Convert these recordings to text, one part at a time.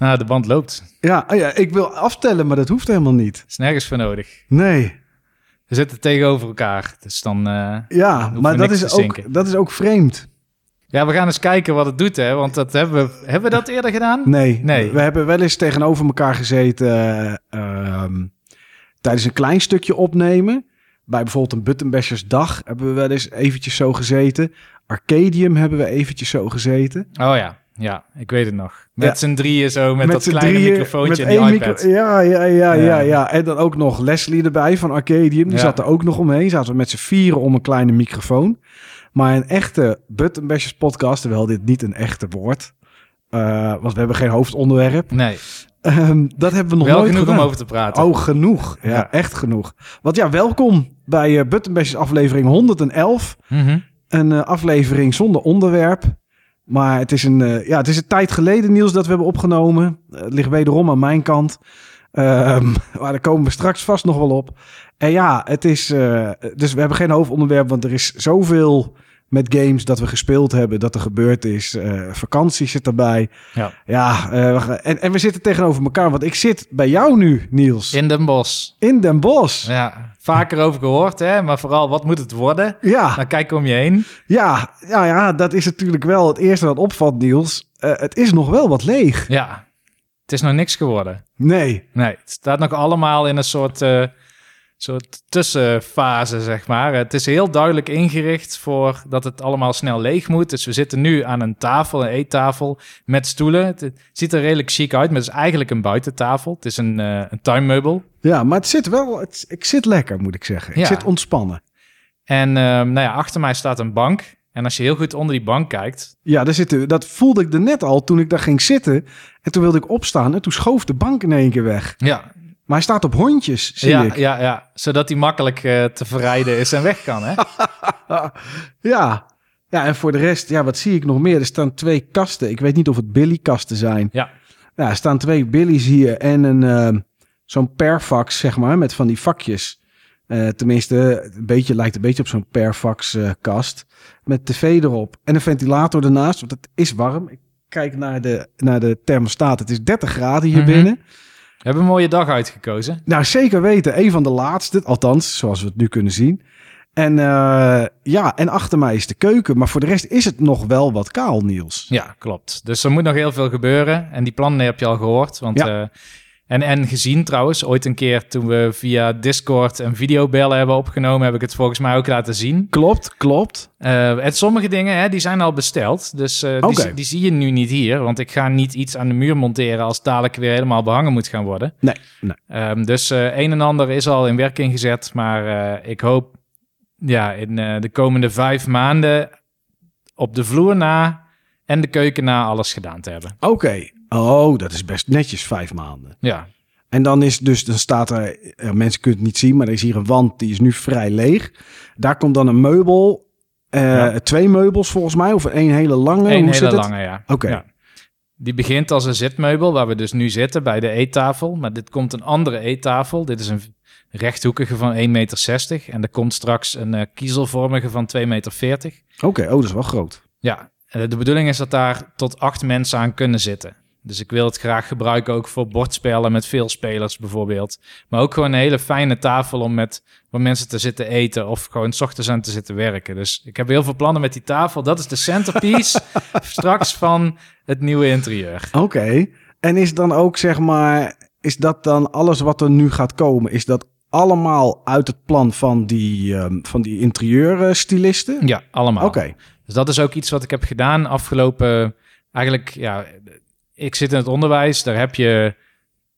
Nou, de band loopt. Ja, oh ja, ik wil aftellen, maar dat hoeft helemaal niet. is nergens voor nodig. Nee. We zitten tegenover elkaar. Dus dan. Uh, ja, maar dat is, ook, dat is ook vreemd. Ja, we gaan eens kijken wat het doet, hè? Want dat hebben we. Hebben we dat eerder gedaan? Nee. nee. We hebben wel eens tegenover elkaar gezeten. Uh, tijdens een klein stukje opnemen. Bij bijvoorbeeld een Buttonbashers dag hebben we wel eens eventjes zo gezeten. Arcadium hebben we eventjes zo gezeten. Oh ja. Ja, ik weet het nog. Met ja. z'n drieën zo, met, dat kleine drieën, microfoontje en die iPad. ja, ja, ja, ja, ja, En dan ook nog Leslie erbij van Arcadium. Die zat er ook nog omheen. Zaten we met z'n vieren om een kleine microfoon. Maar een echte Button Bashers podcast, terwijl dit niet een echte woord... Uh, want we hebben geen hoofdonderwerp. Nee. Um, dat hebben we nog Wel nooit genoeg gedaan. om over te praten. Oh, genoeg. Ja, echt genoeg. Want ja, welkom bij uh, aflevering 111. Mm -hmm. Een uh, aflevering zonder onderwerp. Maar het is, een, uh, ja, het is een tijd geleden, Niels, dat we hebben opgenomen. Het ligt wederom aan mijn kant. Um, maar daar komen we straks vast nog wel op. En ja, het is. Uh, dus we hebben geen hoofdonderwerp, want er is zoveel met games dat we gespeeld hebben, dat er gebeurd is. Uh, vakantie zit erbij. Ja, ja uh, en, en we zitten tegenover elkaar, want ik zit bij jou nu, Niels. In Den Bosch. In Den Bosch. Ja, vaker over gehoord, hè? maar vooral wat moet het worden? Ja. Dan kijk om je heen. Ja, ja, ja, dat is natuurlijk wel het eerste wat opvalt, Niels. Uh, het is nog wel wat leeg. Ja, het is nog niks geworden. Nee. Nee, het staat nog allemaal in een soort soort tussenfase, zeg maar. Het is heel duidelijk ingericht voor dat het allemaal snel leeg moet. Dus we zitten nu aan een tafel, een eettafel, met stoelen. Het ziet er redelijk chic uit, maar het is eigenlijk een buitentafel. Het is een, uh, een tuinmeubel. Ja, maar het zit wel, het, ik zit lekker, moet ik zeggen. Ik ja. zit ontspannen. En uh, nou ja, achter mij staat een bank. En als je heel goed onder die bank kijkt... Ja, daar zitten, dat voelde ik er net al toen ik daar ging zitten. En toen wilde ik opstaan en toen schoof de bank in één keer weg. Ja, maar hij staat op hondjes, zie ja, ik. Ja, ja, zodat hij makkelijk uh, te verrijden is en weg kan, hè? ja. Ja, en voor de rest, ja, wat zie ik nog meer? Er staan twee kasten. Ik weet niet of het Billy-kasten zijn. Ja. Ja, er staan twee Billy's hier en een uh, zo'n perfax, zeg maar, met van die vakjes. Uh, tenminste, een beetje, lijkt een beetje op zo'n perfax-kast. met tv erop en een ventilator ernaast, want het is warm. Ik kijk naar de, naar de thermostaat. Het is 30 graden hier mm -hmm. binnen. Hebben een mooie dag uitgekozen. Nou, zeker weten. Een van de laatste, althans, zoals we het nu kunnen zien. En uh, ja, en achter mij is de keuken. Maar voor de rest is het nog wel wat kaal, Niels. Ja, klopt. Dus er moet nog heel veel gebeuren. En die plannen heb je al gehoord. Want, ja. uh, en, en gezien trouwens, ooit een keer toen we via Discord een videobellen hebben opgenomen, heb ik het volgens mij ook laten zien. Klopt, klopt. Uh, en sommige dingen, hè, die zijn al besteld. Dus uh, okay. die, die, zie je nu niet hier. Want ik ga niet iets aan de muur monteren als dadelijk weer helemaal behangen moet gaan worden. Nee, nee. Um, dus uh, een en ander is al in werking gezet. Maar ik hoop ja, in de komende vijf maanden op de vloer na en de keuken na alles gedaan te hebben. Oké. Okay. Oh, dat is best netjes vijf maanden. Ja. En dan is dus, dan staat er, mensen kunnen het niet zien, maar er is hier een wand die is nu vrij leeg. Daar komt dan een meubel, uh, ja. twee meubels volgens mij, of één hele lange. Een Hoe hele zit lange, het? ja. Oké. Okay. Ja. Die begint als een zitmeubel, waar we dus nu zitten bij de eettafel. Maar dit komt een andere eettafel. Dit is een rechthoekige van 1,60 meter. En er komt straks een uh, kiezelvormige van 2,40 meter. Oké, okay. oh, dat is wel groot. Ja, de bedoeling is dat daar tot acht mensen aan kunnen zitten. Dus ik wil het graag gebruiken ook voor bordspellen met veel spelers bijvoorbeeld. Maar ook gewoon een hele fijne tafel om met waar mensen te zitten eten of gewoon 's ochtends aan te zitten werken. Dus ik heb heel veel plannen met die tafel. Dat is de centerpiece straks van het nieuwe interieur. Oké. Okay. En is dan ook zeg maar, is dat dan alles wat er nu gaat komen, is dat allemaal uit het plan van die, um, van die interieurstylisten? Ja, allemaal. Oké. Okay. Dus dat is ook iets wat ik heb gedaan afgelopen, eigenlijk ja, ik zit in het onderwijs, daar heb je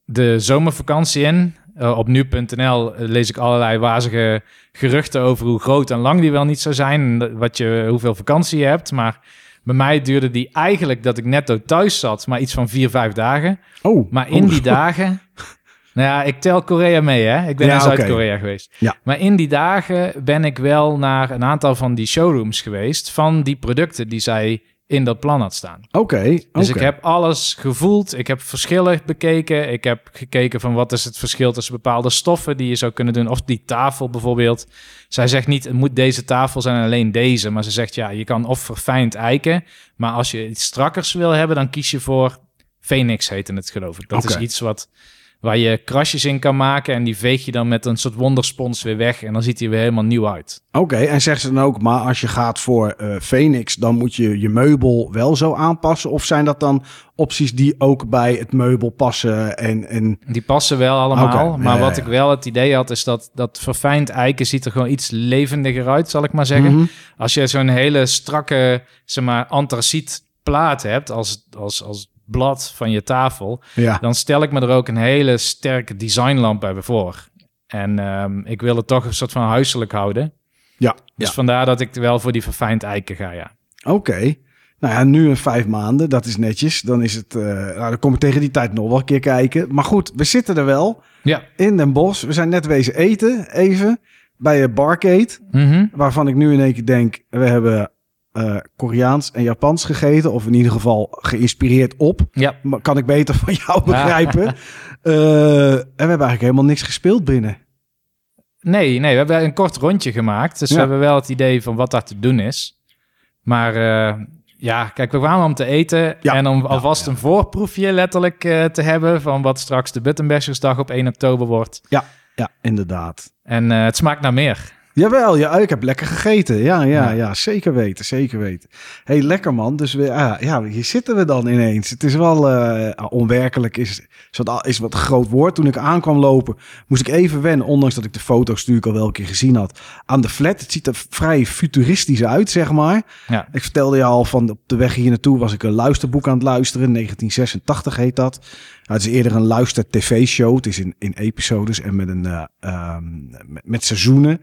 de zomervakantie in. Uh, op nu.nl lees ik allerlei wazige geruchten over hoe groot en lang die wel niet zou zijn. Wat je, hoeveel vakantie je hebt. Maar bij mij duurde die eigenlijk dat ik netto thuis zat, maar iets van vier, vijf dagen. Oh, maar in oh. die dagen. Nou ja, ik tel Korea mee, hè? Ik ben Ja, in. Zuid-Korea geweest. Ja. Maar in die dagen ben ik wel naar een aantal van die showrooms geweest van die producten die zij in dat plan had staan. Oké. Dus ik heb alles gevoeld. Ik heb verschillen bekeken. Ik heb gekeken van wat is het verschil tussen bepaalde stoffen die je zou kunnen doen. Of die tafel bijvoorbeeld. Zij zegt niet, het moet deze tafel zijn en alleen deze. Maar ze zegt, ja, je kan of verfijnd eiken. Maar als je iets strakkers wil hebben, dan kies je voor Phoenix heette het geloof ik. Dat is iets wat, waar je krasjes in kan maken en die veeg je dan met een soort wonderspons weer weg en dan ziet hij weer helemaal nieuw uit. Oké, en zegt ze dan ook, maar als je gaat voor eh, Phoenix, dan moet je je meubel wel zo aanpassen? Of zijn dat dan opties die ook bij het meubel passen? En, en... Die passen wel allemaal, maar wat ja. ik wel het idee had is dat dat verfijnd eiken ziet er gewoon iets levendiger uit, zal ik maar zeggen. Mhm. Als je zo'n hele strakke, zeg maar, antraciet plaat hebt als, als, als blad van je tafel, Ja, dan stel ik me er ook een hele sterke designlamp bij voor. En ehm, ik wil het toch een soort van huiselijk houden. ja, Dus ja. vandaar dat ik wel voor die verfijnd eiken ga, ja. Oké. Nou ja, nu een vijf maanden, dat is netjes. Dan is het, eh, nou, dan kom ik tegen die tijd nog wel een keer kijken. Maar goed, we zitten er wel Ja. in Den Bosch. We zijn net wezen eten, even, bij een Barcade. Mhm. Waarvan ik nu in één keer denk, we hebben eh, Koreaans en Japans gegeten. Of in ieder geval geïnspireerd op. Ja. Maar kan ik beter van jou begrijpen. Eh, en we hebben eigenlijk helemaal niks gespeeld binnen. Nee, nee, we hebben een kort rondje gemaakt. Dus Ja. we hebben wel het idee van wat daar te doen is. Maar eh, ja, kijk, we kwamen om te eten. Ja. En om Ja, alvast ja. een voorproefje letterlijk te hebben... van wat straks de Buttonbashersdag op 1 oktober wordt. Ja, inderdaad. En het smaakt naar meer. Jawel, ja, ik heb lekker gegeten. Ja, ja, Ja. ja, zeker weten, zeker weten. hey, lekker man. Dus we, ah, ja, hier zitten we dan ineens. Het is wel eh, onwerkelijk, is, is, wat, is wat groot woord. Toen ik aankwam lopen, moest ik even wennen, ondanks dat ik de foto's natuurlijk al wel een keer gezien had, aan de flat. Het ziet er vrij futuristisch uit, zeg maar. Ja. Ik vertelde je al van op de weg hier naartoe was ik een luisterboek aan het luisteren. 1986 heet dat. Nou, het is eerder een luister-tv-show. Het is in, in episodes en met, een, eh, ehm, met, seizoenen.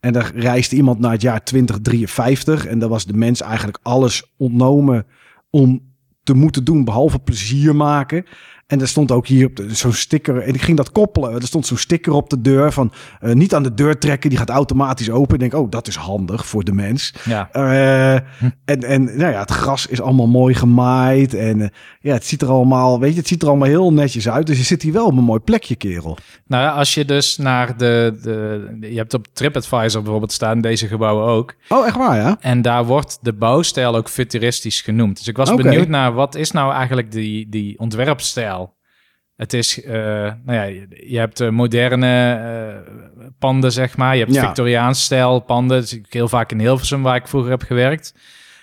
En daar reisde iemand naar het jaar 2053. En daar was de mens eigenlijk alles ontnomen om te moeten doen, behalve plezier maken. En er stond ook hier op zo'n sticker. En ik ging dat koppelen. Er stond zo'n sticker op de deur van eh, niet aan de deur trekken. Die gaat automatisch open. Ik denk, oh, dat is handig voor de mens. Ja. Eh, en en nou ja, het gras is allemaal mooi gemaaid. En eh, ja, het ziet er allemaal, weet je, het ziet er allemaal heel netjes uit. Dus je zit hier wel op een mooi plekje, kerel. Nou ja, als je dus naar de, de... Je hebt op TripAdvisor bijvoorbeeld staan deze gebouwen ook. Oh, echt waar, ja? En daar wordt de bouwstijl ook futuristisch genoemd. Dus ik was benieuwd naar wat is nou eigenlijk die, die ontwerpstijl. Het is, eh, nou ja, je, hebt eh, moderne eh, panden, zeg maar. Je hebt Ja. Victoriaans stijl panden. Ik heel vaak in Hilversum, waar ik vroeger heb gewerkt.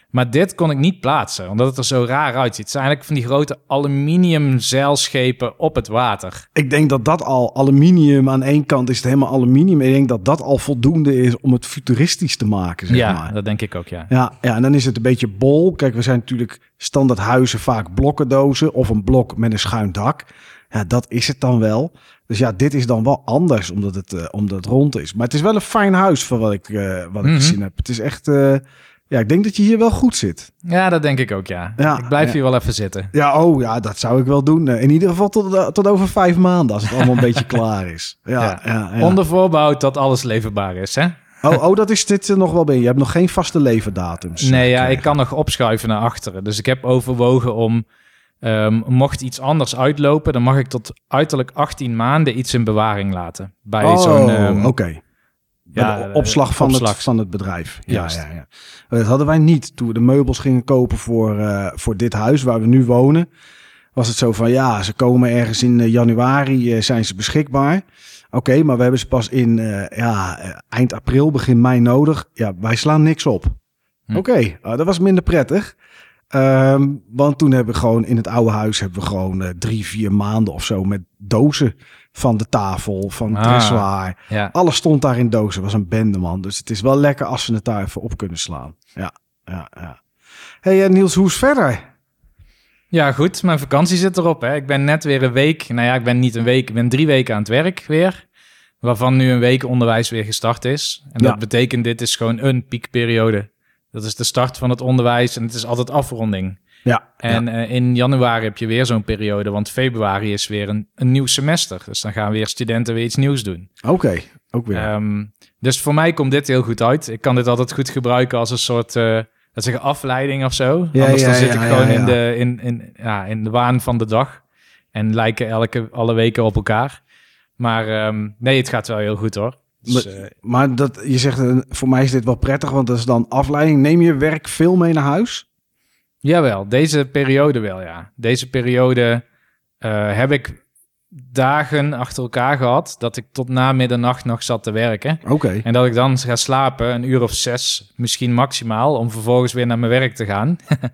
Maar dit kon ik niet plaatsen, omdat het er zo raar uitziet. Het zijn eigenlijk van die grote aluminium zeilschepen op het water. Ik denk dat dat al aluminium aan één kant is het helemaal aluminium. Ik denk dat dat al voldoende is om het futuristisch te maken, zeg ja, maar. dat denk ik ook, ja. Ja, ja, en dan is het een beetje bol. Kijk, we zijn natuurlijk standaard huizen vaak blokkendozen of een blok met een schuin dak. Ja, dat is het dan wel. Dus ja, dit is dan wel anders omdat het, eh, omdat het rond is. Maar het is wel een fijn huis van wat ik, eh, wat ik Mhm. gezien heb. Het is echt, eh, ja, ik denk dat je hier wel goed zit. Ja, dat denk ik ook, ja. Ja, ik blijf ja. hier wel even zitten. Ja, oh ja, dat zou ik wel doen. In ieder geval tot, tot over vijf maanden als het allemaal een beetje klaar is. Ja, Ja. Onder voorbouw dat alles leverbaar is, hè? Oh, oh, dat is dit nog wel bij. Je hebt nog geen vaste leverdatums. eh, Nee, ja, ik kan nog opschuiven naar achteren. Dus ik heb overwogen om, ehm, mocht iets anders uitlopen, dan mag ik tot uiterlijk 18 maanden iets in bewaring laten. Bij Oh, zo'n... ehm, oké. Ja, de opslag van, opslag. Het, van het bedrijf. Ja, Juist. ja, ja. Dat hadden wij niet. Toen we de meubels gingen kopen voor, eh, voor dit huis waar we nu wonen, was het zo van ja, ze komen ergens in eh, januari eh, zijn ze beschikbaar. Oké, maar we hebben ze pas in ja, eind april, begin mei nodig. Ja, wij slaan niks op. Hm. Oké, ah, dat was minder prettig. Ehm, want toen hebben we gewoon in het oude huis hebben we gewoon eh, drie, vier maanden of zo met dozen van de tafel, van Ah. dressoir. ja. Alles stond daar in dozen. was een bende, man. Dus het is wel lekker als ze het daar even op kunnen slaan. Ja, ja, ja. hey, eh, Niels, hoe is verder? ja, goed. Mijn vakantie zit erop, hè. Ik ben net weer een week... Nou ja, ik ben niet een week. Ik ben drie weken aan het werk weer. Waarvan nu een week onderwijs weer gestart is. En Ja. dat betekent, dit is gewoon een piekperiode. Dat is de start van het onderwijs en het is altijd afronding. Ja, En eh, in januari heb je weer zo'n periode, want februari is weer een, een nieuw semester. Dus dan gaan weer studenten weer iets nieuws doen. oké. Ook weer. Ehm, dus voor mij komt dit heel goed uit. Ik kan dit altijd goed gebruiken als een soort uh, dat zeggen, afleiding of zo. Ja, Anders dan zit ik gewoon. In, de, in, in, ja, in de waan van de dag. En lijken elke, alle weken op elkaar. Maar ehm, nee, het gaat wel heel goed hoor. Dus, eh, maar dat, je zegt, eh, voor mij is dit wel prettig, want dat is dan afleiding. Neem je werk veel mee naar huis? Jawel, deze periode wel, ja. Deze periode eh, heb ik dagen achter elkaar gehad dat ik tot na middernacht nog zat te werken. Oké. En dat ik dan ga slapen, een uur of zes, misschien maximaal, om vervolgens weer naar mijn werk te gaan.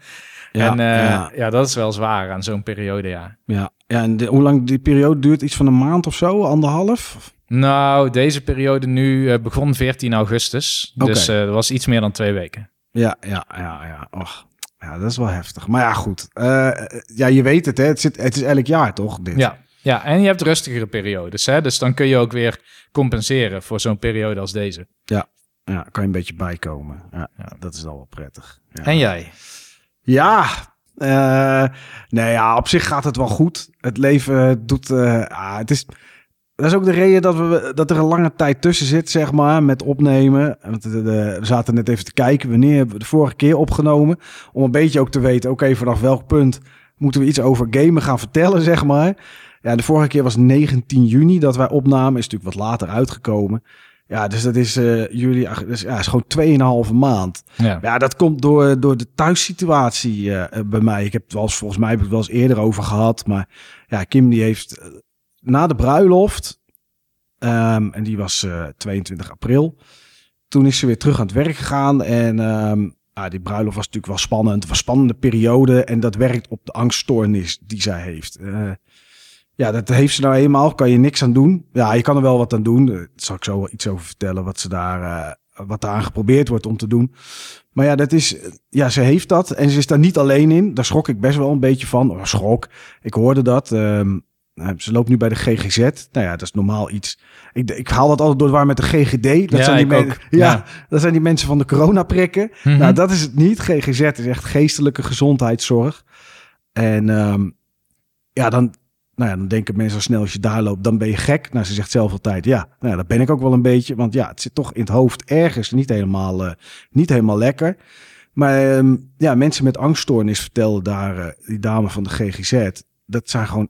Ja, en ja. ja. dat is wel zwaar aan zo'n periode, ja. Ja, ja en de- hoe lang die periode duurt? Iets van een maand of zo? Anderhalf? Nou, deze periode nu eh, begon 14 augustus. Dus eh dat was iets meer dan twee weken. Ja, ja, ja, ja. Och, ja, dat is wel heftig. Maar ja, goed. Eh, ja, je weet het, hè. Het, zit, het is elk jaar, toch? Dit? Ja, ja, en je hebt rustigere periodes. Hè? Dus dan kun je ook weer compenseren voor zo'n periode als deze. Ja, kan je een beetje bijkomen. Ja, Ja. dat is al wel prettig. Ja. En jij? Ja, eh, nee, ja, op zich gaat het wel goed. Het leven doet, eh, ah, het is, dat is ook de reden dat, we, dat er een lange tijd tussen zit, zeg maar, met opnemen. De- we zaten net even te kijken, wanneer hebben we de vorige keer opgenomen? Om een beetje ook te weten, oké, vanaf welk punt moeten we iets over gamen gaan vertellen, zeg maar. Ja, de vorige keer was 19 juni dat wij opnamen, is natuurlijk wat later uitgekomen. Ja, dus dat is eh juli, dus, ja, is gewoon 2,5 maand. Ja. Ja, dat komt door, door de thuissituatie eh, eh, bij mij. Ik heb het wel eens, volgens mij heb ik het wel eens eerder over gehad. Maar ja, Kim die heeft eh, na de bruiloft, ehm, en die was eh 22 april, toen is ze weer terug aan het werk gegaan. En ehm, ja, die bruiloft was natuurlijk wel spannend. Het was een spannende periode. En dat werkt op de angststoornis die zij heeft. Eh, ja, dat heeft ze nou eenmaal. Kan je niks aan doen. Ja, je kan er wel wat aan doen. Eh, Daar zal ik zo wel iets over vertellen. Wat ze daar, eh, wat daar geprobeerd wordt om te doen. Maar ja, dat is, ja, ze heeft dat. En ze is daar niet alleen in. Daar schrok ik best wel een beetje van. Oh, schrok. Ik hoorde dat. Ehm, nou, ze loopt nu bij de GGZ. Nou ja, dat is normaal iets. Ik, ik haal dat altijd door war met de GGD. Dat Ja, zijn die ik men- ook. Ja, Ja. dat zijn die mensen van de coronaprikken. Mhm. Nou, dat is het niet. GGZ is echt geestelijke gezondheidszorg. En ehm, ja, dan, nou ja, dan denken mensen al snel als je daar loopt, dan ben je gek. Nou, ze zegt zelf altijd, ja, nou ja, dat ben ik ook wel een beetje. Want ja, het zit toch in het hoofd ergens niet helemaal, eh, niet helemaal lekker. Maar ehm, ja, mensen met angststoornis vertelden daar, eh, die dame van de GGZ, dat zijn gewoon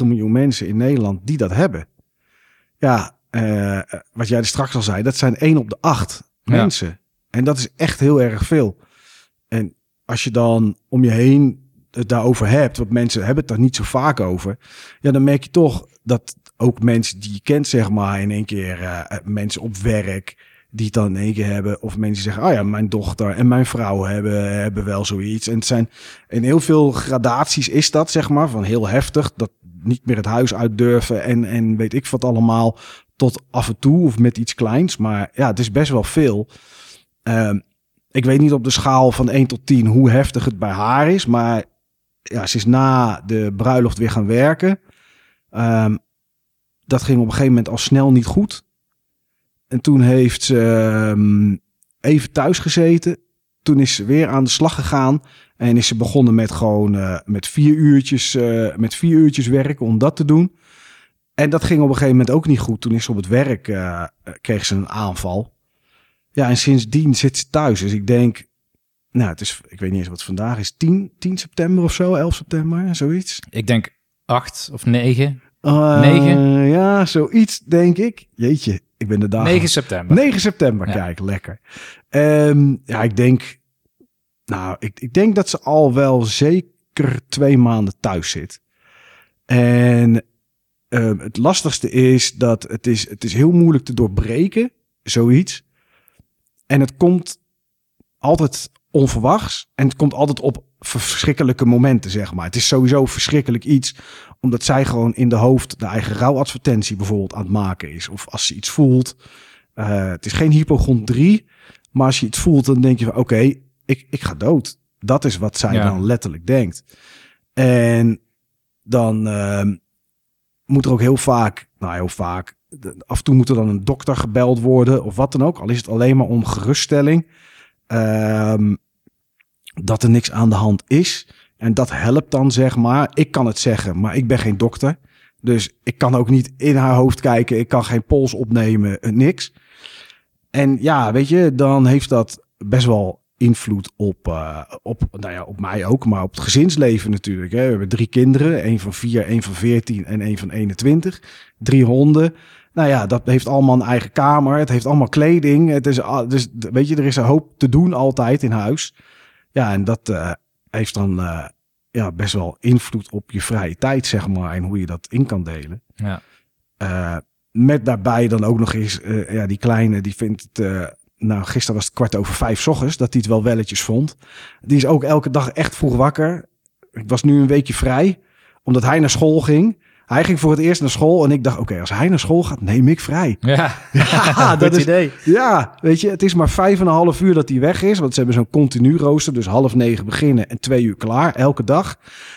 1,9 miljoen mensen in Nederland die dat hebben. Ja, eh, wat jij er straks al zei, dat zijn 1 op de 8 Ja. mensen. En dat is echt heel erg veel. En als je dan om je heen het daarover hebt, want mensen hebben het daar niet zo vaak over, ja, dan merk je toch dat ook mensen die je kent, zeg maar, in één keer eh, mensen op werk, die het dan in één keer hebben, of mensen zeggen, oh ja, mijn dochter en mijn vrouw hebben, hebben wel zoiets. En het zijn in heel veel gradaties is dat, zeg maar, van heel heftig, dat niet meer het huis uit durven en, en weet ik wat allemaal, tot af en toe of met iets kleins. Maar ja, het is best wel veel. Ehm, ik weet niet op de schaal van 1 tot 10 hoe heftig het bij haar is. Maar ja, ze is na de bruiloft weer gaan werken. Ehm, dat ging op een gegeven moment al snel niet goed. En toen heeft ze ehm, even thuis gezeten. Toen is ze weer aan de slag gegaan. En is ze begonnen met gewoon eh, met, vier uurtjes, eh, met vier uurtjes werken om dat te doen. En dat ging op een gegeven moment ook niet goed. Toen is ze op het werk, eh, kreeg ze een aanval. Ja, en sindsdien zit ze thuis. Dus ik denk, nou, het is, ik weet niet eens wat vandaag is, 10, 10 september of zo, 11 september, zoiets. Ik denk acht of negen. Uh, Negen? Ja, zoiets denk ik. Jeetje, ik ben de dag. 9 september. 9 september, Ja. kijk, lekker. Ehm, ja, ik denk, nou, ik, ik denk dat ze al wel zeker twee maanden thuis zit. En ehm, het lastigste is dat het is, het is heel moeilijk te doorbreken, zoiets. En het komt altijd onverwachts en het komt altijd op verschrikkelijke momenten, zeg maar. Het is sowieso verschrikkelijk iets, omdat zij gewoon in de hoofd de eigen rouwadvertentie bijvoorbeeld aan het maken is. Of als ze iets voelt. eh, het is geen hypochondrie, maar als je iets voelt, dan denk je van oké, ik, ik ga dood. Dat is wat zij Ja. dan letterlijk denkt. En dan ehm, moet er ook heel vaak, nou heel vaak, af en toe moet er dan een dokter gebeld worden of wat dan ook. Al is het alleen maar om geruststelling. Ehm, dat er niks aan de hand is. En dat helpt dan, zeg maar. Ik kan het zeggen, maar ik ben geen dokter. Dus ik kan ook niet in haar hoofd kijken. Ik kan geen pols opnemen, eh, niks. En ja, weet je, dan heeft dat best wel invloed op, eh, op, nou ja, op mij ook, maar op het gezinsleven natuurlijk. Hè. We hebben drie kinderen, één van vier, één van veertien en één van 21. Drie honden. Nou ja, dat heeft allemaal een eigen kamer. Het heeft allemaal kleding. Het is, dus weet je, er is een hoop te doen altijd in huis. Ja, en dat, eh, heeft dan eh, ja, best wel invloed op je vrije tijd, zeg maar. En hoe je dat in kan delen. Ja. Eh, met daarbij dan ook nog eens, eh, ja, die kleine, die vindt het, nou, gisteren was het kwart over vijf 's ochtends, dat hij het wel welletjes vond. Die is ook elke dag echt vroeg wakker. Ik was nu een weekje vrij, omdat hij naar school ging. Hij ging voor het eerst naar school en ik dacht, oké, als hij naar school gaat, neem ik vrij. Ja, Ja, dat is, idee. ja, weet je, het is maar vijf en een half uur dat hij weg is. Want ze hebben zo'n continu rooster. Dus half negen beginnen en twee uur klaar, elke dag.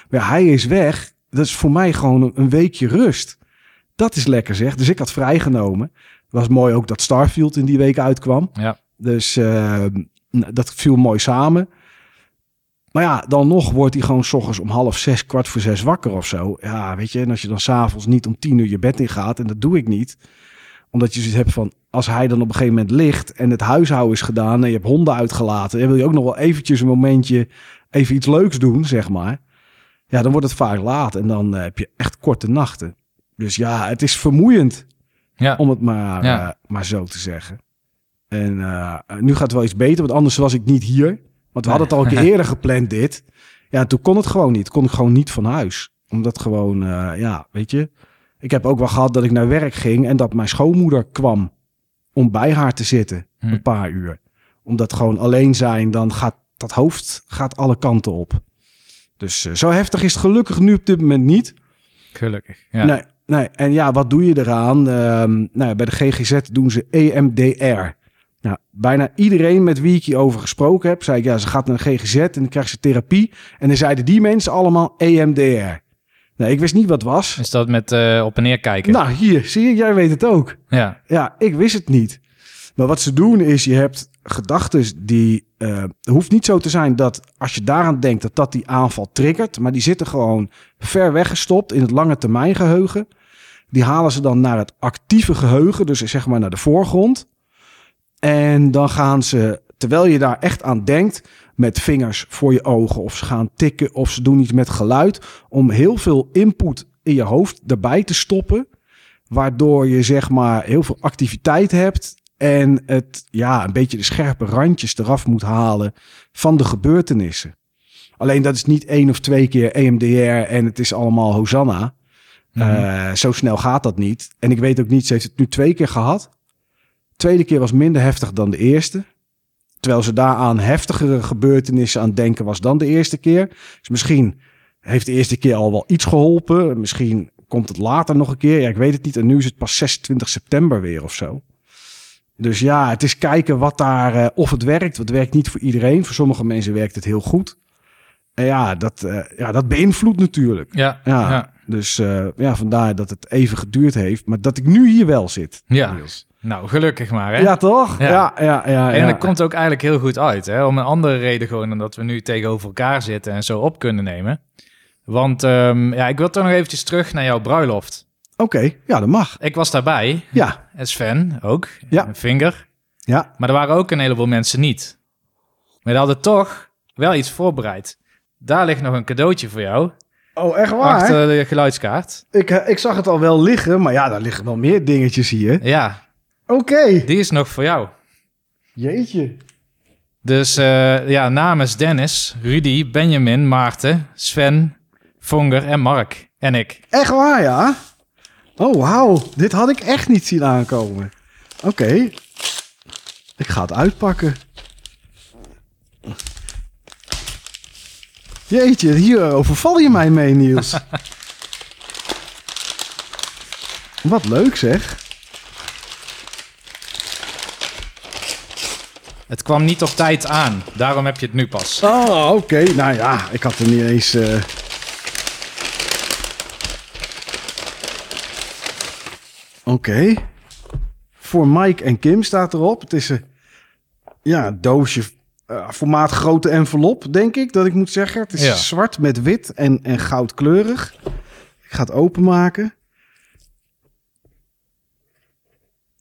Maar ja, hij is weg. Dat is voor mij gewoon een, weekje rust. Dat is lekker zeg. Dus ik had vrijgenomen. Was mooi ook dat Starfield in die week uitkwam. Ja. Dus eh, nou, dat viel mooi samen. Maar ja, dan nog wordt hij gewoon s ochtends om half zes, kwart voor zes wakker of zo. Ja, weet je, en als je dan s'avonds niet om tien uur je bed in gaat, en dat doe ik niet. Omdat je zoiets hebt van, als hij dan op een gegeven moment ligt en het huishouden is gedaan en je hebt honden uitgelaten, dan wil je ook nog wel eventjes een momentje even iets leuks doen, zeg maar. Ja, dan wordt het vaak laat en dan eh, heb je echt korte nachten. Dus ja, het is vermoeiend Ja. om het maar, Ja. eh, maar zo te zeggen. En eh, nu gaat het wel iets beter, want anders was ik niet hier. Want we hadden het al een keer eerder gepland dit. Ja, toen kon het gewoon niet. Kon ik gewoon niet van huis. Omdat gewoon, eh, ja, weet je. Ik heb ook wel gehad dat ik naar werk ging en dat mijn schoonmoeder kwam om bij haar te zitten. Hm. Een paar uur. Omdat gewoon alleen zijn, dan gaat dat hoofd gaat alle kanten op. Dus eh, zo heftig is het gelukkig nu op dit moment niet. Gelukkig. Ja. Nee, nee. En ja, wat doe je eraan? Ehm, nou, ja, bij de GGZ doen ze EMDR. Nou, bijna iedereen met wie ik hierover gesproken heb, zei ik, ja, ze gaat naar de GGZ en dan krijgt ze therapie. En dan zeiden die mensen allemaal EMDR. Nou, ik wist niet wat het was. Is dat met eh, op en neer kijken? Nou, hier, zie je, jij weet het ook. Ja. Ja, ik wist het niet. Maar wat ze doen is, je hebt gedachten die... eh, hoeft niet zo te zijn dat als je daaraan denkt dat dat die aanval triggert. Maar die zitten gewoon ver weggestopt in het lange termijn geheugen. Die halen ze dan naar het actieve geheugen, dus zeg maar naar de voorgrond. En dan gaan ze, terwijl je daar echt aan denkt, met vingers voor je ogen. Of ze gaan tikken of ze doen iets met geluid. Om heel veel input in je hoofd erbij te stoppen. Waardoor je zeg maar heel veel activiteit hebt. En het ja, een beetje de scherpe randjes eraf moet halen van de gebeurtenissen. Alleen dat is niet één of twee keer EMDR en het is allemaal Hosanna. Mhm. Eh, zo snel gaat dat niet. En ik weet ook niet, ze heeft het nu twee keer gehad. Tweede keer was minder heftig dan de eerste. Terwijl ze daaraan heftigere gebeurtenissen aan denken was dan de eerste keer. Dus misschien heeft de eerste keer al wel iets geholpen. Misschien komt het later nog een keer. Ja, ik weet het niet. En nu is het pas 26 september weer of zo. Dus ja, het is kijken wat daar, eh, of het werkt. Het werkt niet voor iedereen. Voor sommige mensen werkt het heel goed. En ja, dat, eh, ja, dat beïnvloedt natuurlijk. Ja. Ja, Ja. dus eh, ja, vandaar dat het even geduurd heeft. Maar dat ik nu hier wel zit. Ja. Niels. Nou, gelukkig maar. Hè? Ja, toch? Ja. Ja, ja, ja. En ja. dat komt ook eigenlijk heel goed uit. Hè? Om een andere reden gewoon dan dat we nu tegenover elkaar zitten en zo op kunnen nemen. Want ehm, ja, ik wil toch nog eventjes terug naar jouw bruiloft. Oké, ja, dat mag. Ik was daarbij. Ja, En Sven ook. Ja. En Vinger. ja. Maar er waren ook een heleboel mensen niet. Maar die hadden toch wel iets voorbereid. Daar ligt nog een cadeautje voor jou. Oh, echt Achter de geluidskaart. Ik, eh, ik zag het al wel liggen, maar ja, daar liggen wel meer dingetjes hier. Ja, Oké. die is nog voor jou. Jeetje. Dus eh, ja, namens Dennis, Rudy, Benjamin, Maarten, Sven, Vonger en Mark. En ik. Echt waar, ja? Oh, wauw. Dit had ik echt niet zien aankomen. Oké. Ik ga het uitpakken. Jeetje, hier overval je mij mee, Niels. Wat leuk zeg. Het kwam niet op tijd aan. Daarom heb je het nu pas. Oh, oké. Nou ja, ik had er niet eens... eh, Oké. Voor Mike en Kim staat erop. Het is een ja, doosje eh, formaat grote envelop, denk ik dat ik moet zeggen. Het is Ja. zwart met wit en, en goudkleurig. Ik ga het openmaken.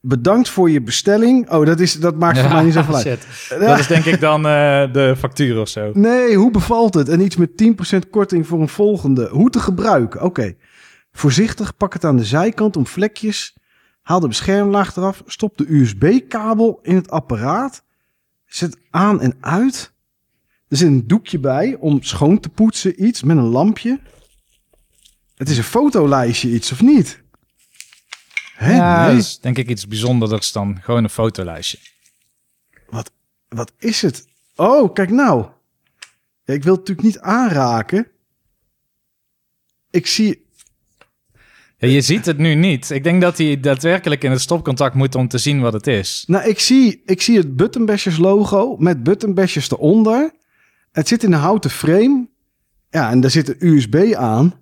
Bedankt voor je bestelling. Oh, dat, is, dat maakt voor mij niet zoveel uit. Dat is denk ik dan eh, de factuur of zo. Nee, hoe bevalt het? En iets met 10% korting voor een volgende. Hoe te gebruiken? Oké. Voorzichtig, pak het aan de zijkant om vlekjes. Haal de beschermlaag eraf. Stop de USB-kabel in het apparaat. Zet aan en uit. Er zit een doekje bij om schoon te poetsen, iets met een lampje. Het is een fotolijstje, iets of niet? Hè? ja, nee. dat is denk ik iets bijzonders dan gewoon een fotolijstje. Wat is het? Oh, kijk nou. Ja, ik wil het natuurlijk niet aanraken. Ik zie... Ja, je ziet het nu niet. Ik denk dat hij daadwerkelijk in het stopcontact moet om te zien wat het is. Nou, ik zie, ik zie het Buttonbashers logo met Buttonbashers eronder. Het zit in een houten frame. Ja, en daar zit een USB aan.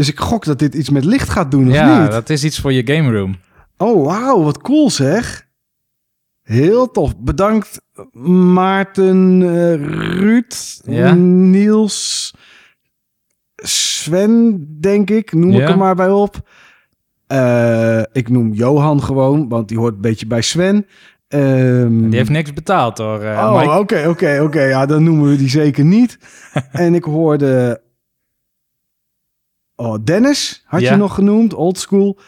Dus ik gok dat dit iets met licht gaat doen, of ja, niet? dat is iets voor je game room. Oh, wauw, wat cool zeg. Heel tof. Bedankt Maarten, eh, Ruud, Ja. Niels, Sven, denk ik. Noem ik er maar bij op. Eh, ik noem Johan gewoon, want die hoort een beetje bij Sven. Ehm, Die heeft niks betaald hoor. eh, Oh, oké, oké, oké. Ja, dan noemen we die zeker niet. en ik hoorde... Oh, Dennis had Ja. je nog genoemd, oldschool.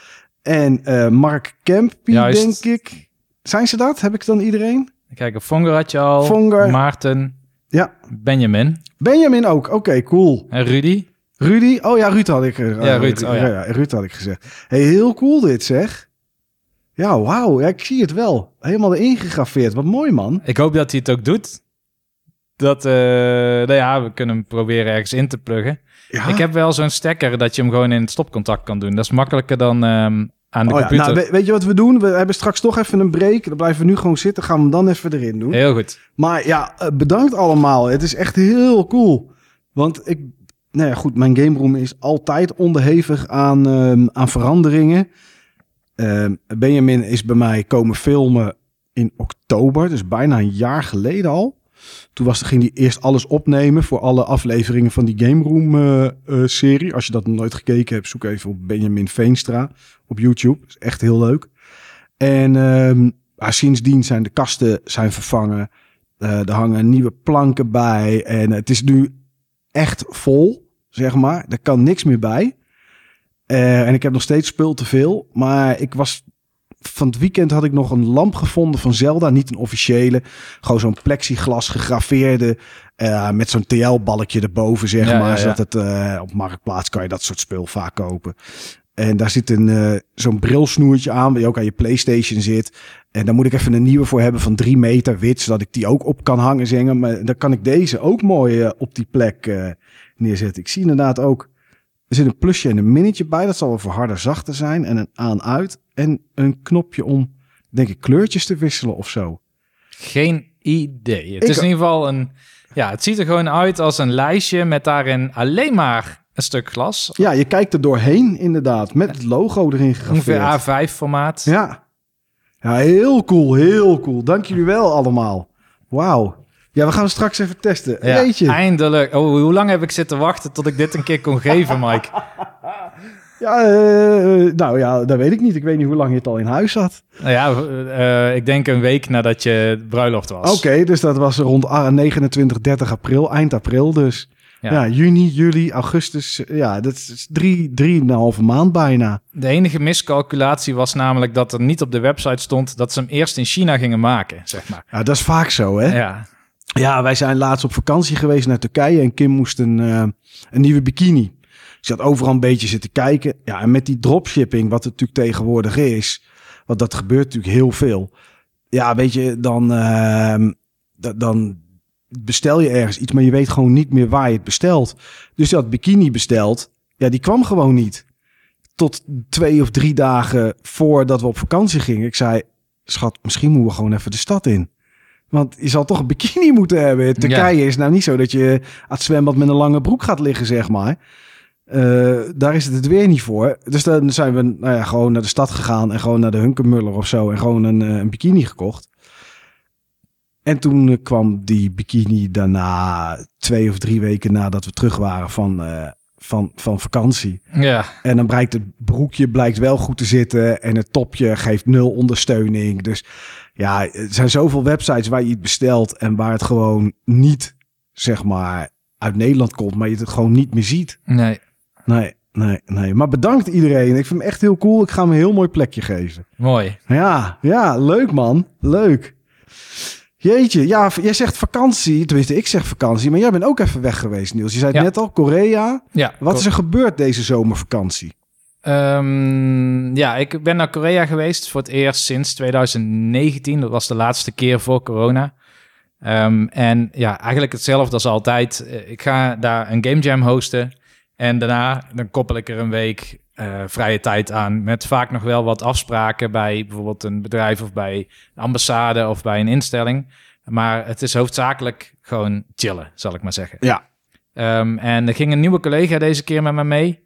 En eh, Mark Kempie, Juist. denk ik. Zijn ze dat? Heb ik dan iedereen? Kijk, Fonger had je al. Fonger. Maarten. Ja. Benjamin. Benjamin ook. Oké, cool. En Rudy. Rudy? Oh ja, Ruud had ik... eh, Ja, Ruud, oh ja. Ruud had ik gezegd. Hey, heel cool dit, zeg. Ja, wauw. Ja, ik zie het wel. Helemaal erin gegraveerd. Wat mooi, man. Ik hoop dat hij het ook doet. Dat, eh, nou ja, we kunnen hem proberen ergens in te pluggen. Ja. Ik heb wel zo'n stekker dat je hem gewoon in het stopcontact kan doen. Dat is makkelijker dan ehm, aan de Oh ja, computer. nou, we- weet je wat we doen? We hebben straks toch even een break. Dan blijven we nu gewoon zitten. Gaan we hem dan even erin doen. Heel goed. Maar ja, eh, bedankt allemaal. Het is echt heel cool. Want ik, nou ja, goed, mijn game room is altijd onderhevig aan, ehm, aan veranderingen. Ehm, Benjamin is bij mij komen filmen in oktober, dus bijna een jaar geleden al. Toen was, ging hij eerst alles opnemen voor alle afleveringen van die Game Room eh, eh, serie. Als je dat nog nooit gekeken hebt, zoek even op Benjamin Veenstra op YouTube. Is echt heel leuk. En ja, sindsdien zijn de kasten zijn vervangen. Eh, er hangen nieuwe planken bij. En het is nu echt vol, zeg maar. Er kan niks meer bij. En ik heb nog steeds spul te veel. Maar ik was... Van het weekend had ik nog een lamp gevonden van Zelda. Niet een officiële. Gewoon zo'n plexiglas gegraveerde. eh, met zo'n TL-balkje erboven, zeg Ja, maar. ja. Zodat het eh, op Marktplaats kan je dat soort spul vaak kopen. En daar zit een eh, zo'n brilsnoertje aan, waar je ook aan je PlayStation zit. En daar moet ik even een nieuwe voor hebben van drie meter wit, zodat ik die ook op kan hangen zingen. Maar dan kan ik deze ook mooi op die plek eh, neerzetten. Ik zie inderdaad ook, er zit een plusje en een minnetje bij. Dat zal wel voor harder zachter zijn. En een aan-uit. En een knopje om, denk ik, kleurtjes te wisselen of zo. Geen idee. Het Ik- is in ieder geval een... Ja, het ziet er gewoon uit als een lijstje met daarin alleen maar een stuk glas. Ja, je kijkt er doorheen inderdaad, met het logo erin Ongeveer gegraveerd. A5 formaat. Ja. ja, heel cool, heel cool. Dank jullie wel allemaal. Wauw. Ja, we gaan het straks even testen. Ja, eindelijk. Oh, hoe lang heb ik zitten wachten tot ik dit een keer kon geven, Mike? Ja, eh, nou ja, dat weet ik niet. Ik weet niet hoe lang je het al in huis had. Nou ja, eh, ik denk een week nadat je bruiloft was. Oké, dus dat was rond ah, 29, 30 april, eind april dus. Ja, Ja. juni, juli, augustus. Ja, dat is drie, drieënhalve maand bijna. De enige miscalculatie was namelijk dat er niet op de website stond dat ze hem eerst in China gingen maken, zeg maar. Ja, dat is vaak zo, hè? Ja, Ja, wij zijn laatst op vakantie geweest naar Turkije en Kim moest een, eh, een nieuwe bikini. Ze had overal een beetje zitten kijken. Ja, en met die dropshipping, wat het natuurlijk tegenwoordig is, want dat gebeurt natuurlijk heel veel. Ja, weet je, dan, ehm, da- dan bestel je ergens iets, maar je weet gewoon niet meer waar je het bestelt. Dus had bikini besteld. Ja, die kwam gewoon niet. Tot twee of drie dagen voordat we op vakantie gingen. Ik zei, schat, misschien moeten we gewoon even de stad in. Want je zal toch een bikini moeten hebben. Turkije is nou niet zo dat je aan het zwembad met een lange broek gaat liggen, zeg maar. Eh, daar is het het weer niet voor. Dus dan zijn we nou ja, gewoon naar de stad gegaan en gewoon naar de Hunkermuller of zo en gewoon een, eh, een bikini gekocht. En toen eh, kwam die bikini daarna twee of drie weken nadat we terug waren van, van, van vakantie. ja. En dan blijkt het broekje blijkt wel goed te zitten en het topje geeft nul ondersteuning. Dus ja, er zijn zoveel websites waar je het bestelt en waar het gewoon niet, zeg maar, uit Nederland komt, maar je het gewoon niet meer ziet. nee, Nee, nee, nee. Maar bedankt iedereen. Ik vind hem echt heel cool. Ik ga hem een heel mooi plekje geven. mooi. Ja, ja, leuk man. Leuk. Jeetje, ja, jij zegt vakantie. Tenminste, ik zeg vakantie. Maar jij bent ook even weg geweest, Niels. Je zei het Ja. net al, Korea. Ja, Wat is er gebeurd deze zomervakantie? Ehm, ja, ik ben naar Korea geweest voor het eerst sinds 2019. Dat was de laatste keer voor corona. Ehm, en ja, eigenlijk hetzelfde als altijd. Eh, Ik ga daar een game jam hosten. En daarna dan koppel ik er een week eh, vrije tijd aan. Met vaak nog wel wat afspraken bij bijvoorbeeld een bedrijf of bij een ambassade of bij een instelling. Maar het is hoofdzakelijk gewoon chillen, zal ik maar zeggen. Ja. Ehm, en er ging een nieuwe collega deze keer met me mee.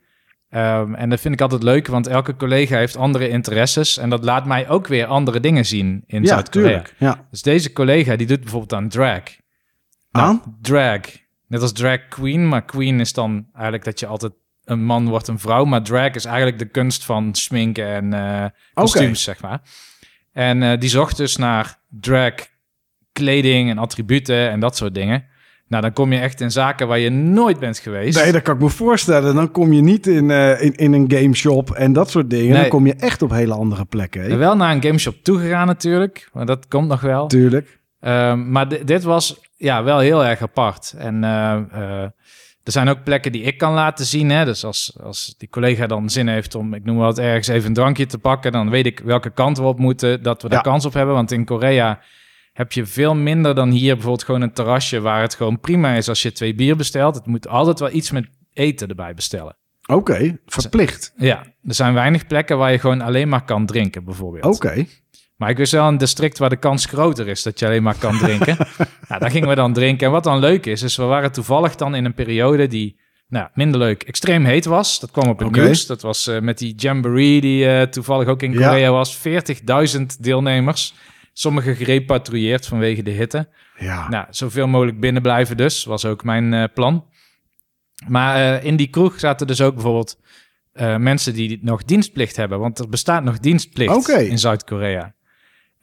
Ehm, en dat vind ik altijd leuk, want elke collega heeft andere interesses. En dat laat mij ook weer andere dingen zien in Ja, Zuid-Korea. Ja. Dus deze collega die doet bijvoorbeeld aan drag. Nou, Aan? Drag. Net als drag queen, maar queen is dan eigenlijk dat je altijd een man wordt een vrouw. Maar drag is eigenlijk de kunst van sminken en eh kostuums, zeg maar. En eh, die zocht dus naar drag kleding en attributen en dat soort dingen. Nou, dan kom je echt in zaken waar je nooit bent geweest. Nee, dat kan ik me voorstellen. Dan kom je niet in, eh, in, in een gameshop en dat soort dingen. Nee. Dan kom je echt op hele andere plekken. Wel naar een gameshop toegegaan natuurlijk, maar dat komt nog wel. Tuurlijk. Ehm, maar di- dit was ja, wel heel erg apart. En eh, eh, er zijn ook plekken die ik kan laten zien. Hè? Dus als, als die collega dan zin heeft om, ik noem wel het ergens, even een drankje te pakken... dan weet ik welke kant we op moeten, dat we daar Ja. kans op hebben. Want in Korea heb je veel minder dan hier bijvoorbeeld gewoon een terrasje... waar het gewoon prima is als je twee bier bestelt. Het moet altijd wel iets met eten erbij bestellen. Oké, verplicht. Ja, er zijn weinig plekken waar je gewoon alleen maar kan drinken bijvoorbeeld. Oké. Maar ik wist wel een district waar de kans groter is dat je alleen maar kan drinken. nou, daar gingen we dan drinken. En wat dan leuk is, is we waren toevallig dan in een periode die nou, minder leuk, extreem heet was. Dat kwam op het nieuws. Dat was eh, met die Jamboree die eh, toevallig ook in Ja. Korea was. 40.000 deelnemers. Sommigen gerepatrieerd vanwege de hitte. Ja. Nou, zoveel mogelijk binnen blijven dus, was ook mijn eh, plan. Maar in die kroeg zaten dus ook bijvoorbeeld mensen die nog dienstplicht hebben. Want er bestaat nog dienstplicht in Zuid-Korea.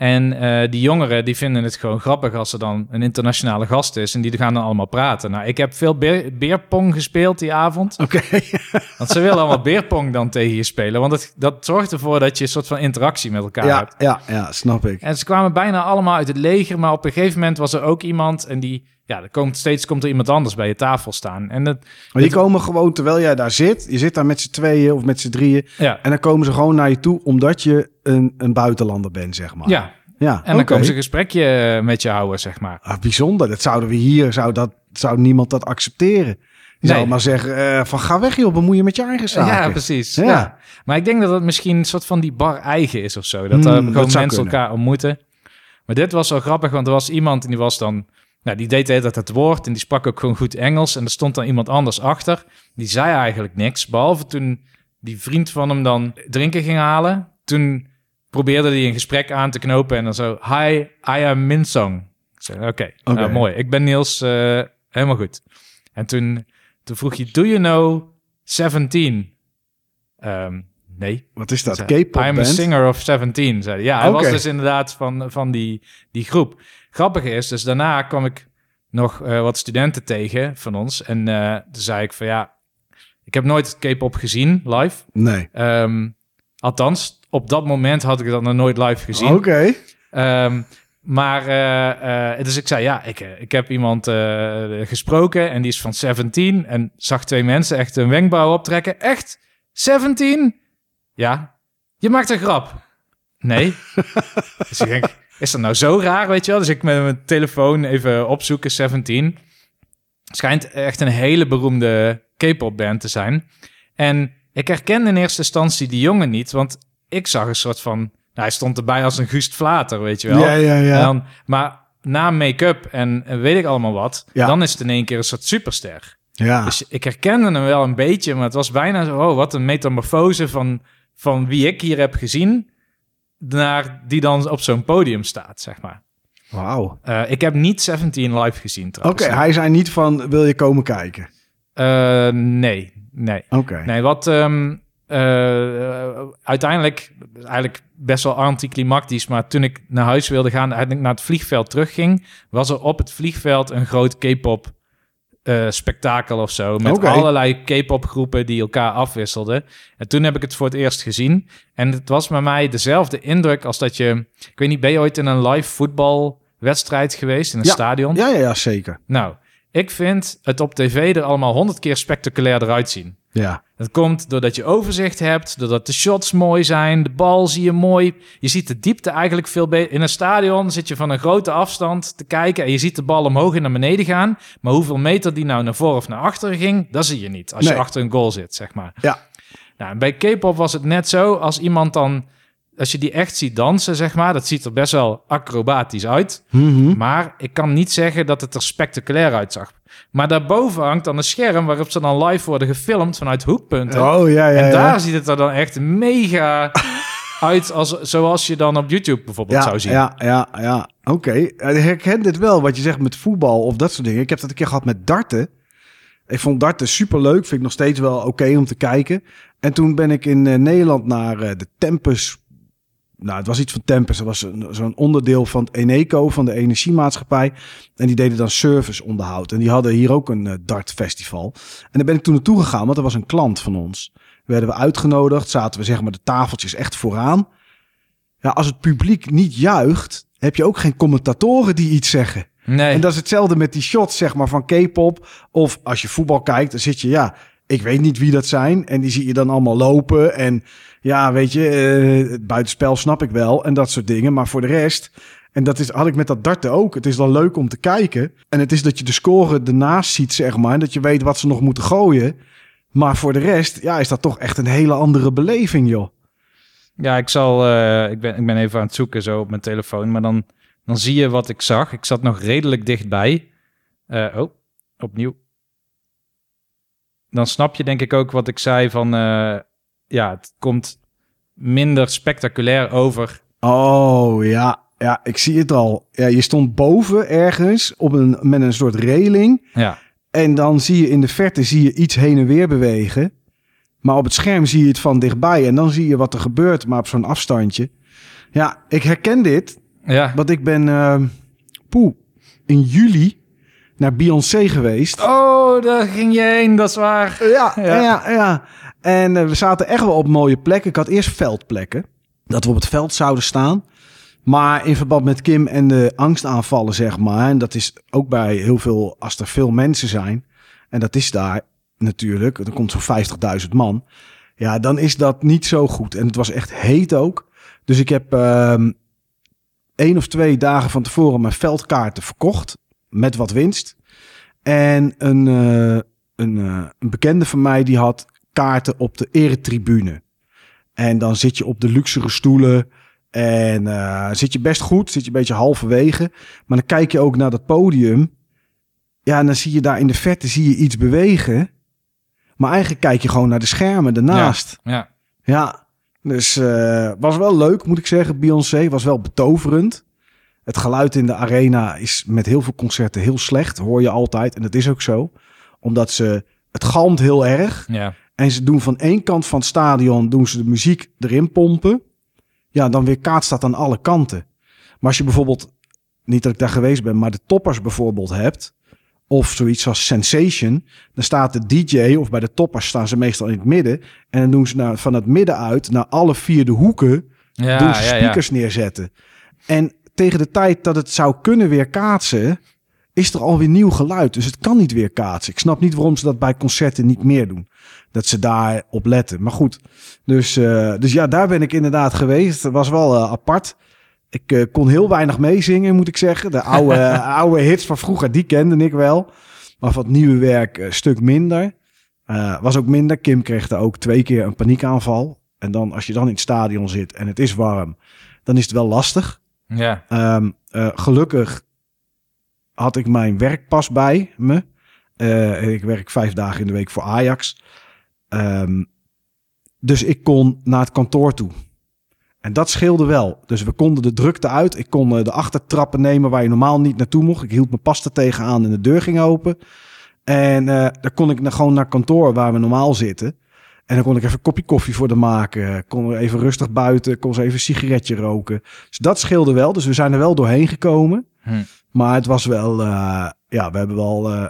En eh, die jongeren die vinden het gewoon grappig als er dan een internationale gast is. En die gaan dan allemaal praten. Nou, ik heb veel beer, beerpong gespeeld die avond. Oké. Want ze willen allemaal beerpong dan tegen je spelen. Want het, dat zorgt ervoor dat je een soort van interactie met elkaar Ja, hebt. ja, ja, snap ik. En ze kwamen bijna allemaal uit het leger, maar op een gegeven moment was er ook iemand en die, ja, er komt steeds komt er iemand anders bij je tafel staan. En dat, Maar die komen gewoon terwijl jij daar zit. Je zit daar met z'n tweeën of met z'n drieën. ja, En dan komen ze gewoon naar je toe omdat je een, een buitenlander bent, zeg maar. ja, ja en dan komen ze een gesprekje eh, met je houden, zeg maar. Ah, bijzonder. Dat zouden we hier, zou, dat, zou niemand dat accepteren. Die Nee. zou maar zeggen eh, van ga weg joh, bemoei je met je eigen zaken. Ja, precies. Ja. Ja. Maar ik denk dat het misschien een soort van die bar eigen is of zo. Dat Hmm, er dat gewoon mensen kunnen. elkaar ontmoeten. Maar dit was wel grappig, want er was iemand en die was dan... Nou, die deed de hele tijd het woord en die sprak ook gewoon goed Engels. En er stond dan iemand anders achter. Die zei eigenlijk niks, behalve toen die vriend van hem dan drinken ging halen. Toen probeerde hij een gesprek aan te knopen en dan zo... Hi, I am Minsong. Ik zei, oké, nou, mooi. Ik ben Niels, eh, helemaal goed. En toen, toen vroeg je, do you know 17? Ehm, nee. Wat is dat? K-pop I'm a singer of 17, zei hij. Ja, hij was dus inderdaad van, van die, die groep. Grappig is, dus daarna kwam ik nog eh, wat studenten tegen van ons. En eh, toen zei ik van ja, ik heb nooit K-pop gezien live. Nee. Ehm, althans, op dat moment had ik dat nog nooit live gezien. Oké. Ehm, maar, eh, dus ik zei, ja, ik, ik heb iemand gesproken en die is van 17 en zag twee mensen echt een wenkbrauw optrekken. Echt? 17? Ja. Je maakt een grap. Nee. dus ik denk, is dat nou zo raar, weet je wel? Dus ik met mijn telefoon even opzoeken, 17. Schijnt echt een hele beroemde K-pop band te zijn. En ik herkende in eerste instantie die jongen niet, want ik zag een soort van... Nou, hij stond erbij als een Guust Vlater, weet je wel. Ja, ja, ja. Dan, maar na make-up en weet ik allemaal wat, Ja. dan is het in één keer een soort superster. ja. Dus ik herkende hem wel een beetje, maar het was bijna zo, oh, wat een metamorfose van, van wie ik hier heb gezien, naar die dan op zo'n podium staat, zeg maar. Wauw. Eh, ik heb niet 17 live gezien Oké, trouwens. hij zei niet van wil je komen kijken? Eh, nee, nee. Oké. Nee, wat ehm, eh, uiteindelijk, eigenlijk best wel anticlimactisch, maar toen ik naar huis wilde gaan, eigenlijk naar het vliegveld terugging, was er op het vliegveld een groot K-pop eh, spektakel of zo, met allerlei K-pop groepen die elkaar afwisselden. En toen heb ik het voor het eerst gezien. En het was bij mij dezelfde indruk als dat je, ik weet niet, ben je ooit in een live voetbalwedstrijd wedstrijd geweest in een Ja. stadion. Ja, ja, ja, zeker. Nou, ik vind het op tv er allemaal honderd keer spectaculair eruit zien. Ja. Dat komt doordat je overzicht hebt, doordat de shots mooi zijn, de bal zie je mooi. Je ziet de diepte eigenlijk veel beter. In een stadion zit je van een grote afstand te kijken en je ziet de bal omhoog en naar beneden gaan. Maar hoeveel meter die nou naar voren of naar achteren ging, dat zie je niet als je achter een goal zit, zeg maar. Ja. Nou, en bij K-pop was het net zo, als iemand dan, als je die echt ziet dansen, zeg maar, dat ziet er best wel acrobatisch uit. Mhm. Maar ik kan niet zeggen dat het er spectaculair uitzag. Maar daarboven hangt dan een scherm waarop ze dan live worden gefilmd vanuit hoekpunten. Oh, ja, ja, en ja. daar ziet het er dan echt mega uit, als, zoals je dan op YouTube bijvoorbeeld ja, zou zien. Ja, ja, ja. Oké. Ik herken dit wel, wat je zegt met voetbal of dat soort dingen. Ik heb dat een keer gehad met darten. Ik vond darten superleuk. Vind ik nog steeds wel oké om te kijken. En toen ben ik in eh, Nederland naar eh, de Tempus... Nou, het was iets van Tempus. Dat was zo'n onderdeel van Eneco, van de energiemaatschappij. En die deden dan serviceonderhoud. En die hadden hier ook een eh, dartfestival. En daar ben ik toen naartoe gegaan, want er was een klant van ons. Werden we uitgenodigd, zaten we zeg maar de tafeltjes echt vooraan. Ja, als het publiek niet juicht, heb je ook geen commentatoren die iets zeggen. Nee, En dat is hetzelfde met die shots, zeg maar, van K-pop. Of als je voetbal kijkt, dan zit je, ja, ik weet niet wie dat zijn. En die zie je dan allemaal lopen. En ja, weet je, eh, het buitenspel snap ik wel. En dat soort dingen. Maar voor de rest, en dat is, had ik met dat darten ook. Het is dan leuk om te kijken. En het is dat je de score ernaast ziet, zeg maar. En dat je weet wat ze nog moeten gooien. Maar voor de rest, ja, is dat toch echt een hele andere beleving, joh. ja, ik zal, eh, ik, ben, ik ben even aan het zoeken zo op mijn telefoon, maar dan, dan zie je wat ik zag. Ik zat nog redelijk dichtbij. Eh, oh, opnieuw. Dan snap je denk ik ook wat ik zei van, eh, ja, het komt minder spectaculair over. Oh ja, ja, ik zie het al. Ja, je stond boven ergens op een, met een soort reling. Ja, En dan zie je in de verte zie je iets heen en weer bewegen. Maar op het scherm zie je het van dichtbij. En dan zie je wat er gebeurt, maar op zo'n afstandje. Ja, ik herken dit. ja. Want ik ben eh, poeh, in juli naar Beyoncé geweest. Oh, daar ging je heen, dat is waar. Ja, Ja. ja, ja. En eh, we zaten echt wel op mooie plekken. Ik had eerst veldplekken. Dat we op het veld zouden staan. Maar in verband met Kim en de angstaanvallen, zeg maar. En dat is ook bij heel veel, als er veel mensen zijn. En dat is daar natuurlijk. Er komt zo'n 50.000 man. Ja, dan is dat niet zo goed. En het was echt heet ook. Dus ik heb ehm één of twee dagen van tevoren mijn veldkaarten verkocht. Met wat winst. En een, eh, een, eh, een bekende van mij die had kaarten op de eretribune. En dan zit je op de luxere stoelen. En eh, zit je best goed, zit je een beetje halverwege. Maar dan kijk je ook naar dat podium. Ja, en dan zie je daar in de verte zie je iets bewegen. Maar eigenlijk kijk je gewoon naar de schermen ernaast. Ja, Ja, dus eh, was wel leuk, moet ik zeggen. Beyoncé was wel betoverend. Het geluid in de arena is met heel veel concerten heel slecht, hoor je altijd. En dat is ook zo, omdat ze het galmt heel erg. ja. En ze doen van één kant van het stadion doen ze de muziek erin pompen. Ja, dan weer kaatst dat aan alle kanten. Maar als je bijvoorbeeld, niet dat ik daar geweest ben, maar de toppers bijvoorbeeld hebt. Of zoiets als Sensation. Dan staat de DJ, of bij de toppers staan ze meestal in het midden. En dan doen ze naar, van het midden uit naar alle vier de hoeken. Ja, doen ze ja, ja. speakers neerzetten. En tegen de tijd dat het zou kunnen weer kaatsen, is er alweer nieuw geluid. Dus het kan niet weer kaatsen. Ik snap niet waarom ze dat bij concerten niet meer doen. Dat ze daar op letten. Maar goed, dus, eh, dus ja, daar ben ik inderdaad geweest. Het was wel eh, apart. Ik eh, kon heel weinig meezingen, moet ik zeggen. De oude, oude hits van vroeger, die kende ik wel. Maar van het nieuwe werk een stuk minder. Was ook minder. Kim kreeg er ook twee keer een paniekaanval. En dan, als je dan in het stadion zit en het is warm, dan is het wel lastig. Ja, Ehm, eh, gelukkig had ik mijn werkpas bij me. Eh, ik werk vijf dagen in de week voor Ajax. Ehm, dus ik kon naar het kantoor toe. En dat scheelde wel. Dus we konden de drukte uit. Ik kon eh, de achtertrappen nemen waar je normaal niet naartoe mocht. Ik hield mijn pas tegenaan en de deur ging open. En eh daar kon ik gewoon naar kantoor waar we normaal zitten. En dan kon ik even een kopje koffie voor de maken. Kon even rustig buiten. Kon ze even een sigaretje roken. Dus dat scheelde wel. Dus we zijn er wel doorheen gekomen. Hm. Maar het was wel, eh, ja, we hebben wel, eh,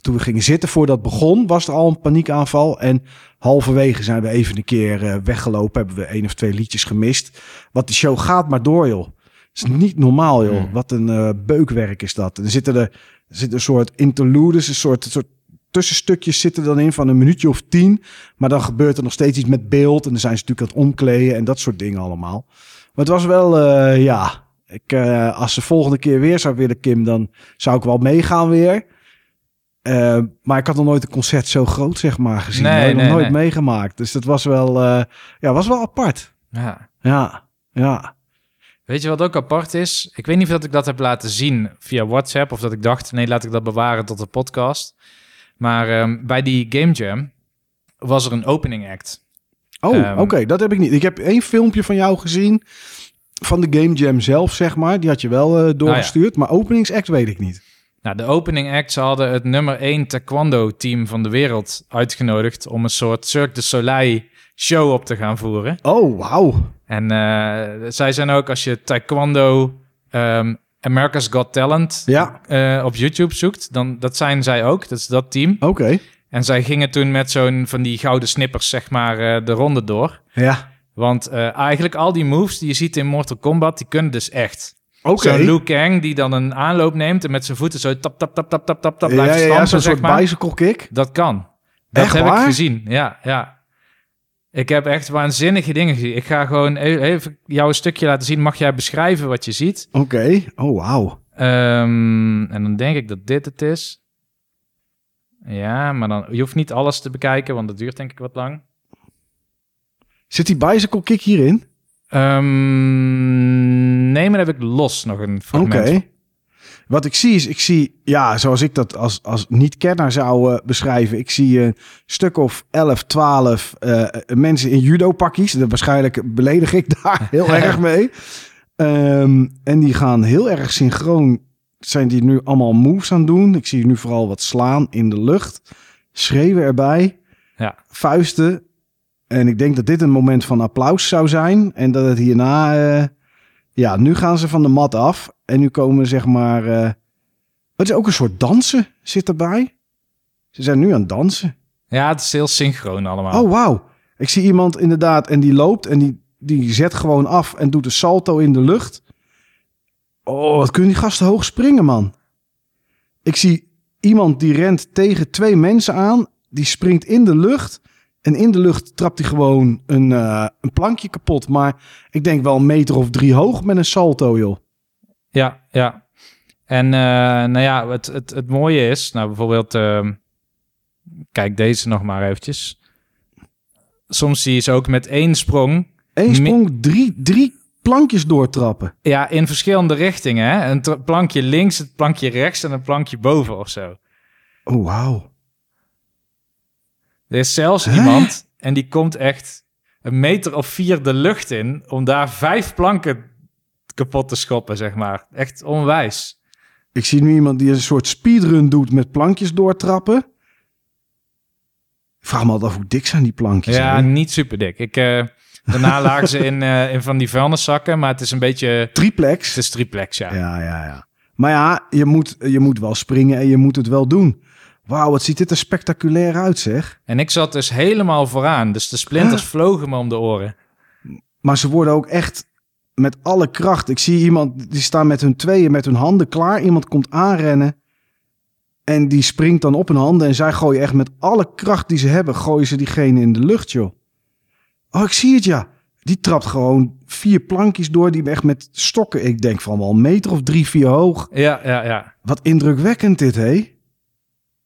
toen we gingen zitten voordat het begon, was er al een paniekaanval. En halverwege zijn we even een keer eh, weggelopen, hebben we één of twee liedjes gemist. Want die show gaat maar door, joh. is niet normaal, joh. Hmm. Wat een beukwerk is dat. Er zitten, er, er zitten een soort interludes, een soort, een soort tussenstukjes zitten dan in van een minuutje of tien. Maar dan gebeurt er nog steeds iets met beeld. En dan zijn ze natuurlijk aan het omkleden en dat soort dingen allemaal. Maar het was wel, ja... Ik, eh, als ze volgende keer weer zou willen, Kim, dan zou ik wel meegaan weer. Eh, maar ik had nog nooit een concert zo groot, zeg maar, gezien. Nee, nog nee, nooit nee. meegemaakt. Dus dat was wel, eh, ja, was wel apart. Ja. Ja, ja. Weet je wat ook apart is? Ik weet niet of dat ik dat heb laten zien via WhatsApp of dat ik dacht, nee, laat ik dat bewaren tot de podcast. Maar ehm, bij die Game Jam was er een opening act. Oh, Ehm, oké, dat heb ik niet. Ik heb één filmpje van jou gezien. Van de Game Jam zelf, zeg maar. Die had je wel eh, doorgestuurd. Maar openingsact weet ik niet. Nou, de opening act, ze hadden het nummer 1 taekwondo team van de wereld uitgenodigd om een soort Cirque du Soleil show op te gaan voeren. Oh, wauw. En eh, zij zijn ook, als je taekwondo ehm, America's Got Talent Ja, eh, op YouTube zoekt, dan dat zijn zij ook. Dat is dat team. oké. En zij gingen toen met zo'n van die gouden snippers, zeg maar, de ronde door. Ja, Want eh, eigenlijk al die moves die je ziet in Mortal Kombat, die kunnen dus echt. oké. Zo'n Liu Kang die dan een aanloop neemt en met zijn voeten zo tap, tap, tap, tap, tap, tap, tap Ja, blijft ja, stampen, ja, zo'n zeg soort bicycle kick. Dat kan. Dat Echt heb waar? ik gezien, ja, ja. Ik heb echt waanzinnige dingen gezien. Ik ga gewoon e- even jou een stukje laten zien. Mag jij beschrijven wat je ziet? Oké. Oh, wauw. Ehm, en dan denk ik dat dit het is. Ja, maar dan, je hoeft niet alles te bekijken, want dat duurt denk ik wat lang. Zit die bicycle kick hierin? Ehm, nee, maar dan heb ik los nog een Oké. fragment. Wat ik zie is, ik zie, ja, zoals ik dat als, als niet-kenner zou eh, beschrijven. Ik zie een stuk of 11, 12 eh, mensen in judo-pakjes. Waarschijnlijk beledig ik daar heel erg mee. Ehm, en die gaan heel erg synchroon. Zijn die nu allemaal moves aan het doen? Ik zie nu vooral wat slaan in de lucht. Schreeuwen erbij. Ja. Vuisten. En ik denk dat dit een moment van applaus zou zijn. En dat het hierna... eh, ja, nu gaan ze van de mat af. En nu komen zeg maar... eh het is ook een soort dansen zit erbij. Ze zijn nu aan het dansen. Ja, het is heel synchroon allemaal. Oh, wauw. Ik zie iemand inderdaad en die loopt en die, die zet gewoon af en doet een salto in de lucht. Oh, wat kunnen die gasten hoog springen, man. Ik zie iemand die rent tegen twee mensen aan. Die springt in de lucht. En in de lucht trapt hij gewoon een, eh, een plankje kapot. Maar ik denk wel een meter of drie hoog met een salto, joh. Ja, ja. En eh, nou ja, het, het, het mooie is, nou bijvoorbeeld, ehm, kijk deze nog maar eventjes. Soms zie je ze ook met één sprong, Eén sprong, drie, drie plankjes doortrappen. ja, in verschillende richtingen. Hè? Een plankje links, een plankje rechts en een plankje boven of zo. Oh, wauw. Er is zelfs iemand en die komt echt een meter of vier de lucht in om daar vijf planken kapot te schoppen, zeg maar. Echt onwijs. Ik zie nu iemand die een soort speedrun doet met plankjes doortrappen. Ik vraag me altijd af hoe dik zijn die plankjes. Ja, hè? niet super dik. Ik, eh, daarna lagen ze in, eh, in van die vuilniszakken, maar het is een beetje... Triplex. Het is triplex, ja. Ja, ja, ja. Maar ja, je moet, je moet wel springen en je moet het wel doen. Wauw, wat ziet dit er spectaculair uit, zeg. En ik zat dus helemaal vooraan, dus de splinters vlogen me om de oren. Maar ze worden ook echt met alle kracht. Ik zie iemand, die staan met hun tweeën, met hun handen klaar. Iemand komt aanrennen. En die springt dan op hun handen. En zij gooien echt met alle kracht die ze hebben, gooien ze diegene in de lucht, joh. Oh, ik zie het, ja. Die trapt gewoon vier plankjes door, die echt met stokken, ik denk van wel een meter of drie, vier hoog. Ja, ja, ja. Wat indrukwekkend dit, hé.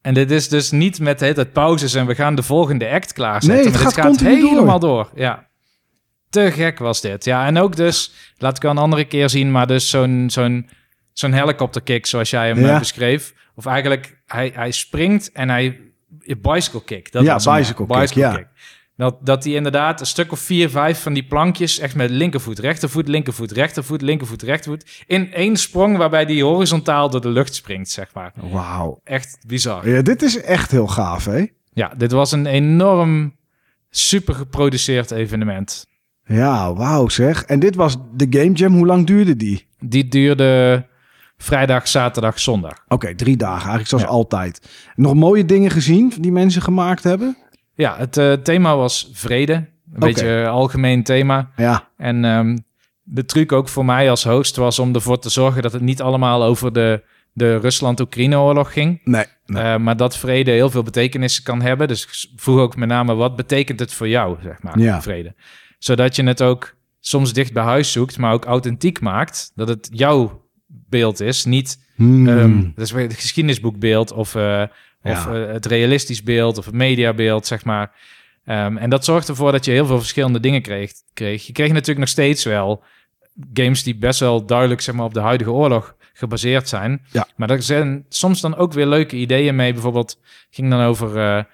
En dit is dus niet met de hele tijd pauzes en we gaan de volgende act klaarzetten. Nee, het maar dit gaat gaat continu door. helemaal door. Ja. Te gek was dit. Ja, en ook dus, laat ik wel een andere keer zien, maar dus zo'n zo'n zo'n helikopterkick zoals jij hem Ja. eh, beschreef. Of eigenlijk, hij, hij springt en hij... Bicycle kick. Dat Ja, was bicycle kick, ja. Dat, dat hij inderdaad een stuk of vier, vijf van die plankjes... echt met linkervoet, rechtervoet, linkervoet, rechtervoet, linkervoet, rechtervoet... in één sprong waarbij die horizontaal door de lucht springt, zeg maar. Wauw. Echt bizar. Ja, dit is echt heel gaaf, hè? Ja, dit was een enorm super geproduceerd evenement. Ja, wauw zeg. En dit was de Game Jam. Hoe lang duurde die? Die duurde vrijdag, zaterdag, zondag. Oké, drie dagen. Eigenlijk zoals Ja. altijd. Nog mooie dingen gezien die mensen gemaakt hebben? Ja, het eh, thema was vrede. Een beetje een algemeen thema. Ja, En ehm, de truc ook voor mij als host was om ervoor te zorgen dat het niet allemaal over de, de Rusland-Oekraïne-oorlog ging. Nee. nee. Eh, maar dat vrede heel veel betekenissen kan hebben. Dus vroeg ook met name, wat betekent het voor jou, zeg maar, Ja. vrede? Zodat je het ook soms dicht bij huis zoekt, maar ook authentiek maakt. Dat het jouw beeld is, niet Hmm. ehm, dat is weer het geschiedenisboekbeeld of, eh, of Ja. eh, het realistisch beeld of het mediabeeld, zeg maar. Ehm, en dat zorgt ervoor dat je heel veel verschillende dingen kreeg, kreeg. Je kreeg natuurlijk nog steeds wel games die best wel duidelijk zeg maar, op de huidige oorlog gebaseerd zijn. Ja. Maar er zijn soms dan ook weer leuke ideeën mee. Bijvoorbeeld ging dan over eh,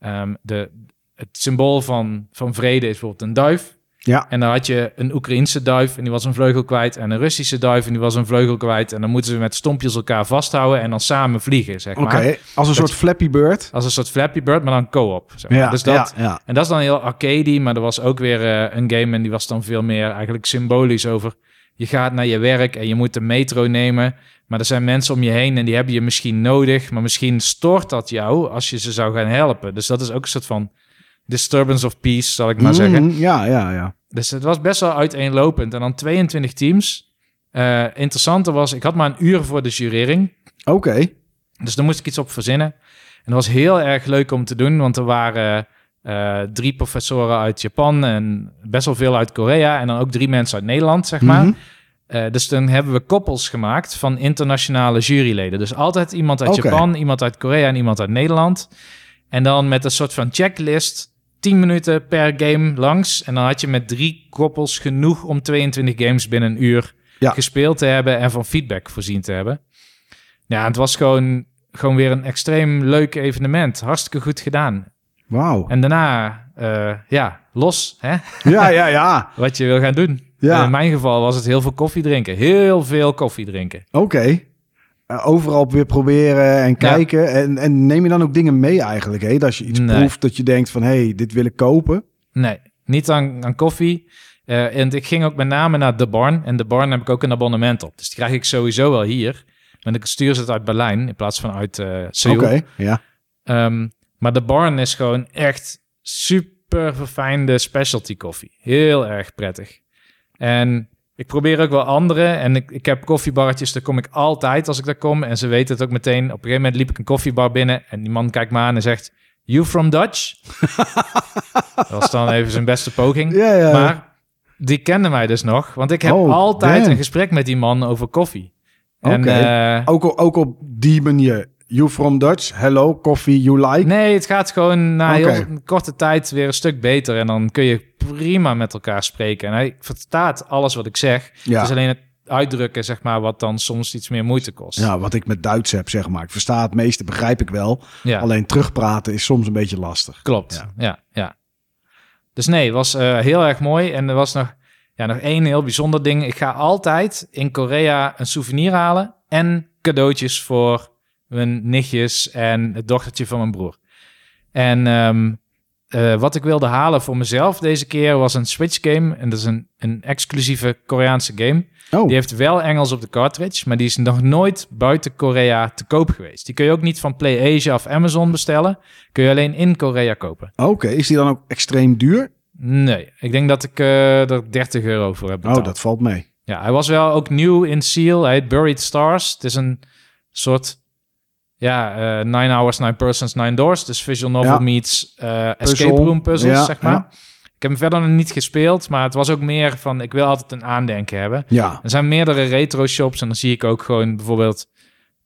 ehm, de, het symbool van, van vrede is bijvoorbeeld een duif. Ja. En dan had je een Oekraïense duif en die was een vleugel kwijt. En een Russische duif en die was een vleugel kwijt. En dan moeten ze met stompjes elkaar vasthouden en dan samen vliegen, zeg Oké, maar. als een soort Flappy Bird. Als een soort Flappy Bird, maar dan co-op. Zeg maar. Ja, dus dat, ja, ja. En dat is dan heel arcade, maar er was ook weer eh, een game en die was dan veel meer eigenlijk symbolisch over... Je gaat naar je werk en je moet de metro nemen, maar er zijn mensen om je heen en die hebben je misschien nodig, maar misschien stoort dat jou als je ze zou gaan helpen. Dus dat is ook een soort van disturbance of peace, zal ik maar zeggen. Mm, Ja, ja, ja. Dus het was best wel uiteenlopend. En dan 22 teams. Eh interessanter was, ik had maar een uur voor de jurering. Oké. Dus daar moest ik iets op verzinnen. En dat was heel erg leuk om te doen, want er waren eh, drie professoren uit Japan en best wel veel uit Korea. En dan ook drie mensen uit Nederland, zeg maar. Mhm. Eh, dus dan hebben we koppels gemaakt van internationale juryleden. Dus altijd iemand uit. Japan, iemand uit Korea en iemand uit Nederland. En dan met een soort van checklist, 10 minuten per game langs. En dan had je met drie koppels genoeg om 22 games binnen een uur Ja. gespeeld te hebben en van feedback voorzien te hebben. Ja, het was gewoon, gewoon weer een extreem leuk evenement. Hartstikke goed gedaan. Wauw. En daarna, eh, ja, los, hè? Ja, ja, ja. wat je wil gaan doen. Ja. En in mijn geval was het heel veel koffie drinken. Heel veel koffie drinken. Oké. Overal weer proberen en Ja. kijken. En, en neem je dan ook dingen mee eigenlijk? Hè? Dat als je iets Nee. proeft, dat je denkt van... hé, hey, dit wil ik kopen. Nee, niet aan, aan koffie. Eh, en ik ging ook met name naar De Barn. En De Barn heb ik ook een abonnement op. Dus die krijg ik sowieso wel hier. Want ik stuur ze het uit Berlijn in plaats van uit eh Seoul. Oké, ja. Ehm, maar de Barn is gewoon echt super verfijnde specialty koffie. Heel erg prettig. En ik probeer ook wel andere. En ik, ik heb koffiebarretjes, daar kom ik altijd als ik daar kom. En ze weten het ook meteen. Op een gegeven moment liep ik een koffiebar binnen. En die man kijkt me aan en zegt... You from Dutch? dat was dan even zijn beste poging. Ja, ja. Maar die kende mij dus nog. Want ik heb Oh, altijd damn. een gesprek met die man over koffie. En, Oké. eh, Ook, ook op die manier. You from Dutch, hello, coffee you like. Nee, het gaat gewoon na Oké. heel korte tijd weer een stuk beter. En dan kun je prima met elkaar spreken. En hij verstaat alles wat ik zeg. Ja. Het is alleen het uitdrukken, zeg maar, wat dan soms iets meer moeite kost. Ja, wat ik met Duits heb, zeg maar. Ik versta het meeste, begrijp ik wel. Ja, Alleen terugpraten is soms een beetje lastig. klopt. Ja. Ja. ja, Dus nee, het was eh, heel erg mooi. En er was nog, ja, nog één heel bijzonder ding. Ik ga altijd in Korea een souvenir halen en cadeautjes voor mijn nichtjes en het dochtertje van mijn broer. En ehm, eh, wat ik wilde halen voor mezelf deze keer was een Switch game. En dat is een, een exclusieve Koreaanse game. Oh, Die heeft wel Engels op de cartridge, maar die is nog nooit buiten Korea te koop geweest. Die kun je ook niet van PlayAsia of Amazon bestellen. Kun je alleen in Korea kopen. oké. Is die dan ook extreem duur? Nee, ik denk dat ik eh, er 30 euro voor heb betaald. Oh, dat valt mee. Ja, hij was wel ook nieuw in Seal. Hij heet Buried Stars. Het is een soort, ja, eh Nine Hours, Nine Persons, Nine Doors. Dus visual novel Ja. meets eh, escape room puzzles, Ja, zeg maar. ja. Ik heb hem verder nog niet gespeeld, maar het was ook meer van, ik wil altijd een aandenken hebben. Ja, Er zijn meerdere retro shops en dan zie ik ook gewoon bijvoorbeeld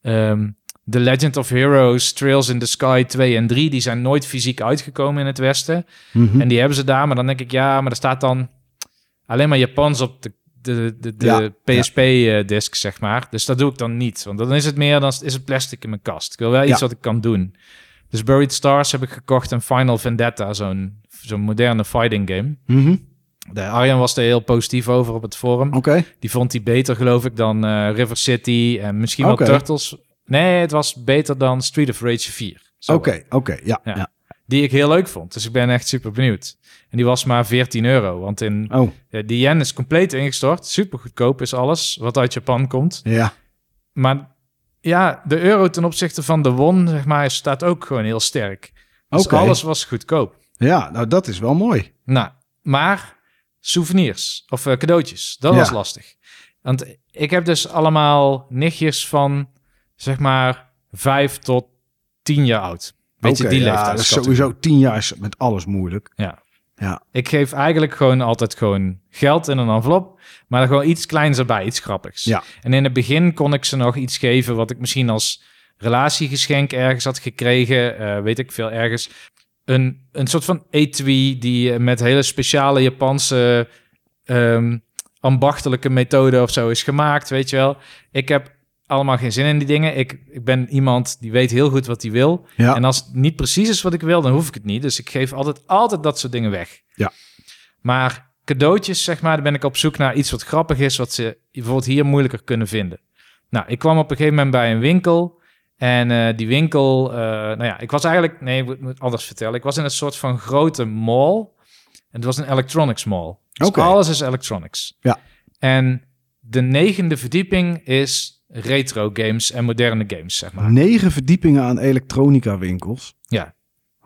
ehm The Legend of Heroes, Trails in the Sky 2 en 3. Die zijn nooit fysiek uitgekomen in het Westen. Mhm. En die hebben ze daar, maar dan denk ik, ja, maar er staat dan alleen maar Japans op de, de, de, de Ja, PSP-disc, zeg maar. Dus dat doe ik dan niet, want dan is het meer, dan is het plastic in mijn kast. Ik wil wel iets Ja. wat ik kan doen. Dus Buried Stars heb ik gekocht en Final Vendetta, zo'n zo'n moderne fighting game. Mhm. De Arjan was er heel positief over op het forum. Oké. Die vond hij beter, geloof ik, dan eh, River City en misschien wel Turtles. Nee, het was beter dan Street of Rage 4. Zo Oké, oké. Ja. ja. Die ik heel leuk vond. Dus ik ben echt super benieuwd. En die was maar 14 euro. Want in, Oh, die yen is compleet ingestort. Super goedkoop is alles wat uit Japan komt. ja. Maar ja, de euro ten opzichte van de won, zeg maar, staat ook gewoon heel sterk. Dus alles was goedkoop. Ja, nou dat is wel mooi. Nou, maar souvenirs of eh, cadeautjes. Dat Ja. was lastig. Want ik heb dus allemaal nichtjes van, zeg maar, vijf tot tien jaar oud. Beetje die ja, leeftijd. dat is sowieso tien jaar is met alles moeilijk. Ja. Ja. Ik geef eigenlijk gewoon altijd gewoon geld in een envelop, maar er gewoon iets kleins erbij, iets grappigs. Ja. En in het begin kon ik ze nog iets geven wat ik misschien als relatiegeschenk ergens had gekregen, eh, weet ik veel ergens. Een, een soort van etui die eh, met hele speciale Japanse ehm, ambachtelijke methode of zo is gemaakt, weet je wel. Ik heb allemaal geen zin in die dingen. Ik, ik ben iemand die weet heel goed wat hij wil. Ja. En als het niet precies is wat ik wil, dan hoef ik het niet. Dus ik geef altijd, altijd dat soort dingen weg. Ja. Maar cadeautjes, zeg maar, dan ben ik op zoek naar iets wat grappig is, wat ze bijvoorbeeld hier moeilijker kunnen vinden. Nou, ik kwam op een gegeven moment bij een winkel. En eh, die winkel, eh, nou ja, ik was eigenlijk, nee, ik moet- anders vertellen. Ik was in een soort van grote mall. En het was een electronics mall. Dus alles is electronics. Ja. En de negende verdieping is retro games en moderne games, zeg maar. Negen verdiepingen aan elektronica winkels. Ja.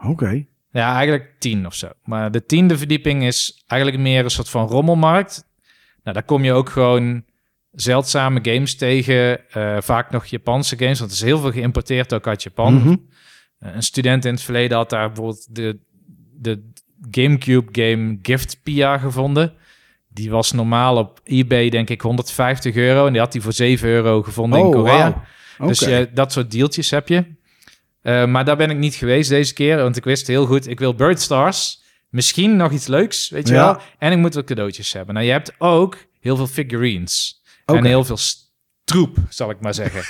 Oké. Ja, eigenlijk tien of zo. Maar de tiende verdieping is eigenlijk meer een soort van rommelmarkt. Nou, daar kom je ook gewoon zeldzame games tegen. eh, vaak nog Japanse games, want er is heel veel geïmporteerd ook uit Japan. Mhm. Eh, Een student in het verleden had daar bijvoorbeeld de, de GameCube game Gift Pia gevonden. Die was normaal op eBay denk ik 150 euro. En die had hij voor 7 euro gevonden in Oh, Korea. Dus eh, dat soort deeltjes heb je. Eh, maar daar ben ik niet geweest deze keer, want ik wist heel goed, ik wil Bird Stars. Misschien nog iets leuks, weet je Ja. wel. En ik moet wat cadeautjes hebben. Nou, je hebt ook heel veel figurines. En heel veel troep, zal ik maar zeggen.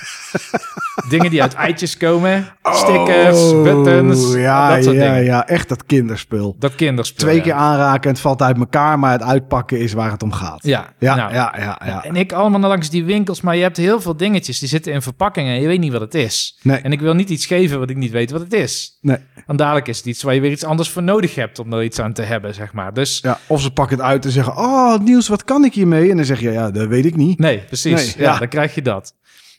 Dingen die uit eitjes komen. Stickers, Oh, buttons, Ja, dat soort ja, dingen. ja, echt dat kinderspul. Dat kinderspel. Twee ja. keer aanraken en het valt uit elkaar, maar het uitpakken is waar het om gaat. Ja, Ja, nou, ja, ja, ja. En ik allemaal langs die winkels, maar je hebt heel veel dingetjes die zitten in verpakkingen en je weet niet wat het is. Nee. En ik wil niet iets geven wat ik niet weet wat het is. Nee. Want dadelijk is het iets waar je weer iets anders voor nodig hebt om er iets aan te hebben, zeg maar. Dus Ja, of ze pakken het uit en zeggen, oh Niels, wat kan ik hiermee? En dan zeg je, ja, dat weet ik niet. nee, precies. Nee, ja. dan krijg je dat.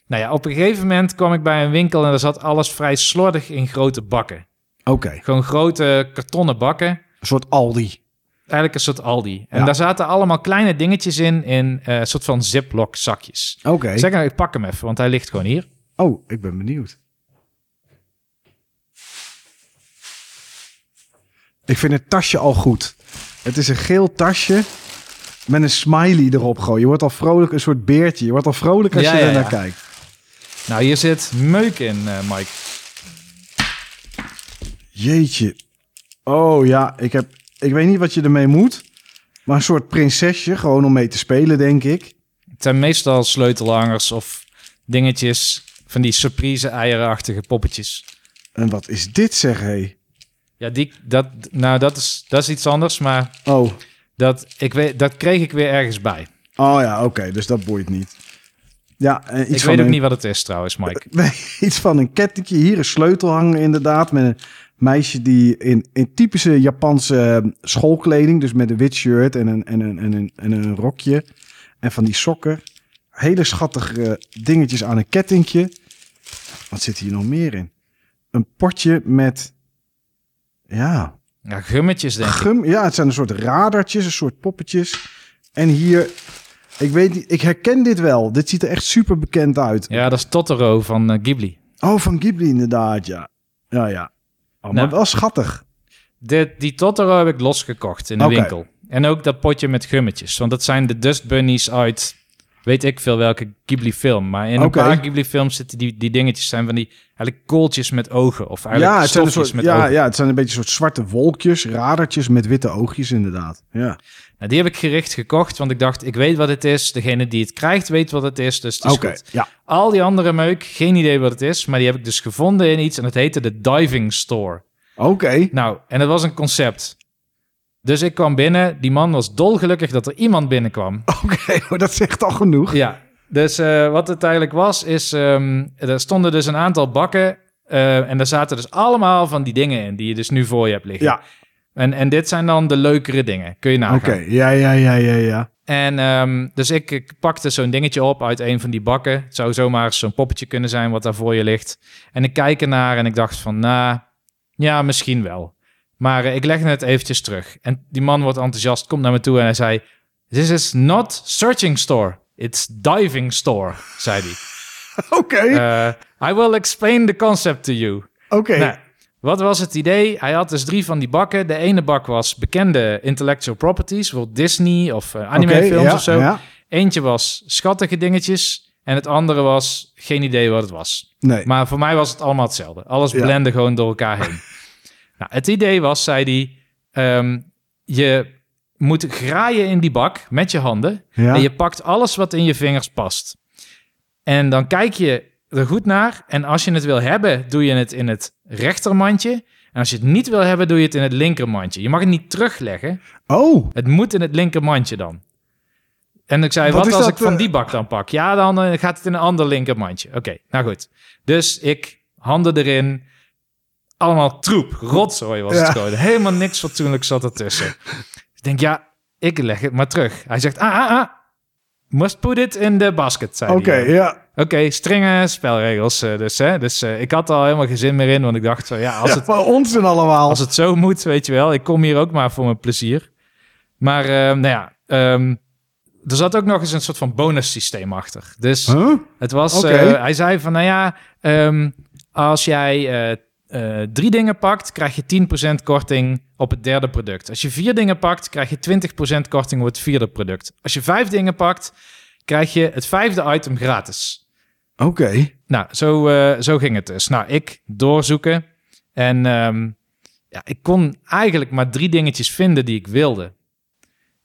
Nou ja, op een gegeven moment kwam ik bij een winkel en er zat alles vrij slordig in grote bakken. Oké, Gewoon grote kartonnen bakken. een soort Aldi. Eigenlijk een soort Aldi. En Ja. daar zaten allemaal kleine dingetjes in, in eh, een soort van ziplock zakjes. Oké. Zeg nou, ik pak hem even, want hij ligt gewoon hier. Oh, ik ben benieuwd. Ik vind het tasje al goed. Het is een geel tasje met een smiley erop gewoon. Je wordt al vrolijk, een soort beertje. Je wordt al vrolijk als Ja, je er naar ja. kijkt. Nou, hier zit meuk in, eh, Mike. Jeetje. Oh ja, ik, heb, ik weet niet wat je ermee moet. Maar een soort prinsesje, gewoon om mee te spelen, denk ik. Het zijn meestal sleutelhangers of dingetjes van die surprise eierenachtige poppetjes. En wat is dit zeg, hé? Ja, die, dat, nou, dat is, dat is iets anders, maar Oh. Dat, ik weet, dat kreeg ik weer ergens bij. oh ja, oké, dus dat boeit niet. Ja, eh, iets ik van weet ook een- niet wat het is trouwens, Mike. Nee, iets van een kettingje. Hier een sleutelhanger inderdaad. Met een meisje die in, in typische Japanse eh, schoolkleding. Dus met een wit shirt en een, en, een, en, een, en een rokje. En van die sokken. Hele schattige dingetjes aan een kettingje. Wat zit hier nog meer in? Een potje met... Ja, Ja, gummetjes denk ik. gum. Ja, het zijn een soort radertjes, een soort poppetjes. En hier... Ik weet niet, ik herken dit wel. Dit ziet er echt super bekend uit. Ja, dat is Totoro van eh, Ghibli. Oh, van Ghibli inderdaad, ja. Ja, ja. Oh, maar Nou. wel schattig. De, die Totoro heb ik losgekocht in de winkel. En ook dat potje met gummetjes. Want dat zijn de Dust Bunnies uit weet ik veel welke Ghibli film. Maar in een paar Ghibli films zitten die, die dingetjes zijn van die eigenlijk kooltjes met ogen. Of eigenlijk Ja het, zijn een stofjes soort, met ja, ogen. ja, het zijn een beetje soort zwarte wolkjes, radertjes met witte oogjes inderdaad. Ja. Nou, die heb ik gericht gekocht, want ik dacht, ik weet wat het is. Degene die het krijgt weet wat het is, dus het is goed. ja. Al die andere meuk, geen idee wat het is. Maar die heb ik dus gevonden in iets en het heette de Diving Store. Oké. Nou, en dat was een concept. Dus ik kwam binnen. Die man was dolgelukkig dat er iemand binnenkwam. Oké, maar dat zegt al genoeg. Ja, dus eh, wat het eigenlijk was, is... ehm, er stonden dus een aantal bakken... eh, en daar zaten dus allemaal van die dingen in... die je dus nu voor je hebt liggen. Ja, En, en dit zijn dan de leukere dingen. Kun je nagaan. oké. Ja, ja, ja, ja, ja. En ehm, dus ik, ik pakte zo'n dingetje op uit een van die bakken. Het zou zomaar zo'n poppetje kunnen zijn wat daar voor je ligt. En ik kijk ernaar en ik dacht van, nou, ja, misschien wel. Maar eh, ik legde het eventjes terug. En die man wordt enthousiast, komt naar me toe en hij zei... This is not searching store. It's diving store, zei hij. Oké, Eh, I will explain the concept to you. oké. Nou, wat was het idee? Hij had dus drie van die bakken. De ene bak was bekende intellectual properties, bijvoorbeeld Disney of uh, Oké, animefilms ja, of zo. ja. Eentje was schattige dingetjes en het andere was geen idee wat het was. Nee. Maar voor mij was het allemaal hetzelfde. Alles Ja. blende gewoon door elkaar heen. nou, het idee was, zei hij, ehm, je moet graaien in die bak met je handen. ja. En je pakt alles wat in je vingers past. En dan kijk je er goed naar. En als je het wil hebben, doe je het in het rechtermandje. En als je het niet wil hebben, doe je het in het linkermandje. Je mag het niet terugleggen. Oh, Het moet in het linkermandje dan. En ik zei, Wat wat, als dat, ik van eh? die bak dan pak? Ja, dan eh, gaat het in een ander linkermandje. Oké, nou goed. Dus ik handen erin. Allemaal troep, rotzooi was Ja. het gewoon. Helemaal niks fatsoenlijks zat ertussen. Ik denk, ja, ik leg het maar terug. Hij zegt, ah, ah, ah. Must put it in the basket, zei oké, ja. Oké, strenge spelregels eh, dus. Hè? Dus eh, ik had er al helemaal geen zin meer in, want ik dacht zo, ja, als ja het voor ons en allemaal. als het zo moet, weet je wel. Ik kom hier ook maar voor mijn plezier. Maar ehm, nou ja, ehm, er zat ook nog eens een soort van bonus systeem achter. Dus Huh? het was, eh, hij zei van, nou ja, ehm, als jij eh, drie dingen pakt, krijg je 10% korting op het derde product. Als je vier dingen pakt, krijg je 20% korting op het vierde product. Als je vijf dingen pakt, krijg je het vijfde item gratis. Oké. Nou, zo, eh, zo ging het dus. Nou, ik doorzoeken. En ehm, ja, ik kon eigenlijk maar drie dingetjes vinden die ik wilde.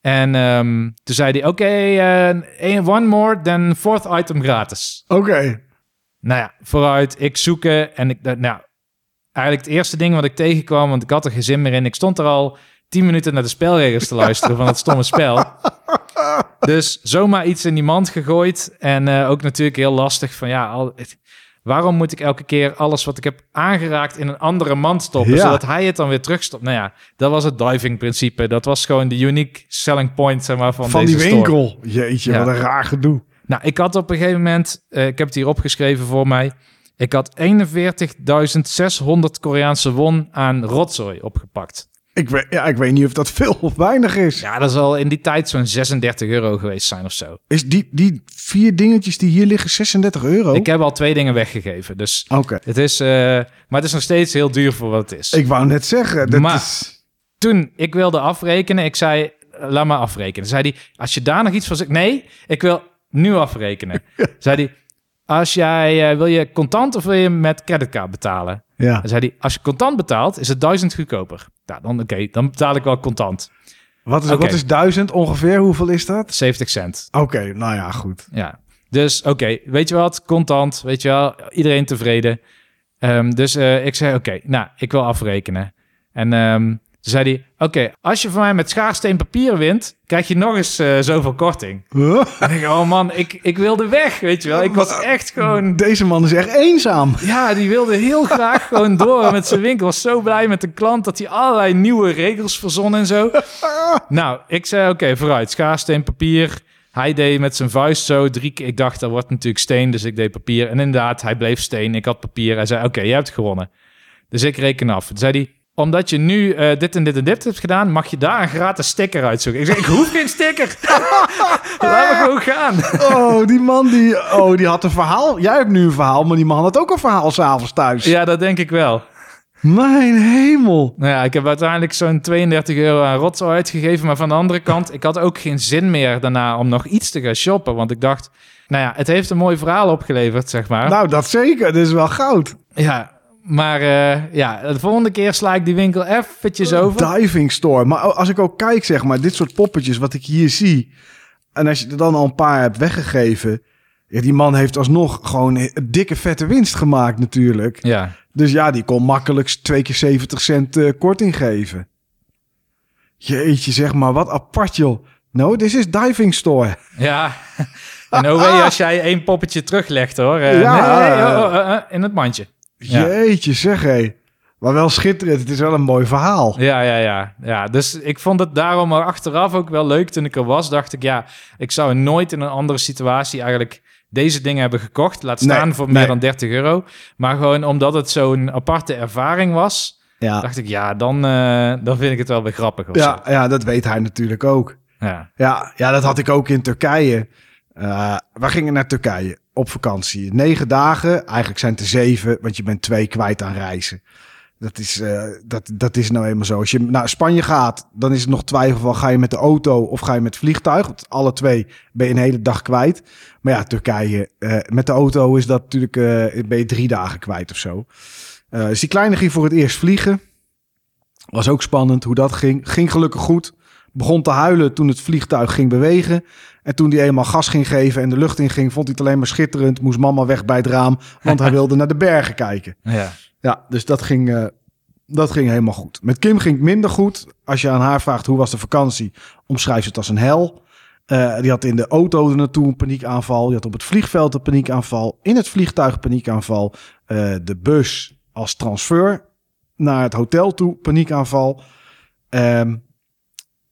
En ehm, toen zei hij, oké, eh, one more, then fourth item gratis. Oké. Nou ja, vooruit, ik zoeken. En ik, nou, eigenlijk het eerste ding wat ik tegenkwam, want ik had er geen zin meer in. Ik stond er al tien minuten naar de spelregels te luisteren van het stomme spel. Dus zomaar iets in die mand gegooid. En eh, ook natuurlijk heel lastig van ja, al, het- waarom moet ik elke keer alles wat ik heb aangeraakt in een andere mand stoppen, Ja. zodat hij het dan weer terugstopt? Nou ja, dat was het diving principe. Dat was gewoon de unique selling point zeg maar, van, Van die deze store. winkel. Jeetje, Ja. wat een raar gedoe. Nou, ik had op een gegeven moment, eh, ik heb het hier opgeschreven voor mij. Ik had 41.600 Koreaanse won aan rotzooi opgepakt. Ik weet, ja, ik weet niet of dat veel of weinig is. Ja, dat zal in die tijd zo'n 36 euro geweest zijn of zo. Is die, die vier dingetjes die hier liggen 36 euro? Ik heb al twee dingen weggegeven, dus Oké. het is, eh, maar het is nog steeds heel duur voor wat het is. Ik wou net zeggen, dat Maar- is... Toen ik wilde afrekenen, ik zei, laat maar afrekenen. Zei hij, als je daar nog iets van zegt, nee, ik wil nu afrekenen. zei hij, als jij, eh, wil je contant of wil je met creditcard betalen? Ja. Dan zei hij, als je contant betaalt, is het duizend goedkoper. Nou, dan oké, dan betaal ik wel contant. Wat is, wat is duizend ongeveer? Hoeveel is dat? 70 cent. Oké, nou ja, goed. Ja. Dus oké, weet je wat? Contant, weet je wel, iedereen tevreden. Ehm, dus eh, ik zei, oké, nou, ik wil afrekenen. En ehm, toen zei hij, oké, als je van mij met schaarsteen papier wint, krijg je nog eens eh, zoveel korting. Huh? En ik, oh man, ik, ik wilde weg, weet je wel. Ik was echt gewoon... Deze man is echt eenzaam. Ja, die wilde heel graag gewoon door met zijn winkel. Was zo blij met de klant dat hij allerlei nieuwe regels verzon en zo. Nou, ik zei oké, vooruit. Schaarsteen, papier. Hij deed met zijn vuist zo drie keer. Ik dacht, dat wordt natuurlijk steen, dus ik deed papier. En inderdaad, hij bleef steen. Ik had papier. Hij zei, oké, je hebt gewonnen. Dus ik reken af. Toen zei hij, omdat je nu eh, dit en dit en dit hebt gedaan, mag je daar een gratis sticker uitzoeken. Ik zei, ik hoef geen sticker. Laat me gewoon gaan. Oh, die man die, oh, die had een verhaal. Jij hebt nu een verhaal, maar die man had ook een verhaal s'avonds thuis. Ja, dat denk ik wel. Mijn hemel. Nou ja, ik heb uiteindelijk zo'n 32 euro aan rotzooi uitgegeven. Maar van de andere kant, ik had ook geen zin meer daarna om nog iets te gaan shoppen. Want ik dacht, nou ja, het heeft een mooi verhaal opgeleverd, zeg maar. Nou, dat zeker. Dit is wel goud. Ja, maar eh, ja, de volgende keer sla ik die winkel eventjes over. Diving store. Maar als ik ook kijk, zeg maar, dit soort poppetjes wat ik hier zie. En als je er dan al een paar hebt weggegeven. Ja, die man heeft alsnog gewoon een dikke vette winst gemaakt natuurlijk. Ja, Dus ja, die kon makkelijk twee keer 70 cent eh, korting geven. Jeetje, zeg maar, wat apart joh. No, this is diving store. ja. En OW als jij één poppetje teruglegt hoor. Eh, Ja. nee, nee, oh, oh, eh, in het mandje. Ja. Jeetje, zeg hé. Maar wel schitterend. Het is wel een mooi verhaal. Ja, ja, ja, ja. Dus ik vond het daarom maar achteraf ook wel leuk. Toen ik er was, dacht ik, ja, ik zou nooit in een andere situatie eigenlijk deze dingen hebben gekocht. Laat Nee, staan voor nee. meer dan 30 euro. Maar gewoon omdat het zo'n aparte ervaring was. Ja, dacht ik, ja, dan, eh, dan vind ik het wel weer grappig. ja, ja, dat weet hij natuurlijk ook. ja. Ja, ja, dat had ik ook in Turkije. Eh we gingen naar Turkije op vakantie. Negen dagen, eigenlijk zijn het er zeven, want je bent twee kwijt aan reizen. Dat is, eh, dat, dat is nou eenmaal zo. Als je naar Spanje gaat, dan is het nog twijfel van ga je met de auto of ga je met vliegtuig. Want alle twee ben je een hele dag kwijt. Maar ja, Turkije, eh, met de auto is dat natuurlijk, eh, ben je drie dagen kwijt of zo. Dus die kleine ging voor het eerst vliegen. Was ook spannend hoe dat ging. Ging gelukkig goed. Begon te huilen toen het vliegtuig ging bewegen. En toen hij eenmaal gas ging geven en de lucht in ging, vond hij het alleen maar schitterend. Moest mama weg bij het raam, want hij wilde naar de bergen kijken. Ja. Ja, dus dat ging, eh, dat ging helemaal goed. Met Kim ging het minder goed. Als je aan haar vraagt hoe was de vakantie, omschrijft ze het als een hel. Eh, die had in de auto er naartoe een paniekaanval. Die had op het vliegveld een paniekaanval. In het vliegtuig een paniekaanval. Eh, de bus als transfer naar het hotel toe paniekaanval. Ehm,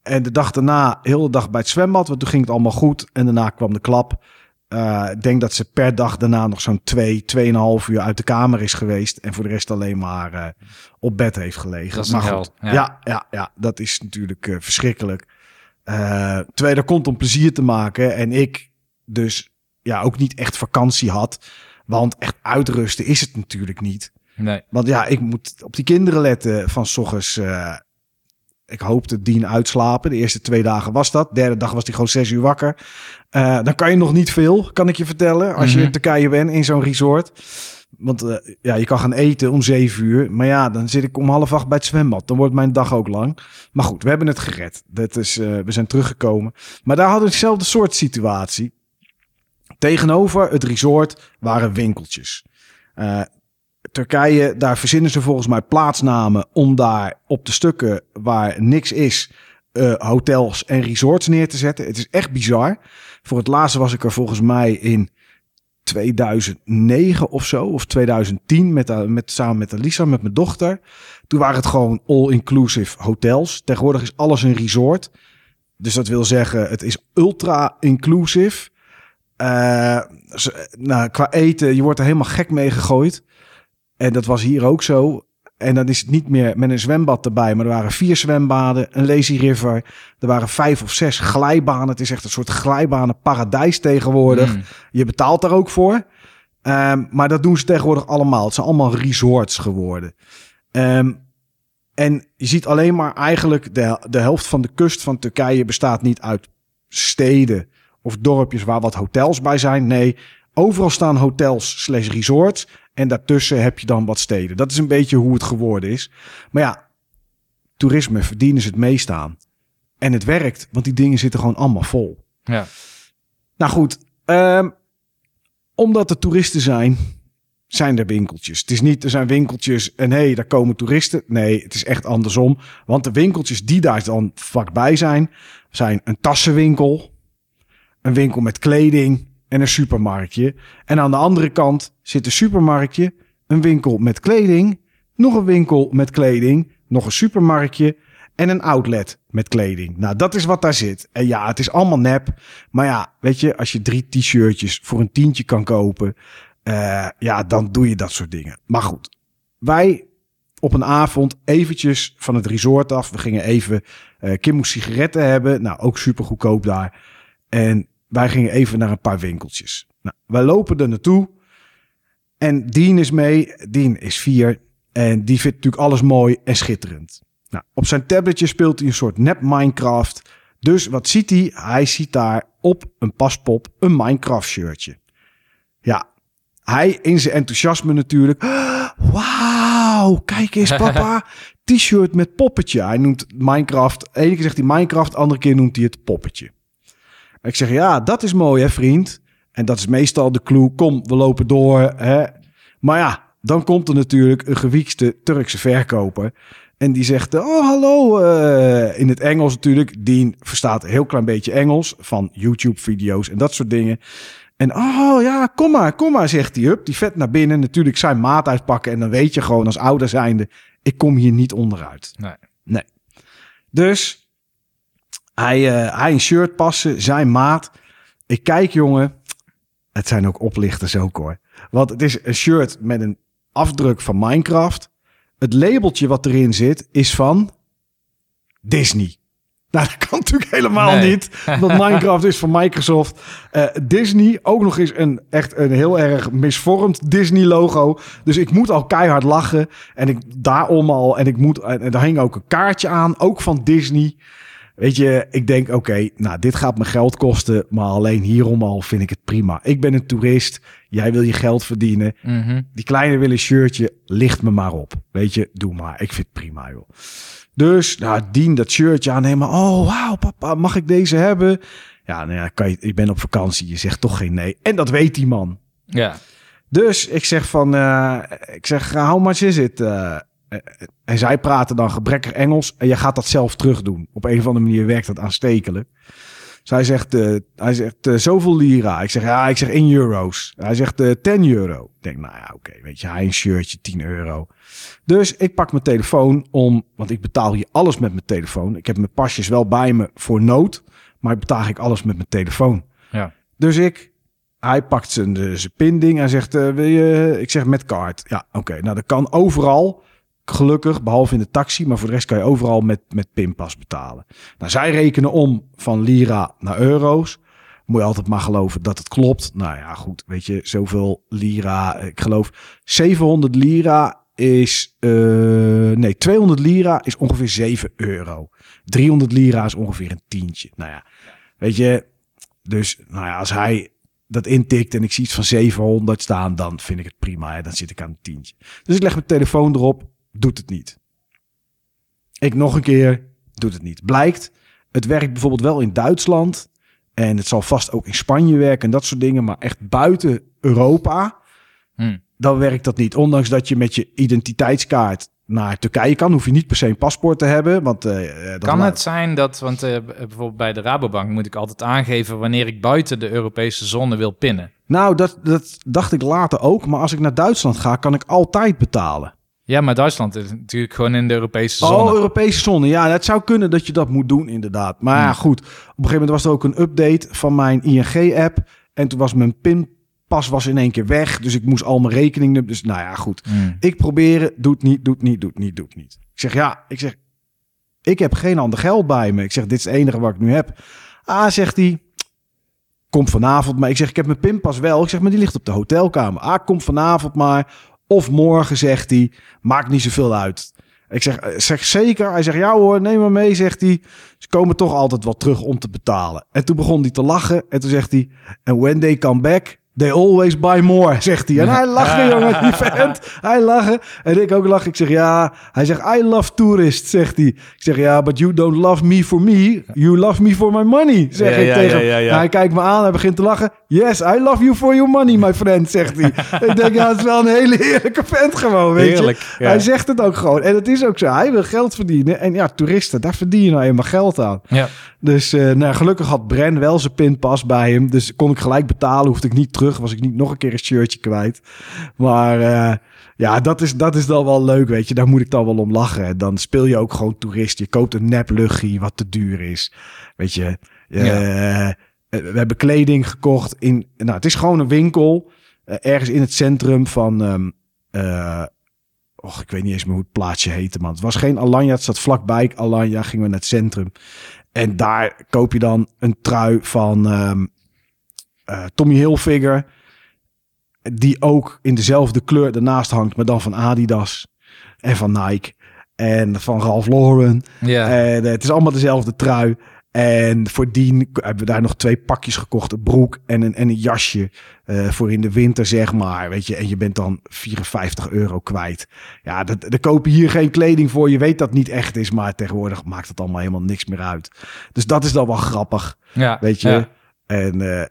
en de dag daarna, heel de dag bij het zwembad. Want toen ging het allemaal goed. En daarna kwam de klap. Eh, ik denk dat ze per dag daarna nog zo'n twee, tweeënhalf uur uit de kamer is geweest. En voor de rest alleen maar eh, op bed heeft gelegen. Dat is maar goed, ja. ja. Ja, ja, dat is natuurlijk eh, verschrikkelijk. Terwijl er komt om plezier te maken. En ik dus ja, ook niet echt vakantie had. Want echt uitrusten is het natuurlijk niet. Nee. Want ja, ik moet op die kinderen letten van s ochtends. Ik hoopte Dien uitslapen. De eerste twee dagen was dat. De derde dag was hij gewoon zes uur wakker. Eh, dan kan je nog niet veel, kan ik je vertellen. Als je Mhm. in Turkije bent in zo'n resort. Want eh, ja, je kan gaan eten om zeven uur. Maar ja, dan zit ik om half acht bij het zwembad. Dan wordt mijn dag ook lang. Maar goed, we hebben het gered. Dat is, eh, we zijn teruggekomen. Maar daar hadden we dezelfde soort situatie. Tegenover het resort waren winkeltjes. Eh, Turkije, daar verzinnen ze volgens mij plaatsnamen om daar op de stukken waar niks is, eh, hotels en resorts neer te zetten. Het is echt bizar. Voor het laatste was ik er volgens mij in 2009 of zo, of 2010, met, eh, met, samen met Elisa, met mijn dochter. Toen waren het gewoon all-inclusive hotels. Tegenwoordig is alles een resort. Dus dat wil zeggen, het is ultra-inclusive. Eh, nou, qua eten, je wordt er helemaal gek mee gegooid. En dat was hier ook zo. En dan is het niet meer met een zwembad erbij, maar er waren vier zwembaden, een lazy river. Er waren vijf of zes glijbanen. Het is echt een soort glijbanen paradijs tegenwoordig. Mm. Je betaalt daar ook voor. Ehm, maar dat doen ze tegenwoordig allemaal. Het zijn allemaal resorts geworden. Ehm, en je ziet alleen maar eigenlijk de, de helft van de kust van Turkije bestaat niet uit steden of dorpjes waar wat hotels bij zijn. Nee, overal staan hotels slash resorts. En daartussen heb je dan wat steden. Dat is een beetje hoe het geworden is. Maar ja, toerisme verdienen ze het meest aan. En het werkt, want die dingen zitten gewoon allemaal vol. Ja. Nou goed, ehm, omdat er toeristen zijn, zijn er winkeltjes. Het is niet, er zijn winkeltjes en hé, hey, daar komen toeristen. Nee, het is echt andersom. Want de winkeltjes die daar dan vlakbij zijn, zijn een tassenwinkel, een winkel met kleding en een supermarktje. En aan de andere kant zit een supermarktje, een winkel met kleding, nog een winkel met kleding, nog een supermarktje en een outlet met kleding. Nou, dat is wat daar zit. En ja, het is allemaal nep. Maar ja, weet je, als je drie t-shirtjes voor een tientje kan kopen, eh, ja, dan doe je dat soort dingen. Maar goed, wij op een avond eventjes van het resort af. We gingen even, eh Kim sigaretten hebben. Nou, ook super goedkoop daar. En wij gingen even naar een paar winkeltjes. Nou, wij lopen er naartoe. En Dean is mee. Dean is vier. En die vindt natuurlijk alles mooi en schitterend. Nou, op zijn tabletje speelt hij een soort nep Minecraft. Dus wat ziet hij? Hij ziet daar op een paspop een Minecraft shirtje. Ja, hij in zijn enthousiasme natuurlijk. Wauw, kijk eens papa. T-shirt met poppetje. Hij noemt Minecraft. De ene keer zegt hij Minecraft, de andere keer noemt hij het poppetje. Ik zeg ja, dat is mooi hè vriend. En dat is meestal de clue. Kom, we lopen door. Hè. Maar ja, dan komt er natuurlijk een gewiekste Turkse verkoper. En die zegt, oh hallo, eh, in het Engels natuurlijk. Die verstaat een heel klein beetje Engels van YouTube-video's en dat soort dingen. En oh ja, kom maar, kom maar, zegt hij. Hup, die vet naar binnen. Natuurlijk zijn maat uitpakken. En dan weet je gewoon als ouder zijnde, ik kom hier niet onderuit. Nee. Nee. Dus hij, eh, hij een shirt passen, zijn maat. Ik kijk, jongen. Het zijn ook oplichters ook hoor. Want het is een shirt met een afdruk van Minecraft. het labeltje wat erin zit is van Disney. Nou, dat kan natuurlijk helemaal Nee. niet. Want Minecraft is van Microsoft. Eh, Disney, ook nog eens een echt een heel erg misvormd Disney-logo. Dus ik moet al keihard lachen. En ik daarom al. En ik moet. En daar hing ook een kaartje aan, ook van Disney. Weet je, ik denk, oké, nou, dit gaat me geld kosten. Maar alleen hierom al vind ik het prima. Ik ben een toerist. Jij wil je geld verdienen. Mhm. Die kleine wil een shirtje, licht me maar op. Weet je, doe maar. Ik vind het prima, joh. Dus, nou, dien dat shirtje aan helemaal. Oh, wauw, papa, mag ik deze hebben? Ja, nou ja, kan je, ik ben op vakantie. Je zegt toch geen nee. En dat weet die man. Ja. Dus ik zeg van, eh, ik zeg, how much is it? Eh, eh, en zij praten dan gebrekkig Engels en je gaat dat zelf terug doen. Op een of andere manier werkt dat aanstekelijk. Zij zegt, eh, hij zegt eh, zoveel lira. Ik zeg, ja, ik zeg in euro's. Hij zegt eh 10 euro. Ik denk, nou ja, oké, weet je, hij een shirtje, 10 euro. Dus ik pak mijn telefoon om, want ik betaal hier alles met mijn telefoon. Ik heb mijn pasjes wel bij me voor nood, maar ik betaal ik alles met mijn telefoon. Ja. Dus ik, hij pakt zijn, eh, zijn pinding en zegt, eh, wil je, ik zeg met kaart. Ja, oké, nou dat kan overal, gelukkig, behalve in de taxi, maar voor de rest kan je overal met, met pinpas betalen. Nou, zij rekenen om van lira naar euro's. Moet je altijd maar geloven dat het klopt. Nou ja, goed, weet je, zoveel lira, ik geloof 700 lira is, eh, nee, 200 lira is ongeveer 7 euro. 300 lira is ongeveer een tientje. Nou ja, weet je, dus nou ja, als hij dat intikt en ik zie iets van 700 staan, dan vind ik het prima. Dan zit ik aan een tientje. Dus ik leg mijn telefoon erop, doet het niet. Ik nog een keer, doet het niet. Blijkt, het werkt bijvoorbeeld wel in Duitsland. En het zal vast ook in Spanje werken en dat soort dingen. Maar echt buiten Europa, Hm. dan werkt dat niet. Ondanks dat je met je identiteitskaart naar Turkije kan, hoef je niet per se een paspoort te hebben. Want, eh, dat Kan het zijn dat, want eh, bijvoorbeeld bij de Rabobank moet ik altijd aangeven wanneer ik buiten de Europese zone wil pinnen. Nou, dat, dat dacht ik later ook. Maar als ik naar Duitsland ga, kan ik altijd betalen. Ja, maar Duitsland is natuurlijk gewoon in de Europese zone. Oh, Europese zone. Ja, het zou kunnen dat je dat moet doen, inderdaad. Maar ja, Hmm. goed. Op een gegeven moment was er ook een update van mijn ING-app. En toen was mijn pinpas was in één keer weg. Dus ik moest al mijn rekeningen... Dus nou ja, goed. Hm. Ik proberen, doet niet, doet niet, doet niet, doet niet. Ik zeg ja, ik zeg, ik heb geen ander geld bij me. Ik zeg, dit is het enige wat ik nu heb. Ah, zegt hij, kom vanavond maar. Ik zeg, ik heb mijn pinpas wel. Ik zeg, maar die ligt op de hotelkamer. Ah, kom vanavond maar. Of morgen, zegt hij, maakt niet zoveel uit. Ik zeg, eh, zeg zeker. Hij zegt, ja hoor, neem maar mee, zegt hij. Ze komen toch altijd wel terug om te betalen. En toen begon hij te lachen. En toen zegt hij, and when they come back, they always buy more, zegt hij. En hij lachen, jongen, die vent. Hij lachen. En ik ook lachen. Ik zeg, ja. Hij zegt, I love tourists, zegt hij. Ik zeg, ja, but you don't love me for me. You love me for my money, zeg Ja, ik ja, tegen ja, hem. Hij kijkt me aan, hij begint te lachen. Yes, I love you for your money, my friend, zegt hij. ik denk, ja, het is wel een hele heerlijke vent gewoon, weet je. Heerlijk, ja. Hij zegt het ook gewoon. En het is ook zo. Hij wil geld verdienen. En ja, toeristen, daar verdien je nou eenmaal geld aan. Ja. Dus eh, nou, gelukkig had Bren wel zijn pinpas bij hem. Dus kon ik gelijk betalen. Hoefde ik niet terug. Was ik niet nog een keer een shirtje kwijt. Maar eh, ja, dat is, dat is dan wel leuk, weet je. Daar moet ik dan wel om lachen. Dan speel je ook gewoon toerist. Je koopt een nep luchtje wat te duur is. Weet je. eh, we hebben kleding gekocht in... Nou, het is gewoon een winkel. ergens in het centrum van... eh, Och, ik weet niet eens meer hoe het plaatsje heette, man. Het was geen Alanya, het zat vlakbij Alanya. Gingen we naar het centrum. En daar koop je dan een trui van ehm, eh, Tommy Hilfiger. Die ook in dezelfde kleur ernaast hangt, maar dan van Adidas. En van Nike. En van Ralph Lauren. Ja. En eh, het is allemaal dezelfde trui. En voordien hebben we daar nog twee pakjes gekocht. Een broek en een, en een jasje. eh, voor in de winter, zeg maar. Weet je, en je bent dan 54 euro kwijt. Ja, dat, koop je hier geen kleding voor. Je weet dat het niet echt is. Maar tegenwoordig maakt het allemaal helemaal niks meer uit. Dus dat is dan wel grappig. ja. Weet je. Ja. En, eh,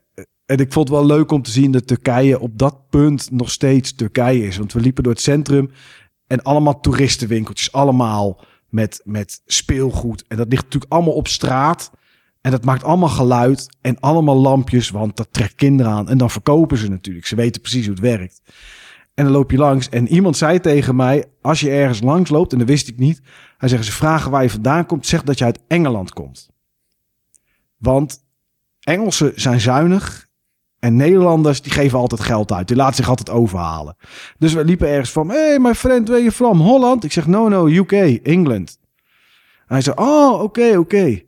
en ik vond het wel leuk om te zien dat Turkije op dat punt nog steeds Turkije is. Want we liepen door het centrum en allemaal toeristenwinkeltjes. Allemaal met, met speelgoed. En dat ligt natuurlijk allemaal op straat. En dat maakt allemaal geluid en allemaal lampjes, want dat trekt kinderen aan. En dan verkopen ze natuurlijk. Ze weten precies hoe het werkt. En dan loop je langs en iemand zei tegen mij, als je ergens langs loopt, en dat wist ik niet. Hij zegt, ze vragen waar je vandaan komt, zeg dat je uit Engeland komt. Want Engelsen zijn zuinig En Nederlanders, die geven altijd geld uit. Die laten zich altijd overhalen. Dus we liepen ergens van, hey, my friend, where you from? Holland? Ik zeg, no, no, UK, England. En hij zei, oh, oké, oké.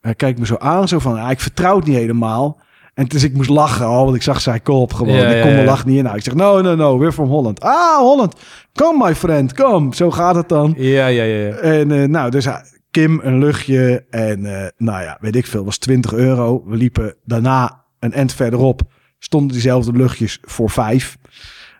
Hij kijkt me zo aan, zo van, ah, ik vertrouw het niet helemaal. En dus ik moest lachen, oh, want ik zag zijn kop gewoon. Ja, ik ja, kon ja. lach niet in. Nou, ik zeg, no, no, no, we're from Holland. Ah, Holland. Come, my friend, come. Zo gaat het dan. Ja, ja, ja. ja. En eh, nou, dus hij- Kim een luchtje. En eh, nou ja, weet ik veel, was 20 euro. We liepen daarna een end verderop. Stonden diezelfde luchtjes voor vijf.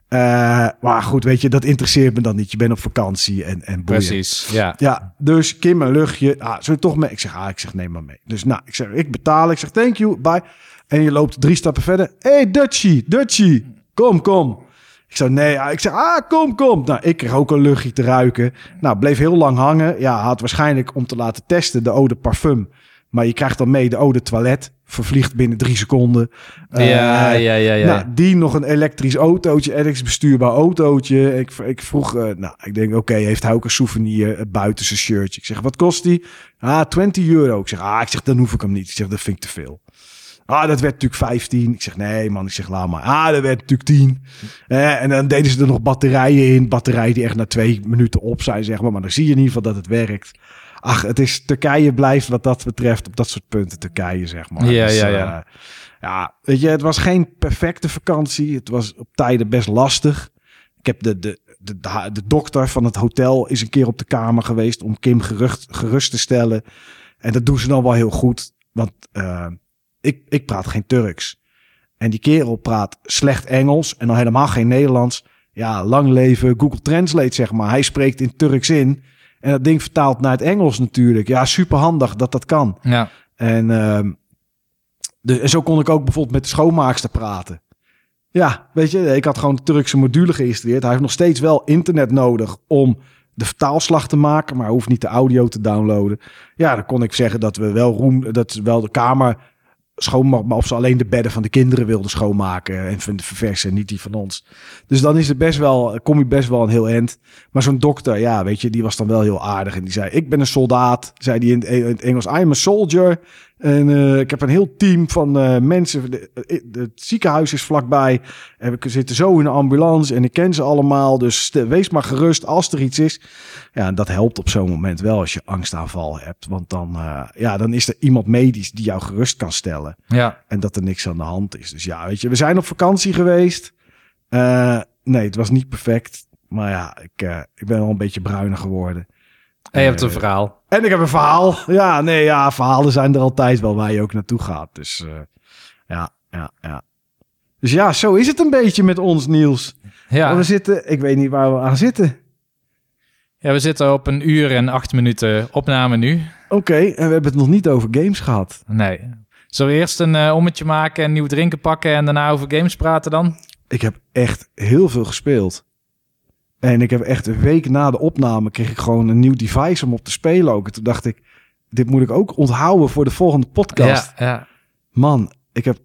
Eh, maar goed, weet je, dat interesseert me dan niet. Je bent op vakantie en, en boeien. Precies, ja. Ja, dus Kim een luchtje. Ah, zullen we toch mee? Ik zeg, ah, ik zeg, neem maar mee. Dus nou, ik zeg, ik betaal. Ik zeg, thank you, bye. En je loopt drie stappen verder. hey, Dutchie, Dutchie, kom, kom. Ik zei, nee. ah, Ik zeg, ah, kom, kom. Nou, ik kreeg ook een luchtje te ruiken. Nou, bleef heel lang hangen. Ja, had waarschijnlijk om te laten testen de eau de parfum. Maar je krijgt dan mee de eau de toilet. Vervliegt binnen drie seconden. Ja, ja, Eh, ja, ja. ja. nou, die nog een elektrisch autootje, elektrisch bestuurbaar autootje. Ik, ik vroeg, eh, nou, ik denk, oké, heeft hij ook een souvenir eh, buiten zijn shirtje? Ik zeg, wat kost die? Ah, 20 euro. Ik zeg, ah, ik zeg, dan hoef ik hem niet. Ik zeg, dat vind ik te veel. Ah, dat werd natuurlijk 15. Ik zeg, nee man, ik zeg, laat maar. Ah, dat werd natuurlijk 10. Eh, en dan deden ze er nog batterijen in. Batterijen die echt na twee minuten op zijn, zeg maar. Maar dan zie je in ieder geval dat het werkt. Ach, het is, Turkije blijft wat dat betreft op dat soort punten Turkije, zeg maar. Ja, ja, ja. eh, ja, weet je, het was geen perfecte vakantie. Het was op tijden best lastig. Ik heb de, de, de, de, dokter van het hotel is een keer op de kamer geweest om Kim gerust, gerust te stellen. En dat doen ze dan wel heel goed. Want eh, ik, ik praat geen Turks. En die kerel praat slecht Engels en dan helemaal geen Nederlands. Ja, lang leven Google Translate, zeg maar. Hij spreekt in Turks in. En dat ding vertaalt naar het Engels natuurlijk. Ja, super handig dat dat kan. ja. En, de, en zo kon ik ook bijvoorbeeld met de schoonmaakster praten. Ja, weet je, ik had gewoon de Turkse module geïnstalleerd. Hij heeft nog steeds wel internet nodig om de vertaalslag te maken, maar hij hoeft niet de audio te downloaden. Ja, dan kon ik zeggen dat we wel roem, dat wel de kamer schoonmaken, maar of ze alleen de bedden van de kinderen wilden schoonmaken en verversen, niet die van ons. Dus dan is het best wel, kom je best wel een heel eind. Maar zo'n dokter, ja, weet je, die was dan wel heel aardig en die zei: Ik ben een soldaat, zei die in het Engels. I'm a soldier. En eh, ik heb een heel team van eh, mensen. De- eh, Het ziekenhuis is vlakbij. En we zitten zo in een ambulance. En ik ken ze allemaal. Dus wees maar gerust als er iets is. Ja, en dat helpt op zo'n moment wel als je angstaanval hebt. Want dan, ja, dan is er iemand medisch die jou gerust kan stellen. ja. En dat er niks aan de hand is. Dus ja, weet je, we zijn op vakantie geweest. Nee, het was niet perfect. Maar ja, ik, ik ben wel een beetje bruiner geworden. En je hebt een Eh, verhaal. en ik heb een verhaal. Ja, nee, ja, verhalen zijn er altijd wel waar je ook naartoe gaat. Dus eh, ja, ja, ja. Dus ja, zo is het een beetje met ons, Niels. Ja. We zitten, ik weet niet waar we aan zitten. ja, we zitten op een uur en acht minuten opname nu. Oké, en we hebben het nog niet over games gehad. Nee. Zullen we eerst een eh, ommetje maken en nieuw drinken pakken en daarna over games praten dan? Ik heb echt heel veel gespeeld. En ik heb echt een week na de opname kreeg ik gewoon een nieuw device om op te spelen ook. En toen dacht ik, dit moet ik ook onthouden voor de volgende podcast. Ja, ja. Man, ik heb.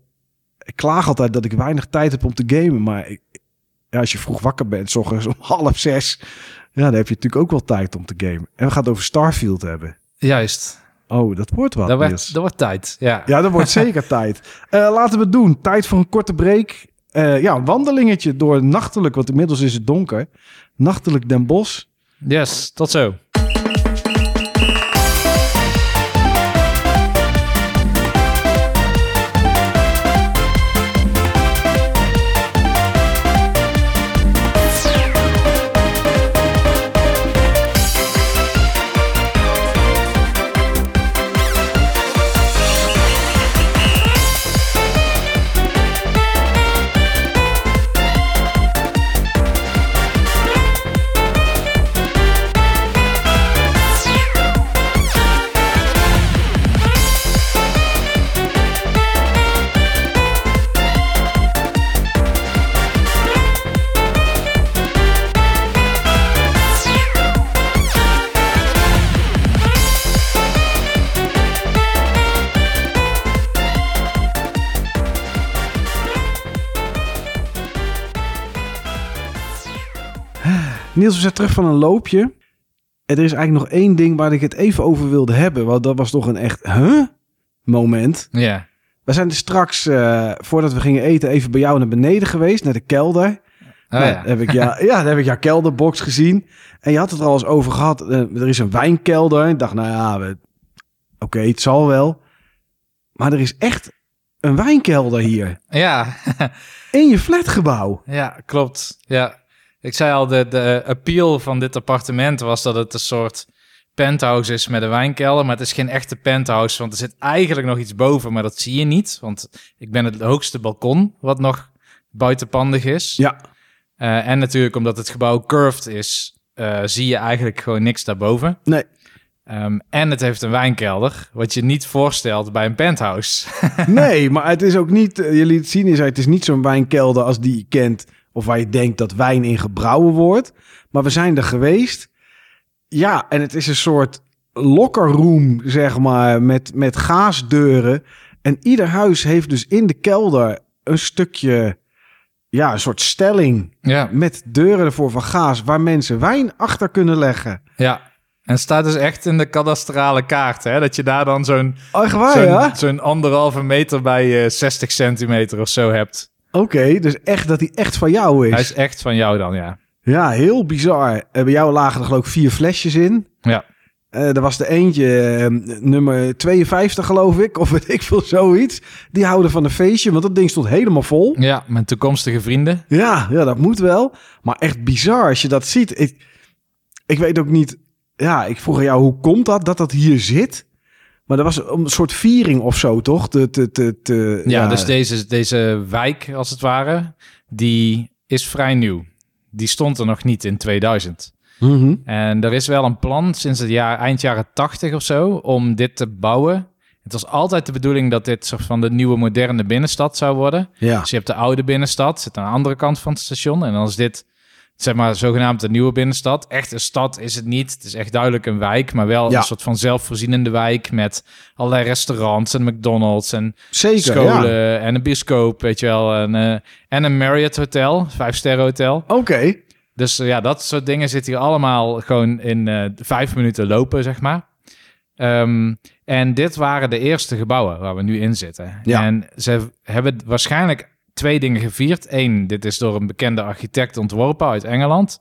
Ik klaag altijd dat ik weinig tijd heb om te gamen. Maar ik, ja, als je vroeg wakker bent, s ochtends om half zes. Ja, dan heb je natuurlijk ook wel tijd om te gamen. En we gaan het over Starfield hebben. Juist. Oh, dat wordt wat. Dat wordt, dat wordt tijd. Ja. Ja, dat wordt zeker tijd. Eh, laten we het doen. Tijd voor een korte break. Eh, ja, wandelingetje door nachtelijk, want inmiddels is het donker. Nachtelijk Den Bosch. Yes, tot zo. We zijn terug van een loopje. En er is eigenlijk nog één ding waar ik het even over wilde hebben. Want dat was toch een echt, huh? Moment. Ja. We zijn dus straks, eh, voordat we gingen eten, even bij jou naar beneden geweest, naar de kelder. Oh, ja. heb ik, ja, ja, daar heb ik jouw kelderbox gezien. En je had het er al eens over gehad. eh, er is een wijnkelder. Ik dacht, nou ja, oké, het zal wel. Maar er is echt een wijnkelder hier. ja. In je flatgebouw. Ja, klopt. Ja. Ik zei al, de, de appeal van dit appartement was dat het een soort penthouse is met een wijnkelder. Maar het is geen echte penthouse, want er zit eigenlijk nog iets boven, maar dat zie je niet. Want ik ben het hoogste balkon, wat nog buitenpandig is. Ja, Eh, en natuurlijk omdat het gebouw curved is, eh, zie je eigenlijk gewoon niks daarboven. nee. Ehm, en het heeft een wijnkelder, wat je niet voorstelt bij een penthouse. Nee, maar het is ook niet, eh, het zien, zei het is niet zo'n wijnkelder als die je kent. Of waar je denkt dat wijn in gebrouwen wordt. Maar we zijn er geweest. Ja, en het is een soort locker room, zeg maar, met, met gaasdeuren. En ieder huis heeft dus in de kelder een stukje, ja, een soort stelling ja. met deuren ervoor van gaas, waar mensen wijn achter kunnen leggen. ja. En staat dus echt in de kadastrale kaart, hè? Dat je daar dan zo'n Oh, zo'n ja? zo'n anderhalve meter bij eh 60 centimeter of zo hebt. Oké, dus echt dat hij echt van jou is. Hij is echt van jou dan, ja. Ja, heel bizar. Bij jou lagen er geloof ik vier flesjes in. Ja, Eh er was er eentje, eh, nummer 52 geloof ik, of weet ik veel, zoiets. Die houden van een feestje, want dat ding stond helemaal vol. ja mijn toekomstige vrienden. Ja, ja, dat moet wel. Maar echt bizar als je dat ziet. Ik, ik weet ook niet, ja, ik vroeg aan jou, hoe komt dat, dat dat hier zit? Maar dat was een soort viering of zo, toch? Te, te, te, Ja, dus deze, deze wijk, als het ware, die is vrij nieuw. Die stond er nog niet in 2000. Mhm. En er is wel een plan sinds het jaar, eind jaren 80 of zo om dit te bouwen. Het was altijd de bedoeling dat dit soort van de nieuwe moderne binnenstad zou worden. Ja, Dus je hebt de oude binnenstad, zit aan de andere kant van het station. En dan is dit, zeg maar, zogenaamd de nieuwe binnenstad. Echt een stad is het niet. Het is echt duidelijk een wijk, maar wel Ja. een soort van zelfvoorzienende wijk met allerlei restaurants en McDonald's en zeker. scholen Ja. en een bioscoop, weet je wel. En, eh, en een Marriott hotel, vijf sterren hotel. Oké, Dus eh, ja, dat soort dingen zitten hier allemaal gewoon in eh, vijf minuten lopen, zeg maar. Ehm, en dit waren de eerste gebouwen waar we nu in zitten. Ja. En ze hebben waarschijnlijk twee dingen gevierd. Eén, dit is door een bekende architect ontworpen uit Engeland.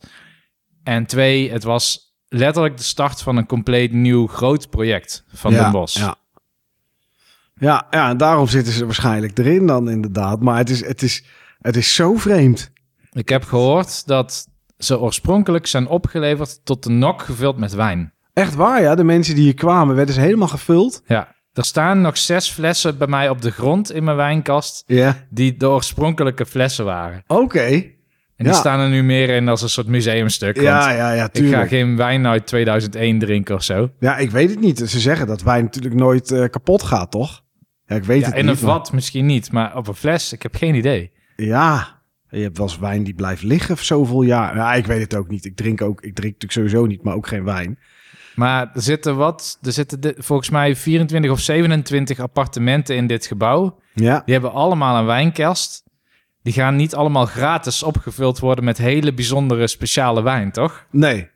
En twee, het was letterlijk de start van een compleet nieuw groot project van ja, Den Bosch. Ja. Ja, ja, en daarom zitten ze waarschijnlijk erin dan inderdaad. Maar het is, het is, het is zo vreemd. Ik heb gehoord dat ze oorspronkelijk zijn opgeleverd tot de nok gevuld met wijn. Echt waar, ja. De mensen die hier kwamen, werden ze helemaal gevuld. Ja, er staan nog zes flessen bij mij op de grond in mijn wijnkast... Ja. die de oorspronkelijke flessen waren. Oké. En die staan er nu meer in als een soort museumstuk. Ja, ja, ja, ik ga tuurlijk. geen wijn uit 2001 drinken of zo. Ja, ik weet het niet. Ze zeggen dat wijn natuurlijk nooit eh, kapot gaat, toch? Ja, ik weet Ja, het in niet. een vat misschien niet, maar op een fles, ik heb geen idee. Ja. Je hebt wel eens wijn die blijft liggen voor zoveel jaar. Ja, ik weet het ook niet. Ik drink ook, ik drink natuurlijk sowieso niet, maar ook geen wijn. Maar er zitten wat, er zitten de- volgens mij 24 of 27 appartementen in dit gebouw. Ja. Die hebben allemaal een wijnkast. Die gaan niet allemaal gratis opgevuld worden met hele bijzondere speciale wijn, toch? Nee.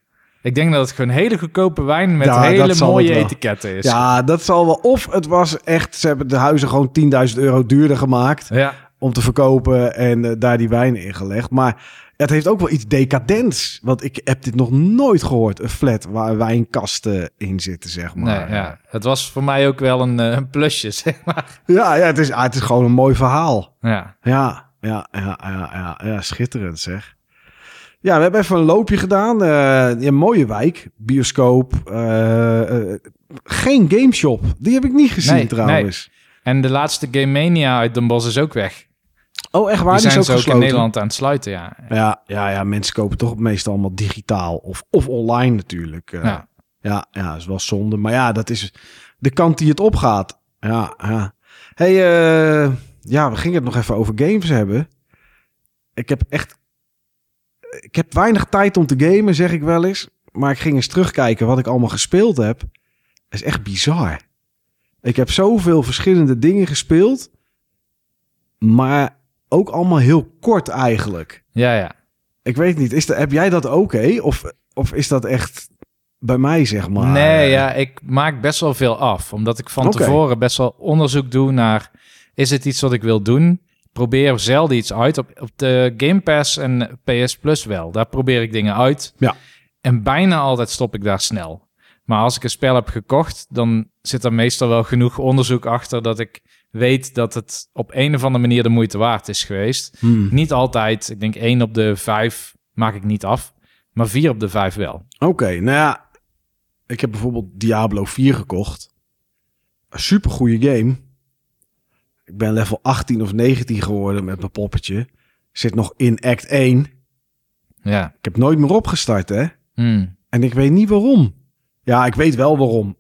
Ik denk dat het gewoon hele goedkope wijn met Ja, hele mooie etiketten is. Ja, dat zal wel. Of het was echt, ze hebben de huizen gewoon 10.000 euro duurder gemaakt. ja. om te verkopen en eh, daar die wijn in gelegd. Maar het heeft ook wel iets decadents. Want ik heb dit nog nooit gehoord. Een flat waar wijnkasten in zitten, zeg maar. Nee, ja. Het was voor mij ook wel een, eh, een plusje, zeg maar. ja, ja, het, is, ah, het is gewoon een mooi verhaal. Ja. Ja, ja, ja, ja, ja, ja schitterend zeg. Ja, we hebben even een loopje gedaan. Een mooie wijk, bioscoop. eh, eh, geen gameshop. Die heb ik niet gezien Nee, trouwens. En de laatste Game Mania uit Den Bosch is ook weg. Oh, echt waar? Die Die, zijn is ook ook in. Nederland aan het sluiten, ja. Ja, ja, ja, mensen kopen toch meestal allemaal digitaal of, of online natuurlijk. Eh, Ja. ja, ja, is wel zonde. Maar ja, dat is de kant die het opgaat. Ja, ja. hey, eh, ja, we gingen het nog even over games hebben. Ik heb echt... Ik heb weinig tijd om te gamen, zeg ik wel eens. Maar ik ging eens terugkijken wat ik allemaal gespeeld heb. Dat is echt bizar. Ik heb zoveel verschillende dingen gespeeld. Maar ook allemaal heel kort eigenlijk. Ja, ja. Ik weet niet, is dat, heb jij dat ook, hé? Of, of is dat echt bij mij, zeg maar? Nee, ja, ik maak best wel veel af. Omdat ik van tevoren best wel onderzoek doe naar... is het iets wat ik wil doen? Probeer zelden iets uit. Op, op de Game Pass en PS Plus wel. Daar probeer ik dingen uit. Ja. En bijna altijd stop ik daar snel. Maar als ik een spel heb gekocht, dan zit er meestal wel genoeg onderzoek achter dat ik weet dat het op een of andere manier de moeite waard is geweest. Hmm. Niet altijd. Ik denk één op de vijf maak ik niet af. Maar vier op de vijf wel. Oké, nou ja. Ik heb bijvoorbeeld Diablo 4 gekocht. Een supergoeie game. Ik ben level 18 of 19 geworden met mijn poppetje. Zit nog in act 1. Ja. Ik heb nooit meer opgestart, hè. Hmm. En ik weet niet waarom. Ja, ik weet wel waarom.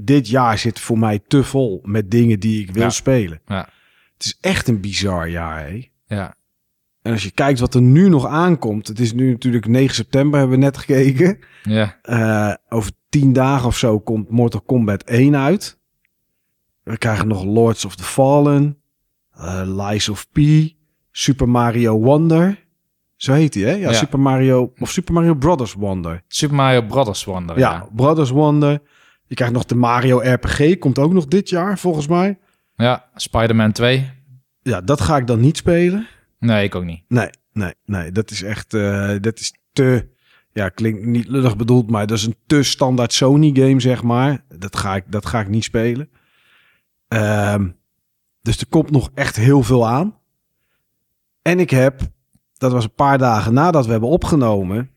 Dit jaar zit voor mij te vol met dingen die ik wil Ja. spelen. Ja. Het is echt een bizar jaar, hè. Ja. En als je kijkt wat er nu nog aankomt. Het is nu natuurlijk 9 september, hebben we net gekeken. Ja. Eh, over 10 dagen of zo komt Mortal Kombat 1 uit. We krijgen nog Lords of the Fallen. eh, Lies of P. Super Mario Wonder. Zo heet hij, hè? Ja, Ja. Super Mario... Of Super Mario Brothers Wonder. Super Mario Brothers Wonder. Ja, Ja. Brothers Wonder. Je krijgt nog de Mario RPG. Komt ook nog dit jaar, volgens mij. Ja. Spider-Man 2. Ja, dat ga ik dan niet spelen. Nee, ik ook niet. Nee, nee, nee. Dat is echt... eh, dat is te... Ja, klinkt niet lullig bedoeld, maar dat is een te standaard Sony game, zeg maar. Dat ga ik, dat ga ik niet spelen. Ehm, dus er komt nog echt heel veel aan. En ik heb... Dat was een paar dagen nadat we hebben opgenomen...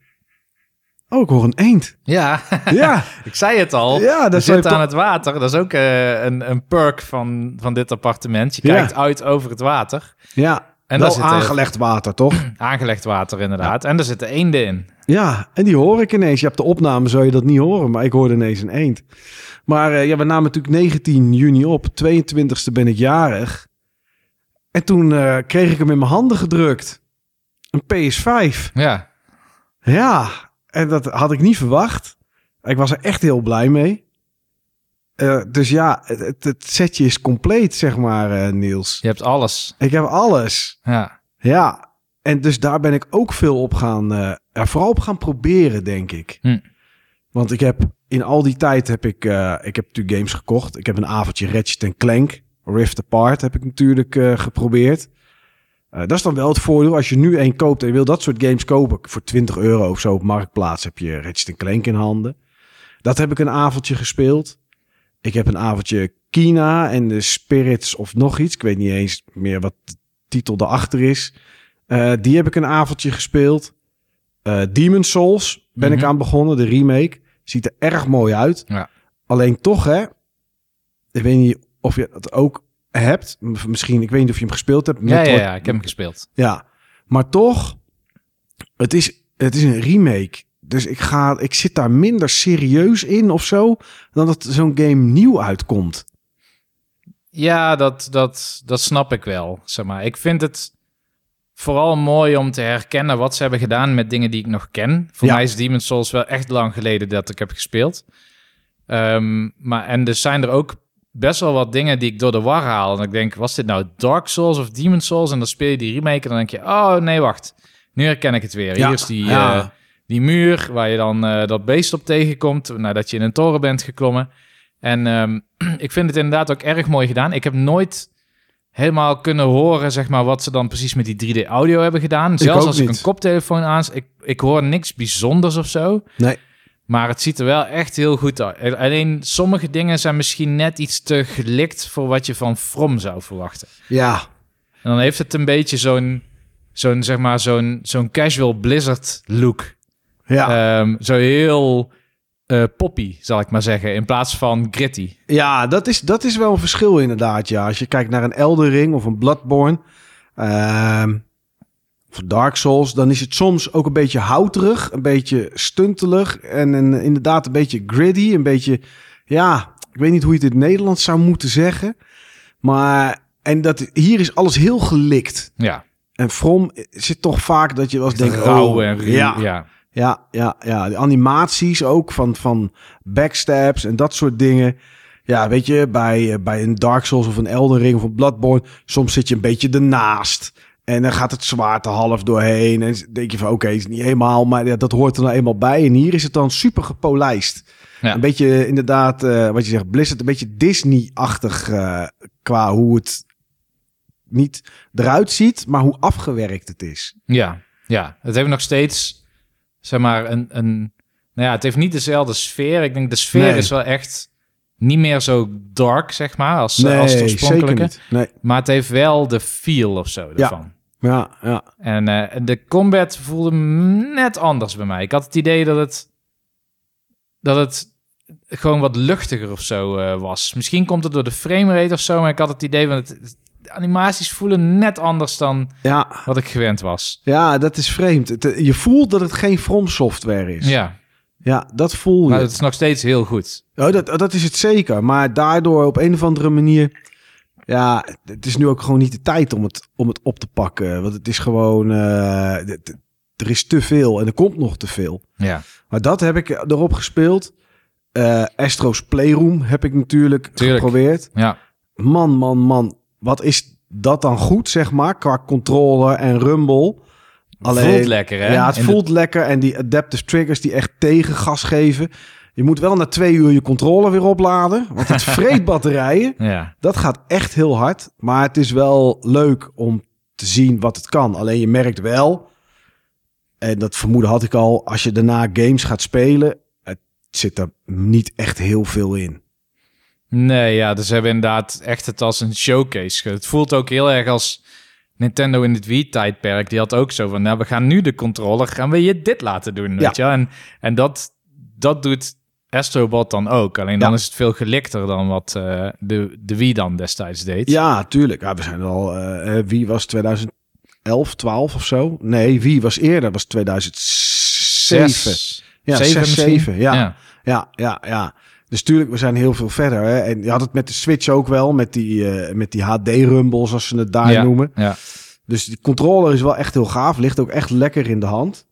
Oh, ik hoor een eend. Ja. Ja, ik zei het al. ja dat zitten aan het water. Dat is ook eh, een, een perk van, van dit appartement. Je Ja. kijkt uit over het water. Ja, En wel zit aangelegd water, toch? aangelegd water inderdaad. En er zitten eenden in. Ja, en die hoor ik ineens. Je hebt de opname, zou je dat niet horen, maar ik hoorde ineens een eend. Maar eh, ja, we namen natuurlijk 19 juni op. 22e ben ik jarig. En toen eh, kreeg ik hem in mijn handen gedrukt. Een PS5. Ja. Ja, en dat had ik niet verwacht. Ik was er echt heel blij mee. Eh, dus ja, het, setje is compleet, zeg maar, eh, Niels. Je hebt alles. Ik heb alles. Ja. Ja, en dus daar ben ik ook veel op gaan, eh, vooral op gaan proberen, denk ik. Hm. Want ik heb in al die tijd heb ik, ik heb natuurlijk games gekocht. Ik heb een avondje Ratchet Clank, Rift Apart heb ik natuurlijk geprobeerd. Eh, dat is dan wel het voordeel als je nu één koopt en je wil dat soort games kopen voor 20 euro of zo op marktplaats heb je Ratchet Clank in handen. Dat heb ik een avondje gespeeld. Ik heb een avondje Kina en de Spirits of nog iets. Ik weet niet eens meer wat de titel erachter is. Eh, die heb ik een avondje gespeeld. Eh Demon Souls ben ik Mhm. aan begonnen, de remake. Ziet er erg mooi uit. Ja. Alleen toch, hè. Ik weet niet of je het ook hebt. Misschien, ik weet niet of je hem gespeeld hebt. Ja, ja, ik heb hem gespeeld. ja, maar toch, het is, het is een remake. Dus ik, ga, ik zit daar minder serieus in of zo, dan dat zo'n game nieuw uitkomt. Ja, dat, dat, dat snap ik wel. Zeg maar. Ik vind het vooral mooi om te herkennen wat ze hebben gedaan met dingen die ik nog ken. Voor Ja. mij is Demon's Souls wel echt lang geleden dat ik heb gespeeld. Ehm, maar, en er zijn er ook best wel wat dingen die ik door de war haal. En ik denk, was dit nou Dark Souls of Demon's Souls? En dan speel je die remake en dan denk je, oh nee, wacht. Nu herken ik het weer. Ja, Hier is die, ja. eh, die muur waar je dan eh, dat beest op tegenkomt nadat je in een toren bent geklommen. En ehm, ik vind het inderdaad ook erg mooi gedaan. Ik heb nooit helemaal kunnen horen, zeg maar, wat ze dan precies met die 3D-audio hebben gedaan. Zelfs als ik een koptelefoon aan... Ik, ik hoor niks bijzonders of zo. Nee. Maar het ziet er wel echt heel goed uit. Alleen sommige dingen zijn misschien net iets te gelikt voor wat je van From zou verwachten. Ja, En dan heeft het een beetje zo'n, zo'n zeg maar, zo'n, zo'n casual Blizzard look. ja. Ehm, zo heel eh, poppy, zal ik maar zeggen, in plaats van gritty. ja dat, is, dat is wel een verschil inderdaad. Ja. Als je kijkt naar een Elden Ring of een Bloodborne ehm, of Dark Souls, dan is het soms ook een beetje houterig, een beetje stuntelig en, en inderdaad een beetje gritty, een beetje, ja, ik weet niet hoe je het in het Nederlands zou moeten zeggen, maar en dat hier is alles heel gelikt. Ja, En From zit toch vaak dat je wel eens denkt... rauw oh, en ja. ja, ja, ja. De animaties ook van, van backstabs en dat soort dingen. Ja, weet je, bij, eh, bij een Dark Souls of een Elden Ring of een Bloodborne... soms zit je een beetje ernaast. En dan gaat het zwaard er half doorheen. En denk je van, oké, is niet helemaal... maar ja, dat hoort er nou eenmaal bij. En hier is het dan super gepolijst. Ja. Een beetje inderdaad, eh, wat je zegt, Blizzard... een beetje Disney-achtig eh, qua hoe het niet eruit ziet, maar hoe afgewerkt het is. Ja, ja. Het heeft nog steeds, zeg maar, een, een... Nou ja, het heeft niet dezelfde sfeer. Ik denk, de sfeer Nee. is wel echt niet meer zo dark, zeg maar, als, Nee, als het zeker oorspronkelijke. niet. Nee. Maar het heeft wel de feel of zo Ja. Ja, ja. En eh, de combat voelde net anders bij mij. Ik had het idee dat het, dat het gewoon wat luchtiger of zo eh, was. Misschien komt het door de framerate of zo, maar ik had het idee van het, de animaties voelen net anders dan ja. wat ik gewend was. Ja, dat is vreemd. Het, eh, je voelt dat het geen From Software is. Ja, Ja, dat voel je. maar het is nog steeds heel goed. Oh, dat, dat is het zeker. Maar daardoor op een of andere manier... Ja, het is nu ook gewoon niet de tijd om het, om het op te pakken. Want het is gewoon... d- er is te veel en er komt nog te veel. Ja, Maar dat heb ik erop gespeeld. Eh Astro's Playroom heb ik natuurlijk Tuurlijk. geprobeerd. ja, Man, man, man. Wat is dat dan goed, zeg maar, qua controller en rumble. voelt lekker hè? Ja, het de- voelt lekker. En die adaptive triggers die echt tegengas geven. Je moet wel na twee uur je controller weer opladen. Want het vreet batterijen. Ja, Dat gaat echt heel hard. Maar het is wel leuk om te zien wat het kan. Alleen je merkt wel... En dat vermoeden had ik al. Als je daarna games gaat spelen... Het zit er niet echt heel veel in. nee, ja, dus hebben inderdaad echt het als een showcase. Het voelt ook heel erg als Nintendo in het Wii-tijdperk. Die had ook zo van, nou, we gaan nu de controller, gaan we je dit laten doen, weet je wel? En, en dat, dat doet Astrobot dan ook. Alleen dan Ja. is het veel gelikter dan wat eh, de, de Wii dan destijds deed. Ja, tuurlijk. Ja, we zijn al... eh, wie was 2011, 12 of zo? Nee, wie was eerder? was 2007. Zes, Ja, zeven zes, misschien? zeven, ja. Ja, ja, ja. Dus tuurlijk, we zijn heel veel verder. Hè? En je had het met de Switch ook wel, met die, eh, met die HD-rumble, zoals ze het daar Ja. noemen. ja. Dus die controller is wel echt heel gaaf. Ligt ook echt lekker in de hand.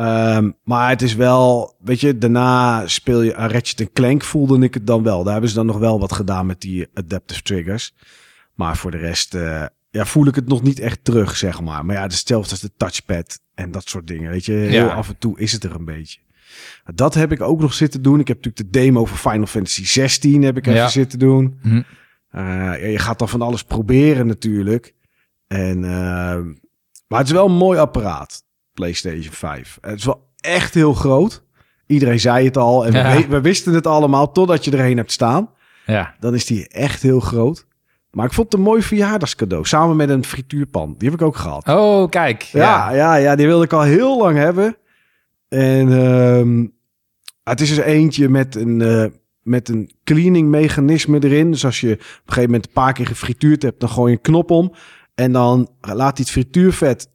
Ehm, maar het is wel, weet je, daarna speel je aan Ratchet Clank, voelde ik het dan wel. Daar hebben ze dan nog wel wat gedaan met die adaptive triggers. Maar voor de rest, eh, ja, voel ik het nog niet echt terug, zeg maar. Maar ja, het is hetzelfde als de touchpad en dat soort dingen, weet je. Heel Ja. af en toe is het er een beetje. Dat heb ik ook nog zitten doen. Ik heb natuurlijk de demo voor Final Fantasy 16 heb ik even Ja. zitten doen. Hm. Uh, ja, je gaat dan van alles proberen natuurlijk. En, uh, maar het is wel een mooi apparaat, PlayStation 5. Het is wel echt heel groot. Iedereen zei het al en Ja. we, we, wisten het allemaal totdat je erheen hebt staan. ja. Dan is die echt heel groot. Maar ik vond het een mooi verjaardagscadeau. Samen met een frituurpan. Die heb ik ook gehad. Oh, kijk. Ja, ja, ja, die wilde ik al heel lang hebben. En ehm, het is er eentje met een, uh, met een cleaning mechanisme erin. Dus als je op een gegeven moment een paar keer gefrituurd hebt, dan gooi je een knop om. En dan laat hij het frituurvet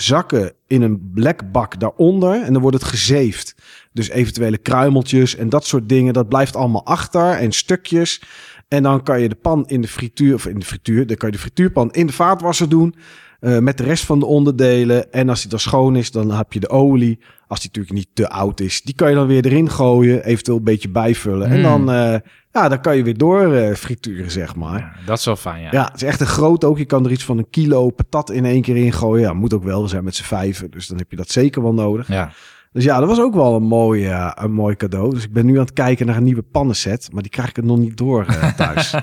zakken in een bak daaronder. En dan wordt het gezeefd. Dus eventuele kruimeltjes en dat soort dingen, dat blijft allemaal achter. En stukjes. En dan kan je de pan in de frituur, of in de frituur, dan kan je de frituurpan in de vaatwasser doen. Uh, met de rest van de onderdelen. En als die dan schoon is, dan heb je de olie. Als die natuurlijk niet te oud is, die kan je dan weer erin gooien. Eventueel een beetje bijvullen. Mm. En dan, uh, ja, dan kan je weer door uh, frituren, zeg maar. Ja, dat is wel fijn, ja. Ja, het is echt een groot ook. Je kan er iets van een kilo patat in één keer in gooien. Ja, moet ook wel zijn met z'n vijven. Dus dan heb je dat zeker wel nodig. Ja. Dus ja, dat was ook wel een mooi, uh, een mooi cadeau. Dus ik ben nu aan het kijken naar een nieuwe pannenset. Maar die krijg ik er nog niet door uh, thuis.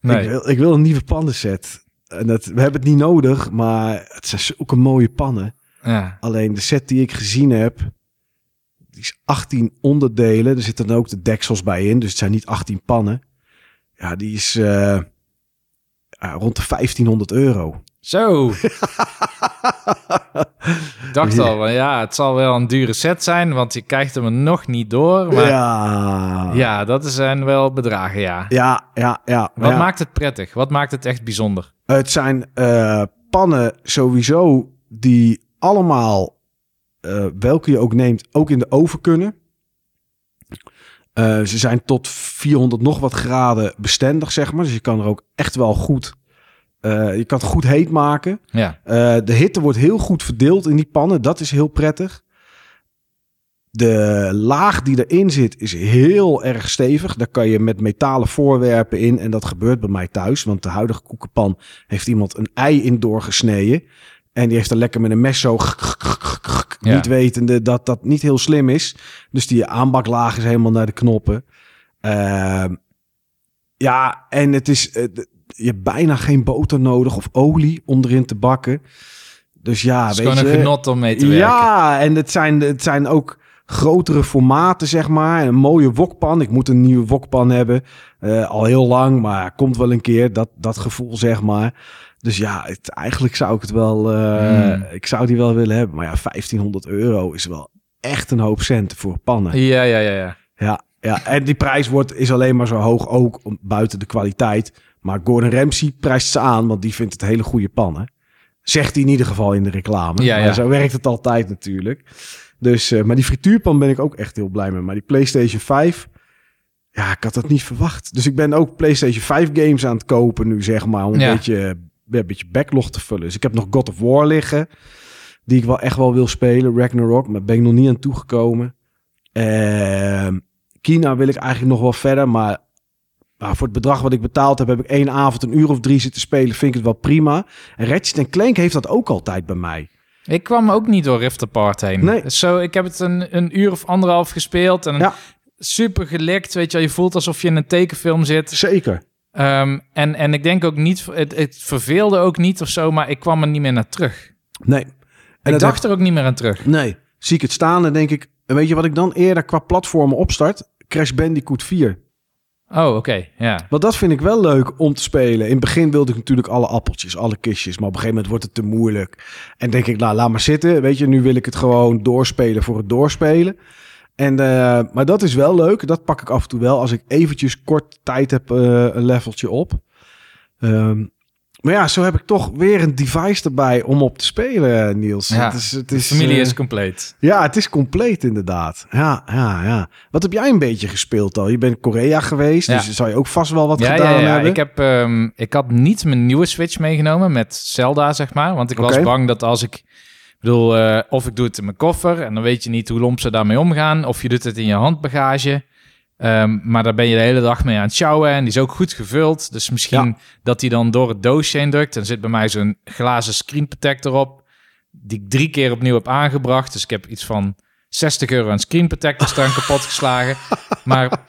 nee. ik, wil, ik wil een nieuwe pannenset. En dat, we hebben het niet nodig, maar het zijn zulke mooie pannen. Ja. Alleen de set die ik gezien heb, die is 18 onderdelen. Er zitten dan ook de deksels bij in, dus het zijn niet 18 pannen. Ja, die is uh, ja, rond de 1500 euro. Zo. dacht al, ja, het zal wel een dure set zijn, want je krijgt hem er nog niet door. Maar ja. ja, dat zijn wel bedragen, ja. Ja, ja, ja. Wat ja. maakt het prettig? Wat maakt het echt bijzonder? Het zijn uh, pannen sowieso die allemaal, uh, welke je ook neemt, ook in de oven kunnen. Uh, ze zijn tot 400 nog wat graden bestendig, zeg maar. Dus je kan er ook echt wel goed... Uh, je kan het goed heet maken. Ja. De hitte wordt heel goed verdeeld in die pannen. Dat is heel prettig. De laag die erin zit is heel erg stevig. Daar kan je met metalen voorwerpen in. En dat gebeurt bij mij thuis. Want de huidige koekenpan heeft iemand een ei in doorgesneden. En die heeft er lekker met een mes zo... Ja. Niet wetende dat dat niet heel slim is. Dus die aanbaklaag is helemaal naar de knoppen. Uh, ja, en het is... Uh, je hebt bijna geen boter nodig of olie om erin te bakken. Dus ja, Het is weet gewoon je. een genot om mee te werken. Ja, en het zijn, het zijn ook grotere formaten, zeg maar. Een mooie wokpan. Ik moet een nieuwe wokpan hebben. Eh, al heel lang, maar komt wel een keer. Dat, dat gevoel, zeg maar. Dus ja, het, eigenlijk zou ik het wel... eh, Hmm. Ik zou die wel willen hebben. Maar ja, 1500 euro is wel echt een hoop centen voor pannen. Ja, ja, ja, ja. Ja, ja, en die prijs wordt, is alleen maar zo hoog, ook om- buiten de kwaliteit. Maar Gordon Ramsay prijst ze aan, want die vindt het hele goede pannen. Zegt hij in ieder geval in de reclame. Ja, maar zo werkt het altijd natuurlijk. Dus, eh, maar die frituurpan ben ik ook echt heel blij mee. Maar die PlayStation 5, ja, ik had dat niet verwacht. Dus ik ben ook PlayStation 5 games aan het kopen nu, zeg maar. Om een, Ja. beetje, een beetje backlog te vullen. Dus ik heb nog God of War liggen. Die ik wel echt wel wil spelen. Ragnarok, maar ben ik nog niet aan toegekomen. Ehm Kina wil ik eigenlijk nog wel verder, maar maar voor het bedrag wat ik betaald heb, heb ik één avond een uur of drie zitten spelen. Vind ik het wel prima. En Ratchet Clank heeft dat ook altijd bij mij. Ik kwam ook niet door Rift Apart heen. Nee. Zo, ik heb het een, een uur of anderhalf gespeeld en Ja. super gelikt. Weet je, wel. je voelt alsof je in een tekenfilm zit. Zeker. Ehm, en, en ik denk ook niet, het, het verveelde ook niet of zo, maar ik kwam er niet meer naar terug. Nee. En ik dacht er ook niet meer aan terug. Nee. Zie ik het staan en denk ik, en weet je wat ik dan eerder qua platformen opstart? Crash Bandicoot 4. Oh, oké, ja. Want dat vind ik wel leuk om te spelen. In het begin wilde ik natuurlijk alle appeltjes, alle kistjes. Maar op een gegeven moment wordt het te moeilijk. En denk ik, nou, laat maar zitten. Weet je, nu wil ik het gewoon doorspelen voor het doorspelen. En, eh, maar dat is wel leuk. Dat pak ik af en toe wel. Als ik eventjes kort tijd heb, eh, een leveltje op. Ehm, maar ja, zo heb ik toch weer een device erbij om op te spelen, Niels. Ja, het is, het De is, familie eh, is compleet. ja, het is compleet inderdaad. Ja, ja, ja. Wat heb jij een beetje gespeeld al? Je bent in Korea geweest, Ja. dus zou je ook vast wel wat Ja, gedaan ja, ja. hebben. Ik, heb, ehm, ik had niet mijn nieuwe Switch meegenomen met Zelda, zeg maar. Want ik was bang dat als ik... Bedoel, eh, of ik doe het in mijn koffer en dan weet je niet hoe lomp ze daarmee omgaan. Of je doet het in je handbagage. Ehm, maar daar ben je de hele dag mee aan het sjouwen en die is ook goed gevuld. Dus misschien Ja. dat hij dan door het doosje heen drukt. En zit bij mij zo'n glazen screen protector op. Die ik drie keer opnieuw heb aangebracht. Dus ik heb iets van 60 euro aan screen protectors dan kapot geslagen. Maar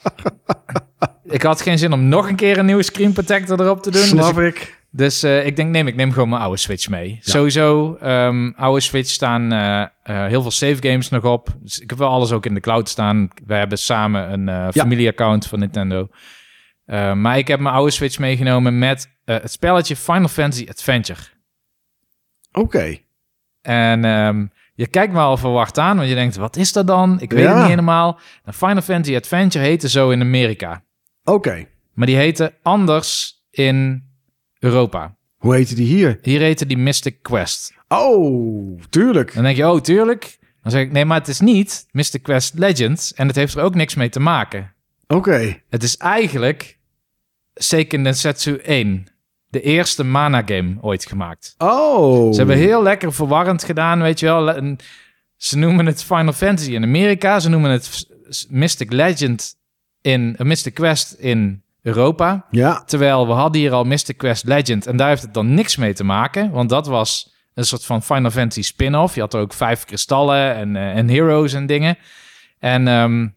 ik had geen zin om nog een keer een nieuwe screen protector erop te doen. Dus Snap ik, ik. Dus eh, ik denk, neem, ik neem gewoon mijn oude Switch mee. Sowieso, ehm, oude Switch staan eh, eh, heel veel save games nog op. Dus ik heb wel alles ook in de cloud staan. We hebben samen een Ja. familieaccount van Nintendo. Maar ik heb mijn oude Switch meegenomen met het spelletje Final Fantasy Adventure. Oké. En ehm, je kijkt me al verwacht aan, want je denkt, wat is dat dan? Ik weet Ja. het niet helemaal. Nou, Final Fantasy Adventure heette zo in Amerika. Oké. Maar die heette anders in Europa. Hoe heette die hier? Hier heette die Mystic Quest. Oh, tuurlijk. Dan denk je, oh, tuurlijk. Dan zeg ik, nee, maar het is niet Mystic Quest Legends. En het heeft er ook niks mee te maken. Oké. Het is eigenlijk Seiken Densetsu 1. De eerste mana-game ooit gemaakt. Oh. Ze hebben heel lekker verwarrend gedaan, weet je wel. En ze noemen het Final Fantasy in Amerika. Ze noemen het Mystic Legend in... uh, Mystic Quest in Europa. Ja. Terwijl we hadden hier al Mystic Quest Legend. En daar heeft het dan niks mee te maken. Want dat was een soort van Final Fantasy spin-off. Je had er ook vijf kristallen en, eh, en heroes en dingen. En ehm,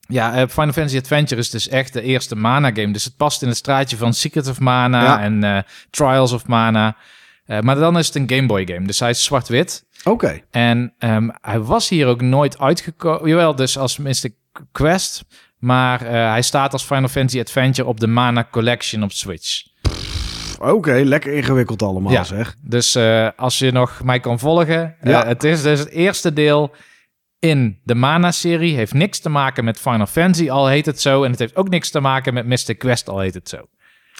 ja, eh, Final Fantasy Adventure is dus echt de eerste mana game. Dus het past in het straatje van Secret of Mana Ja. en eh, Trials of Mana. Maar dan is het een Game Boy game. Dus hij is zwart-wit. Oké. En ehm, hij was hier ook nooit uitgekomen. Jawel, dus als Mystic Quest. Maar eh, hij staat als Final Fantasy Adventure op de Mana Collection op Switch. Oké, lekker ingewikkeld allemaal Ja. zeg. Dus eh, als je nog mij kan volgen. eh, het is dus het eerste deel in de Mana-serie. Heeft niks te maken met Final Fantasy, al heet het zo. En het heeft ook niks te maken met Mystic Quest, al heet het zo.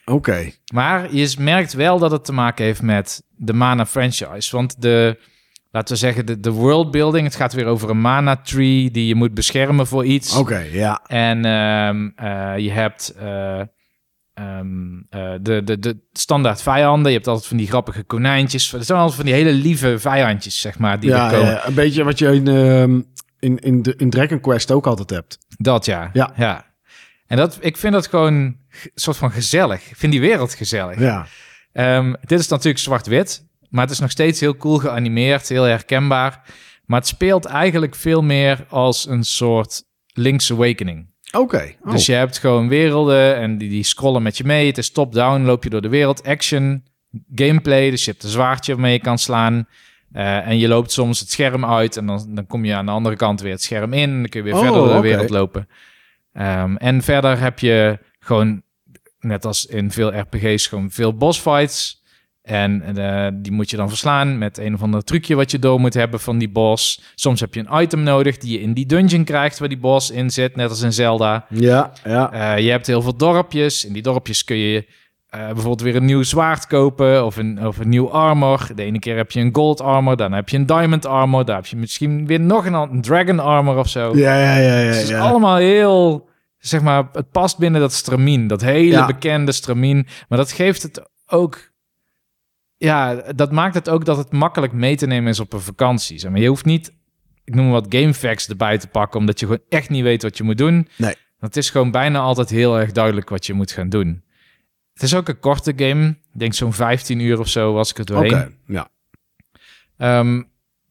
Oké. Maar je merkt wel dat het te maken heeft met de Mana franchise. Want de, laten we zeggen, de, de worldbuilding. Het gaat weer over een Mana tree die je moet beschermen voor iets. Oké, ja. En ehm, eh, je hebt eh, ehm, eh, de, de, de standaard vijanden. Je hebt altijd van die grappige konijntjes. Het zijn altijd van die hele lieve vijandjes, zeg maar, die ja, er komen. ja, een beetje wat je in, ehm, in, in, de, in Dragon Quest ook altijd hebt. Dat ja. Ja. ja. En dat, ik vind dat gewoon een soort van gezellig. Ik vind die wereld gezellig. Ja. Dit is natuurlijk zwart-wit, maar het is nog steeds heel cool geanimeerd, heel herkenbaar. Maar het speelt eigenlijk veel meer als een soort Link's Awakening. Oké. Oh. Dus je hebt gewoon werelden en die, die scrollen met je mee. Het is top-down, loop je door de wereld. Action, gameplay, dus je hebt een zwaardje waarmee je kan slaan. Eh, en je loopt soms het scherm uit en dan, dan kom je aan de andere kant weer het scherm in. En dan kun je weer Oh, verder door de wereld lopen. Ehm, en verder heb je gewoon, net als in veel RPG's, gewoon veel boss fights. En eh, die moet je dan verslaan met een of ander trucje wat je door moet hebben van die boss. Soms heb je een item nodig die je in die dungeon krijgt waar die boss in zit, net als in Zelda. Ja, ja. Eh, je hebt heel veel dorpjes. In die dorpjes kun je eh, bijvoorbeeld weer een nieuw zwaard kopen of een, of een nieuw armor. De ene keer heb je een gold armor, dan heb je een diamond armor. Daar heb je misschien weer nog een, dragon armor of zo. Ja, ja, ja, ja. Dus het is allemaal heel, zeg maar, het past binnen dat stramien. Dat hele Ja. bekende stramien. Maar dat geeft het ook... Ja, dat maakt het ook dat het makkelijk mee te nemen is op een vakantie. Zeg maar, je hoeft niet, ik noem wat game facts erbij te pakken, omdat je gewoon echt niet weet wat je moet doen. Nee. Het is gewoon bijna altijd heel erg duidelijk wat je moet gaan doen. Het is ook een korte game. Ik denk zo'n 15 uur of zo was ik Oké, doorheen. ja. Ehm,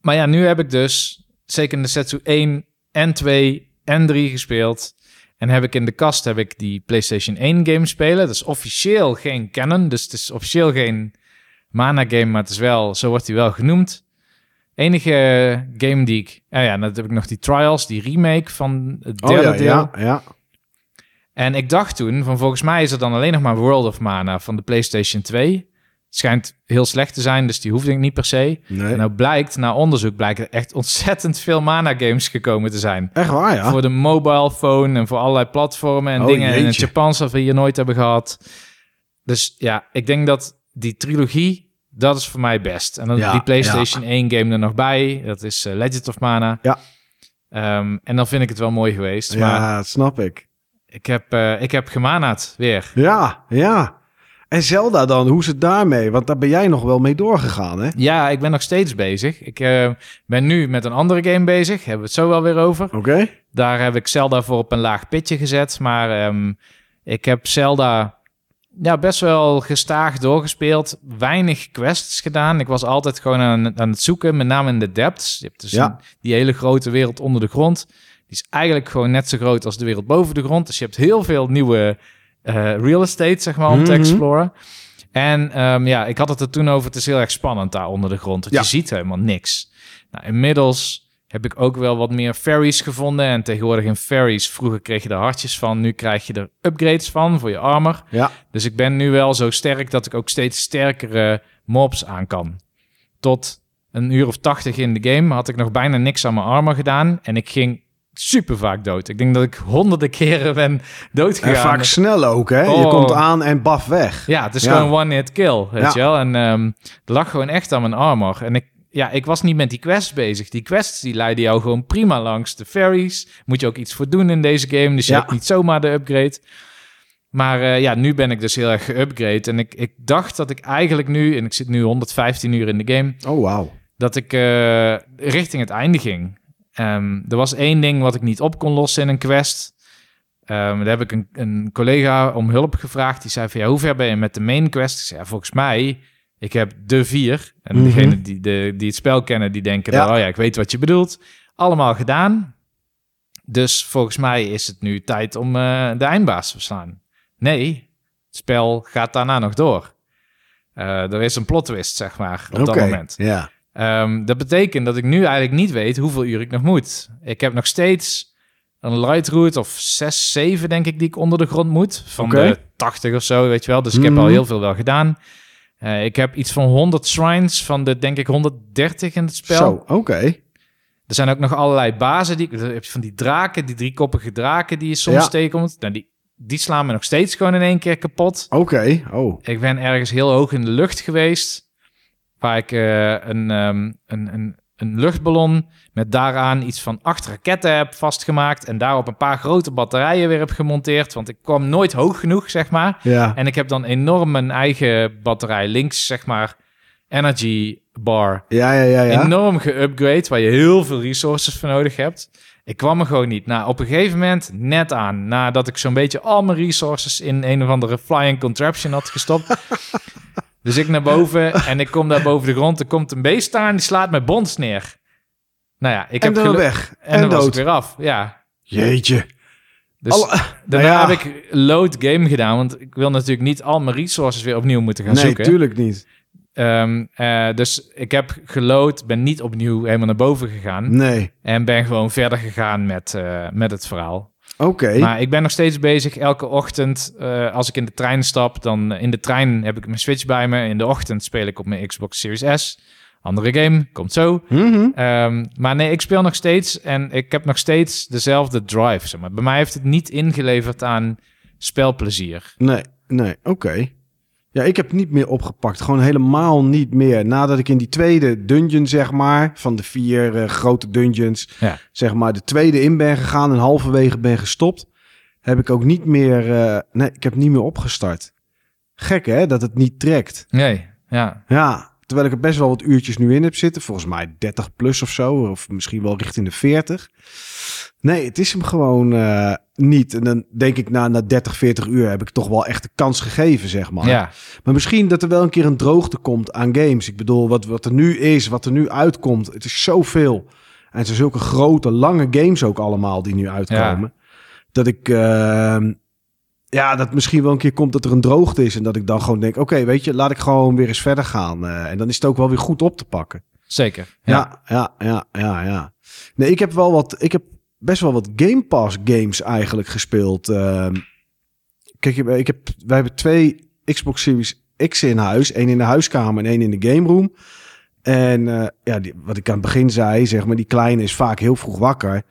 maar ja, nu heb ik dus zeker de Setsu 1 en 2 en 3 gespeeld. En heb ik in de kast heb ik die PlayStation 1 game spelen. Dat is officieel geen canon, dus het is officieel geen mana game, maar het is wel, zo wordt hij wel genoemd. Enige game die ik, ja, ja, dan heb ik nog die Trials, die remake van het Oh derde ja, deel. ja, ja. En ik dacht toen, van volgens mij is er dan alleen nog maar World of Mana van de PlayStation 2. Het schijnt heel slecht te zijn, dus die hoefde ik niet per se. Nee. En nou blijkt, na onderzoek, blijkt er echt ontzettend veel mana-games gekomen te zijn. Echt waar, ja? Voor de mobile phone en voor allerlei platformen en Oh, dingen in het. Japans dat we hier nooit hebben gehad. Dus ja, ik denk dat die trilogie, dat is voor mij best. En dan Ja, die PlayStation 1 game er nog bij, dat is eh, Legend of Mana. Ja. Ehm, en dan vind ik het wel mooi geweest. Maar Ja, dat snap ik. ik heb, eh, ik heb gemanaat weer. Ja, ja. En Zelda dan, hoe is het daarmee? Want daar ben jij nog wel mee doorgegaan, hè? Ja, ik ben nog steeds bezig. Ik eh, ben nu met een andere game bezig. Hebben we het zo wel weer over. Oké. Daar heb ik Zelda voor op een laag pitje gezet. Maar ehm, ik heb Zelda ja, best wel gestaag doorgespeeld. Weinig quests gedaan. Ik was altijd gewoon aan, aan het zoeken, met name in de depths. Je hebt dus Ja. een- die hele grote wereld onder de grond. Die is eigenlijk gewoon net zo groot als de wereld boven de grond. Dus je hebt heel veel nieuwe eh, real estate, zeg maar, om te Mhm. exploren. En ehm, ja, ik had het er toen over. Het is heel erg spannend daar onder de grond. Want Ja. je ziet helemaal niks. Nou, inmiddels heb ik ook wel wat meer fairies gevonden. En tegenwoordig in fairies, vroeger kreeg je er hartjes van. Nu krijg je er upgrades van voor je armor. Ja. Dus ik ben nu wel zo sterk dat ik ook steeds sterkere mobs aan kan. Tot een uur of tachtig in de game had ik nog bijna niks aan mijn armor gedaan. En ik ging super vaak dood. Ik denk dat ik honderden keren ben doodgegaan. En vaak snel ook, hè? Je Oh. komt aan en baf weg. Ja, het is Ja. gewoon one-hit kill, weet Ja. je wel. En er lag gewoon echt aan mijn armor. En ik, ja, ik was niet met die quests bezig. Die quests die leiden jou gewoon prima langs de fairies. Moet je ook iets voor doen in deze game. Dus je Ja. hebt niet zomaar de upgrade. Maar eh, ja, nu ben ik dus heel erg geupgrade. En ik, ik dacht dat ik eigenlijk nu, en ik zit nu 115 uur in de game, Oh, wauw. dat ik eh, richting het einde ging. Ehm, er was één ding wat ik niet op kon lossen in een quest. Ehm, daar heb ik een, een collega om hulp gevraagd. Die zei van, ja, hoe ver ben je met de main quest? Ik zei, ja, volgens mij, ik heb de vier. En Mhm. degenen die, de, die het spel kennen, die denken, Ja. dan, oh ja, ik weet wat je bedoelt. Allemaal gedaan. Dus volgens mij is het nu tijd om eh, de eindbaas te verslaan. Nee, het spel gaat daarna nog door. Eh, er is een plot twist, zeg maar, op dat moment. Ja. Ehm, dat betekent dat ik nu eigenlijk niet weet hoeveel uur ik nog moet. Ik heb nog steeds een light route of 6, 7 denk ik die ik onder de grond moet. Van de 80 of zo, weet je wel. Dus ik heb Mhm. al heel veel wel gedaan. Eh, ik heb iets van 100 shrines van de denk ik 130 in het spel. Zo, oké. Er zijn ook nog allerlei bazen. Die, dan heb je van die draken, die driekoppige draken die je soms Ja. tegenkomt. Nou, die, die slaan me nog steeds gewoon in één keer kapot. Oké. Oh. Ik ben ergens heel hoog in de lucht geweest. Waar ik eh, een, ehm, een, een, een luchtballon met daaraan iets van acht raketten heb vastgemaakt. En daarop een paar grote batterijen weer heb gemonteerd. Want ik kwam nooit hoog genoeg, zeg maar. Ja. En ik heb dan enorm mijn eigen batterij links, zeg maar, energy bar. Ja, ja, ja, ja. Enorm geupgrade, waar je heel veel resources voor nodig hebt. Ik kwam er gewoon niet. Nou, op een gegeven moment, net aan, nadat ik zo'n beetje al mijn resources in een of andere flying contraption had gestopt. dus ik naar boven en ik kom daar boven de grond. Er komt een beest staan, die slaat mijn bons neer. Nou ja, ik en heb dan weg. En, En, dan was ik dood. weer af, ja. Jeetje. Dus Alle- daarna Nou ja. heb ik load game gedaan, want ik wil natuurlijk niet al mijn resources weer opnieuw moeten gaan nee, zoeken. tuurlijk niet. Ehm, eh, dus ik heb geload, ben niet opnieuw helemaal naar boven gegaan Nee. en ben gewoon verder gegaan met, eh, met het verhaal. Oké. Maar ik ben nog steeds bezig. Elke ochtend, eh, als ik in de trein stap, dan eh, in de trein heb ik mijn Switch bij me. In de ochtend speel ik op mijn Xbox Series S. Andere game, komt zo. Mhm. Ehm, maar nee, ik speel nog steeds en ik heb nog steeds dezelfde drive. Zeg maar. Bij mij heeft het niet ingeleverd aan spelplezier. Nee, nee, oké. Ja, ik heb niet meer opgepakt. Gewoon helemaal niet meer. Nadat ik in die tweede dungeon, zeg maar, van de vier eh, grote dungeons, Ja. zeg maar, de tweede in ben gegaan en halverwege ben gestopt, heb ik ook niet meer, eh, nee, ik heb niet meer opgestart. Gek hè, dat het niet trekt. Nee, ja. Ja, terwijl ik er best wel wat uurtjes nu in heb zitten. Volgens mij 30 plus of zo, of misschien wel richting de 40. Nee, het is hem gewoon eh, niet. En dan denk ik, na, na 30, 40 uur heb ik toch wel echt de kans gegeven, zeg maar. ja. Maar misschien dat er wel een keer een droogte komt aan games. Ik bedoel, wat, wat er nu is, wat er nu uitkomt. Het is zoveel. En het zijn zulke grote, lange games ook allemaal die nu uitkomen. Dat ik... ehm, ja, dat misschien wel een keer komt dat er een droogte is. En dat ik dan gewoon denk, oké, weet je, laat ik gewoon weer eens verder gaan. Eh, en dan is het ook wel weer goed op te pakken. Zeker. Ja. Ja, ja, ja, ja, ja. Nee, ik heb wel wat. Ik heb best wel wat Game Pass games eigenlijk gespeeld. Ehm, kijk, ik heb, wij hebben twee Xbox Series X in huis. één in de huiskamer en één in de game room. En eh, ja, die, wat ik aan het begin zei, zeg maar, die kleine is vaak heel vroeg wakker.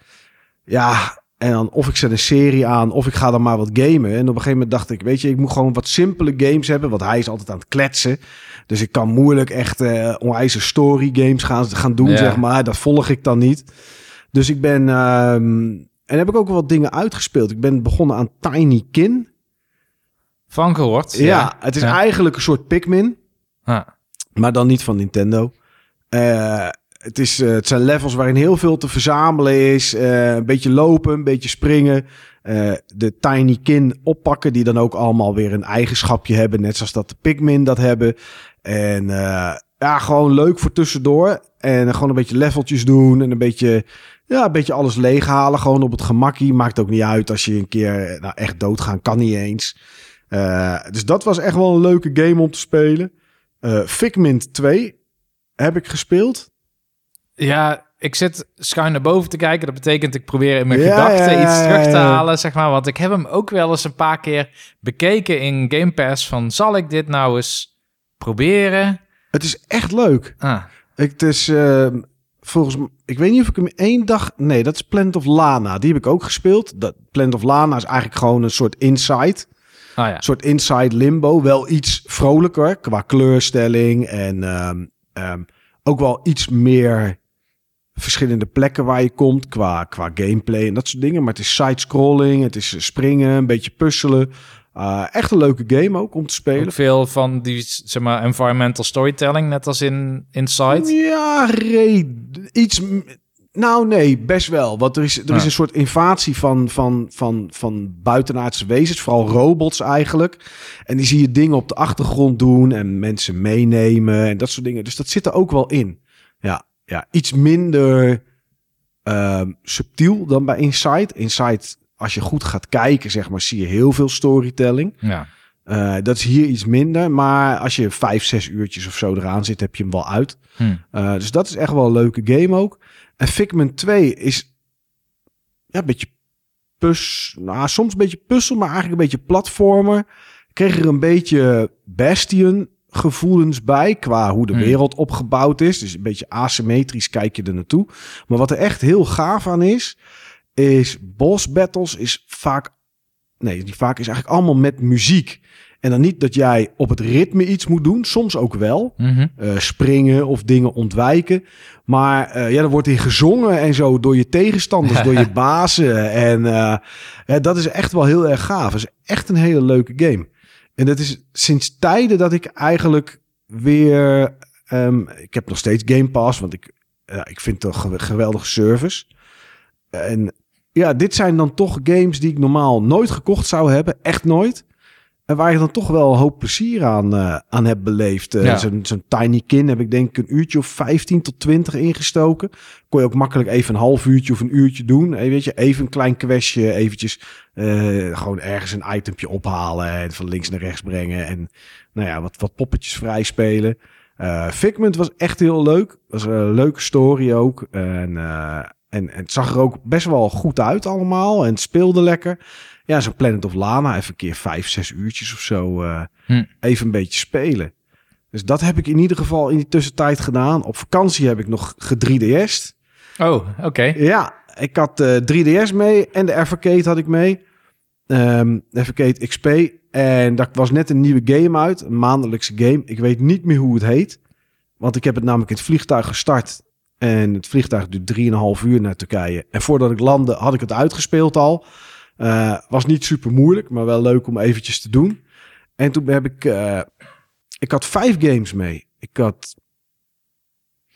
Ja, en dan of ik zet een serie aan, of ik ga dan maar wat gamen. En op een gegeven moment dacht ik, weet je, ik moet gewoon wat simpele games hebben. Want hij is altijd aan het kletsen. Dus ik kan moeilijk echt eh onwijze story games gaan, gaan doen, Ja. zeg maar. Dat volg ik dan niet. Dus ik ben... ehm, en heb ik ook wat dingen uitgespeeld. Ik ben begonnen aan Tiny Kin. Van gehoord. Ja, het is Ja. eigenlijk een soort Pikmin. Maar dan niet van Nintendo. Eh, het, is, eh, het zijn levels waarin heel veel te verzamelen is. Eh, een beetje lopen, een beetje springen. De Tiny Kin oppakken, die dan ook allemaal weer een eigenschapje hebben. Net zoals dat de Pikmin dat hebben. En ja, gewoon leuk voor tussendoor. En gewoon een beetje leveltjes doen. En een beetje, ja, een beetje alles leeghalen. Gewoon op het gemakkie. Maakt ook niet uit als je een keer eh, nou, echt doodgaan. Kan niet eens. Eh, dus dat was echt wel een leuke game om te spelen. Eh Figment 2 heb ik gespeeld. ja, ik zit schuin naar boven te kijken. Dat betekent ik probeer in mijn Ja, gedachten ja, iets terug te halen, zeg maar. Want ik heb hem ook wel eens een paar keer bekeken in Game Pass. Van, zal ik dit nou eens proberen? Het is echt leuk. Ah, Ik, het is eh, volgens mij, ik weet niet of ik hem één dag. Nee, dat is Planet of Lana. Die heb ik ook gespeeld. Dat Planet of Lana is eigenlijk gewoon een soort inside. ah ja. Een soort inside limbo. Wel iets vrolijker qua kleurstelling. En ehm, ehm, ook wel iets meer verschillende plekken waar je komt. Qua, qua gameplay en dat soort dingen. Maar het is side-scrolling. Het is springen, een beetje puzzelen. Uh, echt een leuke game ook om te spelen. Ook veel van die, zeg maar, environmental storytelling, net als in Inside. Ja, iets. Nou, nee, best wel. Want er is, er is een soort invasie van, van, van, van buitenaardse wezens, vooral robots eigenlijk. En die zie je dingen op de achtergrond doen en mensen meenemen en dat soort dingen. Dus dat zit er ook wel in. Ja, ja iets minder ehm, subtiel dan bij Inside. Inside, als je goed gaat kijken, zeg maar, zie je heel veel storytelling. Ja. Eh, dat is hier iets minder. Maar als je vijf, zes uurtjes of zo eraan zit, heb je hem wel uit. Hm. Uh, dus dat is echt wel een leuke game ook. En Figment 2 is ja, een beetje pus, nou, soms een beetje puzzel, maar eigenlijk een beetje platformer. Ik kreeg er een beetje Bastion gevoelens bij qua hoe de Hmm. wereld opgebouwd is. Dus een beetje asymmetrisch kijk je er naartoe. Maar wat er echt heel gaaf aan is, is boss battles is vaak, nee, niet vaak is eigenlijk allemaal met muziek. En dan niet dat jij op het ritme iets moet doen, soms ook wel Mhm. eh, springen of dingen ontwijken. Maar eh, ja, er wordt in gezongen en zo door je tegenstanders, door je bazen. En ja, dat is echt wel heel erg gaaf. Het is echt een hele leuke game. En dat is sinds tijden dat ik eigenlijk weer... ehm, ik heb nog steeds Game Pass, want ik, ik vind het een ge- geweldige service. En ja, dit zijn dan toch games die ik normaal nooit gekocht zou hebben. Echt nooit. En waar je dan toch wel een hoop plezier aan, uh, aan hebt beleefd. Uh, Ja. Zo'n Tiny Kin heb ik denk ik een uurtje of 15 tot 20 ingestoken. Kon je ook makkelijk even een half uurtje of een uurtje doen. Eh, weet je, even een klein questje, eventjes eh, gewoon ergens een itempje ophalen en van links naar rechts brengen. En nou ja, wat, wat poppetjes vrij spelen. Eh Figment was echt heel leuk. Was een leuke story ook. En, eh, en, en het zag er ook best wel goed uit allemaal. En het speelde lekker. Ja, zo'n Planet of Lana, even een keer vijf, zes uurtjes of zo. eh, Hm. Even een beetje spelen. Dus dat heb ik in ieder geval in die tussentijd gedaan. Op vakantie heb ik nog ge-3DS'd. Oh, oké. Ja, ik had eh 3DS mee en de Evercade had ik mee. De Evercade XP. En daar was net een nieuwe game uit. Een maandelijkse game. Ik weet niet meer hoe het heet. Want ik heb het namelijk in het vliegtuig gestart. En het vliegtuig duurt 3,5 uur naar Turkije. En voordat ik landde had ik het uitgespeeld al. Eh, was niet super moeilijk, maar wel leuk om eventjes te doen. En toen heb ik... eh, ik had vijf games mee. Ik had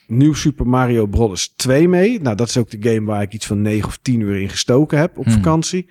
Nieuw Super Mario Bros. 2 mee. Nou, dat is ook de game waar ik iets van 9 of 10 uur in gestoken heb op Hmm. vakantie.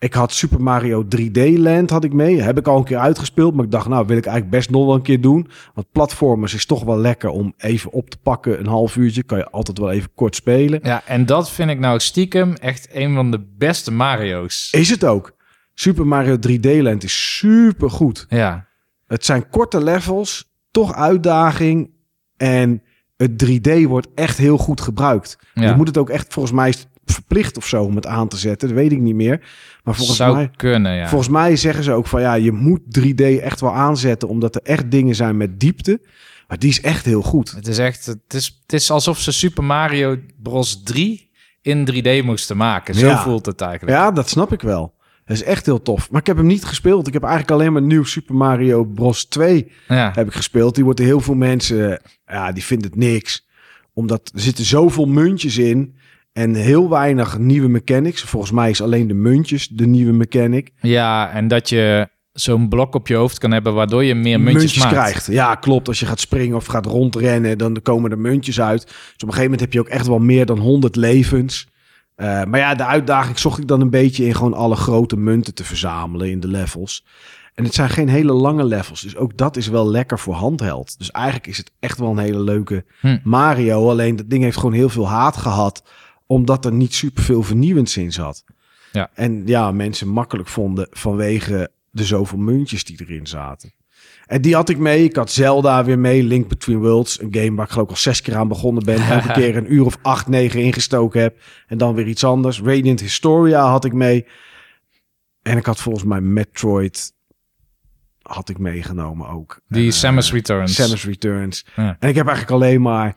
Ik had Super Mario 3D Land had ik mee. Heb ik al een keer uitgespeeld, maar ik dacht, nou wil ik eigenlijk best nog wel een keer doen. Want platformers is toch wel lekker om even op te pakken. Een half uurtje kan je altijd wel even kort spelen. Ja, en dat vind ik nou stiekem echt een van de beste Mario's. Is het ook. Super Mario 3D Land is super goed. Ja, Het zijn korte levels, toch uitdaging. En het 3D wordt echt heel goed gebruikt. ja. Je moet het ook echt, volgens mij verplicht of zo om het aan te zetten. Dat weet ik niet meer. Maar volgens zou mij, kunnen, ja. volgens mij zeggen ze ook van ja, je moet 3D echt wel aanzetten. Omdat er echt dingen zijn met diepte. Maar die is echt heel goed. Het is echt, het is, het is alsof ze Super Mario Bros. 3 in 3D moesten maken. Zo Ja. voelt het eigenlijk. Ja, dat snap ik wel. Dat is echt heel tof. Maar ik heb hem niet gespeeld. Ik heb eigenlijk alleen maar nieuw Super Mario Bros. 2 Ja. heb ik gespeeld. Die wordt heel veel mensen, ja, die vinden het niks. Omdat er zitten zoveel muntjes in en heel weinig nieuwe mechanics. Volgens mij is alleen de muntjes de nieuwe mechanic. ja, en dat je zo'n blok op je hoofd kan hebben waardoor je meer muntjes, maakt. krijgt. Ja, klopt. Als je gaat springen of gaat rondrennen, dan komen er muntjes uit. Dus op een gegeven moment heb je ook echt wel meer dan 100 levens. Eh, maar ja, de uitdaging zocht ik dan een beetje in gewoon alle grote munten te verzamelen in de levels. En het zijn geen hele lange levels, dus ook dat is wel lekker voor handheld. Dus eigenlijk is het echt wel een hele leuke Hm. Mario. Alleen dat ding heeft gewoon heel veel haat gehad, omdat er niet super veel vernieuwends in zat. Ja. En ja, mensen makkelijk vonden vanwege de zoveel muntjes die erin zaten. En die had ik mee. Ik had Zelda weer mee. Link Between Worlds. Een game waar ik geloof ik al zes keer aan begonnen ben. Elke keer een uur of acht, negen ingestoken heb. En dan weer iets anders. Radiant Historia had ik mee. En ik had volgens mij Metroid had ik meegenomen ook. Die Eh, Samus Returns. Samus Returns. Ja. En ik heb eigenlijk alleen maar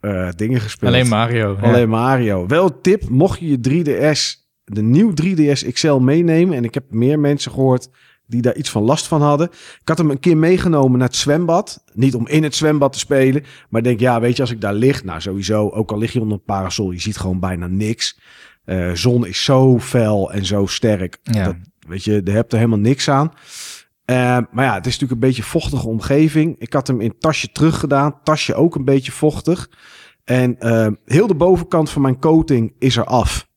eh, dingen gespeeld. Alleen Mario. ja. Alleen Mario. Wel tip, mocht je je 3DS, de nieuw 3DS XL meenemen. En ik heb meer mensen gehoord die daar iets van last van hadden. Ik had hem een keer meegenomen naar het zwembad. Niet om in het zwembad te spelen. Maar denk, ja, weet je, als ik daar lig. Nou, sowieso, ook al lig je onder een parasol, je ziet gewoon bijna niks. Eh, zon is zo fel en zo sterk. Ja. Dat, weet je, je hebt er helemaal niks aan. Eh, maar ja, het is natuurlijk een beetje vochtige omgeving. Ik had hem in tasje teruggedaan. Tasje ook een beetje vochtig. En eh, heel de bovenkant van mijn coating is er af.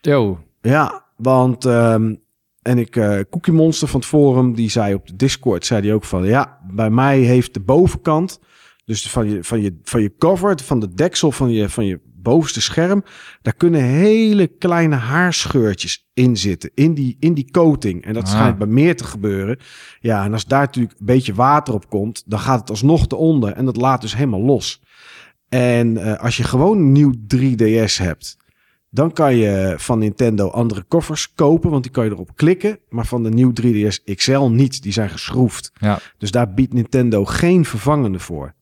Yo. Ja, want ehm, en ik eh Cookie Monster van het forum die zei op de Discord zei die ook van ja, bij mij heeft de bovenkant dus van je van je van je cover, van de deksel van je van je bovenste scherm, daar kunnen hele kleine haarscheurtjes in zitten in die in die coating en dat Ah. schijnt bij meer te gebeuren. Ja, en als daar natuurlijk een beetje water op komt, dan gaat het alsnog te onder en dat laat dus helemaal los. En eh, als je gewoon een nieuw 3DS hebt, dan kan je van Nintendo andere koffers kopen, want die kan je erop klikken. Maar van de nieuw 3DS XL niet, die zijn geschroefd. Ja. Dus daar biedt Nintendo geen vervangende voor.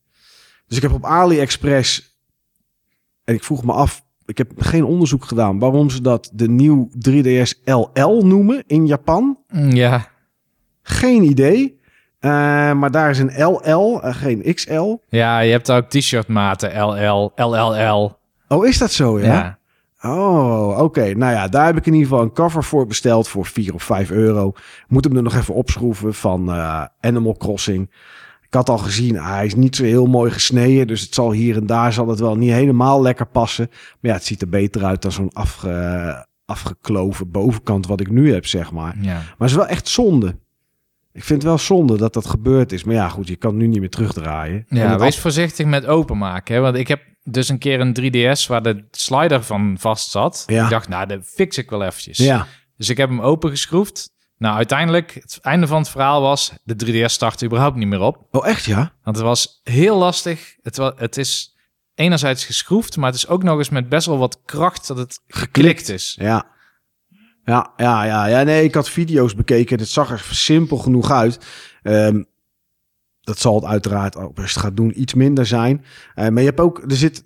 Dus ik heb op AliExpress, en ik vroeg me af, ik heb geen onderzoek gedaan waarom ze dat de nieuw 3DS LL noemen in Japan. Mm, Ja. Geen idee. Eh, maar daar is een LL, eh, geen XL. Ja, je hebt ook t-shirt maten. LL, LLL. Oh, is dat zo, Ja. ja? Oh, oké. Nou ja, daar heb ik in ieder geval een cover voor besteld voor 4 of 5 euro. Moet hem er nog even opschroeven van eh, Animal Crossing. Ik had al gezien, hij is niet zo heel mooi gesneden. Dus het zal hier en daar zal het wel niet helemaal lekker passen. Maar ja, het ziet er beter uit dan zo'n afge, afgekloven bovenkant wat ik nu heb, zeg maar. Ja. Maar het is wel echt zonde. Ik vind het wel zonde dat dat gebeurd is. Maar ja, goed, je kan nu niet meer terugdraaien. En Ja, wees voorzichtig met openmaken. Hè? Want ik heb dus een keer een 3DS waar de slider van vast zat. Ja. Ik dacht, nou, dat fix ik wel eventjes. Ja, Dus ik heb hem opengeschroefd. Nou, uiteindelijk, het einde van het verhaal was... de 3DS startte überhaupt niet meer op. oh echt ja? Want het was heel lastig. Het, wa het is enerzijds geschroefd... maar het is ook nog eens met best wel wat kracht... dat het geklikt is. Ja. Ja, ja, ja, ja. Nee, ik had video's bekeken. Het zag er simpel genoeg uit. Ehm, dat zal het uiteraard, als je het gaat doen, iets minder zijn. Eh, maar je hebt ook, er zit,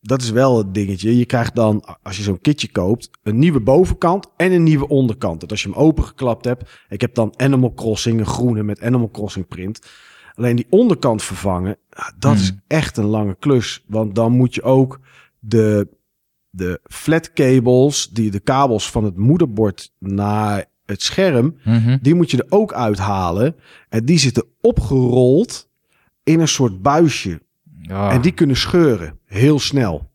dat is wel het dingetje. Je krijgt dan, als je zo'n kitje koopt, een nieuwe bovenkant en een nieuwe onderkant. Dat als je hem opengeklapt hebt, ik heb dan Animal Crossing, een groene met Animal Crossing print. Alleen die onderkant vervangen, dat is Hmm. echt een lange klus. Want dan moet je ook de, de flat cables, die de kabels van het moederbord naar het scherm, Mhm. die moet je er ook uithalen. En die zitten opgerold in een soort buisje. Ja. En die kunnen scheuren, heel snel.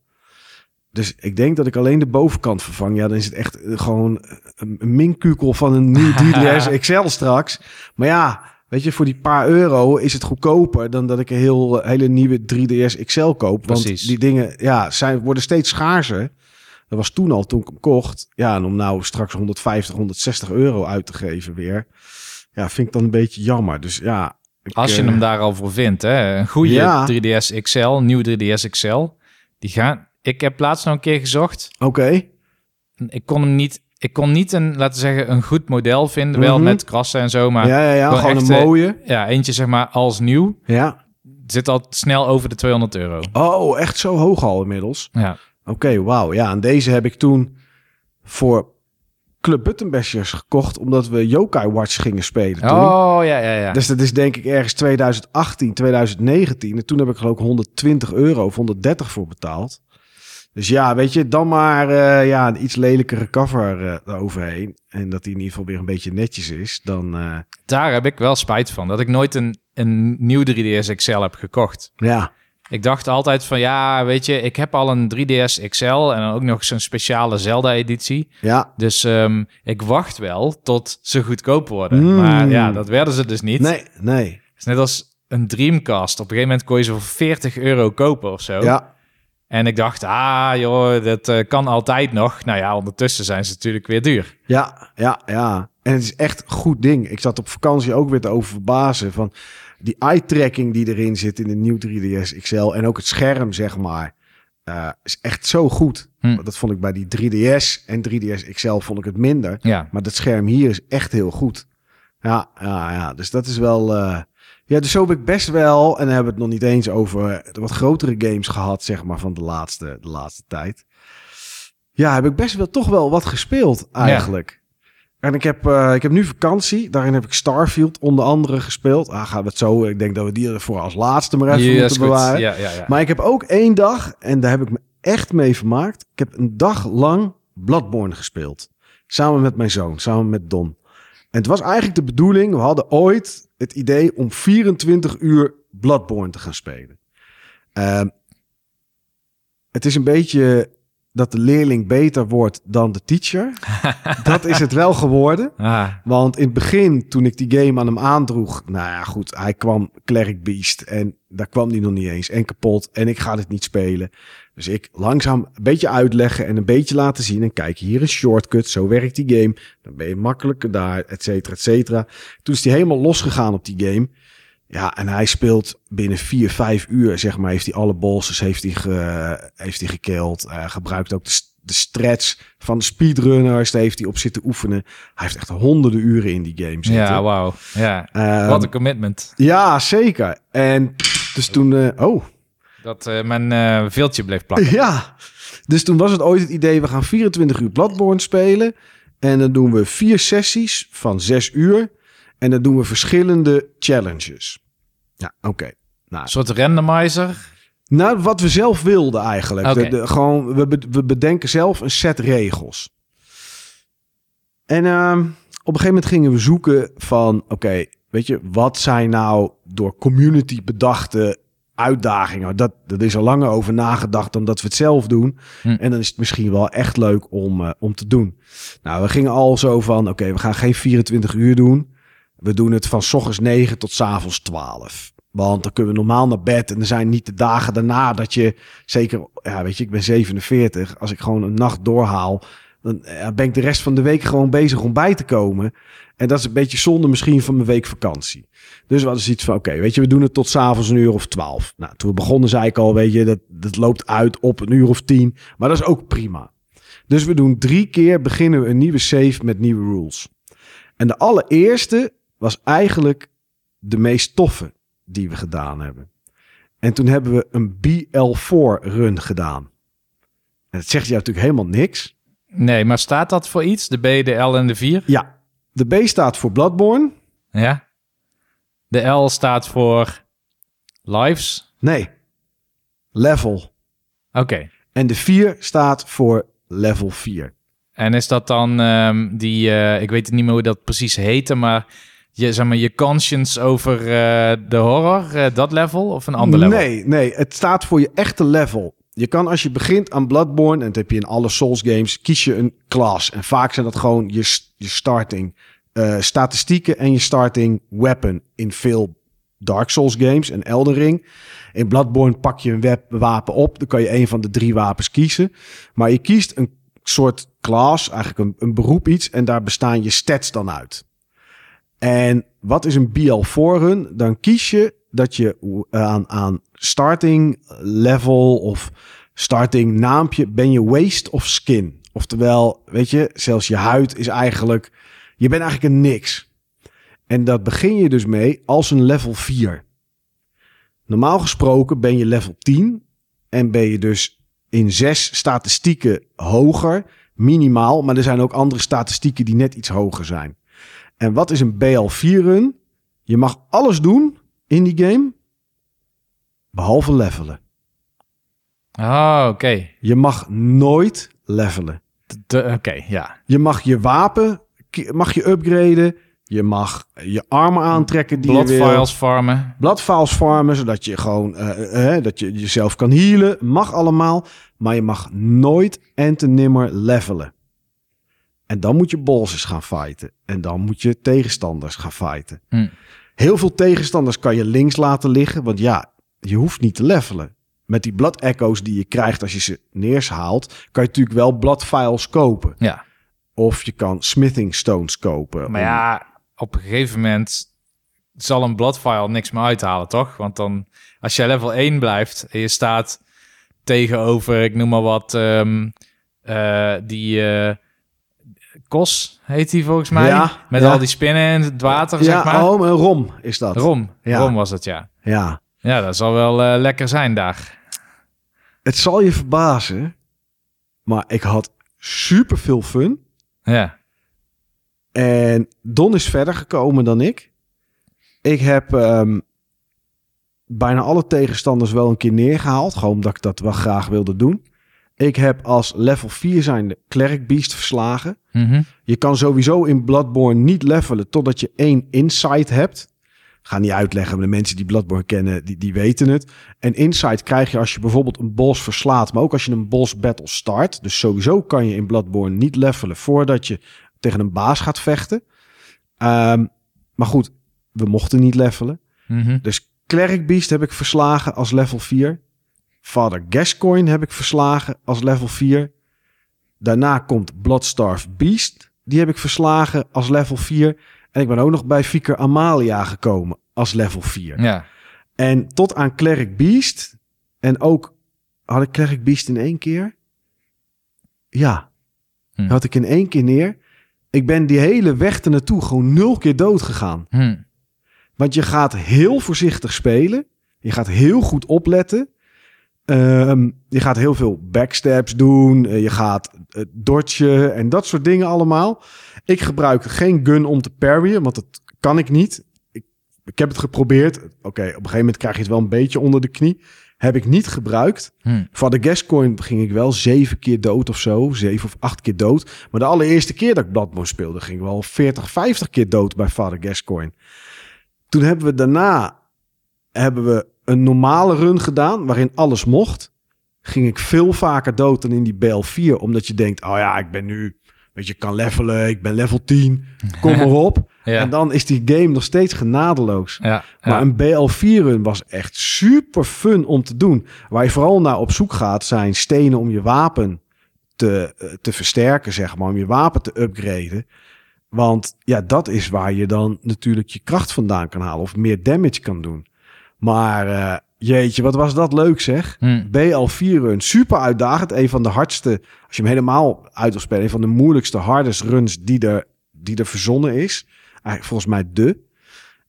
Dus ik denk dat ik alleen de bovenkant vervang. Ja, dan is het echt eh, gewoon een, een minkukel van een nieuw 3DS XL straks. Maar ja, weet je, voor die paar euro is het goedkoper dan dat ik een heel, hele nieuwe 3DS XL koop. Want Precies. die dingen ja, zijn, worden steeds schaarser. Dat was toen al, toen ik hem kocht. Ja, en om nou straks 150, 160 euro uit te geven weer. Ja, vind ik dan een beetje jammer. Dus ja. Als je eh, hem daar al voor vindt, hè? Een goede Ja. 3DS XL, een nieuwe 3DS XL. Die gaan... Ik heb laatst nog een keer gezocht. Oké. Ik kon hem niet... Ik kon niet een, laten we zeggen, een goed model vinden. Wel Mhm. met krassen en zo, maar... Ja, ja, ja. gewoon Gewoon echt, een mooie. Ja, eentje zeg maar als nieuw. Ja. Zit al snel over de 200 euro. Oh, echt zo hoog al inmiddels. Ja. Oké, wauw. Ja, en deze heb ik toen voor Club Buttonbashers gekocht... omdat we Yokai Watch gingen spelen toen. Oh, ja, ja, ja. Dus dat is denk ik ergens 2018, 2019. En toen heb ik geloof ik 120 euro of 130 voor betaald. Dus ja, weet je, dan maar eh, ja, een iets lelijkere cover eh eroverheen. En dat die in ieder geval weer een beetje netjes is. Dan eh, Daar heb ik wel spijt van. Dat ik nooit een, een nieuw 3DS XL heb gekocht. ja, Ik dacht altijd van, ja, weet je, ik heb al een 3DS XL en dan ook nog zo'n speciale Zelda-editie. ja. Dus ehm, ik wacht wel tot ze goedkoop worden. Mm. Maar ja, dat werden ze dus niet. Nee, nee. Het is net als een Dreamcast. Op een gegeven moment kon je ze voor 40 euro kopen of zo. Ja, En ik dacht, ah joh, dat eh, kan altijd nog. Nou ja, ondertussen zijn ze natuurlijk weer duur. Ja, ja, ja. En het is echt een goed ding. Ik zat op vakantie ook weer te over verbazen van die eye-tracking die erin zit in de nieuw 3DS XL en ook het scherm, zeg maar, eh, is echt zo goed. Hm. Dat vond ik bij die 3DS en 3DS XL vond ik het minder. Ja, Maar dat scherm hier is echt heel goed. Ja, ja, ja. Dus dat is wel. eh, Ja, dus zo heb ik best wel. En dan hebben we het nog niet eens over de wat grotere games gehad, zeg maar, van de laatste, de laatste tijd. Ja, heb ik best wel toch wel wat gespeeld eigenlijk. En ik heb, eh, ik heb nu vakantie. Daarin heb ik Starfield onder andere gespeeld. Ah, gaan we het zo. Ik denk dat we die ervoor als laatste maar even moeten goed. bewaren. Ja, ja, ja. Maar ik heb ook één dag, en daar heb ik me echt mee vermaakt. Ik heb een dag lang Bloodborne gespeeld. Samen met mijn zoon, samen met Don. En het was eigenlijk de bedoeling, we hadden ooit het idee om 24 uur Bloodborne te gaan spelen. Ehm, het is een beetje dat de leerling beter wordt dan de teacher. dat is het wel geworden. Ah, Want in het begin, toen ik die game aan hem aandroeg, nou ja, goed, hij kwam Cleric Beast en daar kwam hij nog niet eens en kapot en ik ga dit niet spelen. Dus ik langzaam een beetje uitleggen en een beetje laten zien en kijk, hier een shortcut, zo werkt die game, dan ben je makkelijker daar, et cetera, et cetera. Toen is hij helemaal losgegaan op die game. Ja, en hij speelt binnen vier, vijf uur, zeg maar, heeft hij alle bosses heeft hij, ge, heeft hij. Hij gebruikt ook de, de stretch van de speedrunners, daar heeft hij op zitten oefenen. Hij heeft echt honderden uren in die game zitten. ja, wauw. Ja, Ehm, wat een commitment. Ja, zeker. En dus toen... eh, oh, Dat eh, mijn eh veeltje bleef plakken. ja. Dus toen was het ooit het idee, we gaan 24 uur Bloodborne spelen. En dan doen we vier sessies van zes uur. En dan doen we verschillende challenges. Ja, oké. Nou, Een soort randomizer. Nou, wat we zelf wilden eigenlijk. Oké. De, de- gewoon, we, we bedenken zelf een set regels. En ehm, op een gegeven moment gingen we zoeken van... Oké, weet je, wat zijn nou door community bedachte uitdagingen? Dat, dat is al langer over nagedacht dan dat we het zelf doen. Hm. En dan is het misschien wel echt leuk om, eh, om te doen. Nou, we gingen al zo van... Oké, we gaan geen 24 uur doen. We doen het van s ochtends 9 tot s avonds 12. Want dan kunnen we normaal naar bed. En er zijn niet de dagen daarna dat je zeker, ja, weet je, ik ben 47. Als ik gewoon een nacht doorhaal, dan ja, ben ik de rest van de week gewoon bezig om bij te komen. En dat is een beetje zonde misschien van mijn week vakantie. Dus we hadden zoiets van, oké, weet je, we doen het tot s'avonds een uur of twaalf. Nou, toen we begonnen zei ik al, weet je, dat, dat loopt uit op een uur of tien. Maar dat is ook prima. Dus we doen drie keer beginnen we een nieuwe save met nieuwe rules. En de allereerste was eigenlijk de meest toffe die we gedaan hebben. En toen hebben we een BL4 run gedaan. En dat zegt je natuurlijk helemaal niks. Nee, maar staat dat voor iets? De B, de L en de 4? Ja, de B staat voor Bloodborne. Ja. De L staat voor lives. Nee, level. Oké. En de 4 staat voor level 4. En is dat dan ehm, die, eh, ik weet niet meer hoe dat precies heette, maar je, zeg maar, je conscience over eh, de horror, eh, dat level of een ander level? Nee, nee, het staat voor je echte level. Je kan als je begint aan Bloodborne, en dat heb je in alle Souls games, kies je een class. En vaak zijn dat gewoon je, je starting eh, statistieken en je starting weapon in veel Dark Souls games en Elden Ring. In Bloodborne pak je een wapen op, dan kan je een van de drie wapens kiezen. Maar je kiest een soort class, eigenlijk een, een beroep iets, en daar bestaan je stats dan uit. En wat is een BL4 run? Dan kies je dat je aan, aan starting level of starting naampje ben je waste of skin. Oftewel, weet je, zelfs je huid is eigenlijk, je bent eigenlijk een niks. En dat begin je dus mee als een level 4. Normaal gesproken ben je level 10 en ben je dus in zes statistieken hoger, minimaal. Maar er zijn ook andere statistieken die net iets hoger zijn. En wat is een BL4 run? Je mag alles doen in die game, behalve levelen. Oh, oké. Je mag nooit levelen. Oké, ja. Je mag je wapen mag je upgraden. Je mag je armen aantrekken die Blood je wil. files farmen. Bloodfiles farmen, zodat je gewoon eh, eh, dat je jezelf kan healen. Mag allemaal. Maar je mag nooit en te nimmer levelen. En dan moet je bosses gaan fighten. En dan moet je tegenstanders gaan fighten. Hm. Heel veel tegenstanders kan je links laten liggen. Want ja, je hoeft niet te levelen. Met die blood echo's die je krijgt als je ze neershaalt, kan je natuurlijk wel blood files kopen. Ja. Of je kan smithing stones kopen. Maar ja, op een gegeven moment zal een bloodfile niks meer uithalen, toch? Want dan, als je level 1 blijft en je staat tegenover, ik noem maar wat, ehm, eh, die eh, Kos heet die volgens mij. Ja, Met ja. al die spinnen in het water, ja, zeg maar. oh, rom is dat. Rom. Ja. Rom was het, ja. Ja. Ja, dat zal wel eh, lekker zijn daar. Het zal je verbazen, maar ik had super veel fun. Ja. En Don is verder gekomen dan ik. Ik heb ehm, bijna alle tegenstanders wel een keer neergehaald. Gewoon omdat ik dat wel graag wilde doen. Ik heb als level 4 zijnde Cleric Beast verslagen. Mhm. Je kan sowieso in Bloodborne niet levelen totdat je één insight hebt. Ik ga niet uitleggen, maar de mensen die Bloodborne kennen, die, die weten het. En insight krijg je als je bijvoorbeeld een boss verslaat, maar ook als je een boss battle start. Dus sowieso kan je in Bloodborne niet levelen voordat je tegen een baas gaat vechten. Ehm, maar goed, we mochten niet levelen. Mhm. Dus Cleric Beast heb ik verslagen als level 4. Father Gascoigne heb ik verslagen als level 4. Daarna komt Bloodstarved Beast. Die heb ik verslagen als level 4. En ik ben ook nog bij Vicar Amalia gekomen als level 4. Ja. En tot aan Cleric Beast. En ook had ik Cleric Beast in één keer. Ja, Hm. had ik in één keer neer. Ik ben die hele weg ernaartoe gewoon nul keer dood gegaan. Hm. Want je gaat heel voorzichtig spelen. Je gaat heel goed opletten. Ehm, je gaat heel veel backstabs doen. Eh, je gaat uh, dodgen en dat soort dingen allemaal. Ik gebruik geen gun om te parryen, want dat kan ik niet. Ik, ik heb het geprobeerd. Oké, op een gegeven moment krijg je het wel een beetje onder de knie. Heb ik niet gebruikt. Hm. Van de Gascoin ging ik wel zeven keer dood of zo. Zeven of acht keer dood. Maar de allereerste keer dat ik Bloodborne speelde... ging ik wel 40, 50 keer dood bij Vader Gascoigne. Toen hebben we daarna hebben we een normale run gedaan... waarin alles mocht. Ging ik veel vaker dood dan in die BL4. Omdat je denkt, oh ja, ik ben nu weet je, kan levelen, ik ben level 10, kom maar op. Ja. En dan is die game nog steeds genadeloos. ja, Maar een BL4-run was echt super fun om te doen. Waar je vooral naar op zoek gaat, zijn stenen om je wapen te, eh, te versterken, zeg maar. Om je wapen te upgraden. Want ja, dat is waar je dan natuurlijk je kracht vandaan kan halen. Of meer damage kan doen. Maar eh, jeetje, wat was dat leuk zeg. Hm. BL4-run, super uitdagend. Een van de hardste, als je hem helemaal uit wil spelen... een van de moeilijkste hardest runs die er, die er verzonnen is. Eigenlijk volgens mij de.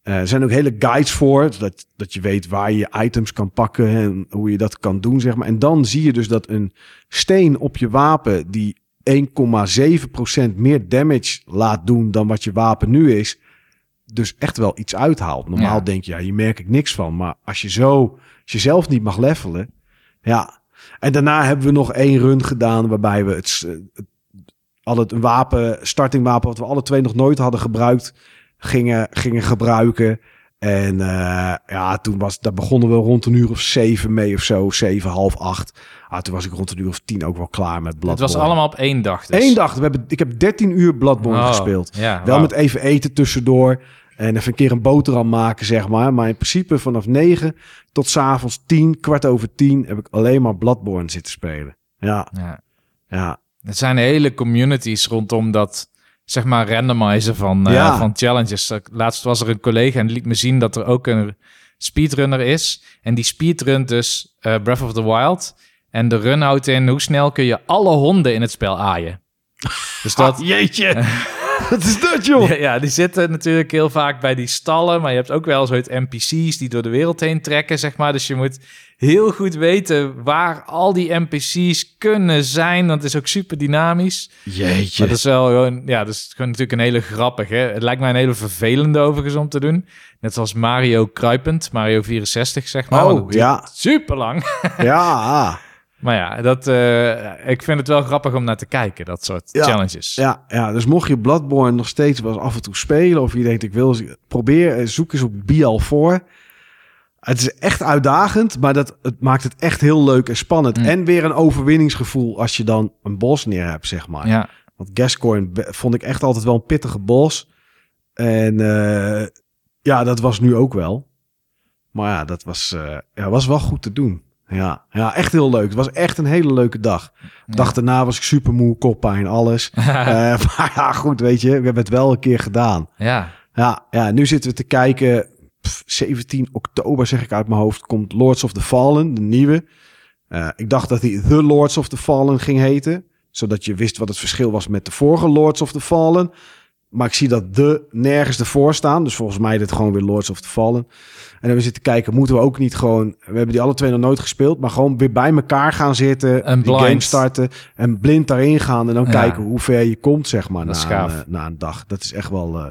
Eh, er zijn ook hele guides voor, dat, dat je weet waar je je items kan pakken en hoe je dat kan doen, zeg maar. En dan zie je dus dat een steen op je wapen die 1,7% meer damage laat doen dan wat je wapen nu is, dus echt wel iets uithaalt. Normaal Ja. denk je, ja, hier merk ik niks van. Maar als je zo, als je zelf niet mag levelen, ja. En daarna hebben we nog één run gedaan waarbij we het, s- het al het een wapen, startingwapen, wat we alle twee nog nooit hadden gebruikt, gingen, gingen gebruiken. En eh, ja, toen was, daar begonnen we rond een uur of zeven mee of zo, zeven, half acht. Ah, toen was ik rond een uur of tien ook wel klaar met Het Bloodborne. was allemaal op één dag. Dus. Eén dag. We hebben, ik heb 13 uur Bloodborne Oh, gespeeld. Ja, Wel met even eten tussendoor. En even een keer een boterham maken, zeg maar. Maar in principe vanaf 9 tot s'avonds 10, kwart over 10, heb ik alleen maar Bloodborne zitten spelen. Ja, Ja. ja. Er zijn hele communities rondom dat, zeg maar, randomizen van, eh, van challenges. Laatst was er een collega en liet me zien dat er ook een speedrunner is. En die speedrunt dus eh, Breath of the Wild. En de run houdt in hoe snel kun je alle honden in het spel aaien. Dus dat, Ah, jeetje. Wat is dat, joh? Ja, ja, die zitten natuurlijk heel vaak bij die stallen. Maar je hebt ook wel zo'n NPC's die door de wereld heen trekken, zeg maar. Dus je moet heel goed weten waar al die NPC's kunnen zijn. Want het is ook super dynamisch. Jeetje. Maar dat is wel gewoon, ja, dat is gewoon natuurlijk een hele grappige. Het lijkt mij een hele vervelende overigens om te doen. Net zoals Mario Kruipend, Mario 64, zeg maar. Oh, ja. Super lang. Ja, Maar ja, dat, eh, ik vind het wel grappig om naar te kijken, dat soort Ja. challenges. ja, ja. Dus mocht je Bloodborne nog steeds wel af en toe spelen... of je denkt, ik wil probeer, eh, zoek eens op BL4... Het is echt uitdagend, maar dat, het maakt het echt heel leuk en spannend. Mm. En weer een overwinningsgevoel als je dan een bos neer hebt, zeg maar. ja. Want Gascoigne be- vond ik echt altijd wel een pittige bos. En eh, ja, dat was nu ook wel. Maar ja, dat was, ja, was wel goed te doen. Ja, ja, echt heel leuk. Het was echt een hele leuke dag. De dag daarna was ik super moe, koppijn, alles. Eh, maar ja, goed, weet je, we hebben het wel een keer gedaan. ja. Ja, ja nu zitten we te kijken. Pff, 17 oktober, zeg ik uit mijn hoofd, komt Lords of the Fallen, de nieuwe. Eh, ik dacht dat hij The Lords of the Fallen ging heten. Zodat je wist wat het verschil was met de vorige Lords of the Fallen. Maar ik zie dat de nergens ervoor staan. Dus volgens mij dit gewoon weer Lords of the Fallen. En dan we zitten kijken, moeten we ook niet gewoon... We hebben die alle twee nog nooit gespeeld. Maar gewoon weer bij elkaar gaan zitten. En die game starten. En blind daarin gaan. En dan Ja. kijken hoe ver je komt, zeg maar, na, Dat een, eh, na een dag. Dat is echt wel... eh,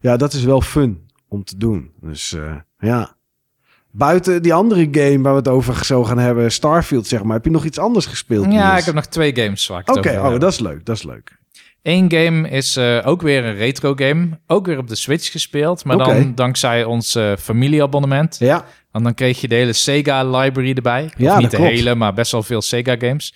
ja, dat is wel fun om te doen. Dus eh, ja. Buiten die andere game waar we het over zo gaan hebben, Starfield zeg maar. Heb je nog iets anders gespeeld? Ja, ik heb nog twee games het Oké, oh, dat is leuk, dat is leuk. Eén game is eh, ook weer een retro game. Ook weer op de Switch gespeeld. Maar dan dankzij ons eh, familieabonnement. Ja, Want dan kreeg je de hele Sega library erbij. Ja, niet de klopt. hele, maar best wel veel Sega games.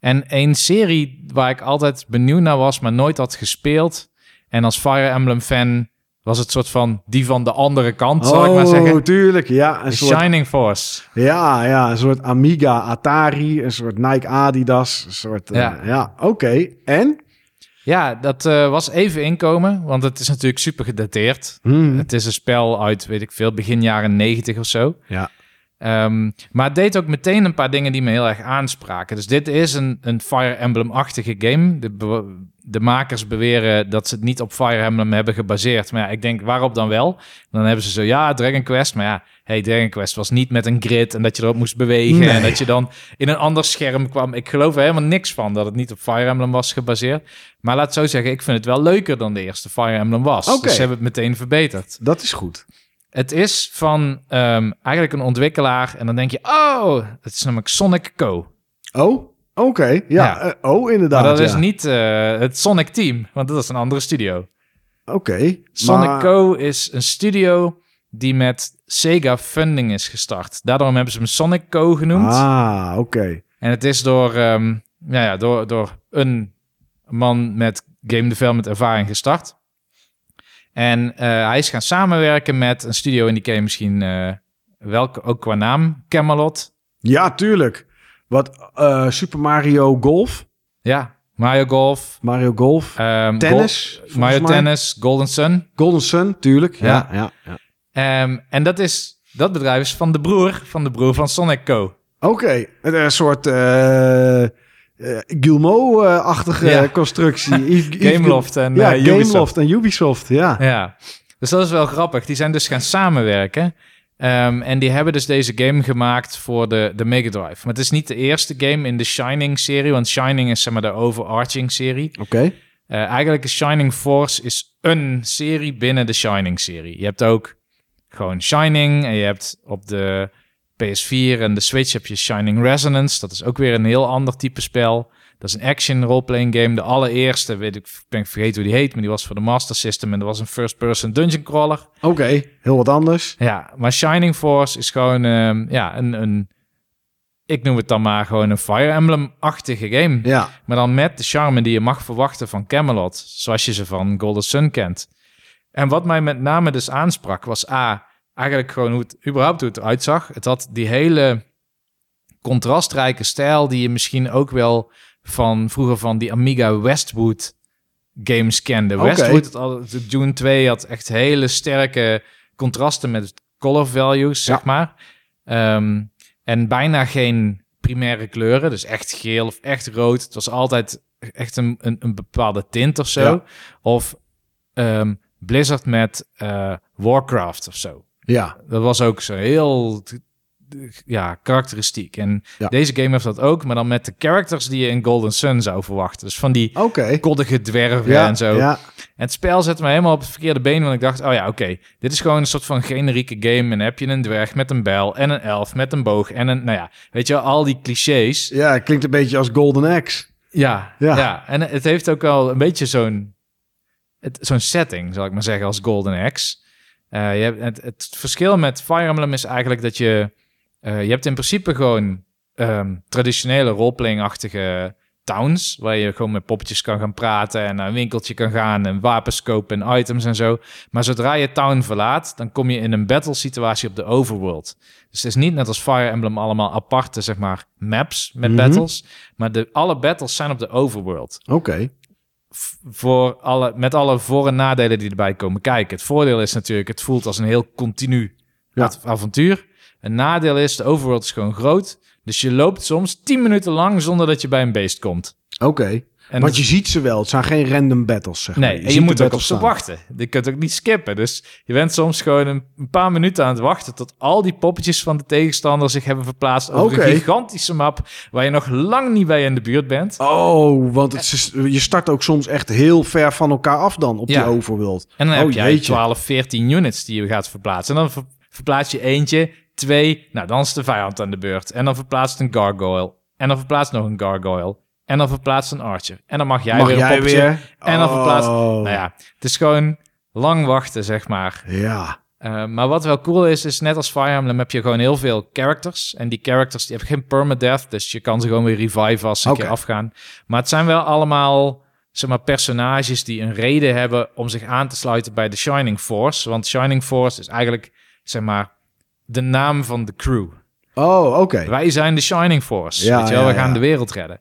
En een serie waar ik altijd benieuwd naar was, maar nooit had gespeeld. En als Fire Emblem fan was het soort van die van de andere kant, zal ik maar zeggen. Oh, tuurlijk. Ja, een soort, Shining Force. ja, ja, een soort Amiga, Atari, een soort Nike Adidas, een soort... eh, Ja. ja, oké. En? Ja, dat eh, was even inkomen, want het is natuurlijk super gedateerd. Hmm. Het is een spel uit, weet ik veel, begin jaren 90 of zo. Ja. Ehm, maar het deed ook meteen een paar dingen die me heel erg aanspraken. Dus dit is een, een Fire Emblem-achtige game. De, de makers beweren dat ze het niet op Fire Emblem hebben gebaseerd. Maar ja, ik denk, waarop dan wel? Dan hebben ze zo, ja, Dragon Quest. Maar ja, hey, Dragon Quest was niet met een grid en dat je erop moest bewegen. Nee. En dat je dan in een ander scherm kwam. Ik geloof er helemaal niks van dat het niet op Fire Emblem was gebaseerd. Maar laat het zo zeggen, ik vind het wel leuker dan de eerste Fire Emblem was. Dus ze hebben het meteen verbeterd. Dat is goed. Het is van ehm, eigenlijk een ontwikkelaar. En dan denk je, oh, het is namelijk Sonic Co. Oh, oké. Ja, Ja. eh, oh, inderdaad. Maar dat is niet eh, het Sonic Team, want dat is een andere studio. Oké. Sonic maar- Co is een studio die met Sega Funding is gestart. Daarom hebben ze hem Sonic Co genoemd. Ah, oké. En het is door, ehm, ja, ja, door, door een man met game development ervaring gestart. En eh, hij is gaan samenwerken met een studio en die ken je misschien uh, welke ook qua naam, Camelot. Ja, tuurlijk. Wat uh, Super Mario Golf. Ja, Mario Golf. Mario Golf. Um, tennis. Mario mij. Tennis, Golden Sun. Golden Sun, tuurlijk. Ja, ja. ja. Um, en dat, is, dat bedrijf is van de broer van de broer van Sonic Co. Oké, okay. een soort uh, uh, Gilmo-achtige ja. constructie. Gameloft en ja, uh, Ubisoft. Gameloft en Ubisoft, ja. Ja, dus dat is wel grappig. Die zijn dus gaan samenwerken. Um, en die hebben dus deze game gemaakt voor de, de Mega Drive. Maar het is niet de eerste game in de Shining-serie, want Shining is zeg maar de overarching-serie. Oké. Okay. Uh, eigenlijk is Shining Force is een serie binnen de Shining-serie. Je hebt ook gewoon Shining en je hebt op de PS4 en de Switch heb je Shining Resonance. Dat is ook weer een heel ander type spel. Dat is een action role-playing game. De allereerste, weet ik, ben ik vergeten hoe die heet, maar die was voor de Master System en dat was een first-person dungeon crawler. Oké, okay, heel wat anders. Ja, maar Shining Force is gewoon um, ja, een, een, ik noem het dan maar gewoon een Fire Emblem-achtige game. Ja. Maar dan met de charme die je mag verwachten van Camelot, zoals je ze van Golden Sun kent. En wat mij met name dus aansprak was A, eigenlijk gewoon hoe het überhaupt hoe het eruit zag. Het had die hele contrastrijke stijl die je misschien ook wel van vroeger van die Amiga Westwood games kende. Okay. Westwood, de Dune 2 had echt hele sterke contrasten met color values, zeg maar. Ehm, en bijna geen primaire kleuren, dus echt geel of echt rood. Het was altijd echt een, een, een bepaalde tint of zo. Ja. Of ehm, Blizzard met eh, Warcraft of zo. Ja, Dat was ook zo heel ja, karakteristiek. En Ja. deze game heeft dat ook, maar dan met de characters die je in Golden Sun zou verwachten. Dus van die oké. koddige dwerven Ja, en zo. ja, En het spel zette me helemaal op het verkeerde been, want ik dacht, oh ja, oké, dit is gewoon een soort van generieke game. En dan heb je een dwerg met een bijl en een elf met een boog en een, nou ja, weet je wel, al die clichés. ja, het klinkt een beetje als Golden Axe. Ja, Ja. ja. en het heeft ook wel een beetje zo'n zo'n setting, zal ik maar zeggen, als Golden Axe. Eh, je hebt, het, het verschil met Fire Emblem is eigenlijk dat je... eh, je hebt in principe gewoon ehm, traditionele roleplaying-achtige towns... waar je gewoon met poppetjes kan gaan praten... en naar een winkeltje kan gaan en wapens kopen en items en zo. Maar zodra je town verlaat, dan kom je in een battle situatie op de overworld. Dus het is niet net als Fire Emblem allemaal aparte, zeg maar, maps met Mhm. battles... maar de, alle battles zijn op de overworld Oké. Voor alle, met alle voor- en nadelen die erbij komen kijken. Het voordeel is natuurlijk, het voelt als een heel continu Ja. avontuur. Een nadeel is, de overworld is gewoon groot. Dus je loopt soms 10 minuten lang zonder dat je bij een beest komt. Oké. En Want je ziet ze wel. Het zijn geen random battles, zeg maar. Nee, en je moet ook op ze wachten. Je kunt ook niet skippen. Dus je bent soms gewoon een, paar minuten aan het wachten... tot al die poppetjes van de tegenstander zich hebben verplaatst... over een gigantische map... waar je nog lang niet bij in de buurt bent. Oh, want het is, je start ook soms echt heel ver van elkaar af dan op Ja. die overworld. En dan Oh, heb jij jeetje. 12, 14 units die je gaat verplaatsen. En dan ver- verplaats je eentje, twee, nou dan is de vijand aan de beurt. En dan verplaatst een gargoyle. En dan verplaatst nog een gargoyle. En dan verplaatst een archer. En dan mag jij Mag weer een jij poppetje. weer? En dan verplaatst... Oh. Nou ja, het is gewoon lang wachten, zeg maar. Ja. Uh, maar wat wel cool is, is net als Fire Emblem heb je gewoon heel veel characters. En die characters die hebben geen permadeath, dus je kan ze gewoon weer reviven als ze een keer afgaan. Maar het zijn wel allemaal zeg maar, personages die een reden hebben om zich aan te sluiten bij de Shining Force. Want Shining Force is eigenlijk, zeg maar, de naam van de crew. Oh, oké. Wij zijn de Shining Force. Ja, weet je wel, ja, we gaan ja. de wereld redden.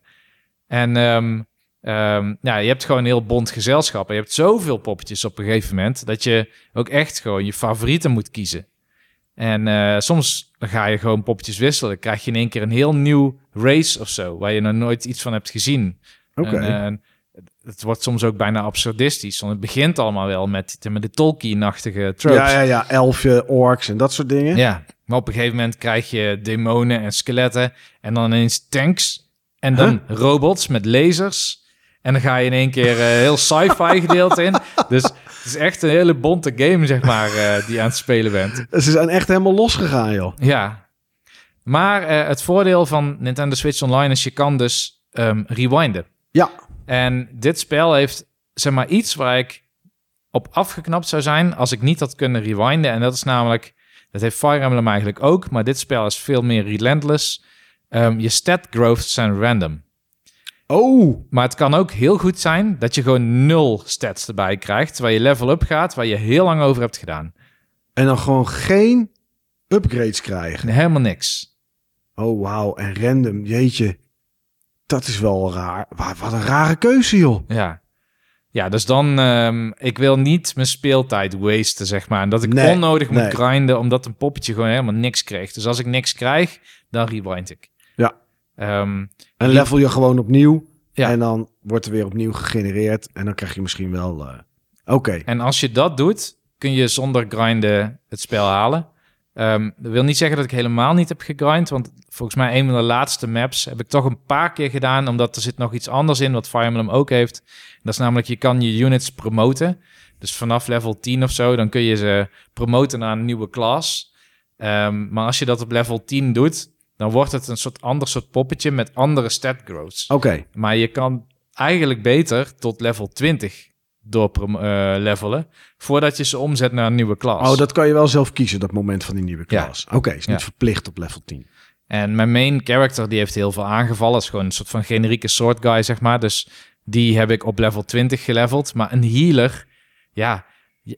En ehm, ehm, ja, je hebt gewoon een heel bond gezelschap. En je hebt zoveel poppetjes op een gegeven moment... dat je ook echt gewoon je favorieten moet kiezen. En eh, soms ga je gewoon poppetjes wisselen. Dan krijg je in één keer een heel nieuw race of zo... waar je nog nooit iets van hebt gezien. Oké. En, het wordt soms ook bijna absurdistisch. Want het begint allemaal wel met, met de Tolkien-achtige tropes. Ja, ja, ja. Elfje, orks en dat soort dingen. Ja, maar op een gegeven moment krijg je demonen en skeletten en dan ineens tanks en dan robots met lasers. En dan ga je in één keer eh, heel sci-fi gedeelte in. Dus het is echt een hele bonte game, zeg maar, eh, die je aan het spelen bent. Ze zijn echt helemaal losgegaan, joh. Ja. Maar eh, het voordeel van Nintendo Switch Online is je kan dus ehm, rewinden. Ja. En dit spel heeft, zeg maar, iets waar ik op afgeknapt zou zijn als ik niet had kunnen rewinden. En dat is namelijk, dat heeft Fire Emblem eigenlijk ook, maar dit spel is veel meer relentless. Ehm, je stat growths zijn random. Oh, Maar het kan ook heel goed zijn dat je gewoon nul stats erbij krijgt, terwijl je level up gaat, waar je heel lang over hebt gedaan. en dan gewoon geen upgrades krijgen. Helemaal niks. Oh, wauw. En random, jeetje. Dat is wel raar. Wa- Wat een rare keuze, joh. Ja. Ja, dus dan, ehm, ik wil niet mijn speeltijd wasten, zeg maar. En dat ik Nee, onnodig moet nee. grinden, omdat een poppetje gewoon helemaal niks kreeg. Dus als ik niks krijg, dan rewind ik. Ehm, En level je gewoon opnieuw. Ja. En dan wordt er weer opnieuw gegenereerd. En dan krijg je misschien wel... eh, Oké. En als je dat doet, kun je zonder grinden het spel halen. Ehm, dat wil niet zeggen dat ik helemaal niet heb gegrind, want volgens mij een van de laatste maps heb ik toch een paar keer gedaan, omdat er zit nog iets anders in wat Fire Emblem ook heeft. Dat is namelijk, je kan je units promoten. Dus vanaf level 10 of zo, dan kun je ze promoten naar een nieuwe class. Ehm, maar als je dat op level 10 doet, dan wordt het een soort ander soort poppetje met andere stat growths. Oké. Maar je kan eigenlijk beter tot level 20 door eh, levelen, voordat je ze omzet naar een nieuwe klas. Oh, dat kan je wel zelf kiezen, dat moment van die nieuwe Ja. klas. Oké, is niet Ja. verplicht op level 10. En mijn main character, die heeft heel veel aangevallen. is gewoon een soort van generieke soort guy, zeg maar. Dus die heb ik op level 20 geleveld. Maar een healer, ja,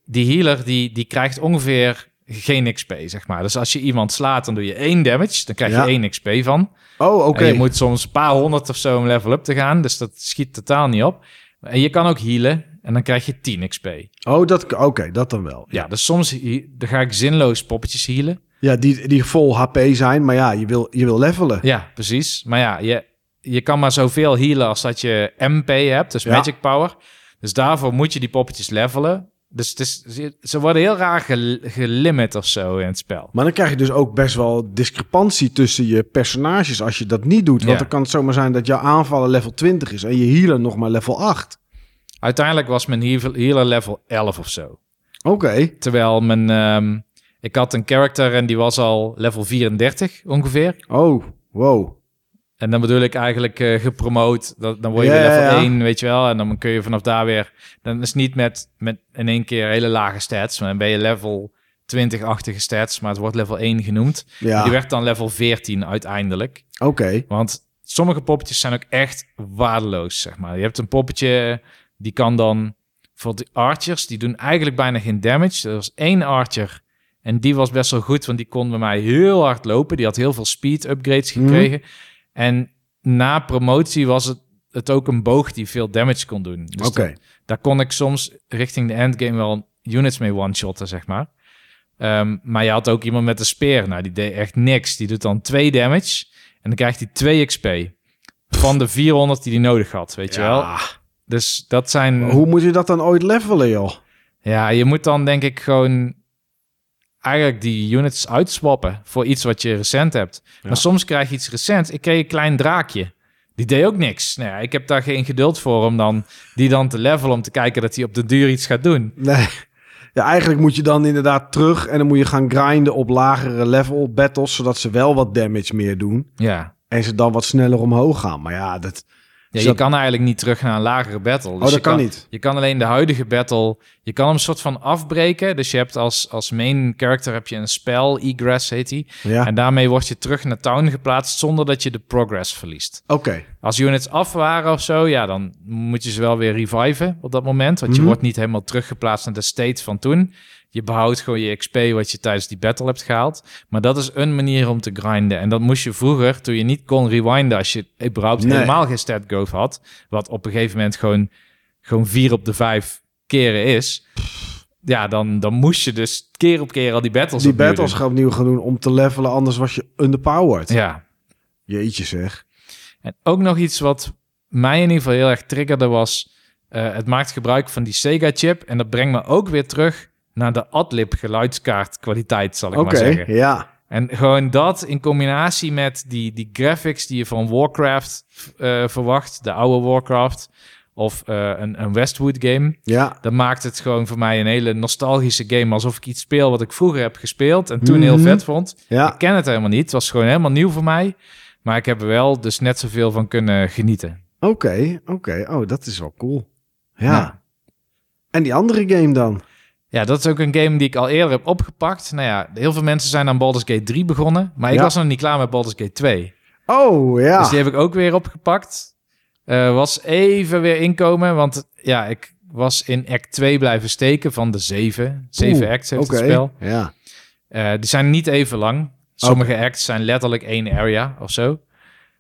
die healer die, die krijgt ongeveer geen XP, zeg maar. Dus als je iemand slaat, dan doe je één damage. Dan krijg je Ja. één XP van. Oh, oké. En je moet soms een paar honderd of zo om level up te gaan. Dus dat schiet totaal niet op. En je kan ook healen en dan krijg je 10 XP. Oh, dat, oké, dat dan wel. Ja, dus soms dan ga ik zinloos poppetjes healen. Ja, die, die vol HP zijn, maar ja, je wil, je wil levelen. Ja, precies. Maar ja, je, je kan maar zoveel healen als dat je MP hebt, dus Ja. magic power. Dus daarvoor moet je die poppetjes levelen. Dus het is, ze worden heel raar gel- gelimit of zo in het spel. Maar dan krijg je dus ook best wel discrepantie tussen je personages als je dat niet doet. Want Ja. dan kan het zomaar zijn dat jouw aanvallen level 20 is en je healer nog maar level 8. Uiteindelijk was mijn heal- healer level 11 of zo. Oké. Terwijl mijn... ehm, ik had een character en die was al level 34 ongeveer. Oh, wow. En dan bedoel ik eigenlijk eh, gepromoot. Dat, dan word je Ja, weer level ja, ja. 1, weet je wel. En dan kun je vanaf daar weer... Dan is het niet met, met in één keer hele lage stats. Maar dan ben je level 20-achtige stats. Maar het wordt level 1 genoemd. Ja, Die werd dan level 14 uiteindelijk. oké. Want sommige poppetjes zijn ook echt waardeloos, zeg maar. Je hebt een poppetje, die kan dan... Voor de archers, die doen eigenlijk bijna geen damage. Er was één archer en die was best wel goed, want die kon bij mij heel hard lopen. Die had heel veel speed upgrades Mhm. gekregen. En na promotie was het, het ook een boog die veel damage kon doen. Dus dat- daar kon ik soms richting de endgame wel units mee one-shotten, zeg maar. Ehm, maar je had ook iemand met een speer. Nou, die deed echt niks. Die doet dan 2 damage. En dan krijgt hij 2 XP. Van de 400 die hij nodig had, weet je wel. Dus dat zijn... Maar Hoe moet je dat dan ooit levelen, joh? Ja, je moet dan denk ik gewoon... Eigenlijk die units uitswappen voor iets wat je recent hebt. Ja. Maar soms krijg je iets recent. Ik kreeg een klein draakje. Die deed ook niks. Nou ja, ik heb daar geen geduld voor om dan die dan te levelen... om te kijken dat hij op de duur iets gaat doen. Nee. Ja, eigenlijk moet je dan inderdaad terug en dan moet je gaan grinden op lagere level battles, zodat ze wel wat damage meer doen Ja. en ze dan wat sneller omhoog gaan. Maar ja, dat... Ja, Dus je dat- kan eigenlijk niet terug naar een lagere battle. Dus oh, dat je kan niet. Je kan alleen de huidige battle, je kan hem soort van afbreken. Dus je hebt als, als main character heb je een spel, egress heet die. Ja, En daarmee word je terug naar town geplaatst zonder dat je de progress verliest. oké. Als units af waren of zo, ja, dan moet je ze wel weer reviven op dat moment. Want je Mhm. wordt niet helemaal teruggeplaatst naar de state van toen. Je behoudt gewoon je XP wat je tijdens die battle hebt gehaald. Maar dat is een manier om te grinden. En dat moest je vroeger, toen je niet kon rewinden als je überhaupt Nee. helemaal geen stat growth had. Wat op een gegeven moment gewoon, gewoon vier op de vijf keren is. Ja, dan, dan moest je dus keer op keer al die battles Die battles doen. gaan opnieuw gaan doen om te levelen, anders was je underpowered. Ja, Jeetje zeg. En ook nog iets wat mij in ieder geval heel erg triggerde was... eh, het maakt gebruik van die Sega-chip. En dat brengt me ook weer terug naar de Adlib geluidskaart kwaliteit, zal ik maar zeggen. ja. En gewoon dat in combinatie met die, die graphics die je van Warcraft eh, verwacht. De oude Warcraft. Of eh, een, een Westwood game. Ja, Dat maakt het gewoon voor mij een hele nostalgische game. Alsof ik iets speel wat ik vroeger heb gespeeld. En toen heel Mhm. vet vond. ja. Ik ken het helemaal niet. Het was gewoon helemaal nieuw voor mij. Maar ik heb er wel dus net zoveel van kunnen genieten. Oké, oké. Oh, dat is wel cool. Ja. Ja. En die andere game dan? Ja, dat is ook een game die ik al eerder heb opgepakt. Nou ja, heel veel mensen zijn aan Baldur's Gate 3 begonnen. Maar ik Ja. was nog niet klaar met Baldur's Gate 2. Oh, ja. Dus die heb ik ook weer opgepakt. Eh, was even weer inkomen, want ja, ik was in act 2 blijven steken van de zeven. Zeven Oeh, acts heeft het spel. ja. Eh, die zijn niet even lang. Sommige acts zijn letterlijk één area of zo.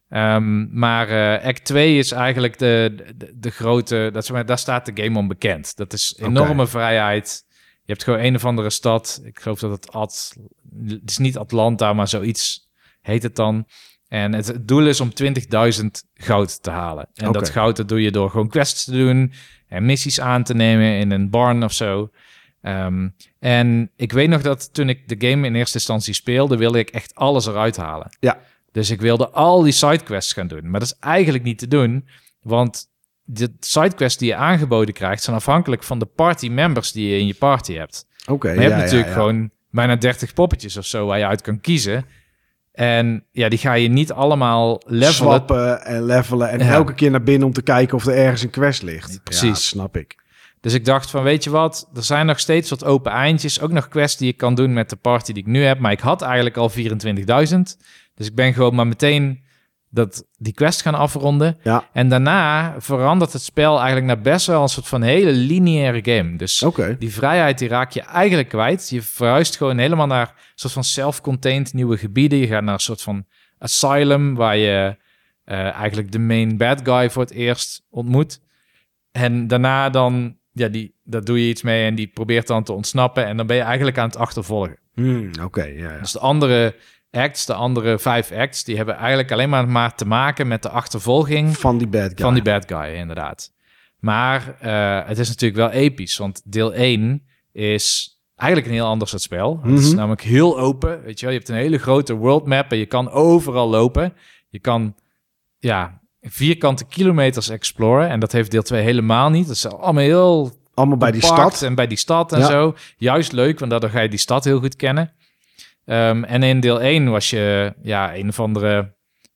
Ehm, maar eh, act 2 is eigenlijk de, de, de grote... Dat, is maar, daar staat de game om bekend. Dat is enorme vrijheid. Je hebt gewoon een of andere stad. Ik geloof dat het Ad... Het is niet Atlanta, maar zoiets heet het dan. En het, het doel is om 20.000 goud te halen. En dat goud dat doe je door gewoon quests te doen... en missies aan te nemen in een barn of zo. Ehm, en ik weet nog dat toen ik de game in eerste instantie speelde, wilde ik echt alles eruit halen. Ja. Dus ik wilde al die sidequests gaan doen. Maar dat is eigenlijk niet te doen, want de sidequests die je aangeboden krijgt, zijn afhankelijk van de party members die je in je party hebt. Oké, Maar je ja, hebt natuurlijk ja, ja. gewoon bijna 30 poppetjes of zo waar je uit kan kiezen. En ja, die ga je niet allemaal levelen. Swappen en levelen en elke keer naar binnen om te kijken of er ergens een quest ligt. Precies. Snap ik. Dus ik dacht van, weet je wat, er zijn nog steeds wat open eindjes. Ook nog quests die ik kan doen met de party die ik nu heb. Maar ik had eigenlijk al 24.000. Dus ik ben gewoon maar meteen dat, die quest gaan afronden. Ja. En daarna verandert het spel eigenlijk naar best wel een soort van hele lineaire game. Dus die vrijheid die raak je eigenlijk kwijt. Je verhuist gewoon helemaal naar een soort van self-contained nieuwe gebieden. Je gaat naar een soort van asylum waar je eh, eigenlijk de main bad guy voor het eerst ontmoet. En daarna dan, ja, die, daar doe je iets mee en die probeert dan te ontsnappen. En dan ben je eigenlijk aan het achtervolgen. Hmm, Oké, ja, ja. Dus de andere acts, de andere vijf acts, die hebben eigenlijk alleen maar, maar te maken met de achtervolging Van die bad guy. van die bad guy, inderdaad. Maar eh, het is natuurlijk wel episch, want deel 1 is eigenlijk een heel ander soort spel. Het is Mhm. namelijk heel open, weet je wel. Je hebt een hele grote world map en je kan overal lopen. Je kan, ja, vierkante kilometers exploren. En dat heeft deel 2 helemaal niet. Dat is allemaal heel Allemaal bij die stad. En bij die stad en Ja. zo. Juist leuk, want daardoor ga je die stad heel goed kennen. Ehm, en in deel 1 was je ja, een of andere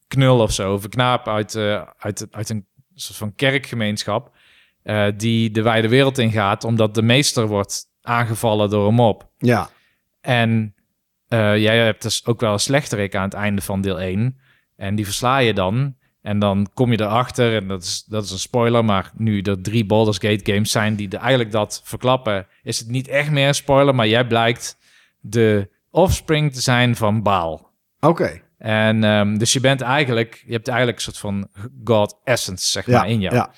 knul of zo, of een knaap uit, eh, uit, uit een soort van kerkgemeenschap, eh, die de wijde wereld ingaat, omdat de meester wordt aangevallen door een mob. Ja. En eh, jij hebt dus ook wel een slechterik aan het einde van deel 1. En die versla je dan. En dan kom je erachter, en dat is, dat is een spoiler, maar nu er drie Baldur's Gate games zijn die de, eigenlijk dat verklappen, is het niet echt meer een spoiler, maar jij blijkt de offspring te zijn van Baal. Oké. En ehm, dus je bent eigenlijk, je hebt eigenlijk een soort van God essence, zeg Ja, maar, in jou. ja.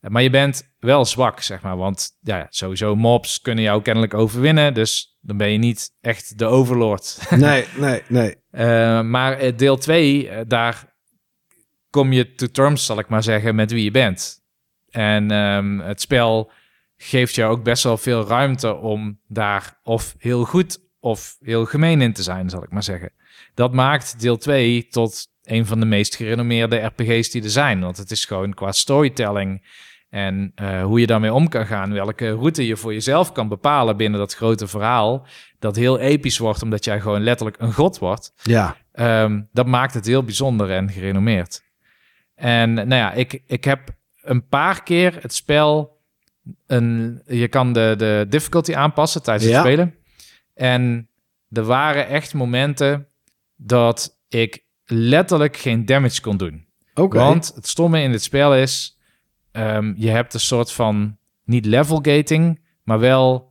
Maar je bent wel zwak, zeg maar. Want ja, sowieso mobs kunnen jou kennelijk overwinnen. Dus dan ben je niet echt de overlord. Nee, nee, nee. Eh, maar eh, deel 2, daar kom je to terms, zal ik maar zeggen, met wie je bent. En ehm, het spel geeft jou ook best wel veel ruimte om daar of heel goed of heel gemeen in te zijn, zal ik maar zeggen. Dat maakt deel 2 tot een van de meest gerenommeerde RPG's die er zijn. Want het is gewoon qua storytelling en eh, hoe je daarmee om kan gaan, welke route je voor jezelf kan bepalen binnen dat grote verhaal, dat heel episch wordt omdat jij gewoon letterlijk een god wordt. Ja. Ehm, dat maakt het heel bijzonder en gerenommeerd. En nou ja, ik, ik heb een paar keer het spel. Een, je kan de, de difficulty aanpassen tijdens Ja. het spelen. En er waren echt momenten dat ik letterlijk geen damage kon doen. Want het stomme in dit spel is, ehm, je hebt een soort van niet level gating, maar wel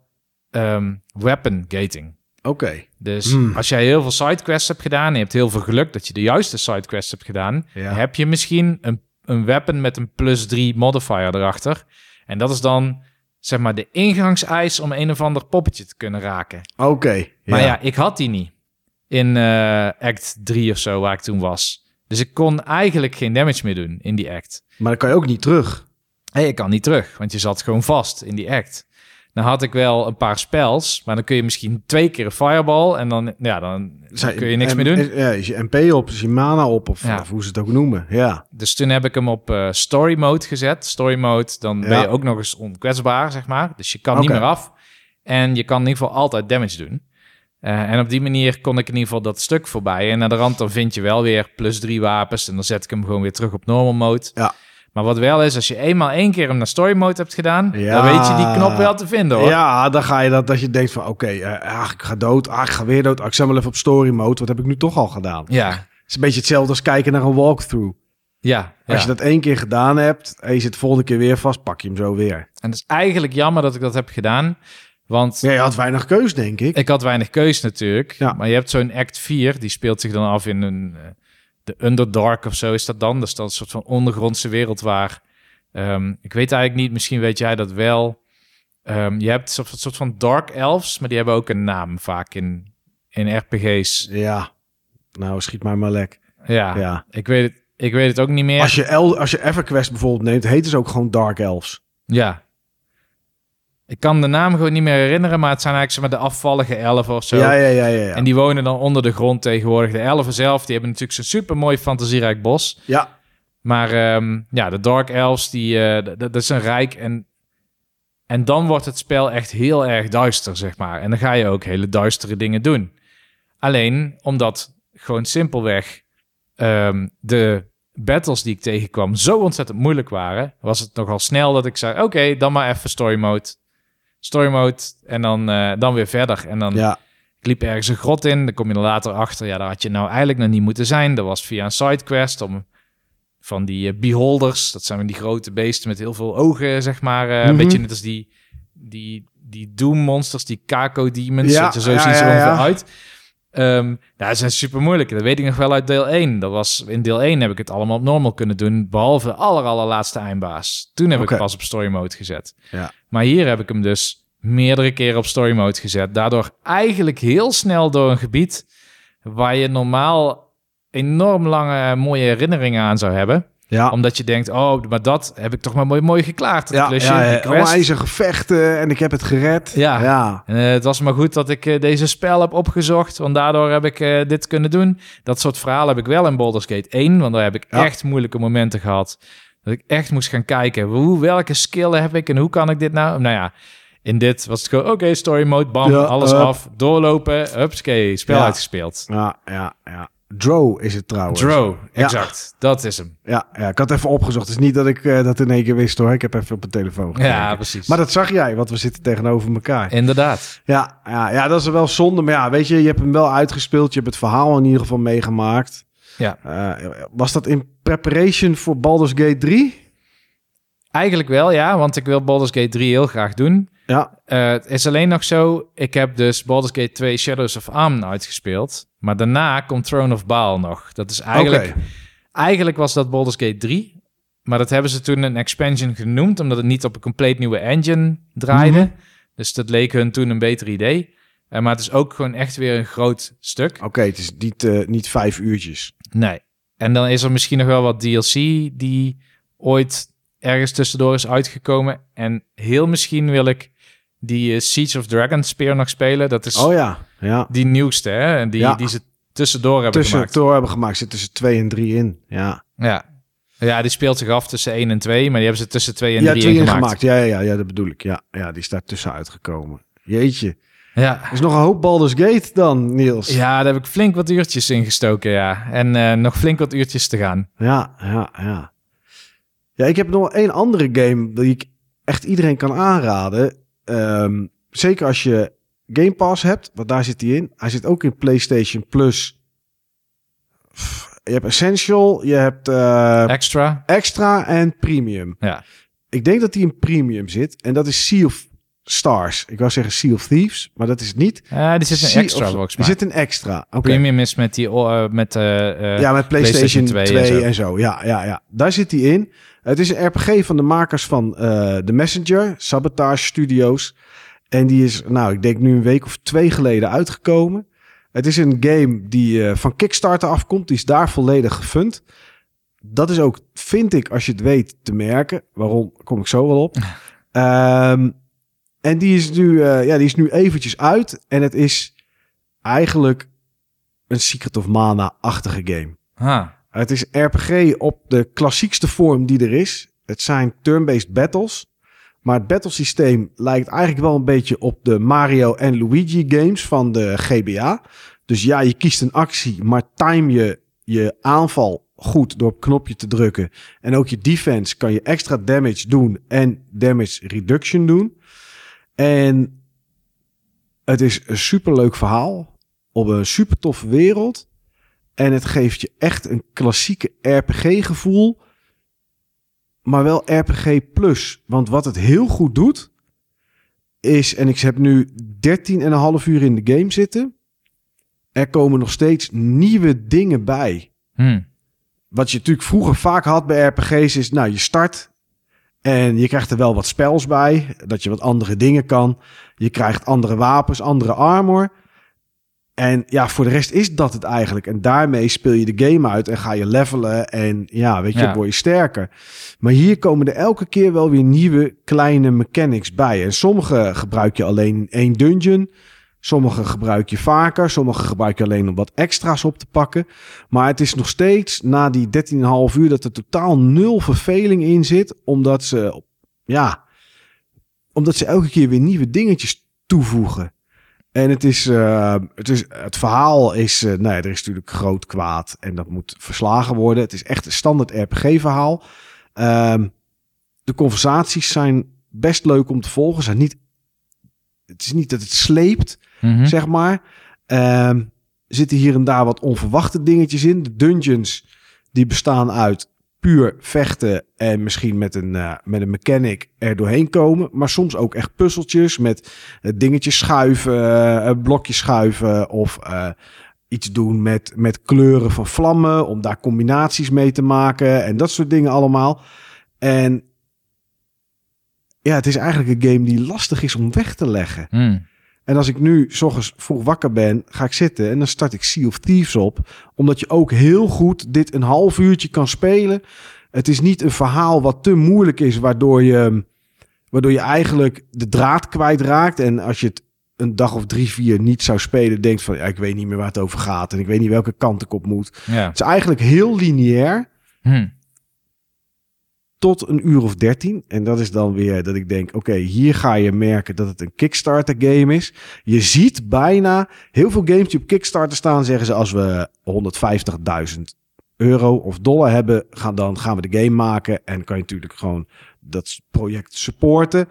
ehm, weapon gating. Oké. Dus Hmm. als jij heel veel sidequests hebt gedaan en je hebt heel veel geluk dat je de juiste sidequests hebt gedaan, Ja. heb je misschien een, een weapon met een plus 3 modifier erachter. En dat is dan zeg maar de ingangseis om een of ander poppetje te kunnen raken. Oké. Maar ja, ik had die niet in eh, act 3 of zo waar ik toen was. Dus ik kon eigenlijk geen damage meer doen in die act. Maar dan kan je ook niet terug. Hey, ik kan niet terug, want je zat gewoon vast in die act. Dan had ik wel een paar spells, maar dan kun je misschien twee keer een fireball en dan, ja, dan Zijn- kun je niks meer doen. en- Ja, is je MP op, is je mana op, of, Ja. of hoe ze het ook noemen. Ja. Dus toen heb ik hem op eh, story mode gezet. Story mode, dan ben je ook nog eens onkwetsbaar, zeg maar. Dus je kan niet meer af. En je kan in ieder geval altijd damage doen. Eh, en op die manier kon ik in ieder geval dat stuk voorbij. En naar de rand dan vind je wel weer plus drie wapens. En dan zet ik hem gewoon weer terug op normal mode. Ja. Maar wat wel is, als je eenmaal één keer hem naar story mode hebt gedaan... Ja. dan weet je die knop wel te vinden, hoor. Ja, dan ga je dat, dat je denkt van, oké, eh, ah, ik ga dood, ah, ik ga weer dood. Ah, ik zet wel even op story mode, wat heb ik nu toch al gedaan? Ja, Het is een beetje hetzelfde als kijken naar een walkthrough. Ja, ja. Als je dat één keer gedaan hebt en je zit de volgende keer weer vast, pak je hem zo weer. En het is eigenlijk jammer dat ik dat heb gedaan. Want Ja, je had weinig keus, denk ik. ik had weinig keus natuurlijk. Ja. Maar je hebt zo'n act 4, die speelt zich dan af in een... eh, de Underdark of zo is dat dan. Dat is een soort van ondergrondse wereld waar... ehm, ik weet eigenlijk niet, misschien weet jij dat wel. Ehm, je hebt een soort, soort van dark elves, maar die hebben ook een naam vaak in, in RPG's. Ja. Nou, schiet maar maar lek. Ja, Ja. Ik, weet het, ik weet het ook niet meer. Als je, El, als je EverQuest bijvoorbeeld neemt, heten ze ook gewoon Dark Elves. Ja. Ik kan de naam gewoon niet meer herinneren, maar het zijn eigenlijk zeg maar, de afvallige elfen of zo. Ja, ja, ja, ja. ja. En die wonen dan onder de grond tegenwoordig. De elfen zelf, die hebben natuurlijk zo'n super mooi fantasierijk bos. ja. Maar ehm, ja, de Dark Elves, die, eh, dat is een rijk. En, en dan wordt het spel echt heel erg duister, zeg maar. En dan ga je ook hele duistere dingen doen. Alleen omdat gewoon simpelweg ehm, de battles die ik tegenkwam zo ontzettend moeilijk waren, was het nogal snel dat ik zei: Oké, dan maar even story mode. Story mode en dan, eh, dan weer verder. En dan ja. ik liep ergens een grot in. Dan kom je er later achter. Ja, daar had je nou eigenlijk nog niet moeten zijn. Dat was via een sidequest om van die eh, beholders. Dat zijn die grote beesten met heel veel ogen, zeg maar. eh, Een Mhm. beetje net als die, die, die Doom monsters, die Kako demons. Ja, dat je zo ja, zien ze er ongeveer ja. uit. Ehm nou, dat zijn super moeilijk. Dat weet ik nog wel uit deel 1. Dat was, in deel 1 heb ik het allemaal op normal kunnen doen. Behalve de aller, allerlaatste eindbaas. Toen heb ik het pas op story mode gezet. Ja. Maar hier heb ik hem dus meerdere keren op story mode gezet. Daardoor eigenlijk heel snel door een gebied waar je normaal enorm lange mooie herinneringen aan zou hebben. Ja. Omdat je denkt, oh, maar dat heb ik toch maar mooi, mooi geklaard. Dat Ja, klusje, ja, onwijze gevechten en ik heb het gered. Ja. ja. Eh, het was maar goed dat ik eh, deze spel heb opgezocht, want daardoor heb ik eh, dit kunnen doen. Dat soort verhalen heb ik wel in Baldur's Gate 1, want daar heb ik Ja. echt moeilijke momenten gehad. Dat ik echt moest gaan kijken, hoe, welke skillen heb ik en hoe kan ik dit nou? Nou ja, in dit was het gewoon, oké, story mode, bam, Ja, alles af, doorlopen, hupskee, spel uitgespeeld. Ja, ja, ja. Drow is het trouwens. Ja. exact, dat is hem. Ja, ja, ik had even opgezocht. Het is niet dat ik eh, dat in één keer wist hoor. Ik heb even op mijn telefoon gekeken. Ja, precies. Maar dat zag jij, want we zitten tegenover elkaar. Inderdaad. Ja, ja, ja, dat is wel zonde. Maar ja, weet je, je hebt hem wel uitgespeeld. Je hebt het verhaal in ieder geval meegemaakt. Ja. Eh, was dat in preparation voor Baldur's Gate 3? Eigenlijk wel, ja, want ik wil Baldur's Gate 3 heel graag doen. Ja, Eh, het is alleen nog zo, ik heb dus Baldur's Gate 2 Shadows of Amn uitgespeeld. Maar daarna komt Throne of Baal nog. Dat is eigenlijk... Eigenlijk was dat Baldur's Gate 3. Maar dat hebben ze toen een expansion genoemd, omdat het niet op een compleet nieuwe engine draaide. Mhm. Dus dat leek hun toen een beter idee. Eh, maar het is ook gewoon echt weer een groot stuk. Oké, het is niet, eh, niet vijf uurtjes. Nee. En dan is er misschien nog wel wat DLC die ooit ergens tussendoor is uitgekomen. En heel misschien wil ik die eh, Siege of Dragon Spear nog spelen. Dat is Oh ja, ja. die nieuwste, hè? En die, Ja. die ze tussendoor hebben Tussen gemaakt. door hebben gemaakt. Zit tussen twee en drie in. Ja, Ja. ja, die speelt zich af tussen 1 en 2, maar die hebben ze tussen 2 en ja 3 twee in gemaakt. gemaakt. Ja, ja, ja, ja, dat bedoel ik. Ja, ja, die is daar tussenuit gekomen. Jeetje. Ja. Er is nog een hoop Baldur's Gate dan, Niels. ja, daar heb ik flink wat uurtjes in gestoken, ja. En eh, nog flink wat uurtjes te gaan. Ja, ja, ja. Ja, ik heb nog één andere game die ik echt iedereen kan aanraden. Ehm, zeker als je Game Pass hebt, want daar zit hij in. Hij zit ook in PlayStation Plus. Je hebt Essential, je hebt eh, Extra? Extra en Premium. Ja. Ik denk dat die in Premium zit. En dat is Sea of Stars. Ik wou zeggen Sea of Thieves, maar dat is het niet. Ja, die zit in Sea extra mij. zit in Extra. Oké. Premium is met die... eh, met, eh, Ja, met PlayStation, PlayStation 2, 2 en en, zo. zo. Ja, ja, ja. Daar zit hij in. Het is een RPG van de makers van eh The Messenger, Sabotage Studios. En die is, nou, ik denk nu een week of twee geleden uitgekomen. Het is een game die eh, van Kickstarter afkomt. Die is daar volledig gefund. Dat is ook, vind ik, als je het weet, te merken. Waarom, kom ik zo wel op. Ehm, en die is, nu, eh, ja, die is nu eventjes uit. En het is eigenlijk een Secret of Mana-achtige game. ah, Het is RPG op de klassiekste vorm die er is. Het zijn turn-based battles. Maar het battlesysteem lijkt eigenlijk wel een beetje op de Mario en Luigi games van de GBA. Dus ja, je kiest een actie, maar time je je aanval goed door op knopje te drukken. En ook je defense kan je extra damage doen en damage reduction doen. En het is een superleuk verhaal op een super toffe wereld. En het geeft je echt een klassieke RPG-gevoel. Maar wel RPG plus. Want wat het heel goed doet, is... En ik heb nu 13,5 uur in de game zitten. Er komen nog steeds nieuwe dingen bij. Hm. Wat je natuurlijk vroeger vaak had bij RPG's is... Nou, je start en je krijgt er wel wat spels bij. Dat je wat andere dingen kan. Je krijgt andere wapens, andere armor. En ja, voor de rest is dat het eigenlijk. En daarmee speel je de game uit en ga je levelen. En ja, weet je, Ja. word je sterker. Maar hier komen er elke keer wel weer nieuwe kleine mechanics bij. En sommige gebruik je alleen in één dungeon. Sommige gebruik je vaker. Sommige gebruik je alleen om wat extra's op te pakken. Maar het is nog steeds na die 13,5 uur dat er totaal nul verveling in zit. Omdat ze, ja, omdat ze elke keer weer nieuwe dingetjes toevoegen. En het is, eh, het, is het verhaal is, eh, ja, er is natuurlijk groot kwaad en dat moet verslagen worden. Het is echt een standaard RPG-verhaal. Ehm, de conversaties zijn best leuk om te volgen. Zijn niet, het is niet dat het sleept, Mhm. zeg maar. Ehm, zitten hier en daar wat onverwachte dingetjes in. De dungeons die bestaan uit puur vechten en misschien met een, eh, met een mechanic er doorheen komen. Maar soms ook echt puzzeltjes met eh, dingetjes schuiven, eh, blokjes schuiven of iets doen met, met kleuren van vlammen om daar combinaties mee te maken en dat soort dingen allemaal. En ja, het is eigenlijk een game die lastig is om weg te leggen. Hm. En als ik nu s ochtends vroeg wakker ben, ga ik zitten en dan start ik Sea of Thieves op. Omdat je ook heel goed dit een half uurtje kan spelen. Het is niet een verhaal wat te moeilijk is, waardoor je, waardoor je eigenlijk de draad kwijtraakt. En als je het een dag of drie, vier niet zou spelen, denkt van ja, ik weet niet meer waar het over gaat. En ik weet niet welke kant ik op moet. Ja. Het is eigenlijk heel lineair Hm. Tot een uur of dertien. En dat is dan weer dat ik denk, oké, hier ga je merken dat het een Kickstarter game is. Je ziet bijna heel veel games die op Kickstarter staan, zeggen ze als we 150.000 euro of dollar hebben, gaan, dan gaan we de game maken. En kan je natuurlijk gewoon dat project supporten.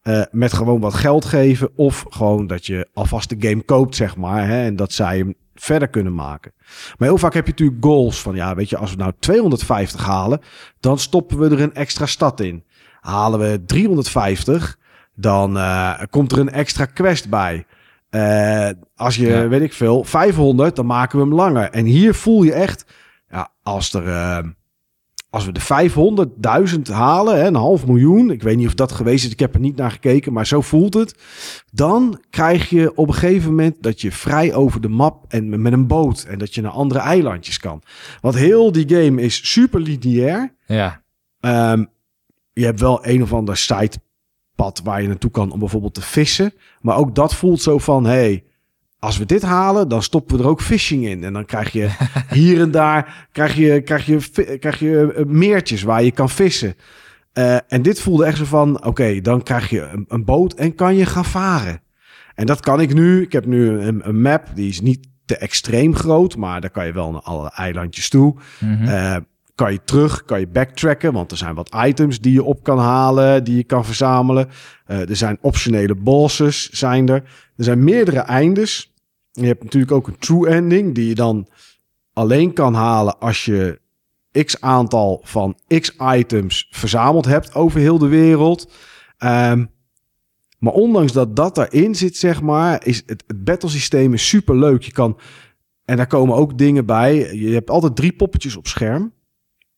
eh, met gewoon wat geld geven. Of gewoon dat je alvast de game koopt, zeg maar. Hè, en dat zij hem verder kunnen maken. Maar heel vaak heb je natuurlijk goals van, ja, weet je, als we nou 250 halen, dan stoppen we er een extra stad in. Halen we 350, dan eh, komt er een extra quest bij. Eh, als je, Ja. weet ik veel, 500, dan maken we hem langer. En hier voel je echt, ja, als er... als we de 500.000 halen, hè, een half miljoen, ik weet niet of dat geweest is, ik heb er niet naar gekeken, maar zo voelt het. Dan krijg je op een gegeven moment dat je vrij over de map en met een boot en dat je naar andere eilandjes kan. Want heel die game is super lineair. Ja. Ehm, je hebt wel een of ander sidepad waar je naartoe kan om bijvoorbeeld te vissen. Maar ook dat voelt zo van, hey, als we dit halen, dan stoppen we er ook fishing in. En dan krijg je hier en daar krijg je, krijg je, krijg je eh, meertjes waar je kan vissen. Eh, en dit voelde echt zo van, oké, dan krijg je een, een boot en kan je gaan varen. En dat kan ik nu. Ik heb nu een, een map, die is niet te extreem groot, maar daar kan je wel naar alle eilandjes toe. Mhm. Eh, kan je terug, kan je backtracken, want er zijn wat items die je op kan halen, die je kan verzamelen. Eh, er zijn optionele bosses, zijn er. Er zijn meerdere eindes. Je hebt natuurlijk ook een true ending, die je dan alleen kan halen als je x aantal van x items verzameld hebt over heel de wereld. Ehm, maar ondanks dat dat daarin zit, zeg maar, is het, het battlesysteem is super leuk. Je kan, en daar komen ook dingen bij. Je hebt altijd drie poppetjes op scherm.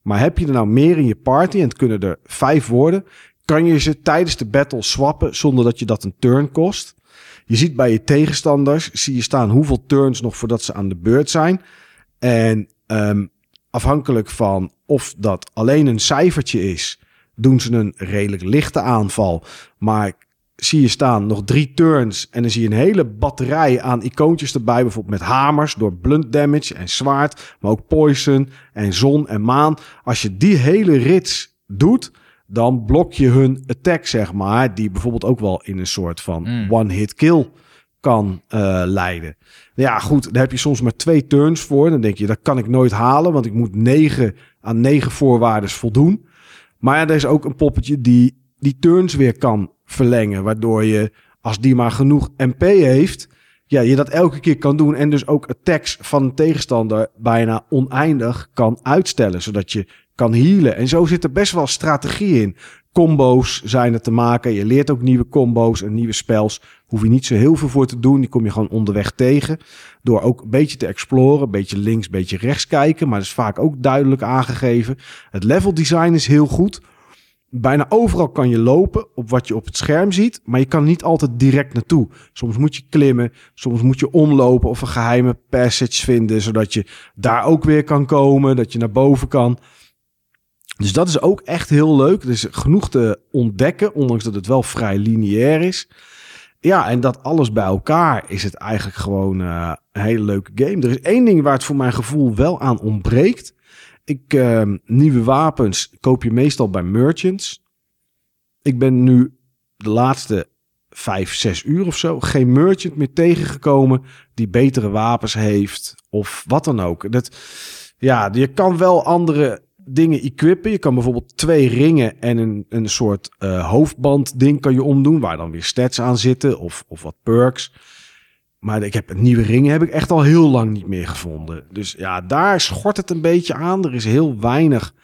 Maar heb je er nou meer in je party, en het kunnen er vijf worden, kan je ze tijdens de battle swappen zonder dat je dat een turn kost. Je ziet bij je tegenstanders, zie je staan hoeveel turns nog voordat ze aan de beurt zijn. En ehm, afhankelijk van of dat alleen een cijfertje is, doen ze een redelijk lichte aanval. Maar zie je staan nog drie turns en dan zie je een hele batterij aan icoontjes erbij. Bijvoorbeeld met hamers door blunt damage en zwaard, maar ook poison en zon en maan. Als je die hele rits doet, dan blok je hun attack, zeg maar. Die bijvoorbeeld ook wel in een soort van Mm. one-hit kill kan eh, leiden. Ja, goed, daar heb je soms maar twee turns voor. Dan denk je, dat kan ik nooit halen, want ik moet negen aan negen voorwaarden voldoen. Maar er is ook een poppetje die die turns weer kan verlengen, waardoor je, als die maar genoeg MP heeft, ja, je dat elke keer kan doen. En dus ook attacks van een tegenstander bijna oneindig kan uitstellen. Zodat je kan healen. En zo zit er best wel strategie in. Combo's zijn er te maken. Je leert ook nieuwe combo's en nieuwe spels. Hoef je niet zo heel veel voor te doen. Die kom je gewoon onderweg tegen. Door ook een beetje te exploren. Een beetje links, een beetje rechts kijken. Maar dat is vaak ook duidelijk aangegeven. Het level design is heel goed. Bijna overal kan je lopen op wat je op het scherm ziet. Maar je kan niet altijd direct naartoe. Soms moet je klimmen. Soms moet je omlopen of een geheime passage vinden. Zodat je daar ook weer kan komen. Dat je naar boven kan. Dus dat is ook echt heel leuk. Er is genoeg te ontdekken, ondanks dat het wel vrij lineair is. Ja, en dat alles bij elkaar is het eigenlijk gewoon uh, een hele leuke game. Er is één ding waar het voor mijn gevoel wel aan ontbreekt. Ik, uh, nieuwe wapens koop je meestal bij merchants. Ik ben nu de laatste vijf, zes uur of zo geen merchant meer tegengekomen die betere wapens heeft of wat dan ook. Dat, ja, je kan wel andere dingen equippen. Je kan bijvoorbeeld twee ringen en een, een soort uh, hoofdband ding kan je omdoen. Waar dan weer stats aan zitten of, of wat perks. Maar ik heb nieuwe ringen heb ik echt al heel lang niet meer gevonden. Dus ja, daar schort het een beetje aan. Er is heel weinig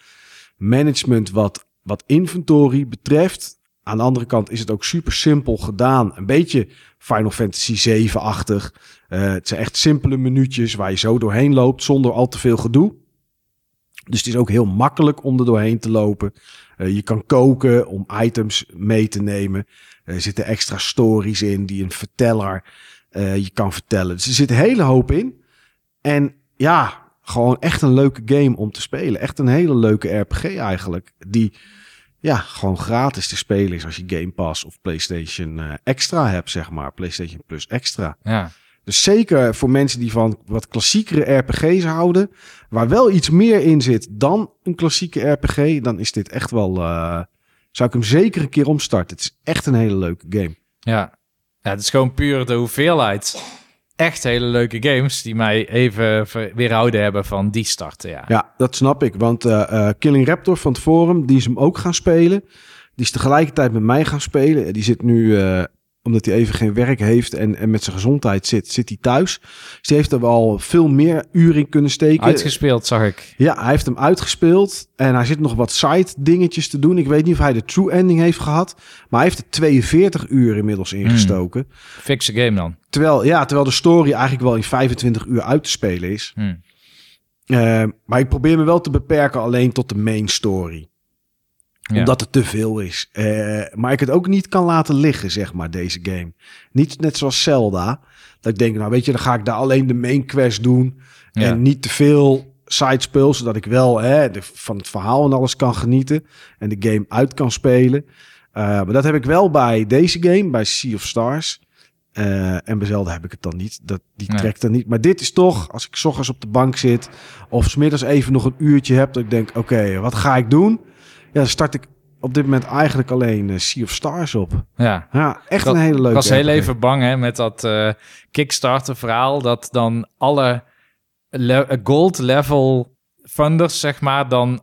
management wat, wat inventory betreft. Aan de andere kant is het ook super simpel gedaan. Een beetje Final Fantasy 7-achtig. Uh, het zijn echt simpele minuutjes waar je zo doorheen loopt zonder al te veel gedoe. Dus het is ook heel makkelijk om er doorheen te lopen. Uh, je kan koken om items mee te nemen. Er zitten extra stories in die een verteller uh, je kan vertellen. Dus er zit een hele hoop in. En ja, gewoon echt een leuke game om te spelen. Echt een hele leuke RPG eigenlijk. Die ja, gewoon gratis te spelen is als je Game Pass of PlayStation uh, Extra hebt, zeg maar. PlayStation Plus Extra. Ja. Dus zeker voor mensen die van wat klassiekere RPG's houden, waar wel iets meer in zit dan een klassieke RPG, dan is dit echt wel. Uh, zou ik hem zeker een keer omstarten. Het is echt een hele leuke game. Ja, ja het is gewoon puur de hoeveelheid. Echt hele leuke games die mij even weerhouden hebben van die starten. Ja, ja dat snap ik. Want uh, Killing Raptor van het Forum, die is hem ook gaan spelen. Die is tegelijkertijd met mij gaan spelen. Die zit nu omdat hij even geen werk heeft en, en met zijn gezondheid zit, zit hij thuis. Dus heeft er wel veel meer uren in kunnen steken. Uitgespeeld, zag ik. Ja, hij heeft hem uitgespeeld. En hij zit nog wat side dingetjes te doen. Ik weet niet of hij de true ending heeft gehad. Maar hij heeft er 42 uur inmiddels ingestoken. Hmm. Fixe game dan. Terwijl, ja, terwijl de story eigenlijk wel in 25 uur uit te spelen is. Hmm. Uh, maar ik probeer me wel te beperken alleen tot de main story omdat het te veel is. Uh, maar ik het ook niet kan laten liggen, zeg maar, deze game. Niet net zoals Zelda. Dat ik denk, nou weet je, dan ga ik daar alleen de main quest doen. En niet te veel sidespel, zodat ik wel hè, de, van het verhaal en alles kan genieten. En de game uit kan spelen. Uh, maar dat heb ik wel bij deze game, bij Sea of Stars. Uh, en bij Zelda heb ik het dan niet. Dat, die nee. trekt er niet. Maar dit is toch, als ik s ochtends op de bank zit... of smiddags even nog een uurtje heb... dat ik denk, oké, okay, wat ga ik doen? Ja, start ik op dit moment eigenlijk alleen uh, Sea of Stars op. Ja, ja echt een hele leuke. Ik was heel even bang hè, met dat uh, Kickstarter verhaal dat dan alle le gold level funders zeg maar dan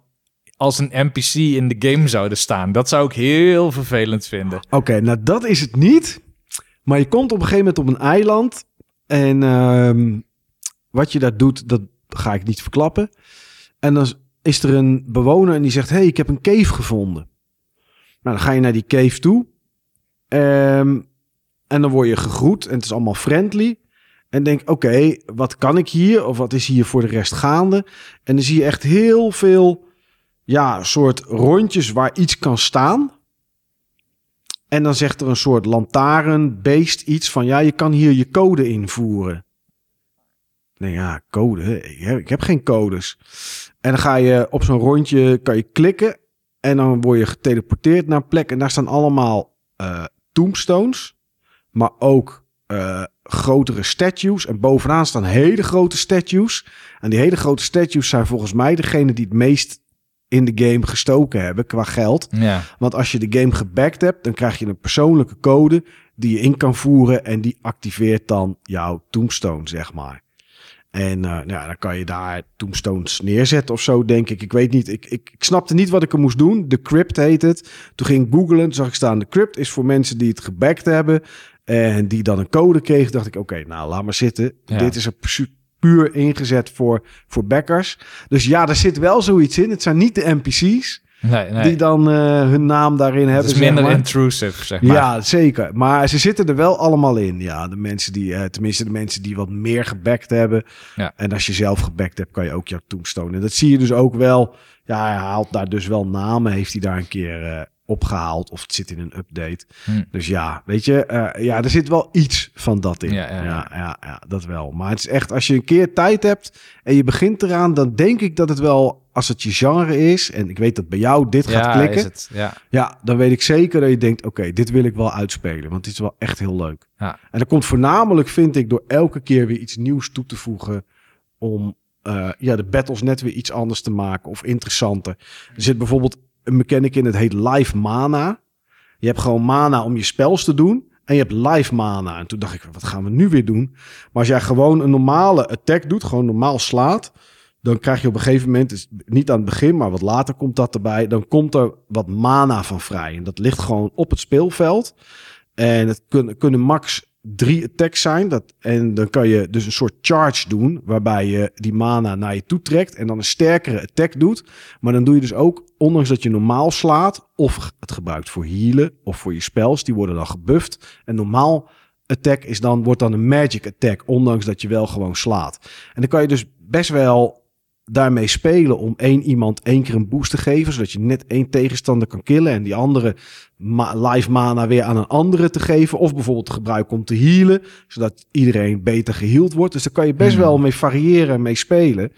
als een NPC in de game zouden staan. Dat zou ik heel vervelend vinden. Oké, okay, nou dat is het niet. Maar je komt op een gegeven moment op een eiland en uh, wat je daar doet, dat ga ik niet verklappen. En dan is er een bewoner en die zegt: hey, ik heb een cave gevonden. Nou, dan ga je naar die cave toe. Um, en dan word je gegroet en het is allemaal friendly. En denk, oké, wat kan ik hier? Of wat is hier voor de rest gaande? En dan zie je echt heel veel, ja, soort rondjes waar iets kan staan. En dan zegt er een soort lantaarnbeest iets van, ja, je kan hier je code invoeren. Nee, ja, code. Ik heb geen codes. En dan ga je op zo'n rondje, kan je klikken. En dan word je geteleporteerd naar een plek. En daar staan allemaal uh, tombstones. Maar ook uh, grotere statues. En bovenaan staan hele grote statues. En die hele grote statues zijn volgens mij degene die het meest in de game gestoken hebben qua geld. Ja. Want als je de game gebacked hebt, dan krijg je een persoonlijke code die je in kan voeren. En die activeert dan jouw tombstone, zeg maar. En uh, nou, dan kan je daar tombstones neerzetten of zo, denk ik. Ik weet niet. Ik, ik, ik, snapte niet wat ik er moest doen. De crypt heet het. Toen ging ik googlen. Toen zag ik staan. De crypt is voor mensen die het gebackt hebben. En die dan een code kreeg, dacht ik, oké, nou laat maar zitten. Ja. Dit is pu- puur ingezet voor, voor backers. Dus ja, er zit wel zoiets in. Het zijn niet de NPC's Nee, nee. die dan eh, hun naam daarin het hebben. is zeg minder maar. intrusive, zeg maar. Ja, zeker. Maar ze zitten er wel allemaal in. Ja, de mensen die, eh, tenminste de mensen die wat meer gebackt hebben. Ja. En als je zelf gebackt hebt, kan je ook jouw toonstone. En dat zie je dus ook wel. Ja, hij haalt daar dus wel namen. Heeft hij daar een keer eh, opgehaald. Of het zit in een update. Hm. Dus ja, weet je. eh, ja, er zit wel iets van dat in. Ja, ja, ja. ja, ja, dat wel. Maar het is echt, als je een keer tijd hebt en je begint eraan, dan denk ik dat het wel, als het je genre is, en ik weet dat bij jou dit gaat Ja, klikken. is het. Ja. Ja, dan weet ik zeker dat je denkt: oké, dit wil ik wel uitspelen. Want dit is wel echt heel leuk. Ja. En dat komt voornamelijk, vind ik, door elke keer weer iets nieuws toe te voegen. Om eh, ja, de battles net weer iets anders te maken of interessanter. Er zit bijvoorbeeld een mechanic in, het heet live mana. Je hebt gewoon mana om je spels te doen. En je hebt live mana. En toen dacht ik, wat gaan we nu weer doen? Maar als jij gewoon een normale attack doet, gewoon normaal slaat. Dan krijg je op een gegeven moment, niet aan het begin, maar wat later komt dat erbij. Dan komt er wat mana van vrij. En dat ligt gewoon op het speelveld. En het kunnen, kunnen max drie attacks zijn. Dat, en dan kan je dus een soort charge doen. Waarbij je die mana naar je toe trekt. En dan een sterkere attack doet. Maar dan doe je dus ook, ondanks dat je normaal slaat. Of het gebruikt voor healen. Of voor je spels. Die worden dan gebufft. En normaal attack is dan, wordt dan een magic attack. Ondanks dat je wel gewoon slaat. En dan kan je dus best wel daarmee spelen om één iemand één keer een boost te geven, zodat je net één tegenstander kan killen en die andere ma- live mana weer aan een andere te geven, of bijvoorbeeld te gebruiken om te healen, zodat iedereen beter geheeld wordt. Dus daar kan je best Hmm. wel mee variëren en mee spelen.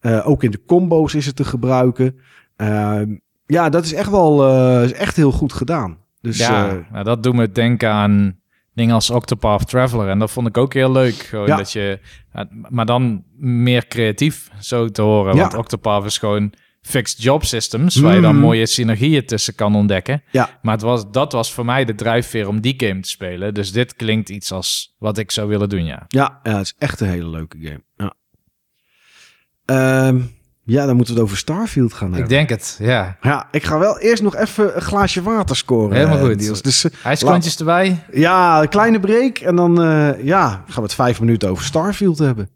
Eh, ook in de combo's is het te gebruiken. Ehm, ja, dat is echt wel eh, is echt heel goed gedaan. Dus ja, eh, nou, dat doet me denken aan dingen als Octopath Traveler. En dat vond ik ook heel leuk. Gewoon Ja. dat je, ja, maar dan meer creatief zo te horen. Ja. Want Octopath is gewoon fixed job systems, waar je dan Mhm. mooie synergieën tussen kan ontdekken. ja, Maar het was, dat was voor mij de drijfveer om die game te spelen. Dus dit klinkt iets als wat ik zou willen doen, ja. ja, ja, het is echt een hele leuke game. Ja. Ehm, ja, dan moeten we het over Starfield gaan hebben. Ik denk het, ja. Ja, ik ga wel eerst nog even een glaasje water scoren. Helemaal eh, goed. Niels. Dus eh, erbij. ja, een kleine break. En dan eh, ja, gaan we het vijf minuten over Starfield hebben.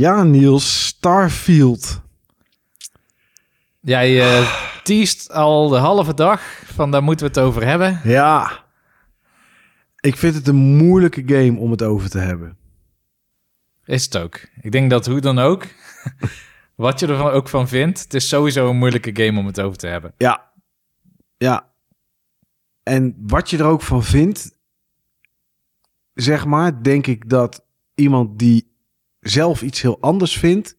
Ja, Niels, Starfield. Jij eh teest al de halve dag van daar moeten we het over hebben. Ja, ik vind het een moeilijke game om het over te hebben. Is het ook. Ik denk dat hoe dan ook, wat je er ook van vindt, het is sowieso een moeilijke game om het over te hebben. Ja, ja. En wat je er ook van vindt, zeg maar, denk ik dat iemand die zelf iets heel anders vindt,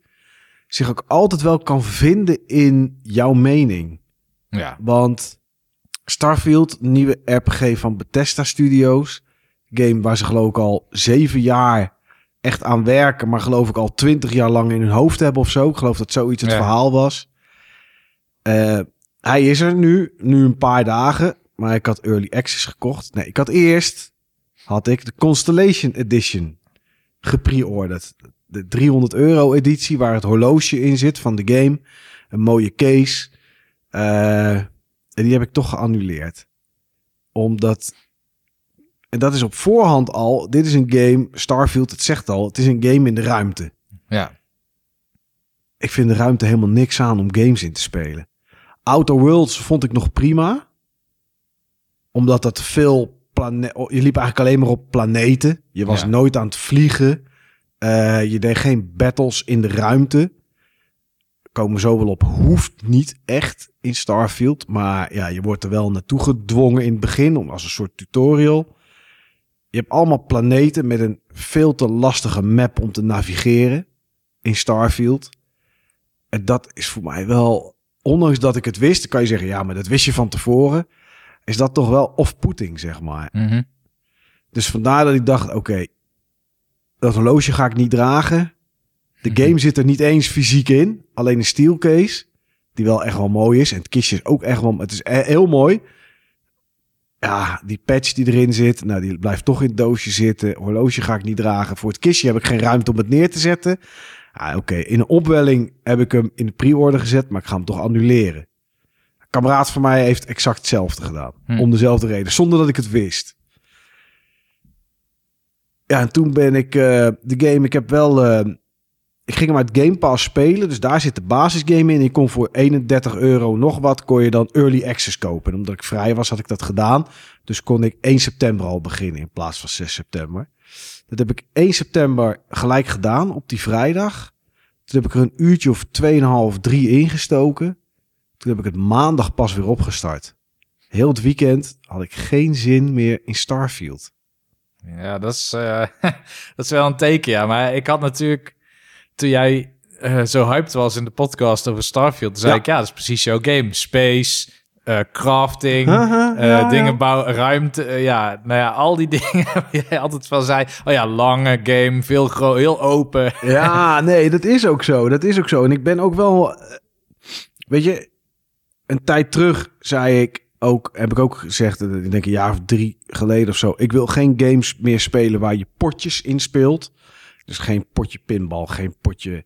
zich ook altijd wel kan vinden in jouw mening. Ja, Want Starfield, nieuwe RPG van Bethesda Studios. Game waar ze geloof ik al zeven jaar echt aan werken. Maar geloof ik al twintig jaar lang in hun hoofd hebben of zo. Ik geloof dat zoiets het Ja. verhaal was. Eh, hij is er nu, nu een paar dagen. Maar ik had Early Access gekocht. Nee, ik had eerst had ik de Constellation Edition gepre-orderd. De 300 euro editie waar het horloge in zit van de game. Een mooie case. Eh, en die heb ik toch geannuleerd. Omdat. En dat is op voorhand al. Dit is een game. Starfield, het zegt al. Het is een game in de ruimte. ja, Ik vind de ruimte helemaal niks aan om games in te spelen. Outer Worlds vond ik nog prima. Omdat dat veel plane- oh, Je liep eigenlijk alleen maar op planeten. Je was Ja. nooit aan het vliegen. Eh, je deed geen battles in de ruimte. Komen zo wel op. Hoeft niet echt in Starfield. Maar ja, je wordt er wel naartoe gedwongen in het begin. Om, als een soort tutorial. Je hebt allemaal planeten met een veel te lastige map om te navigeren. In Starfield. En dat is voor mij wel, ondanks dat ik het wist, kan je zeggen, ja, maar dat wist je van tevoren. Is dat toch wel off-putting, zeg maar. Mhm. Dus vandaar dat ik dacht, oké, dat horloge ga ik niet dragen. De Mhm. game zit er niet eens fysiek in. Alleen een steel case, die wel echt wel mooi is. En het kistje is ook echt wel, het is e- heel mooi. Ja, die patch die erin zit, nou, die blijft toch in het doosje zitten. Horloge ga ik niet dragen. Voor het kistje heb ik geen ruimte om het neer te zetten. Ah, Oké, in een opwelling heb ik hem in de pre-order gezet, maar ik ga hem toch annuleren. Kameraad van mij heeft exact hetzelfde gedaan. Hm. Om dezelfde reden, zonder dat ik het wist. Ja, en toen ben ik eh, de game, ik heb wel, eh, ik ging hem uit Game Pass spelen, dus daar zit de basisgame in. Je kon voor 31 euro nog wat, kon je dan Early Access kopen. En omdat ik vrij was, had ik dat gedaan. Dus kon ik 1 september al beginnen in plaats van 6 september. Dat heb ik 1 september gelijk gedaan op die vrijdag. Toen heb ik er een uurtje of 2,5, 3 ingestoken. Toen heb ik het maandag pas weer opgestart. Heel het weekend had ik geen zin meer in Starfield. Ja, dat is, eh, dat is wel een teken, ja. Maar ik had natuurlijk, toen jij eh, zo hyped was in de podcast over Starfield, zei Ja. ik, ja, dat is precies jouw game. Space, eh, crafting, ja, dingen ja. bouwen, ruimte. ja, nou ja, al die dingen waar jij altijd van zei. Oh ja, lange game, veel groot, heel open. Ja, nee, dat is ook zo. Dat is ook zo. En ik ben ook wel. Weet je, een tijd terug zei ik ook, heb ik ook gezegd, ik denk een jaar of drie geleden of zo. Ik wil geen games meer spelen waar je potjes in speelt. Dus geen potje pinbal, geen potje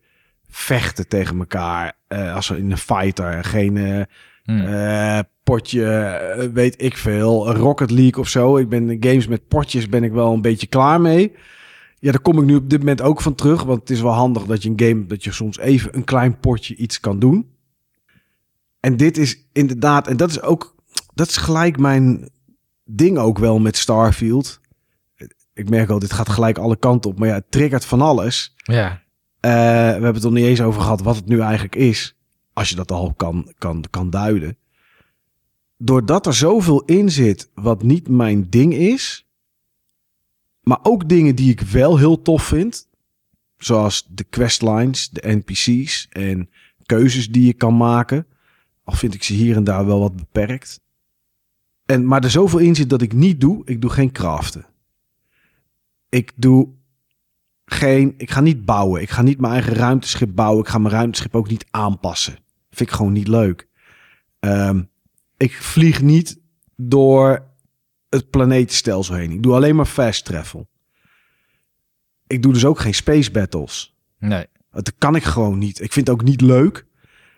vechten tegen elkaar. eh, als in een fighter, geen eh, Hm. eh, potje, weet ik veel, Rocket League of zo. Ik ben games met potjes ben ik wel een beetje klaar mee. Ja, daar kom ik nu op dit moment ook van terug. Want het is wel handig dat je een game, dat je soms even een klein potje iets kan doen. En dit is inderdaad, en dat is ook, dat is gelijk mijn ding ook wel met Starfield. Ik merk al, dit gaat gelijk alle kanten op. Maar ja, het triggert van alles. Ja, Eh, we hebben het er niet eens over gehad wat het nu eigenlijk is. Als je dat al kan, kan, kan duiden. Doordat er zoveel in zit wat niet mijn ding is. Maar ook dingen die ik wel heel tof vind. Zoals de questlines, de NPC's en keuzes die je kan maken. Al vind ik ze hier en daar wel wat beperkt. En, maar er zoveel in zit dat ik niet doe. Ik doe geen craften. Ik doe geen, ik ga niet bouwen. Ik ga niet mijn eigen ruimteschip bouwen. Ik ga mijn ruimteschip ook niet aanpassen. Vind ik gewoon niet leuk. Ehm, ik vlieg niet door het planetenstelsel heen. Ik doe alleen maar fast travel. Ik doe dus ook geen space battles. nee. Dat kan ik gewoon niet. Ik vind het ook niet leuk.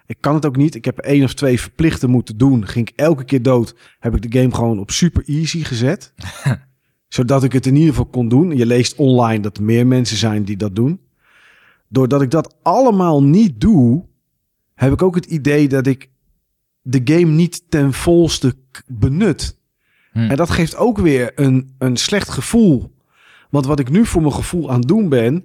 Ik kan het ook niet. Ik heb één of twee verplichte moeten doen. Ging ik elke keer dood. Heb ik de game gewoon op super easy gezet. zodat ik het in ieder geval kon doen. Je leest online dat er meer mensen zijn die dat doen. Doordat ik dat allemaal niet doe, heb ik ook het idee dat ik de game niet ten volste benut. Hm. En dat geeft ook weer een, een slecht gevoel. Want wat ik nu voor mijn gevoel aan het doen ben,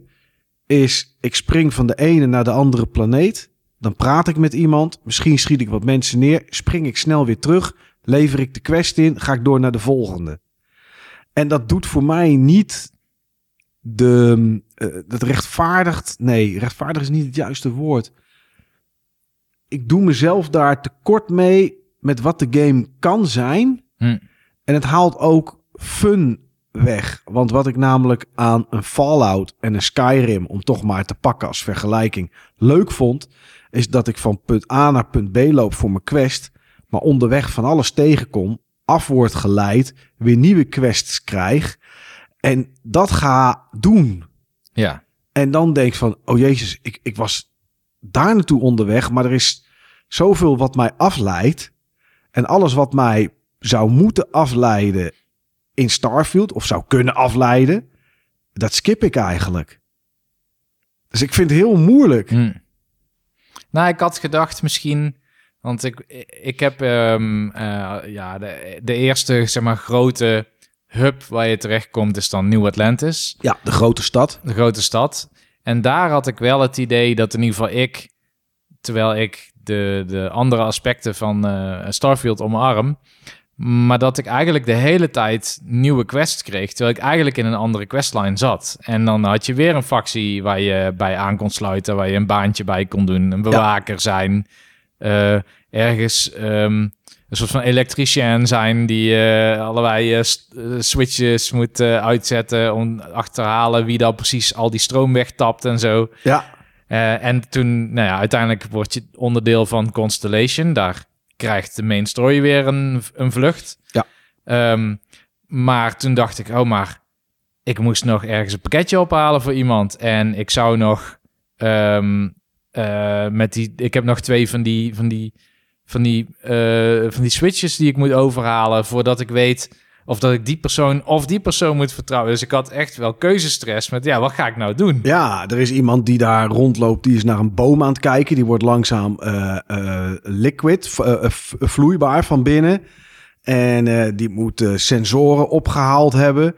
is ik spring van de ene naar de andere planeet. Dan praat ik met iemand. Misschien schiet ik wat mensen neer. Spring ik snel weer terug. Lever ik de quest in. Ga ik door naar de volgende. En dat doet voor mij niet de. eh, dat rechtvaardigt. Nee, rechtvaardig is niet het juiste woord. Ik doe mezelf daar tekort mee met wat de game kan zijn. Hm. En het haalt ook fun weg. Want wat ik namelijk aan een Fallout en een Skyrim, om toch maar te pakken als vergelijking, leuk vond, is dat ik van punt A naar punt B loop voor mijn quest, maar onderweg van alles tegenkom, af word geleid, weer nieuwe quests krijg en dat ga doen. Ja, En dan denk ik van, oh jezus, ik, ik was daar naartoe onderweg, maar er is zoveel wat mij afleidt. En alles wat mij zou moeten afleiden in Starfield, of zou kunnen afleiden, dat skip ik eigenlijk. Dus ik vind het heel moeilijk. Hm. Nou, ik had gedacht misschien, want ik, ik heb ehm, eh, ja, de, de eerste zeg maar, grote hub waar je terechtkomt is dan New Atlantis, Ja, de grote stad. de grote stad. En daar had ik wel het idee dat in ieder geval ik, terwijl ik de, de andere aspecten van eh, Starfield omarm, Maar dat ik eigenlijk de hele tijd nieuwe quests kreeg, terwijl ik eigenlijk in een andere questline zat. En dan had je weer een factie waar je bij aan kon sluiten, waar je een baantje bij kon doen, een bewaker zijn, uh, ergens um, een soort van elektricien zijn die uh, allerlei uh, switches moet uitzetten om achterhalen wie dan precies al die stroom wegtapt en zo. Ja. en toen, nou ja, uiteindelijk word je onderdeel van Constellation. Daar krijgt de main story weer een, een vlucht. Ja. Um, maar toen dacht ik, oh, maar ik moest nog ergens een pakketje ophalen voor iemand. En ik zou nog um, uh, met die, ik heb nog twee van die, van die, van die, uh, van die switches die ik moet overhalen voordat ik weet of dat ik die persoon of die persoon moet vertrouwen. Dus ik had echt wel keuzestress met, ja, wat ga ik nou doen? Ja, er is iemand die daar rondloopt, die is naar een boom aan het kijken. Die wordt langzaam uh, uh, liquid, uh, vloeibaar van binnen. En die moet sensoren opgehaald hebben.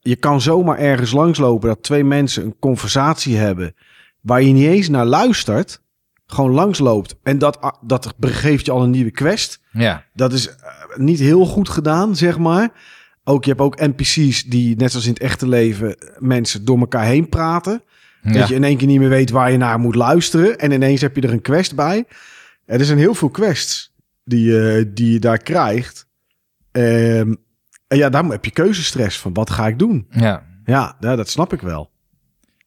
je kan zomaar ergens langslopen dat twee mensen een conversatie hebben... waar je niet eens naar luistert gewoon langsloopt. En dat, dat geeft je al een nieuwe quest. Ja. Dat is niet heel goed gedaan, zeg maar. Ook, je hebt ook NPC's die, net zoals in het echte leven, mensen door elkaar heen praten. Dat je in één keer niet meer weet waar je naar moet luisteren. En ineens heb je er een quest bij. Er zijn heel veel quests die, je die je daar krijgt. Um, en ja, daar heb je keuzestress van wat ga ik doen. Ja. Ja, dat snap ik wel.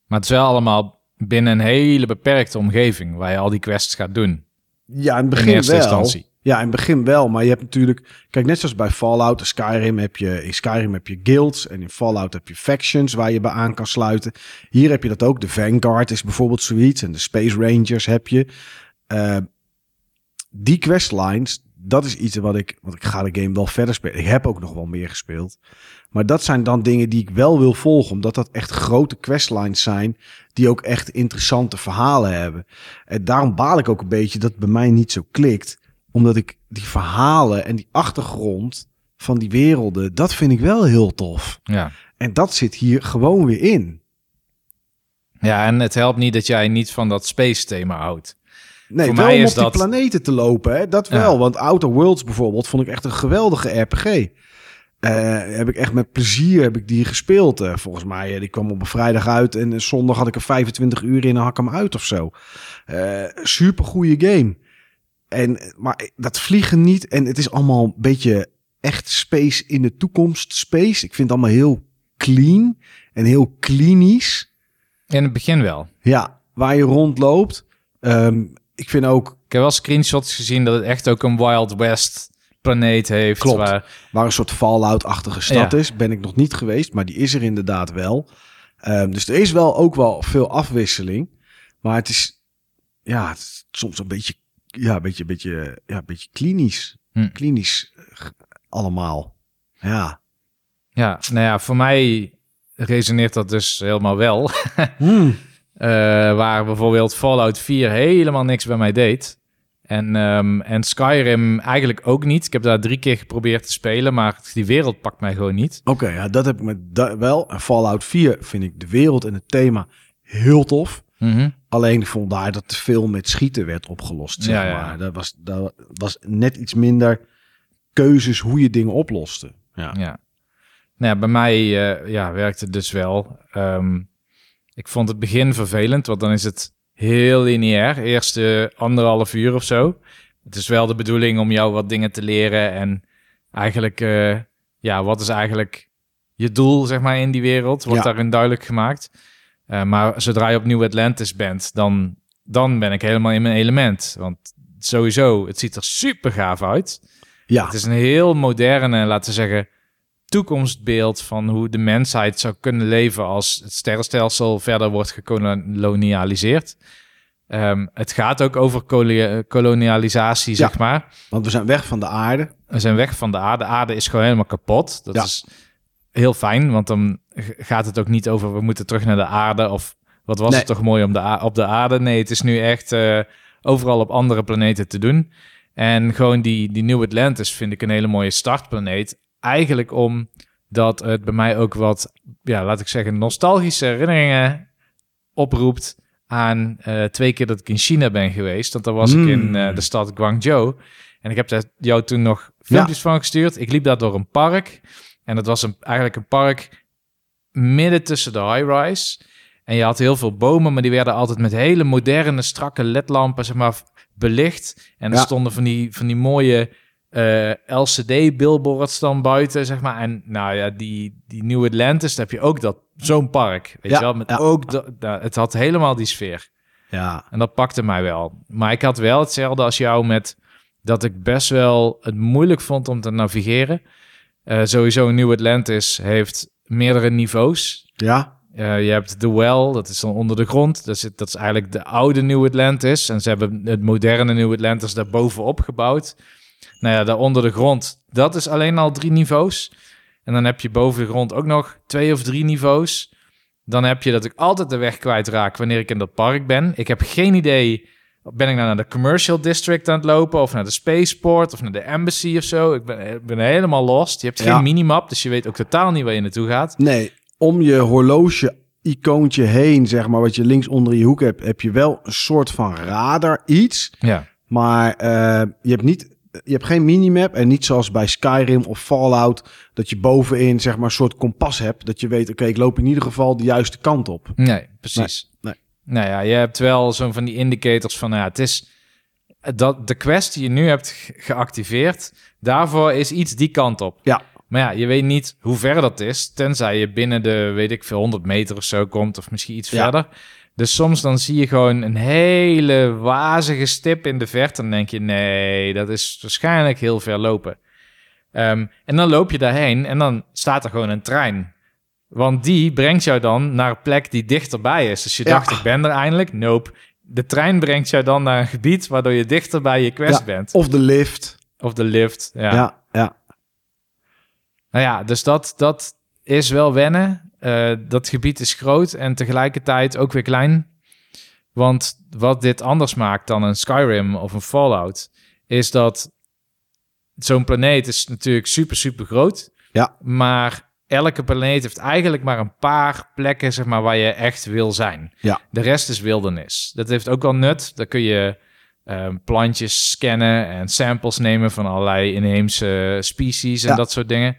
Maar het is wel allemaal binnen een hele beperkte omgeving waar je al die quests gaat doen. Ja, in het begin in eerste wel. Instantie. Ja, in het begin wel. Maar je hebt natuurlijk... Kijk, net zoals bij Fallout en Skyrim heb je... In Skyrim heb je guilds en in Fallout heb je factions waar je bij aan kan sluiten. Hier heb je dat ook. De Vanguard is bijvoorbeeld zoiets. En de Space Rangers heb je. Uh, die questlines, dat is iets wat ik... Want ik ga de game wel verder spelen. Ik heb ook nog wel meer gespeeld. Maar dat zijn dan dingen die ik wel wil volgen. Omdat dat echt grote questlines zijn. Die ook echt interessante verhalen hebben. En daarom baal ik ook een beetje dat het bij mij niet zo klikt omdat ik die verhalen en die achtergrond van die werelden, dat vind ik wel heel tof. Ja. En dat zit hier gewoon weer in. Ja, en het helpt niet dat jij niet van dat space thema houdt. Nee, Voor wel mij om op die planeten te lopen, hè? dat wel. Want Outer Worlds bijvoorbeeld vond ik echt een geweldige RPG. Uh, heb ik echt met plezier heb ik die gespeeld. Uh, volgens mij, uh, die kwam op een vrijdag uit en zondag had ik er 25 uur in en hak hem uit of zo. super goede game. En, maar dat vliegen niet. En het is allemaal een beetje echt space in de toekomst. Space. Ik vind het allemaal heel clean en heel klinisch. In het begin wel. Ja, waar je rondloopt. Um, ik vind ook... Ik heb wel screenshots gezien dat het echt ook een Wild West planeet heeft. Klopt, waar, waar een soort Fallout-achtige stad is. Ben ik nog niet geweest, maar die is er inderdaad wel. Um, dus er is wel ook wel veel afwisseling. Maar het is, ja, het is soms een beetje ja, een beetje, beetje, ja, beetje klinisch. Hm. Klinisch eh, allemaal. Ja. Ja, nou ja, voor mij resoneert dat dus helemaal wel. hm. uh, waar bijvoorbeeld Fallout 4 helemaal niks bij mij deed. En, um, en Skyrim eigenlijk ook niet. Ik heb daar drie keer geprobeerd te spelen, maar die wereld pakt mij gewoon niet. Oké, ja, dat heb ik met wel. En Fallout 4 vind ik de wereld en het thema heel tof. Mhm. Alleen ik vond daar dat te veel met schieten werd opgelost. Zeg ja, maar. Dat, was, dat was net iets minder keuzes hoe je dingen oploste. Ja. ja. Nou ja, bij mij uh, ja, werkte het dus wel. Um, ik vond het begin vervelend, want dan is het heel lineair. Eerste anderhalf uur of zo. Het is wel de bedoeling om jou wat dingen te leren. En eigenlijk, uh, ja, wat is eigenlijk je doel, zeg maar, in die wereld? Wordt daarin duidelijk gemaakt. Uh, maar zodra je op Nieuw Atlantis bent, dan, dan ben ik helemaal in mijn element. Want sowieso, het ziet er super gaaf uit. Ja. Het is een heel moderne, laten we zeggen, toekomstbeeld van hoe de mensheid zou kunnen leven als het sterrenstelsel verder wordt gekolonialiseerd. Um, het gaat ook over kolonialisatie, zeg maar. Want we zijn weg van de aarde. We zijn weg van de aarde. De aarde is gewoon helemaal kapot. Dat is heel fijn, want dan gaat het ook niet over we moeten terug naar de aarde of wat was het toch mooi om de op de aarde. Nee, het is nu echt uh, overal op andere planeten te doen. En gewoon die, die New Atlantis vind ik een hele mooie startplaneet. Eigenlijk omdat het bij mij ook wat, ja, laat ik zeggen, nostalgische herinneringen oproept aan uh, twee keer dat ik in China ben geweest. Want dan was ik in uh, de stad Guangzhou. En ik heb daar jou toen nog filmpjes van gestuurd. Ik liep daar door een park. En dat was een, eigenlijk een park midden tussen de high-rise. En je had heel veel bomen, maar die werden altijd met hele moderne, strakke ledlampen, zeg maar, belicht. En er Ja. stonden van die, van die mooie eh, LCD-billboards dan buiten, zeg maar. En nou ja, die, die New Atlantis, daar heb je ook dat, zo'n park, weet Ja, je wel. Met ja. ook, dat, nou, het had helemaal die sfeer. Ja, En dat pakte mij wel. Maar ik had wel hetzelfde als jou met dat ik best wel het moeilijk vond om te navigeren. Eh, sowieso New Atlantis heeft meerdere niveaus. ja, Eh, je hebt The Well, dat is dan onder de grond. Dat is, dat is eigenlijk de oude New Atlantis. En ze hebben het moderne New Atlantis daarbovenop gebouwd. Nou ja, daar onder de grond, dat is alleen al drie niveaus. En dan heb je boven de grond ook nog twee of drie niveaus. Dan heb je dat ik altijd de weg kwijtraak wanneer ik in dat park ben. Ik heb geen idee, ben ik nou naar de Commercial District aan het lopen... of naar de Spaceport of naar de Embassy of zo. Ik ben, ben helemaal lost. Je hebt geen Ja. minimap, dus je weet ook totaal niet waar je naartoe gaat. nee, om je horloge icoontje heen, zeg maar, wat je links onder je hoek hebt, heb je wel een soort van radar iets. Ja, Maar eh, je hebt niet, je hebt geen minimap en niet zoals bij Skyrim of Fallout dat je bovenin zeg maar een soort kompas hebt dat je weet, oké, ik loop in ieder geval de juiste kant op. Nee, precies. Nee, Nou ja, je hebt wel zo'n van die indicators van, nou ja, het is dat de quest die je nu hebt ge- geactiveerd, daarvoor is iets die kant op. Ja. Maar ja, je weet niet hoe ver dat is, tenzij je binnen de, weet ik veel, 100 meter of zo komt, of misschien iets Ja. verder. Dus soms dan zie je gewoon een hele wazige stip in de verte. En dan denk je, nee, dat is waarschijnlijk heel ver lopen. Ehm, en dan loop je daarheen en dan staat er gewoon een trein. Want die brengt jou dan naar een plek die dichterbij is. Dus je Ja. dacht, ik ben er eindelijk. Nope. De trein brengt jou dan naar een gebied waardoor je dichter bij je quest Ja. bent. Of de lift. Of de lift. Ja. Ja, ja. Nou ja, dus dat, dat is wel wennen. Eh, dat gebied is groot en tegelijkertijd ook weer klein. Want wat dit anders maakt dan een Skyrim of een Fallout, is dat zo'n planeet is natuurlijk super, super groot. Ja. Maar elke planeet heeft eigenlijk maar een paar plekken zeg maar, waar je echt wil zijn. Ja. De rest is wildernis. Dat heeft ook wel nut. Daar kun je ehm, plantjes scannen en samples nemen van allerlei inheemse species en Ja. dat soort dingen.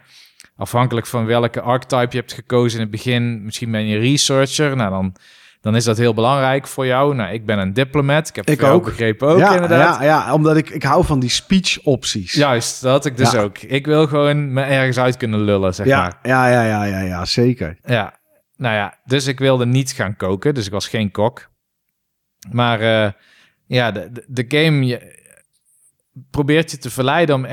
Afhankelijk van welke archetype je hebt gekozen in het begin. Misschien ben je researcher. Nou, dan, dan is dat heel belangrijk voor jou. Nou, ik ben een diplomat. Ik heb Ik ook. begrepen ook ja, inderdaad. Ja, ja, omdat ik, ik hou van die speech opties. Juist, dat had ik dus Ja. ook. Ik wil gewoon me ergens uit kunnen lullen, zeg ja, maar. ja, ja, ja, ja, ja, zeker. Ja, nou ja, dus ik wilde niet gaan koken, dus ik was geen kok. Maar eh, ja, de, de, de game je, probeert je te verleiden om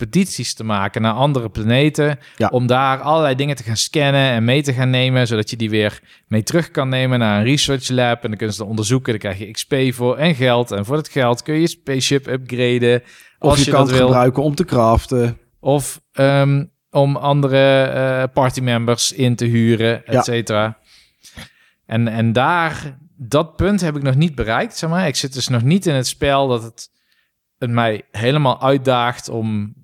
expedities te maken naar andere planeten. Ja. Om daar allerlei dingen te gaan scannen en mee te gaan nemen, zodat je die weer mee terug kan nemen naar een research lab. En dan kunnen ze dat onderzoeken, dan krijg je XP voor en geld. En voor dat geld kun je je spaceship upgraden. Of Als je, je, kan dat het wil. gebruiken om te craften. Of ehm, om andere eh partymembers in te huren, et cetera. En, en daar, dat punt heb ik nog niet bereikt, zeg maar. Ik zit dus nog niet in het spel dat het, het mij helemaal uitdaagt om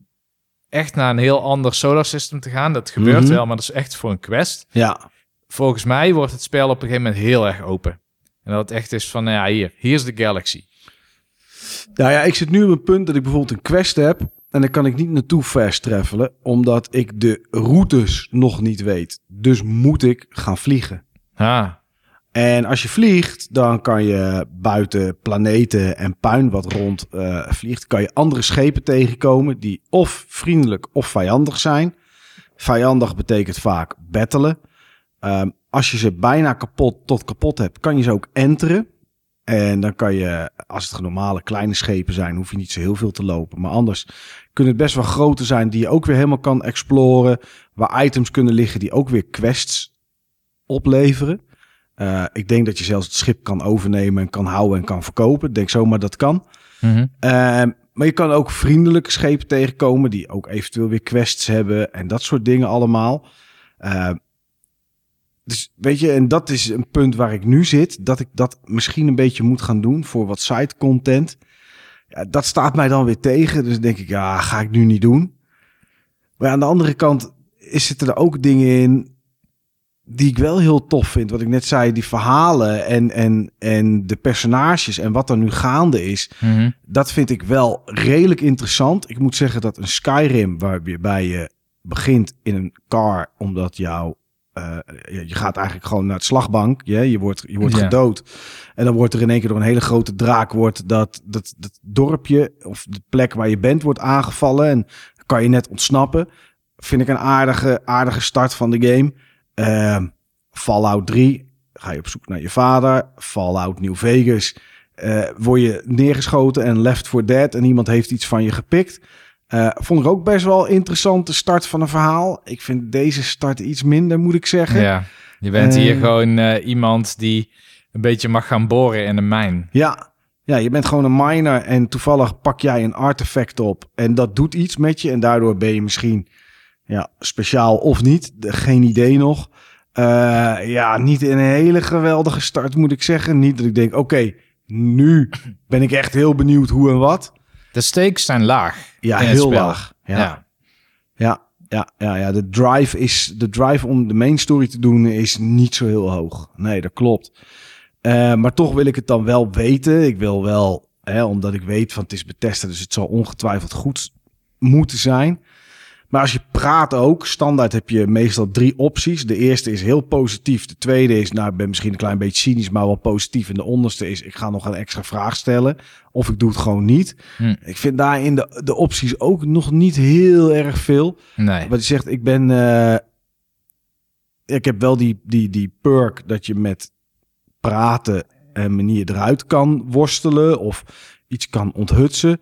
echt naar een heel ander solar system te gaan. Dat gebeurt Mhm. wel, maar dat is echt voor een quest. Ja, Volgens mij wordt het spel op een gegeven moment heel erg open. En dat het echt is van, nou ja, hier, hier is de galaxy. Nou ja, ik zit nu op een punt dat ik bijvoorbeeld een quest heb. En dan kan ik niet naartoe fast travelen. Omdat ik de routes nog niet weet. Dus moet ik gaan vliegen. Ah, En als je vliegt, dan kan je buiten planeten en puin wat rond eh, vliegt, kan je andere schepen tegenkomen die of vriendelijk of vijandig zijn. Vijandig betekent vaak battelen. Ehm, als je ze bijna kapot tot kapot hebt, kan je ze ook enteren. En dan kan je, als het normale kleine schepen zijn, hoef je niet zo heel veel te lopen. Maar anders kunnen het best wel grote zijn die je ook weer helemaal kan exploren. Waar items kunnen liggen die ook weer quests opleveren. Eh, ik denk dat je zelfs het schip kan overnemen en kan houden en kan verkopen. Ik denk zomaar dat kan. mhm. Ehm, maar je kan ook vriendelijke schepen tegenkomen die ook eventueel weer quests hebben en dat soort dingen allemaal. Ehm, dus weet je, en dat is een punt waar ik nu zit, dat ik dat misschien een beetje moet gaan doen voor wat site content. Ja, dat staat mij dan weer tegen, dus denk ik, ja, ga ik nu niet doen. Maar aan de andere kant is zitten er ook dingen in die ik wel heel tof vind. Wat ik net zei, die verhalen en, en, en de personages en wat er nu gaande is. Mhm. Dat vind ik wel redelijk interessant. Ik moet zeggen dat een Skyrim, waarbij je begint in een car, omdat jouw eh, je gaat eigenlijk gewoon naar het slagbank. Je, je wordt, je wordt Ja. gedood. En dan wordt er in één keer door een hele grote draak wordt dat, dat, dat dorpje of de plek waar je bent wordt aangevallen. En kan je net ontsnappen. Vind ik een aardige, aardige start van de game. Ehm, Fallout 3. Ga je op zoek naar je vader. Fallout New Vegas. eh, word je neergeschoten en Left 4 Dead. En iemand heeft iets van je gepikt. Eh, vond ik ook best wel interessante start van een verhaal. Ik vind deze start iets minder, moet ik zeggen. Ja, je bent hier Eh. gewoon eh, iemand die een beetje mag gaan boren in een mijn. Ja. ja, je bent gewoon een miner en toevallig pak jij een artefact op. En dat doet iets met je en daardoor ben je misschien ja, speciaal of niet. Geen idee nog. Eh, ja, niet een hele geweldige start moet ik zeggen. Niet dat ik denk, oké, nu ben ik echt heel benieuwd hoe en wat. De stakes zijn laag. Ja, in heel laag. Ja. Ja. Ja, ja, ja, ja. De drive is de drive om de main story te doen is niet zo heel hoog. Nee, dat klopt. Eh, maar toch wil ik het dan wel weten. Ik wil wel, hè, omdat ik weet van het is Bethesda, dus het zal ongetwijfeld goed moeten zijn. Maar als je praat ook, standaard heb je meestal drie opties. De eerste is heel positief. De tweede is, nou, ik ben misschien een klein beetje cynisch, maar wel positief. En de onderste is, ik ga nog een extra vraag stellen. Of ik doe het gewoon niet. Hm. Ik vind daarin de, de opties ook nog niet heel erg veel. Nee. Wat je zegt, ik ben. eh, ik heb wel die, die, die perk dat je met praten en manier eruit kan worstelen of iets kan onthutsen.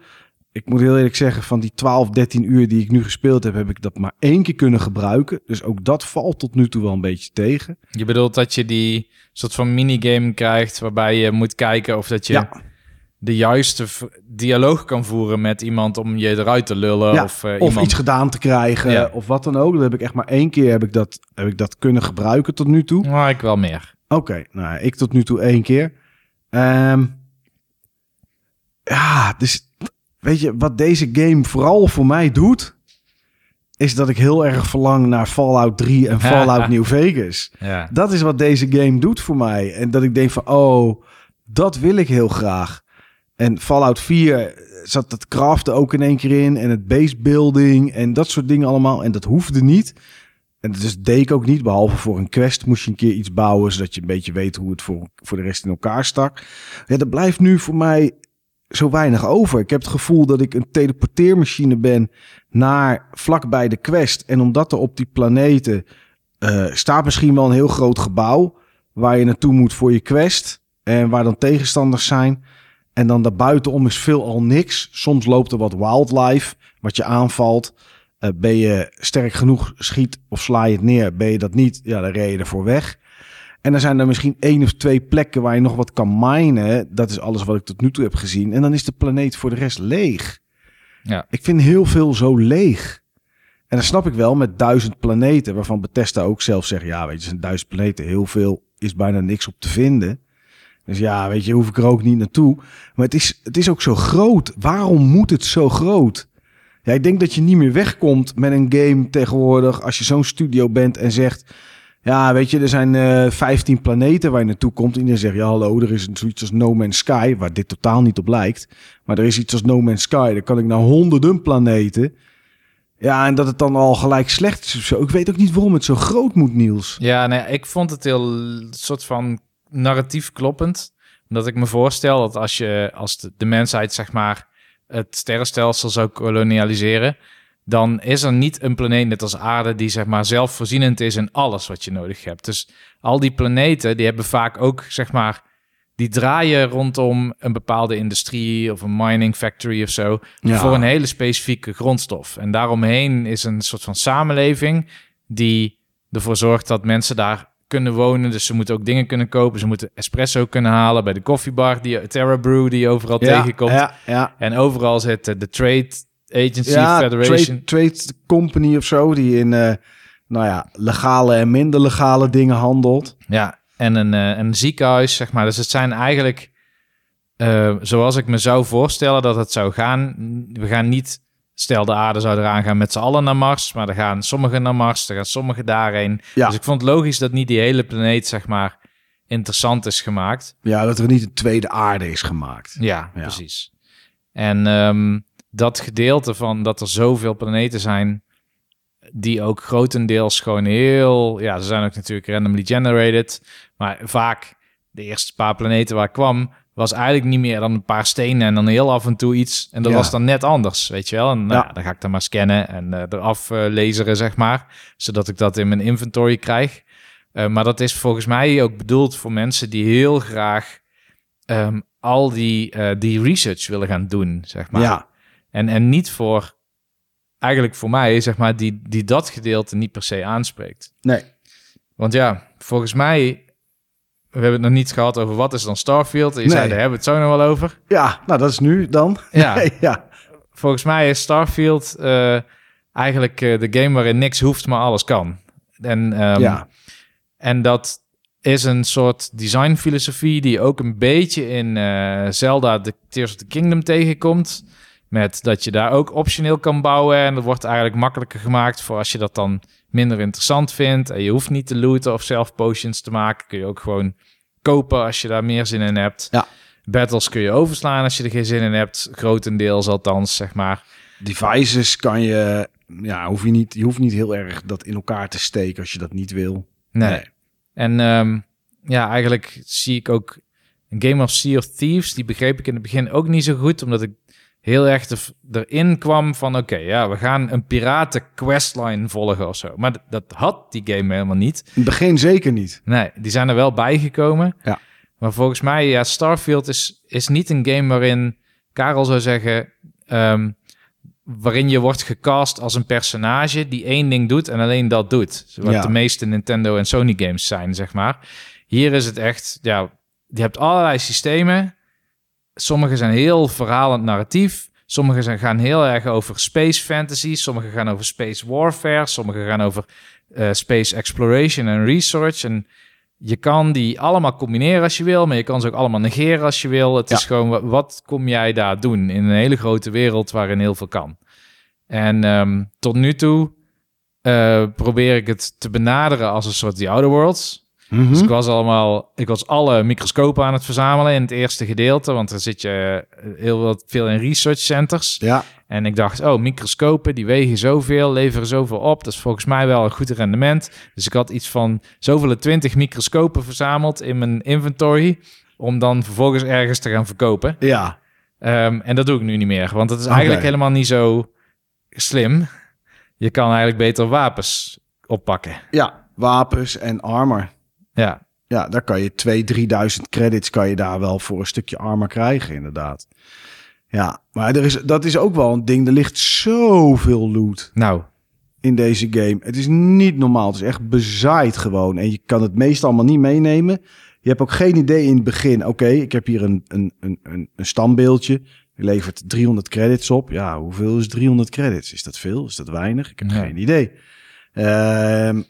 Ik moet heel eerlijk zeggen, van die 12, 13 uur die ik nu gespeeld heb, heb ik dat maar één keer kunnen gebruiken. Dus ook dat valt tot nu toe wel een beetje tegen. Je bedoelt dat je die soort van minigame krijgt waarbij je moet kijken of dat je Ja. de juiste dialoog kan voeren met iemand om je eruit te lullen Ja, of, eh, Of iemand... iets gedaan te krijgen Ja. of wat dan ook. Dat heb ik echt maar één keer heb ik dat, heb ik dat kunnen gebruiken tot nu toe. Maar ik wel meer. Oké, nou, ik tot nu toe één keer. Ehm, ja, dus weet je, wat deze game vooral voor mij doet, is dat ik heel erg verlang naar Fallout 3 en Fallout New Vegas. Ja. Dat is wat deze game doet voor mij. En dat ik denk van, oh, dat wil ik heel graag. En Fallout 4 zat het craften ook in één keer in. En het base building en dat soort dingen allemaal. En dat hoefde niet. En dus deed ik ook niet. Behalve voor een quest moest je een keer iets bouwen. Zodat je een beetje weet hoe het voor, voor de rest in elkaar stak. Ja, er blijft nu voor mij zo weinig over. Ik heb het gevoel dat ik een teleporteermachine ben naar vlakbij de quest. En omdat er op die planeten eh, staat misschien wel een heel groot gebouw waar je naartoe moet voor je quest. En waar dan tegenstanders zijn. En dan daarbuitenom is veel al niks. Soms loopt er wat wildlife wat je aanvalt. Eh, ben je sterk genoeg, schiet of sla je het neer. Ben je dat niet, ja, dan rij je ervoor weg. En dan zijn er misschien één of twee plekken waar je nog wat kan minen. Dat is alles wat ik tot nu toe heb gezien. En dan is de planeet voor de rest leeg. Ja. Ik vind heel veel zo leeg. En dan snap ik wel met duizend planeten, waarvan Bethesda ook zelf zegt, ja, weet je, er zijn duizend planeten, heel veel is bijna niks op te vinden. Dus ja, weet je, hoef ik er ook niet naartoe. Maar het is, het is ook zo groot. Waarom moet het zo groot? Ja, ik denk dat je niet meer wegkomt met een game tegenwoordig als je zo'n studio bent en zegt, ja, weet je, er zijn eh 15 planeten waar je naartoe komt. En iedereen zegt, ja, hallo, er is zoiets als No Man's Sky, waar dit totaal niet op lijkt. Maar er is iets als No Man's Sky, daar kan ik naar honderden planeten. Ja, en dat het dan al gelijk slecht is of zo. Ik weet ook niet waarom het zo groot moet, Niels. Ja, nee, ik vond het heel soort van narratief kloppend. Omdat ik me voorstel dat als je als de mensheid zeg maar het sterrenstelsel zou kolonialiseren, dan is er niet een planeet net als aarde die zeg maar zelfvoorzienend is in alles wat je nodig hebt. Dus al die planeten die hebben vaak ook zeg maar die draaien rondom een bepaalde industrie of een mining factory of zo Ja. voor een hele specifieke grondstof. En daaromheen is een soort van samenleving die ervoor zorgt dat mensen daar kunnen wonen. Dus ze moeten ook dingen kunnen kopen. Ze moeten espresso kunnen halen bij de koffiebar, die Terra Brew die je overal tegenkomt. Ja. En overal zit de Trade Agency ja Federation. Trade, trade Company of zo, die in, eh, nou ja, legale en minder legale dingen handelt. Ja, en een, eh, een ziekenhuis, zeg maar. Dus het zijn eigenlijk, eh, zoals ik me zou voorstellen dat het zou gaan. We gaan niet Stel, de aarde zou eraan gaan met z'n allen naar Mars, maar er gaan sommigen naar Mars, er gaan sommigen daarheen. Ja. Dus ik vond het logisch dat niet die hele planeet, zeg maar, interessant is gemaakt. Ja, dat er niet een tweede aarde is gemaakt. Ja, Ja. precies. En ehm, dat gedeelte van dat er zoveel planeten zijn, die ook grotendeels gewoon heel... Ja, ze zijn ook natuurlijk randomly generated, maar vaak de eerste paar planeten waar ik kwam, was eigenlijk niet meer dan een paar stenen en dan heel af en toe iets. En dat Ja. was dan net anders, weet je wel. En nou, Ja. dan ga ik dan maar scannen en eh, eraf eh laseren, zeg maar. Zodat ik dat in mijn inventory krijg. Eh, maar dat is volgens mij ook bedoeld voor mensen die heel graag ehm, al die, die research willen gaan doen, zeg maar. Ja, En, en niet voor, eigenlijk voor mij, zeg maar, die, die dat gedeelte niet per se aanspreekt. nee. Want ja, volgens mij, we hebben het nog niet gehad over wat is dan Starfield. Je Nee. zei, daar hebben we het zo nog wel over. Ja, nou dat is nu dan. Ja. Nee, ja. Volgens mij is Starfield eh, eigenlijk eh, de game waarin niks hoeft, maar alles kan. En, ehm, ja. en dat is een soort designfilosofie die ook een beetje in eh, Zelda The Tears of the Kingdom tegenkomt. Met dat je daar ook optioneel kan bouwen. En dat wordt eigenlijk makkelijker gemaakt voor als je dat dan minder interessant vindt. En je hoeft niet te looten of zelf potions te maken. Kun je ook gewoon kopen als je daar meer zin in hebt. Ja. Battles kun je overslaan als je er geen zin in hebt. Grotendeels althans, zeg maar. Devices kan je, ja, hoef je niet, je hoeft niet heel erg dat in elkaar te steken als je dat niet wil. Nee. En ehm, ja, eigenlijk zie ik ook een Game of Sea of Thieves. Die begreep ik in het begin ook niet zo goed, omdat ik heel erg er- erin kwam van... oké, ja, we gaan een piraten questline volgen of zo. Maar dat had die game helemaal niet. In het begin zeker niet. Nee, die zijn er wel bijgekomen. Ja. Maar volgens mij, ja, Starfield is, is niet een game waarin Karel zou zeggen... ehm, waarin je wordt gecast als een personage die één ding doet en alleen dat doet. Wat Ja. de meeste Nintendo en Sony games zijn, zeg maar. Hier is het echt, ja, je hebt allerlei systemen. Sommige zijn heel verhalend narratief. Sommige zijn, gaan heel erg over space fantasy. Sommige gaan over space warfare. Sommige gaan over eh, space exploration en research. En je kan die allemaal combineren als je wil, maar je kan ze ook allemaal negeren als je wil. Het Ja. is gewoon, wa- wat kom jij daar doen in een hele grote wereld waarin heel veel kan? En ehm, tot nu toe eh, probeer ik het te benaderen als een soort The Outer Worlds. Mhm. Dus ik was allemaal, ik was alle microscopen aan het verzamelen in het eerste gedeelte, want dan zit je eh, heel wat veel in research centers. Ja, En ik dacht, oh, microscopen, die wegen zoveel, leveren zoveel op. Dat is volgens mij wel een goed rendement. Dus ik had iets van zoveel 20 microscopen verzameld in mijn inventory, om dan vervolgens ergens te gaan verkopen. ja, Ehm, en dat doe ik nu niet meer, want het is eigenlijk helemaal niet zo slim. Je kan eigenlijk beter wapens oppakken. ja. Wapens en armor. Ja, Ja, daar kan je 2.000, 3.000 credits kan je daar wel voor een stukje armor krijgen, inderdaad. Ja, maar er is, dat is ook wel een ding. Er ligt zoveel loot nou, in deze game. Het is niet normaal. Het is echt bezaaid gewoon. En je kan het meestal allemaal niet meenemen. Je hebt ook geen idee in het begin. Oké, ik heb hier een, een, een, een, een standbeeldje. Die levert 300 credits op. Ja, hoeveel is 300 credits? Is dat veel? Is dat weinig? Ik heb Ja. geen idee. Ehm,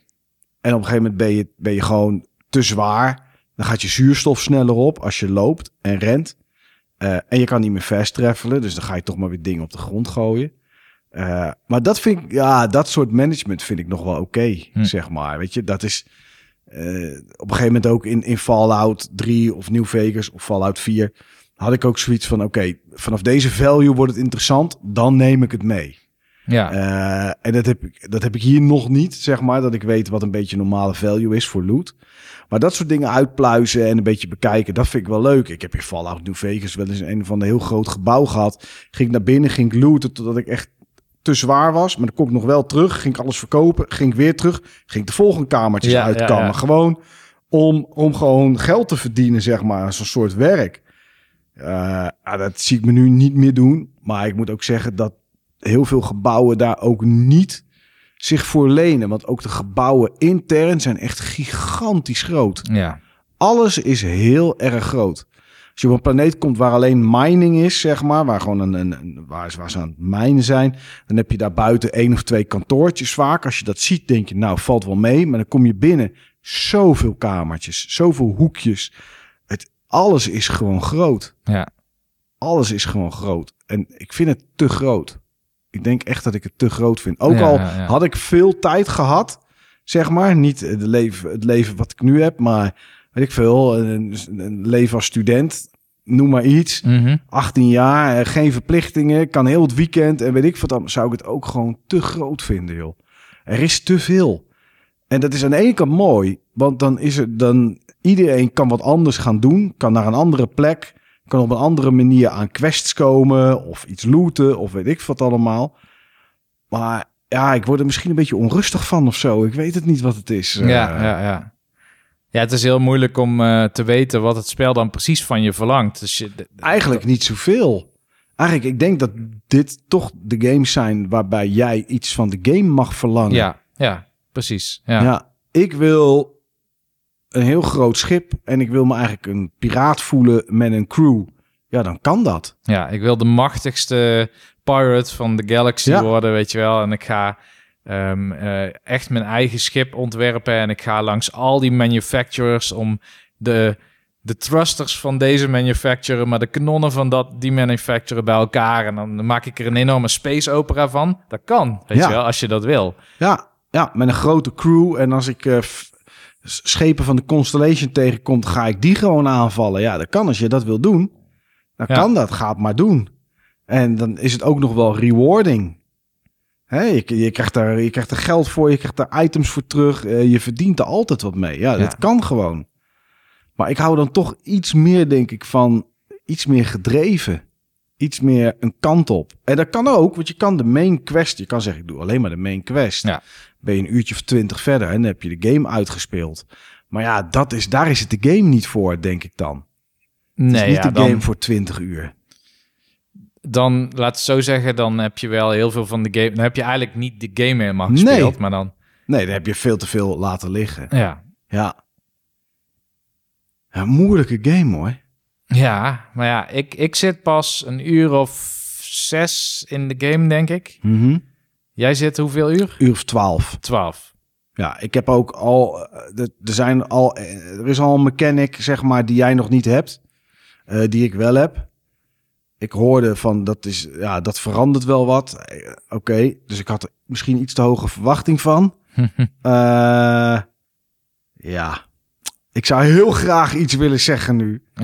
en op een gegeven moment ben je, ben je gewoon te zwaar. Dan gaat je zuurstof sneller op als je loopt en rent. Eh, en je kan niet meer fast travelen. Dus dan ga je toch maar weer dingen op de grond gooien. Eh, maar dat vind ik, ja, dat soort management vind ik nog wel oké, Hm. zeg maar. Weet je, dat is eh, op een gegeven moment ook in, in Fallout 3 of New Vegas of Fallout 4 had ik ook zoiets van, oké, vanaf deze value wordt het interessant, dan neem ik het mee. Ja. Eh, en dat heb, ik, dat heb ik hier nog niet, zeg maar, dat ik weet wat een beetje normale value is voor loot. Maar dat soort dingen uitpluizen en een beetje bekijken, dat vind ik wel leuk. Ik heb in Fallout New Vegas wel eens een van de heel groot gebouw gehad. Ging ik naar binnen, ging ik looten totdat ik echt te zwaar was. Maar dan kom ik nog wel terug, ging ik alles verkopen, ging ik weer terug. Ging ik de volgende kamertjes Ja, uitkammen. ja. Gewoon om, om gewoon geld te verdienen, zeg maar, als een soort werk. Eh, dat zie ik me nu niet meer doen. Maar ik moet ook zeggen dat heel veel gebouwen daar ook niet zich voor lenen. Want ook de gebouwen intern zijn echt gigantisch groot. ja. Alles is heel erg groot. Als je op een planeet komt waar alleen mining is, zeg maar, waar, gewoon een, een, waar, ze- waar ze aan het mijnen zijn, dan heb je daar buiten één of twee kantoortjes vaak. Als je dat ziet, denk je, nou, valt wel mee. Maar dan kom je binnen, zoveel kamertjes, zoveel hoekjes. Het, alles is gewoon groot. Ja. Alles is gewoon groot. En ik vind het te groot. Ik denk echt dat ik het te groot vind. Ook Ja, al ja, had ik veel tijd gehad, zeg maar. Niet het leven, het leven wat ik nu heb, maar weet ik veel. Een, een leven als student, noem maar iets. Mhm. 18 jaar, eh, geen verplichtingen, kan heel het weekend en weet ik wat dan. Zou ik het ook gewoon te groot vinden, joh. Er is te veel. En dat is aan de ene kant mooi, want dan is er dan iedereen kan wat anders gaan doen, kan naar een andere plek, kan op een andere manier aan quests komen of iets looten of weet ik wat allemaal. Maar ja, ik word er misschien een beetje onrustig van of zo. Ik weet het niet wat het is. Ja, Eh, ja, ja. Ja, het is heel moeilijk om eh, te weten wat het spel dan precies van je verlangt. Dus je, Eigenlijk niet zoveel. Eigenlijk, ik denk dat dit toch de games zijn waarbij jij iets van de game mag verlangen. ja, ja, precies. Ja. Ja. ik wil een heel groot schip en ik wil me eigenlijk een piraat voelen met een crew. Ja, dan kan dat. Ja, ik wil de machtigste pirate van de galaxy Ja. worden, weet je wel. En ik ga ehm, eh, echt mijn eigen schip ontwerpen. En ik ga langs al die manufacturers om de, de thrusters van deze manufacturer, maar de kanonnen van dat, die manufacturer bij elkaar. En dan maak ik er een enorme space opera van. Dat kan, weet Ja. je wel, als je dat wil. Ja, ja met een grote crew. En als ik eh, schepen van de Constellation tegenkom, ga ik die gewoon aanvallen. Ja, dat kan als je dat wil doen. Dan Ja. kan dat, ga het maar doen. En dan is het ook nog wel rewarding. Hè, je, je, krijgt daar, je krijgt er geld voor, je krijgt er items voor terug. eh, je verdient er altijd wat mee. Ja, dat kan gewoon. Maar ik hou dan toch iets meer, denk ik, van iets meer gedreven. Iets meer een kant op. En dat kan ook, want je kan de main quest... Je kan zeggen, ik doe alleen maar de main quest. Ja. Ben je een uurtje of twintig verder en dan heb je de game uitgespeeld. Maar ja, dat is, daar is het de game niet voor, denk ik dan. Het Nee, is niet ja, de dan, game voor 20 uur. dan, laat het zo zeggen, dan heb je wel heel veel van de game. Dan heb je eigenlijk niet de game helemaal gespeeld, Nee. maar dan, Nee, dan heb je veel te veel laten liggen. ja. Ja. Ja, moeilijke game hoor. Ja, maar ja, ik, ik zit pas een uur of zes in de game, denk ik. Mhm. Jij zit hoeveel uur? Uur of 12. Twaalf. Ja, ik heb ook al. eh, Er zijn al. eh, Er is al een mechanic, zeg maar, die jij nog niet hebt. eh, die ik wel heb. Ik hoorde van dat is. Ja, dat verandert wel wat. Oké, dus ik had er misschien iets te hoge verwachting van. Ja. Ik zou heel graag iets willen zeggen nu.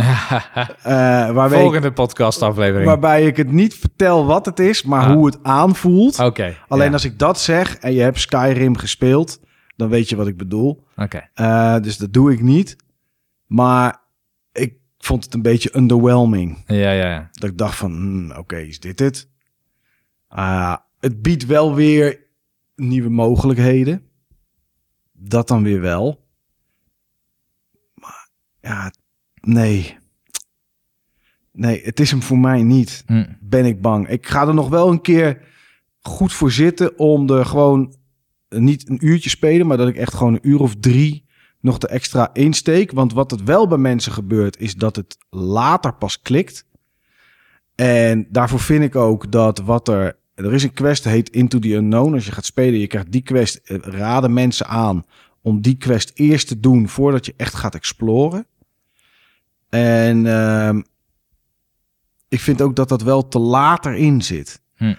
Eh, waarbij, ik, Volgende podcastaflevering. waarbij ik het niet vertel wat het is, maar Ah. hoe het aanvoelt. Oké. Alleen ja. als ik dat zeg en je hebt Skyrim gespeeld, dan weet je wat ik bedoel. Oké. Eh, dus dat doe ik niet. Maar ik vond het een beetje underwhelming. Ja, ja, ja. Dat ik dacht van, hmm, oké, is dit het? Ah, het biedt wel weer nieuwe mogelijkheden. Dat dan weer wel. Ja, nee. Nee, het is hem voor mij niet Hm. ben ik bang. Ik ga er nog wel een keer goed voor zitten om er gewoon niet een uurtje spelen, maar dat ik echt gewoon een uur of drie nog de extra insteek. Want wat het wel bij mensen gebeurt, is dat het later pas klikt. En daarvoor vind ik ook dat wat er. Er is een quest, heet Into the Unknown. Als je gaat spelen, je krijgt die quest. eh, Raden mensen aan om die quest eerst te doen voordat je echt gaat exploren. En ehm, ik vind ook dat dat wel te later in zit. Hm.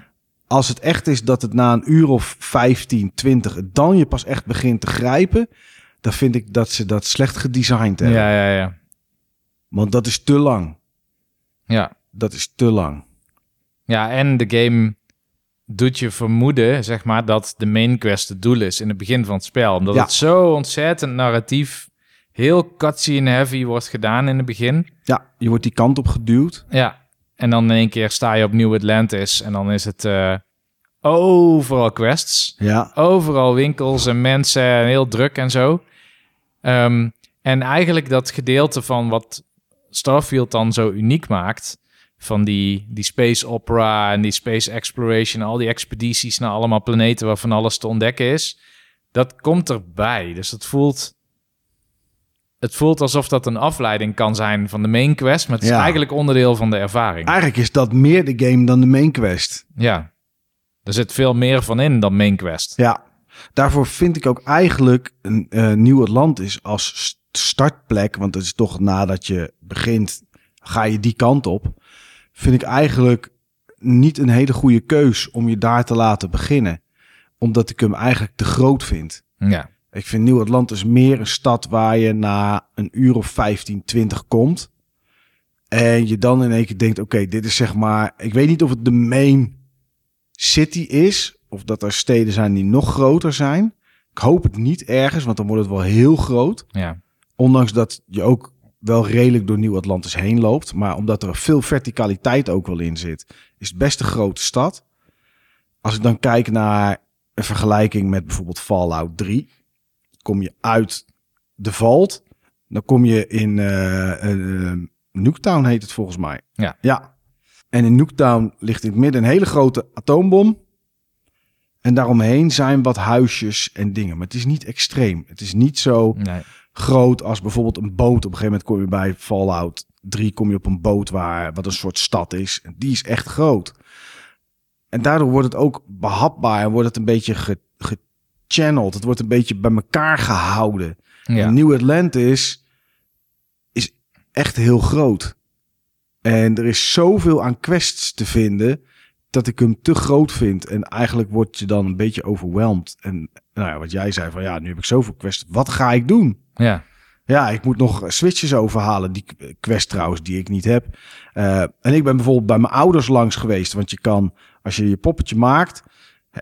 Als het echt is dat het na een uur of 15, 20, het dan je pas echt begint te grijpen, dan vind ik dat ze dat slecht gedesigned hebben. Ja, ja, ja. Want dat is te lang. Ja. Dat is te lang. Ja, en de game doet je vermoeden, zeg maar, dat de main quest het doel is in het begin van het spel. Omdat Ja. het zo ontzettend narratief, heel cutscene heavy wordt gedaan in het begin. Ja, je wordt die kant op geduwd. Ja, en dan in één keer sta je op New Atlantis en dan is het eh, overal quests. Ja, Overal winkels en mensen en heel druk en zo. Ehm, en eigenlijk dat gedeelte van wat Starfield dan zo uniek maakt... van die, die space opera en die space exploration... al die expedities naar allemaal planeten waarvan alles te ontdekken is... dat komt erbij. Dus het voelt... Het voelt alsof dat een afleiding kan zijn van de main quest... maar het is eigenlijk onderdeel van de ervaring. eigenlijk is dat meer de game dan de main quest. Ja. Er zit veel meer van in dan main quest. Ja, daarvoor vind ik ook eigenlijk een eh, Nieuw Atlantis als st- startplek, want het is toch nadat je begint, ga je die kant op. Vind ik eigenlijk niet een hele goede keus om je daar te laten beginnen. Omdat ik hem eigenlijk te groot vind. Ja. Ik vind Nieuw-Atlantis meer een stad waar je na een uur of 15, 20 komt. En je dan in één keer denkt, oké, dit is zeg maar... Ik weet niet of het de main city is. Of dat er steden zijn die nog groter zijn. Ik hoop het niet ergens, want dan wordt het wel heel groot. Ja. Ondanks dat je ook wel redelijk door Nieuw-Atlantis heen loopt. Maar omdat er veel verticaliteit ook wel in zit, is het best een grote stad. Als ik dan kijk naar een vergelijking met bijvoorbeeld Fallout 3. Kom je uit de Vault. Dan kom je in eh, Nuketown heet het volgens mij. Ja. Ja. En in Nuketown ligt in het midden een hele grote atoombom. En daaromheen zijn wat huisjes en dingen. Maar het is niet extreem. Het is niet zo Nee. Groot als bijvoorbeeld een boot. Op een gegeven moment kom je bij Fallout 3 kom je op een boot waar wat een soort stad is. En die is echt groot. En daardoor wordt het ook behapbaar en wordt het een beetje ge, gechanneld. Het wordt een beetje bij elkaar gehouden. Ja. New Atlantis is echt heel groot. En er is zoveel aan quests te vinden dat ik hem te groot vind. En eigenlijk word je dan een beetje overweldigd. En nou ja, wat jij zei van ja, nu heb ik zoveel quests. Wat ga ik doen? Ja. Ja, ik moet nog switches overhalen. Die quest trouwens, die ik niet heb. Eh, en ik ben bijvoorbeeld bij mijn ouders langs geweest. Want je kan, als je je poppetje maakt,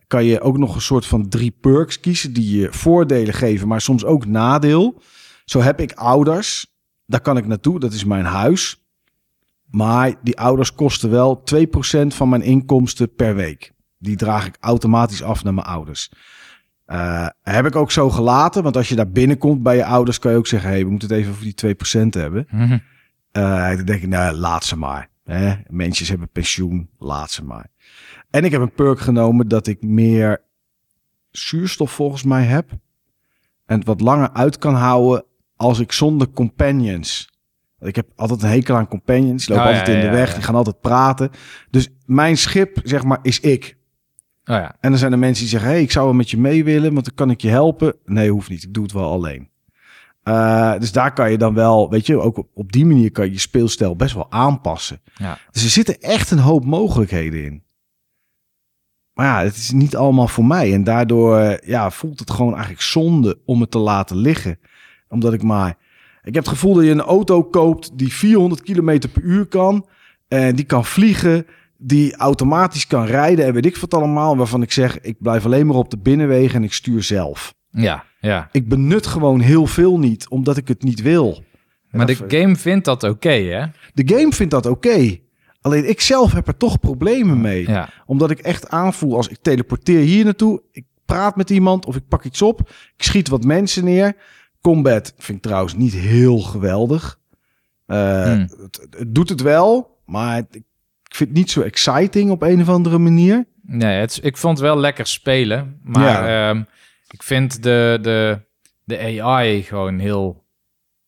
kan je ook nog een soort van drie perks kiezen. Die je voordelen geven, maar soms ook nadeel. Zo heb ik ouders. Daar kan ik naartoe. Dat is mijn huis. Maar die ouders kosten wel 2% van mijn inkomsten per week. Die draag ik automatisch af naar mijn ouders. Eh, heb ik ook zo gelaten. Want als je daar binnenkomt bij je ouders, kan je ook zeggen: hey, we moeten het even voor die 2% hebben. Mhm. Eh, dan denk ik, nou, laat ze maar. Hè? Mensen hebben pensioen, laat ze maar. En ik heb een perk genomen dat ik meer zuurstof volgens mij heb. En het wat langer uit kan houden als ik zonder companions. Ik heb altijd een hekel aan companions. Die lopen Oh, ja, altijd in de weg, die gaan altijd praten. Dus mijn schip, zeg maar, is ik. Oh ja. En dan zijn er mensen die zeggen: hey, ik zou wel met je mee willen, want dan kan ik je helpen. Nee, hoeft niet. Ik doe het wel alleen. Eh, dus daar kan je dan wel, weet je, ook op, op die manier kan je je speelstijl best wel aanpassen. Ja. Dus er zitten echt een hoop mogelijkheden in. Maar ja, het is niet allemaal voor mij. En daardoor eh, ja, voelt het gewoon eigenlijk zonde om het te laten liggen. Omdat ik maar... Ik heb het gevoel dat je een auto koopt die 400 km per uur kan. En die kan vliegen, die automatisch kan rijden en weet ik wat allemaal. Waarvan ik zeg, ik blijf alleen maar op de binnenwegen en ik stuur zelf. Ja. Ja. Ik benut gewoon heel veel niet, omdat ik het niet wil. Maar de game vindt dat oké, hè? De game vindt dat oké. Alleen ik zelf heb er toch problemen mee. Ja. Omdat ik echt aanvoel als ik teleporteer hier naartoe. Ik praat met iemand of ik pak iets op. Ik schiet wat mensen neer. Combat vind ik trouwens niet heel geweldig. Eh, Hmm. het, het doet het wel, maar het- ik vind het niet zo exciting op een of andere manier. Nee, het, ik vond het wel lekker spelen. Maar ehm, ik vind de, de, de AI gewoon heel...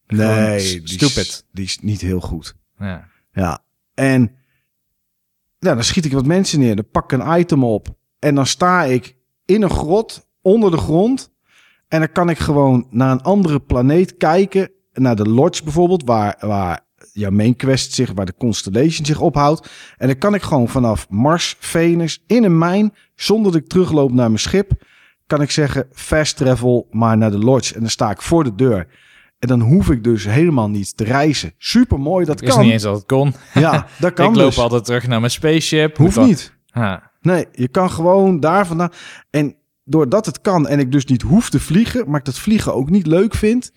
gewoon Nee, s- die is, stupid. die is niet heel goed. Ja. Ja, en dan schiet ik wat mensen neer. Dan pak ik een item op. En dan sta ik in een grot, onder de grond. En dan kan ik gewoon naar een andere planeet kijken. Naar de Lodge bijvoorbeeld, waar, waar jouw main quest zich, waar de Constellation zich ophoudt. En dan kan ik gewoon vanaf Mars, Venus, in een mijn, zonder dat ik terugloop naar mijn schip, kan ik zeggen fast travel maar naar de Lodge. En dan sta ik voor de deur. En dan hoef ik dus helemaal niet te reizen. Super mooi, dat kan. niet eens dat het kon. Ja, dat kan ik loop dus. altijd terug naar mijn spaceship. Hoeft Moet- niet. Ha. Nee, je kan gewoon daar vandaan. En doordat het kan en ik dus niet hoef te vliegen, maar ik dat vliegen ook niet leuk vind,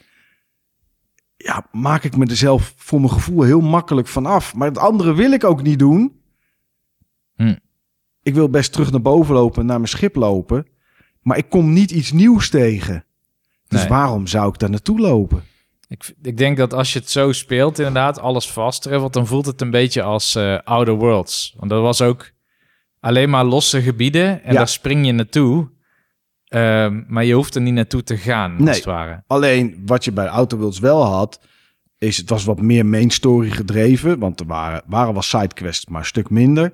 ja, maak ik me er zelf voor mijn gevoel heel makkelijk van af. Maar het andere wil ik ook niet doen. Hm. Ik wil best terug naar boven lopen, en naar mijn schip lopen, maar ik kom niet iets nieuws tegen. Dus Nee. waarom zou ik daar naartoe lopen? Ik, ik denk dat als je het zo speelt, inderdaad, alles vast travelt, dan voelt het een beetje als eh Outer Worlds. Want dat was ook alleen maar losse gebieden en Ja. daar spring je naartoe. Ehm, maar je hoeft er niet naartoe te gaan, Nee. als het ware. Alleen wat je bij Worlds wel had, is het was wat meer main story gedreven. Want er waren, waren wel sidequests, maar een stuk minder.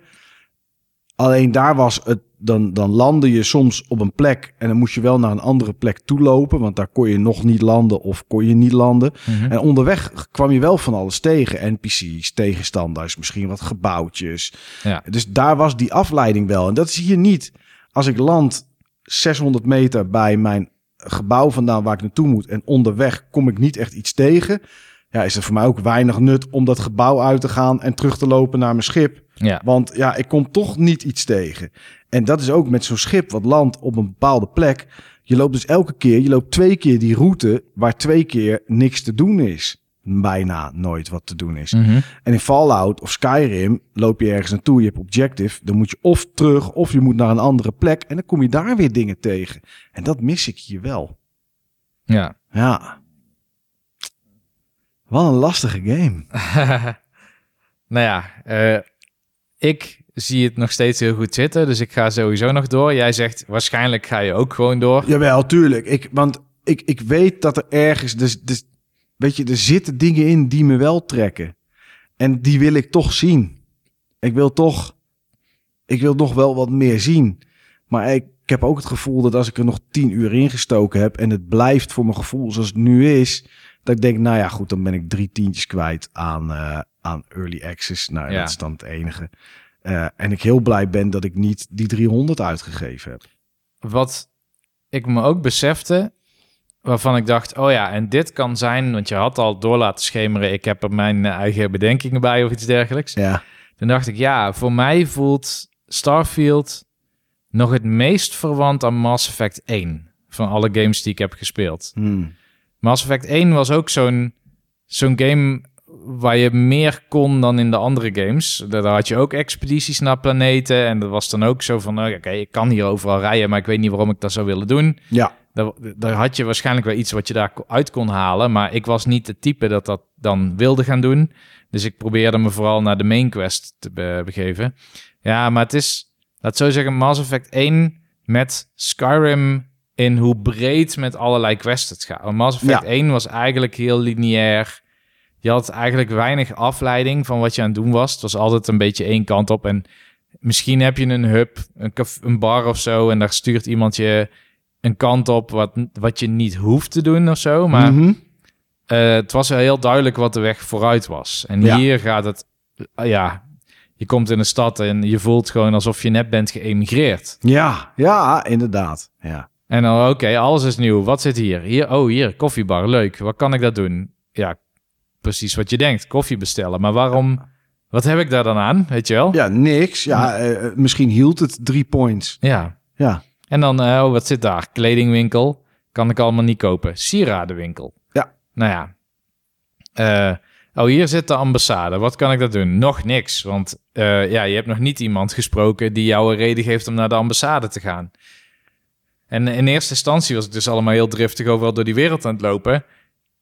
Alleen daar was het, dan, dan landde je soms op een plek en dan moest je wel naar een andere plek toe lopen, want daar kon je nog niet landen of kon je niet landen. Mhm. En onderweg kwam je wel van alles tegen. NPC's, tegenstanders, misschien wat gebouwtjes. Ja. Dus daar was die afleiding wel. En dat is hier niet. Als ik land 600 meter bij mijn gebouw vandaan waar ik naartoe moet... en onderweg kom ik niet echt iets tegen... ja, is er voor mij ook weinig nut om dat gebouw uit te gaan... en terug te lopen naar mijn schip. Ja. Want ja, ik kom toch niet iets tegen. En dat is ook met zo'n schip wat landt op een bepaalde plek. Je loopt dus elke keer, je loopt twee keer die route waar twee keer niks te doen is. Bijna nooit wat te doen is. Mhm. En in Fallout of Skyrim loop je ergens naartoe, je hebt objective. Dan moet je of terug of je moet naar een andere plek. En dan kom je daar weer dingen tegen. En dat mis ik hier wel. Ja. Ja. Wat een lastige game. nou ja, eh, ik zie het nog steeds heel goed zitten, dus ik ga sowieso nog door. Jij zegt waarschijnlijk ga je ook gewoon door. Jawel, tuurlijk. Ik, want ik, ik weet dat er ergens... Dus, dus, weet je, er zitten dingen in die me wel trekken. En die wil ik toch zien. Ik wil toch... Ik wil nog wel wat meer zien. Maar ik, ik heb ook het gevoel dat als ik er nog tien uur in gestoken heb... en het blijft voor mijn gevoel zoals het nu is... dat ik denk, nou ja, goed, dan ben ik drie tientjes kwijt aan, eh, aan early access. Nou, Ja. dat is dan het enige. Eh, en ik heel blij ben dat ik niet die 300 uitgegeven heb. Wat ik me ook besefte, waarvan ik dacht, oh ja, en dit kan zijn, want je had al door laten schemeren, ik heb er mijn eh, eigen bedenkingen bij of iets dergelijks. Ja. Toen dacht ik, ja, voor mij voelt Starfield nog het meest verwant aan Mass Effect 1 van alle games die ik heb gespeeld. Hmm. Mass Effect 1 was ook zo'n zo'n game waar je meer kon dan in de andere games. Daar had je ook expedities naar planeten en dat was dan ook zo van, oh, oké, ik kan hier overal rijden, maar ik weet niet waarom ik dat zou willen doen. Ja. Daar, daar had je waarschijnlijk wel iets wat je daaruit kon halen, maar ik was niet het type dat dat dan wilde gaan doen. Dus ik probeerde me vooral naar de main quest te be- begeven. Ja, maar het is, laat zo zeggen, Mass Effect 1 met Skyrim in hoe breed met allerlei quests het gaat. Mass Effect Ja. 1 was eigenlijk heel lineair. Je had eigenlijk weinig afleiding van wat je aan het doen was. Het was altijd een beetje één kant op. En misschien heb je een hub, een, een bar of zo... en daar stuurt iemand je een kant op wat, wat je niet hoeft te doen of zo. Maar Mhm. eh, het was heel duidelijk wat de weg vooruit was. En Ja. hier gaat het... eh, ja, je komt in een stad en je voelt gewoon alsof je net bent geëmigreerd. Ja, ja, inderdaad. Ja. En dan, oké, alles is nieuw. Wat zit hier? Hier, oh, hier, koffiebar. Leuk. Wat kan ik dat doen? Ja, precies wat je denkt. Koffie bestellen. Maar waarom... Wat heb ik daar dan aan? Weet je wel? ja, niks. Ja, eh, eh, misschien hield het drie points. Ja. Ja, En dan, eh, oh, wat zit daar? Kledingwinkel. Kan ik allemaal niet kopen. Sieradenwinkel. Ja. Nou ja. Eh, oh, hier zit de ambassade. Wat kan ik dat doen? Nog niks. Want eh, ja, je hebt nog niet iemand gesproken die jou een reden geeft om naar de ambassade te gaan. En in eerste instantie was ik dus allemaal heel driftig overal door die wereld aan het lopen.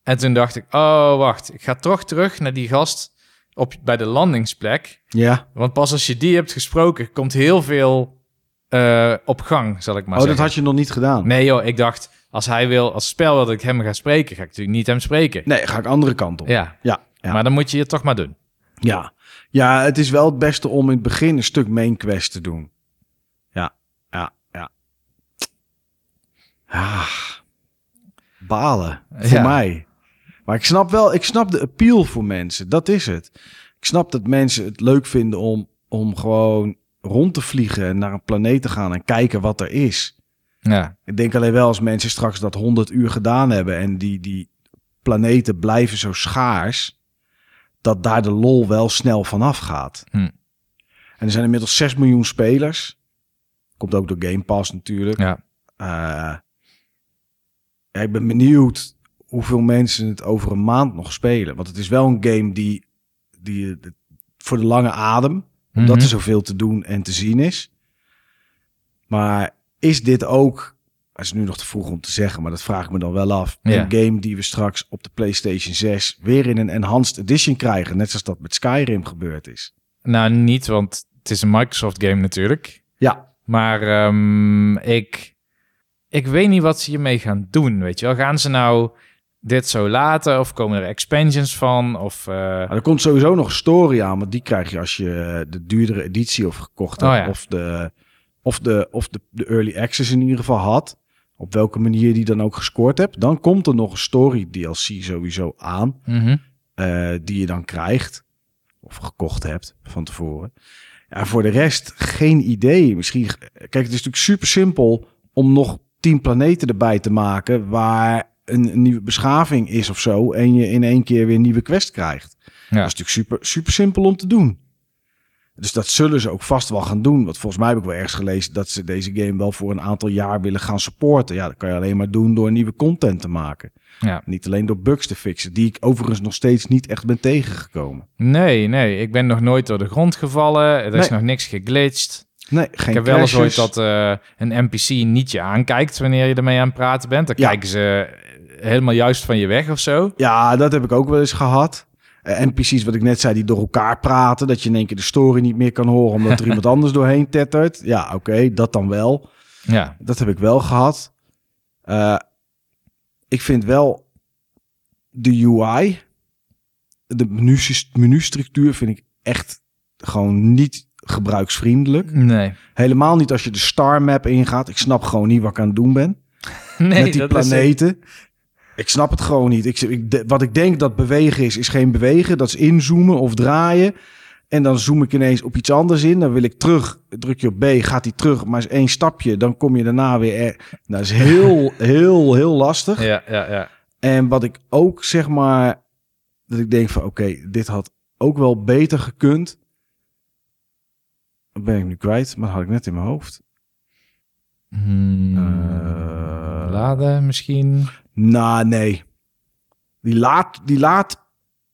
En toen dacht ik, oh, wacht. Ik ga toch terug naar die gast op, bij de landingsplek. ja. Want pas als je die hebt gesproken, komt heel veel eh, op gang, zal ik maar oh, dat zeggen. had je nog niet gedaan. Nee joh, ik dacht, als hij wil, als spel wil dat ik hem ga spreken, ga ik natuurlijk niet hem spreken. Nee, ga ik andere kant op. Ja, Ja, ja. maar dan moet je het toch maar doen. Ja. ja, het is wel het beste om in het begin een stuk main quest te doen. Ja, ja, ja. Ah, balen, voor Ja. mij. Maar ik snap wel, ik snap de appeal voor mensen. Dat is het. Ik snap dat mensen het leuk vinden om, om gewoon rond te vliegen en naar een planeet te gaan en kijken wat er is. Ja, Ik denk alleen wel als mensen straks dat 100 uur gedaan hebben en die, die planeten blijven zo schaars, dat daar de lol wel snel vanaf gaat. Hm. En er zijn inmiddels 6 miljoen spelers. Komt ook door Game Pass natuurlijk. ja. Eh, ja, ik ben benieuwd hoeveel mensen het over een maand nog spelen. Want het is wel een game die, die eh, voor de lange adem, omdat Mhm. er zoveel te doen en te zien is. Maar is dit ook, het is nu nog te vroeg om te zeggen, maar dat vraag ik me dan wel af. Ja. Een game die we straks op de PlayStation 6 weer in een enhanced edition krijgen. Net zoals dat met Skyrim gebeurd is. Nou, niet, want het is een Microsoft game natuurlijk. Ja, Maar ehm, ik, ik weet niet wat ze hiermee gaan doen, weet je wel. Gaan ze nou dit zo laten? Of komen er expansions van? Of, uh... nou, er komt sowieso nog een story aan, maar die krijg je als je de duurdere editie of gekocht hebt. Oh ja. Of, de, of, de, of de, de early access in ieder geval had. Op welke manier die dan ook gescoord hebt. Dan komt er nog een story DLC sowieso aan. Mhm. eh, die je dan krijgt. Of gekocht hebt van tevoren. Ja, voor de rest geen idee. Misschien, kijk, het is natuurlijk super simpel om nog tien planeten erbij te maken waar een, nieuwe beschaving is of zo. En je in één keer weer een nieuwe quest krijgt. Ja. Dat is natuurlijk super, super simpel om te doen. Dus dat zullen ze ook vast wel gaan doen. Want volgens mij heb ik wel ergens gelezen dat ze deze game wel voor een aantal jaar willen gaan supporten. Ja, dat kan je alleen maar doen door nieuwe content te maken. Ja. Niet alleen door bugs te fixen, die ik overigens nog steeds niet echt ben tegengekomen. Nee, nee. Ik ben nog nooit door de grond gevallen. Er is nog niks geglitcht. Nee, geen ik heb wel eens ooit dat eh, een NPC niet je aankijkt wanneer je ermee aan het praten bent. Dan Ja. kijken ze helemaal juist van je weg of zo. Ja, dat heb ik ook wel eens gehad. Eh, NPC's, wat ik net zei, die door elkaar praten. Dat je in één keer de story niet meer kan horen omdat er iemand anders doorheen tettert. Ja, oké, dat dan wel. Ja, Dat heb ik wel gehad. Eh, ik vind wel de UI, de menu, menustructuur vind ik echt gewoon niet gebruiksvriendelijk. nee. Helemaal niet als je de star map ingaat. Ik snap gewoon niet wat ik aan het doen ben. Nee, met die planeten. Ik snap het gewoon niet. Ik, ik, de- wat ik denk dat bewegen is, is geen bewegen. Dat is inzoomen of draaien. En dan zoom ik ineens op iets anders in. Dan wil ik terug. Druk je op B, gaat hij terug. Maar is één stapje. Dan kom je daarna weer. Dat is heel, heel, heel lastig. Ja, ja, ja. En wat ik ook zeg maar. Dat ik denk van oké, dit had ook wel beter gekund. Dat ben ik nu kwijt. Maar dat had ik net in mijn hoofd. Hmm, Eh, laden misschien. Nou, nee. Die laat, die laat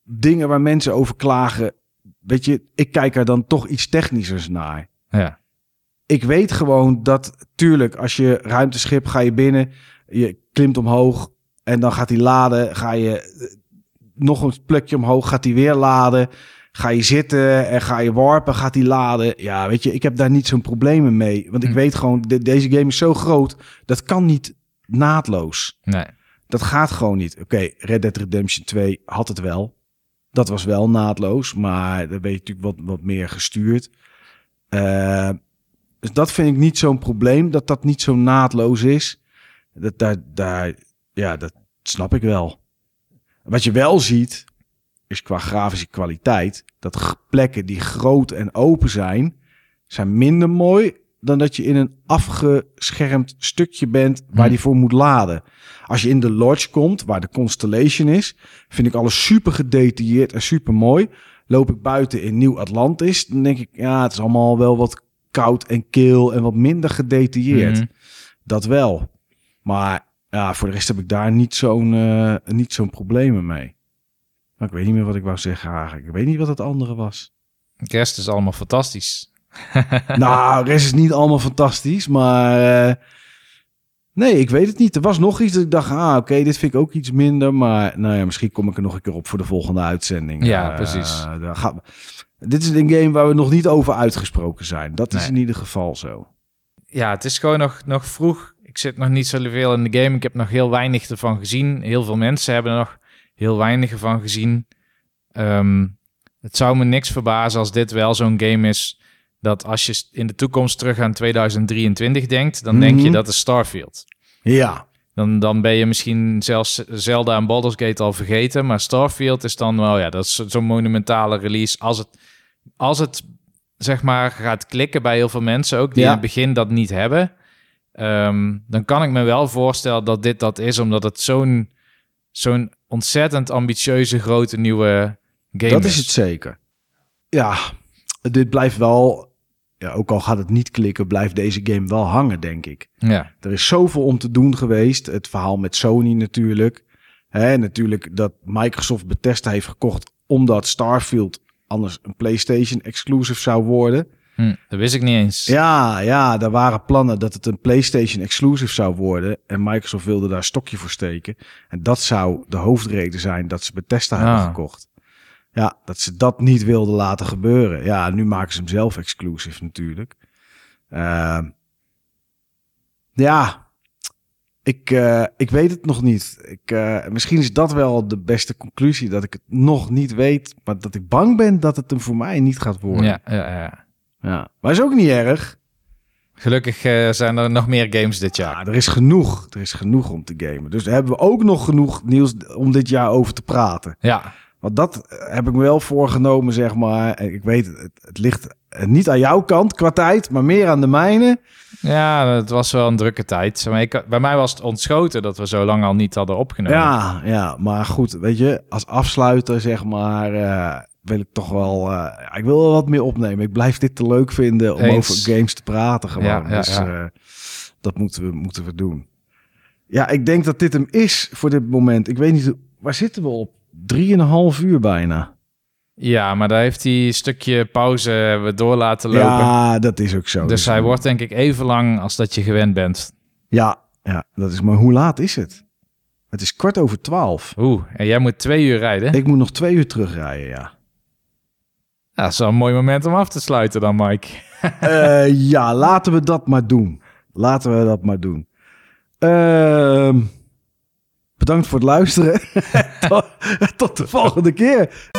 dingen waar mensen over klagen. Weet je, ik kijk er dan toch iets technischers naar. Ja. Ik weet gewoon dat, tuurlijk, als je ruimteschip ga je binnen, je klimt omhoog en dan gaat hij laden. Ga je eh, nog een plekje omhoog, gaat hij weer laden. Ga je zitten en ga je warpen, gaat hij laden. Ja, weet je, ik heb daar niet zo'n problemen mee. Want ik Hm. weet gewoon, de- deze game is zo groot, dat kan niet naadloos. Nee. Dat gaat gewoon niet. Oké, Red Dead Redemption 2 had het wel. Dat was wel naadloos, maar daar ben je natuurlijk wat, wat meer gestuurd. Eh, dus dat vind ik niet zo'n probleem, dat dat niet zo naadloos is. Dat, daar, daar, ja, dat snap ik wel. Wat je wel ziet, is qua grafische kwaliteit, dat plekken die groot en open zijn, zijn minder mooi dan dat je in een afgeschermd stukje bent waar Hmm. die voor moet laden. Als je in de lodge komt, waar de Constellation is, vind ik alles super gedetailleerd en super mooi. Loop ik buiten in Nieuw Atlantis, dan denk ik, ja, het is allemaal wel wat koud en kil en wat minder gedetailleerd. Mhm. Dat wel. Maar ja, voor de rest heb ik daar niet zo'n eh, niet zo'n problemen mee. Maar ik weet niet meer wat ik wou zeggen eigenlijk. Ik weet niet wat het andere was. De rest is allemaal fantastisch. nou, de rest is niet allemaal fantastisch, maar eh, nee, ik weet het niet. Er was nog iets dat ik dacht, ah, oké, dit vind ik ook iets minder, maar nou ja, misschien kom ik er nog een keer op voor de volgende uitzending. Ja, Eh, precies. Dit is een game waar we nog niet over uitgesproken zijn. Dat is in ieder geval zo. Ja, het is gewoon nog, nog vroeg. Ik zit nog niet zoveel in de game. Ik heb nog heel weinig ervan gezien. Heel veel mensen hebben er nog heel weinig ervan gezien. Ehm, het zou me niks verbazen als dit wel zo'n game is... dat als je in de toekomst terug aan 2023 denkt... dan denk je Mhm. dat is Starfield. Ja, Dan, dan ben je misschien zelfs Zelda en Baldur's Gate al vergeten. Maar Starfield is dan wel, ja, dat is zo- zo'n monumentale release. Als het, als het, zeg maar, gaat klikken bij heel veel mensen ook, die Ja. in het begin dat niet hebben. ehm, dan kan ik me wel voorstellen dat dit dat is, omdat het zo'n, zo'n ontzettend ambitieuze, grote nieuwe game dat is. is het zeker. Ja, dit blijft wel, ja, ook al gaat het niet klikken, blijft deze game wel hangen, denk ik. Ja, Er is zoveel om te doen geweest. Het verhaal met Sony natuurlijk. Hè, natuurlijk dat Microsoft Bethesda heeft gekocht omdat Starfield anders een PlayStation exclusive zou worden. hm, dat wist ik niet eens. Ja, ja, er waren plannen dat het een PlayStation exclusive zou worden. En Microsoft wilde daar een stokje voor steken. En dat zou de hoofdreden zijn dat ze Bethesda hebben Ah. gekocht. Ja, dat ze dat niet wilden laten gebeuren. Ja, nu maken ze hem zelf exclusive natuurlijk. Ehm, ja, Ik, eh, ik weet het nog niet. Ik, eh, misschien is dat wel de beste conclusie. Dat ik het nog niet weet. Maar dat ik bang ben dat het hem voor mij niet gaat worden. Ja, ja, ja. Ja. Maar is ook niet erg. Gelukkig eh, zijn er nog meer games dit jaar. Ja, er is genoeg. Er is genoeg om te gamen. Dus hebben we ook nog genoeg nieuws om dit jaar over te praten. Ja, Want dat eh, heb ik me wel voorgenomen, zeg maar. Ik weet, het, het ligt eh, niet aan jouw kant qua tijd, maar meer aan de mijne. ja het was wel een drukke tijd. Maar ik, bij mij was het ontschoten dat we zo lang al niet hadden opgenomen. Ja, ja, maar goed, weet je, als afsluiter, zeg maar, eh, wil ik toch wel, ik wil wel wat meer opnemen. Ik blijf dit te leuk vinden om Eens. over games te praten gewoon. Ja, ja, dus ja. dat moeten we, moeten we doen. Ja, ik denk dat dit hem is voor dit moment. Ik weet niet, waar zitten we op? Drieënhalf uur bijna. Ja, maar daar heeft hij een stukje pauze we door laten lopen. Ja, dat is ook zo. dus hij wordt denk ik even lang als dat je gewend bent. Ja, ja, dat is. Maar hoe laat is het? Het is kwart over twaalf. Oeh, en jij moet twee uur rijden. Ik moet nog twee uur terugrijden, ja. Ja, dat is wel een mooi moment om af te sluiten dan, Mike. Eh, ja, laten we dat maar doen. Laten we dat maar doen. Ehm, bedankt voor het luisteren. tot, de volgende keer.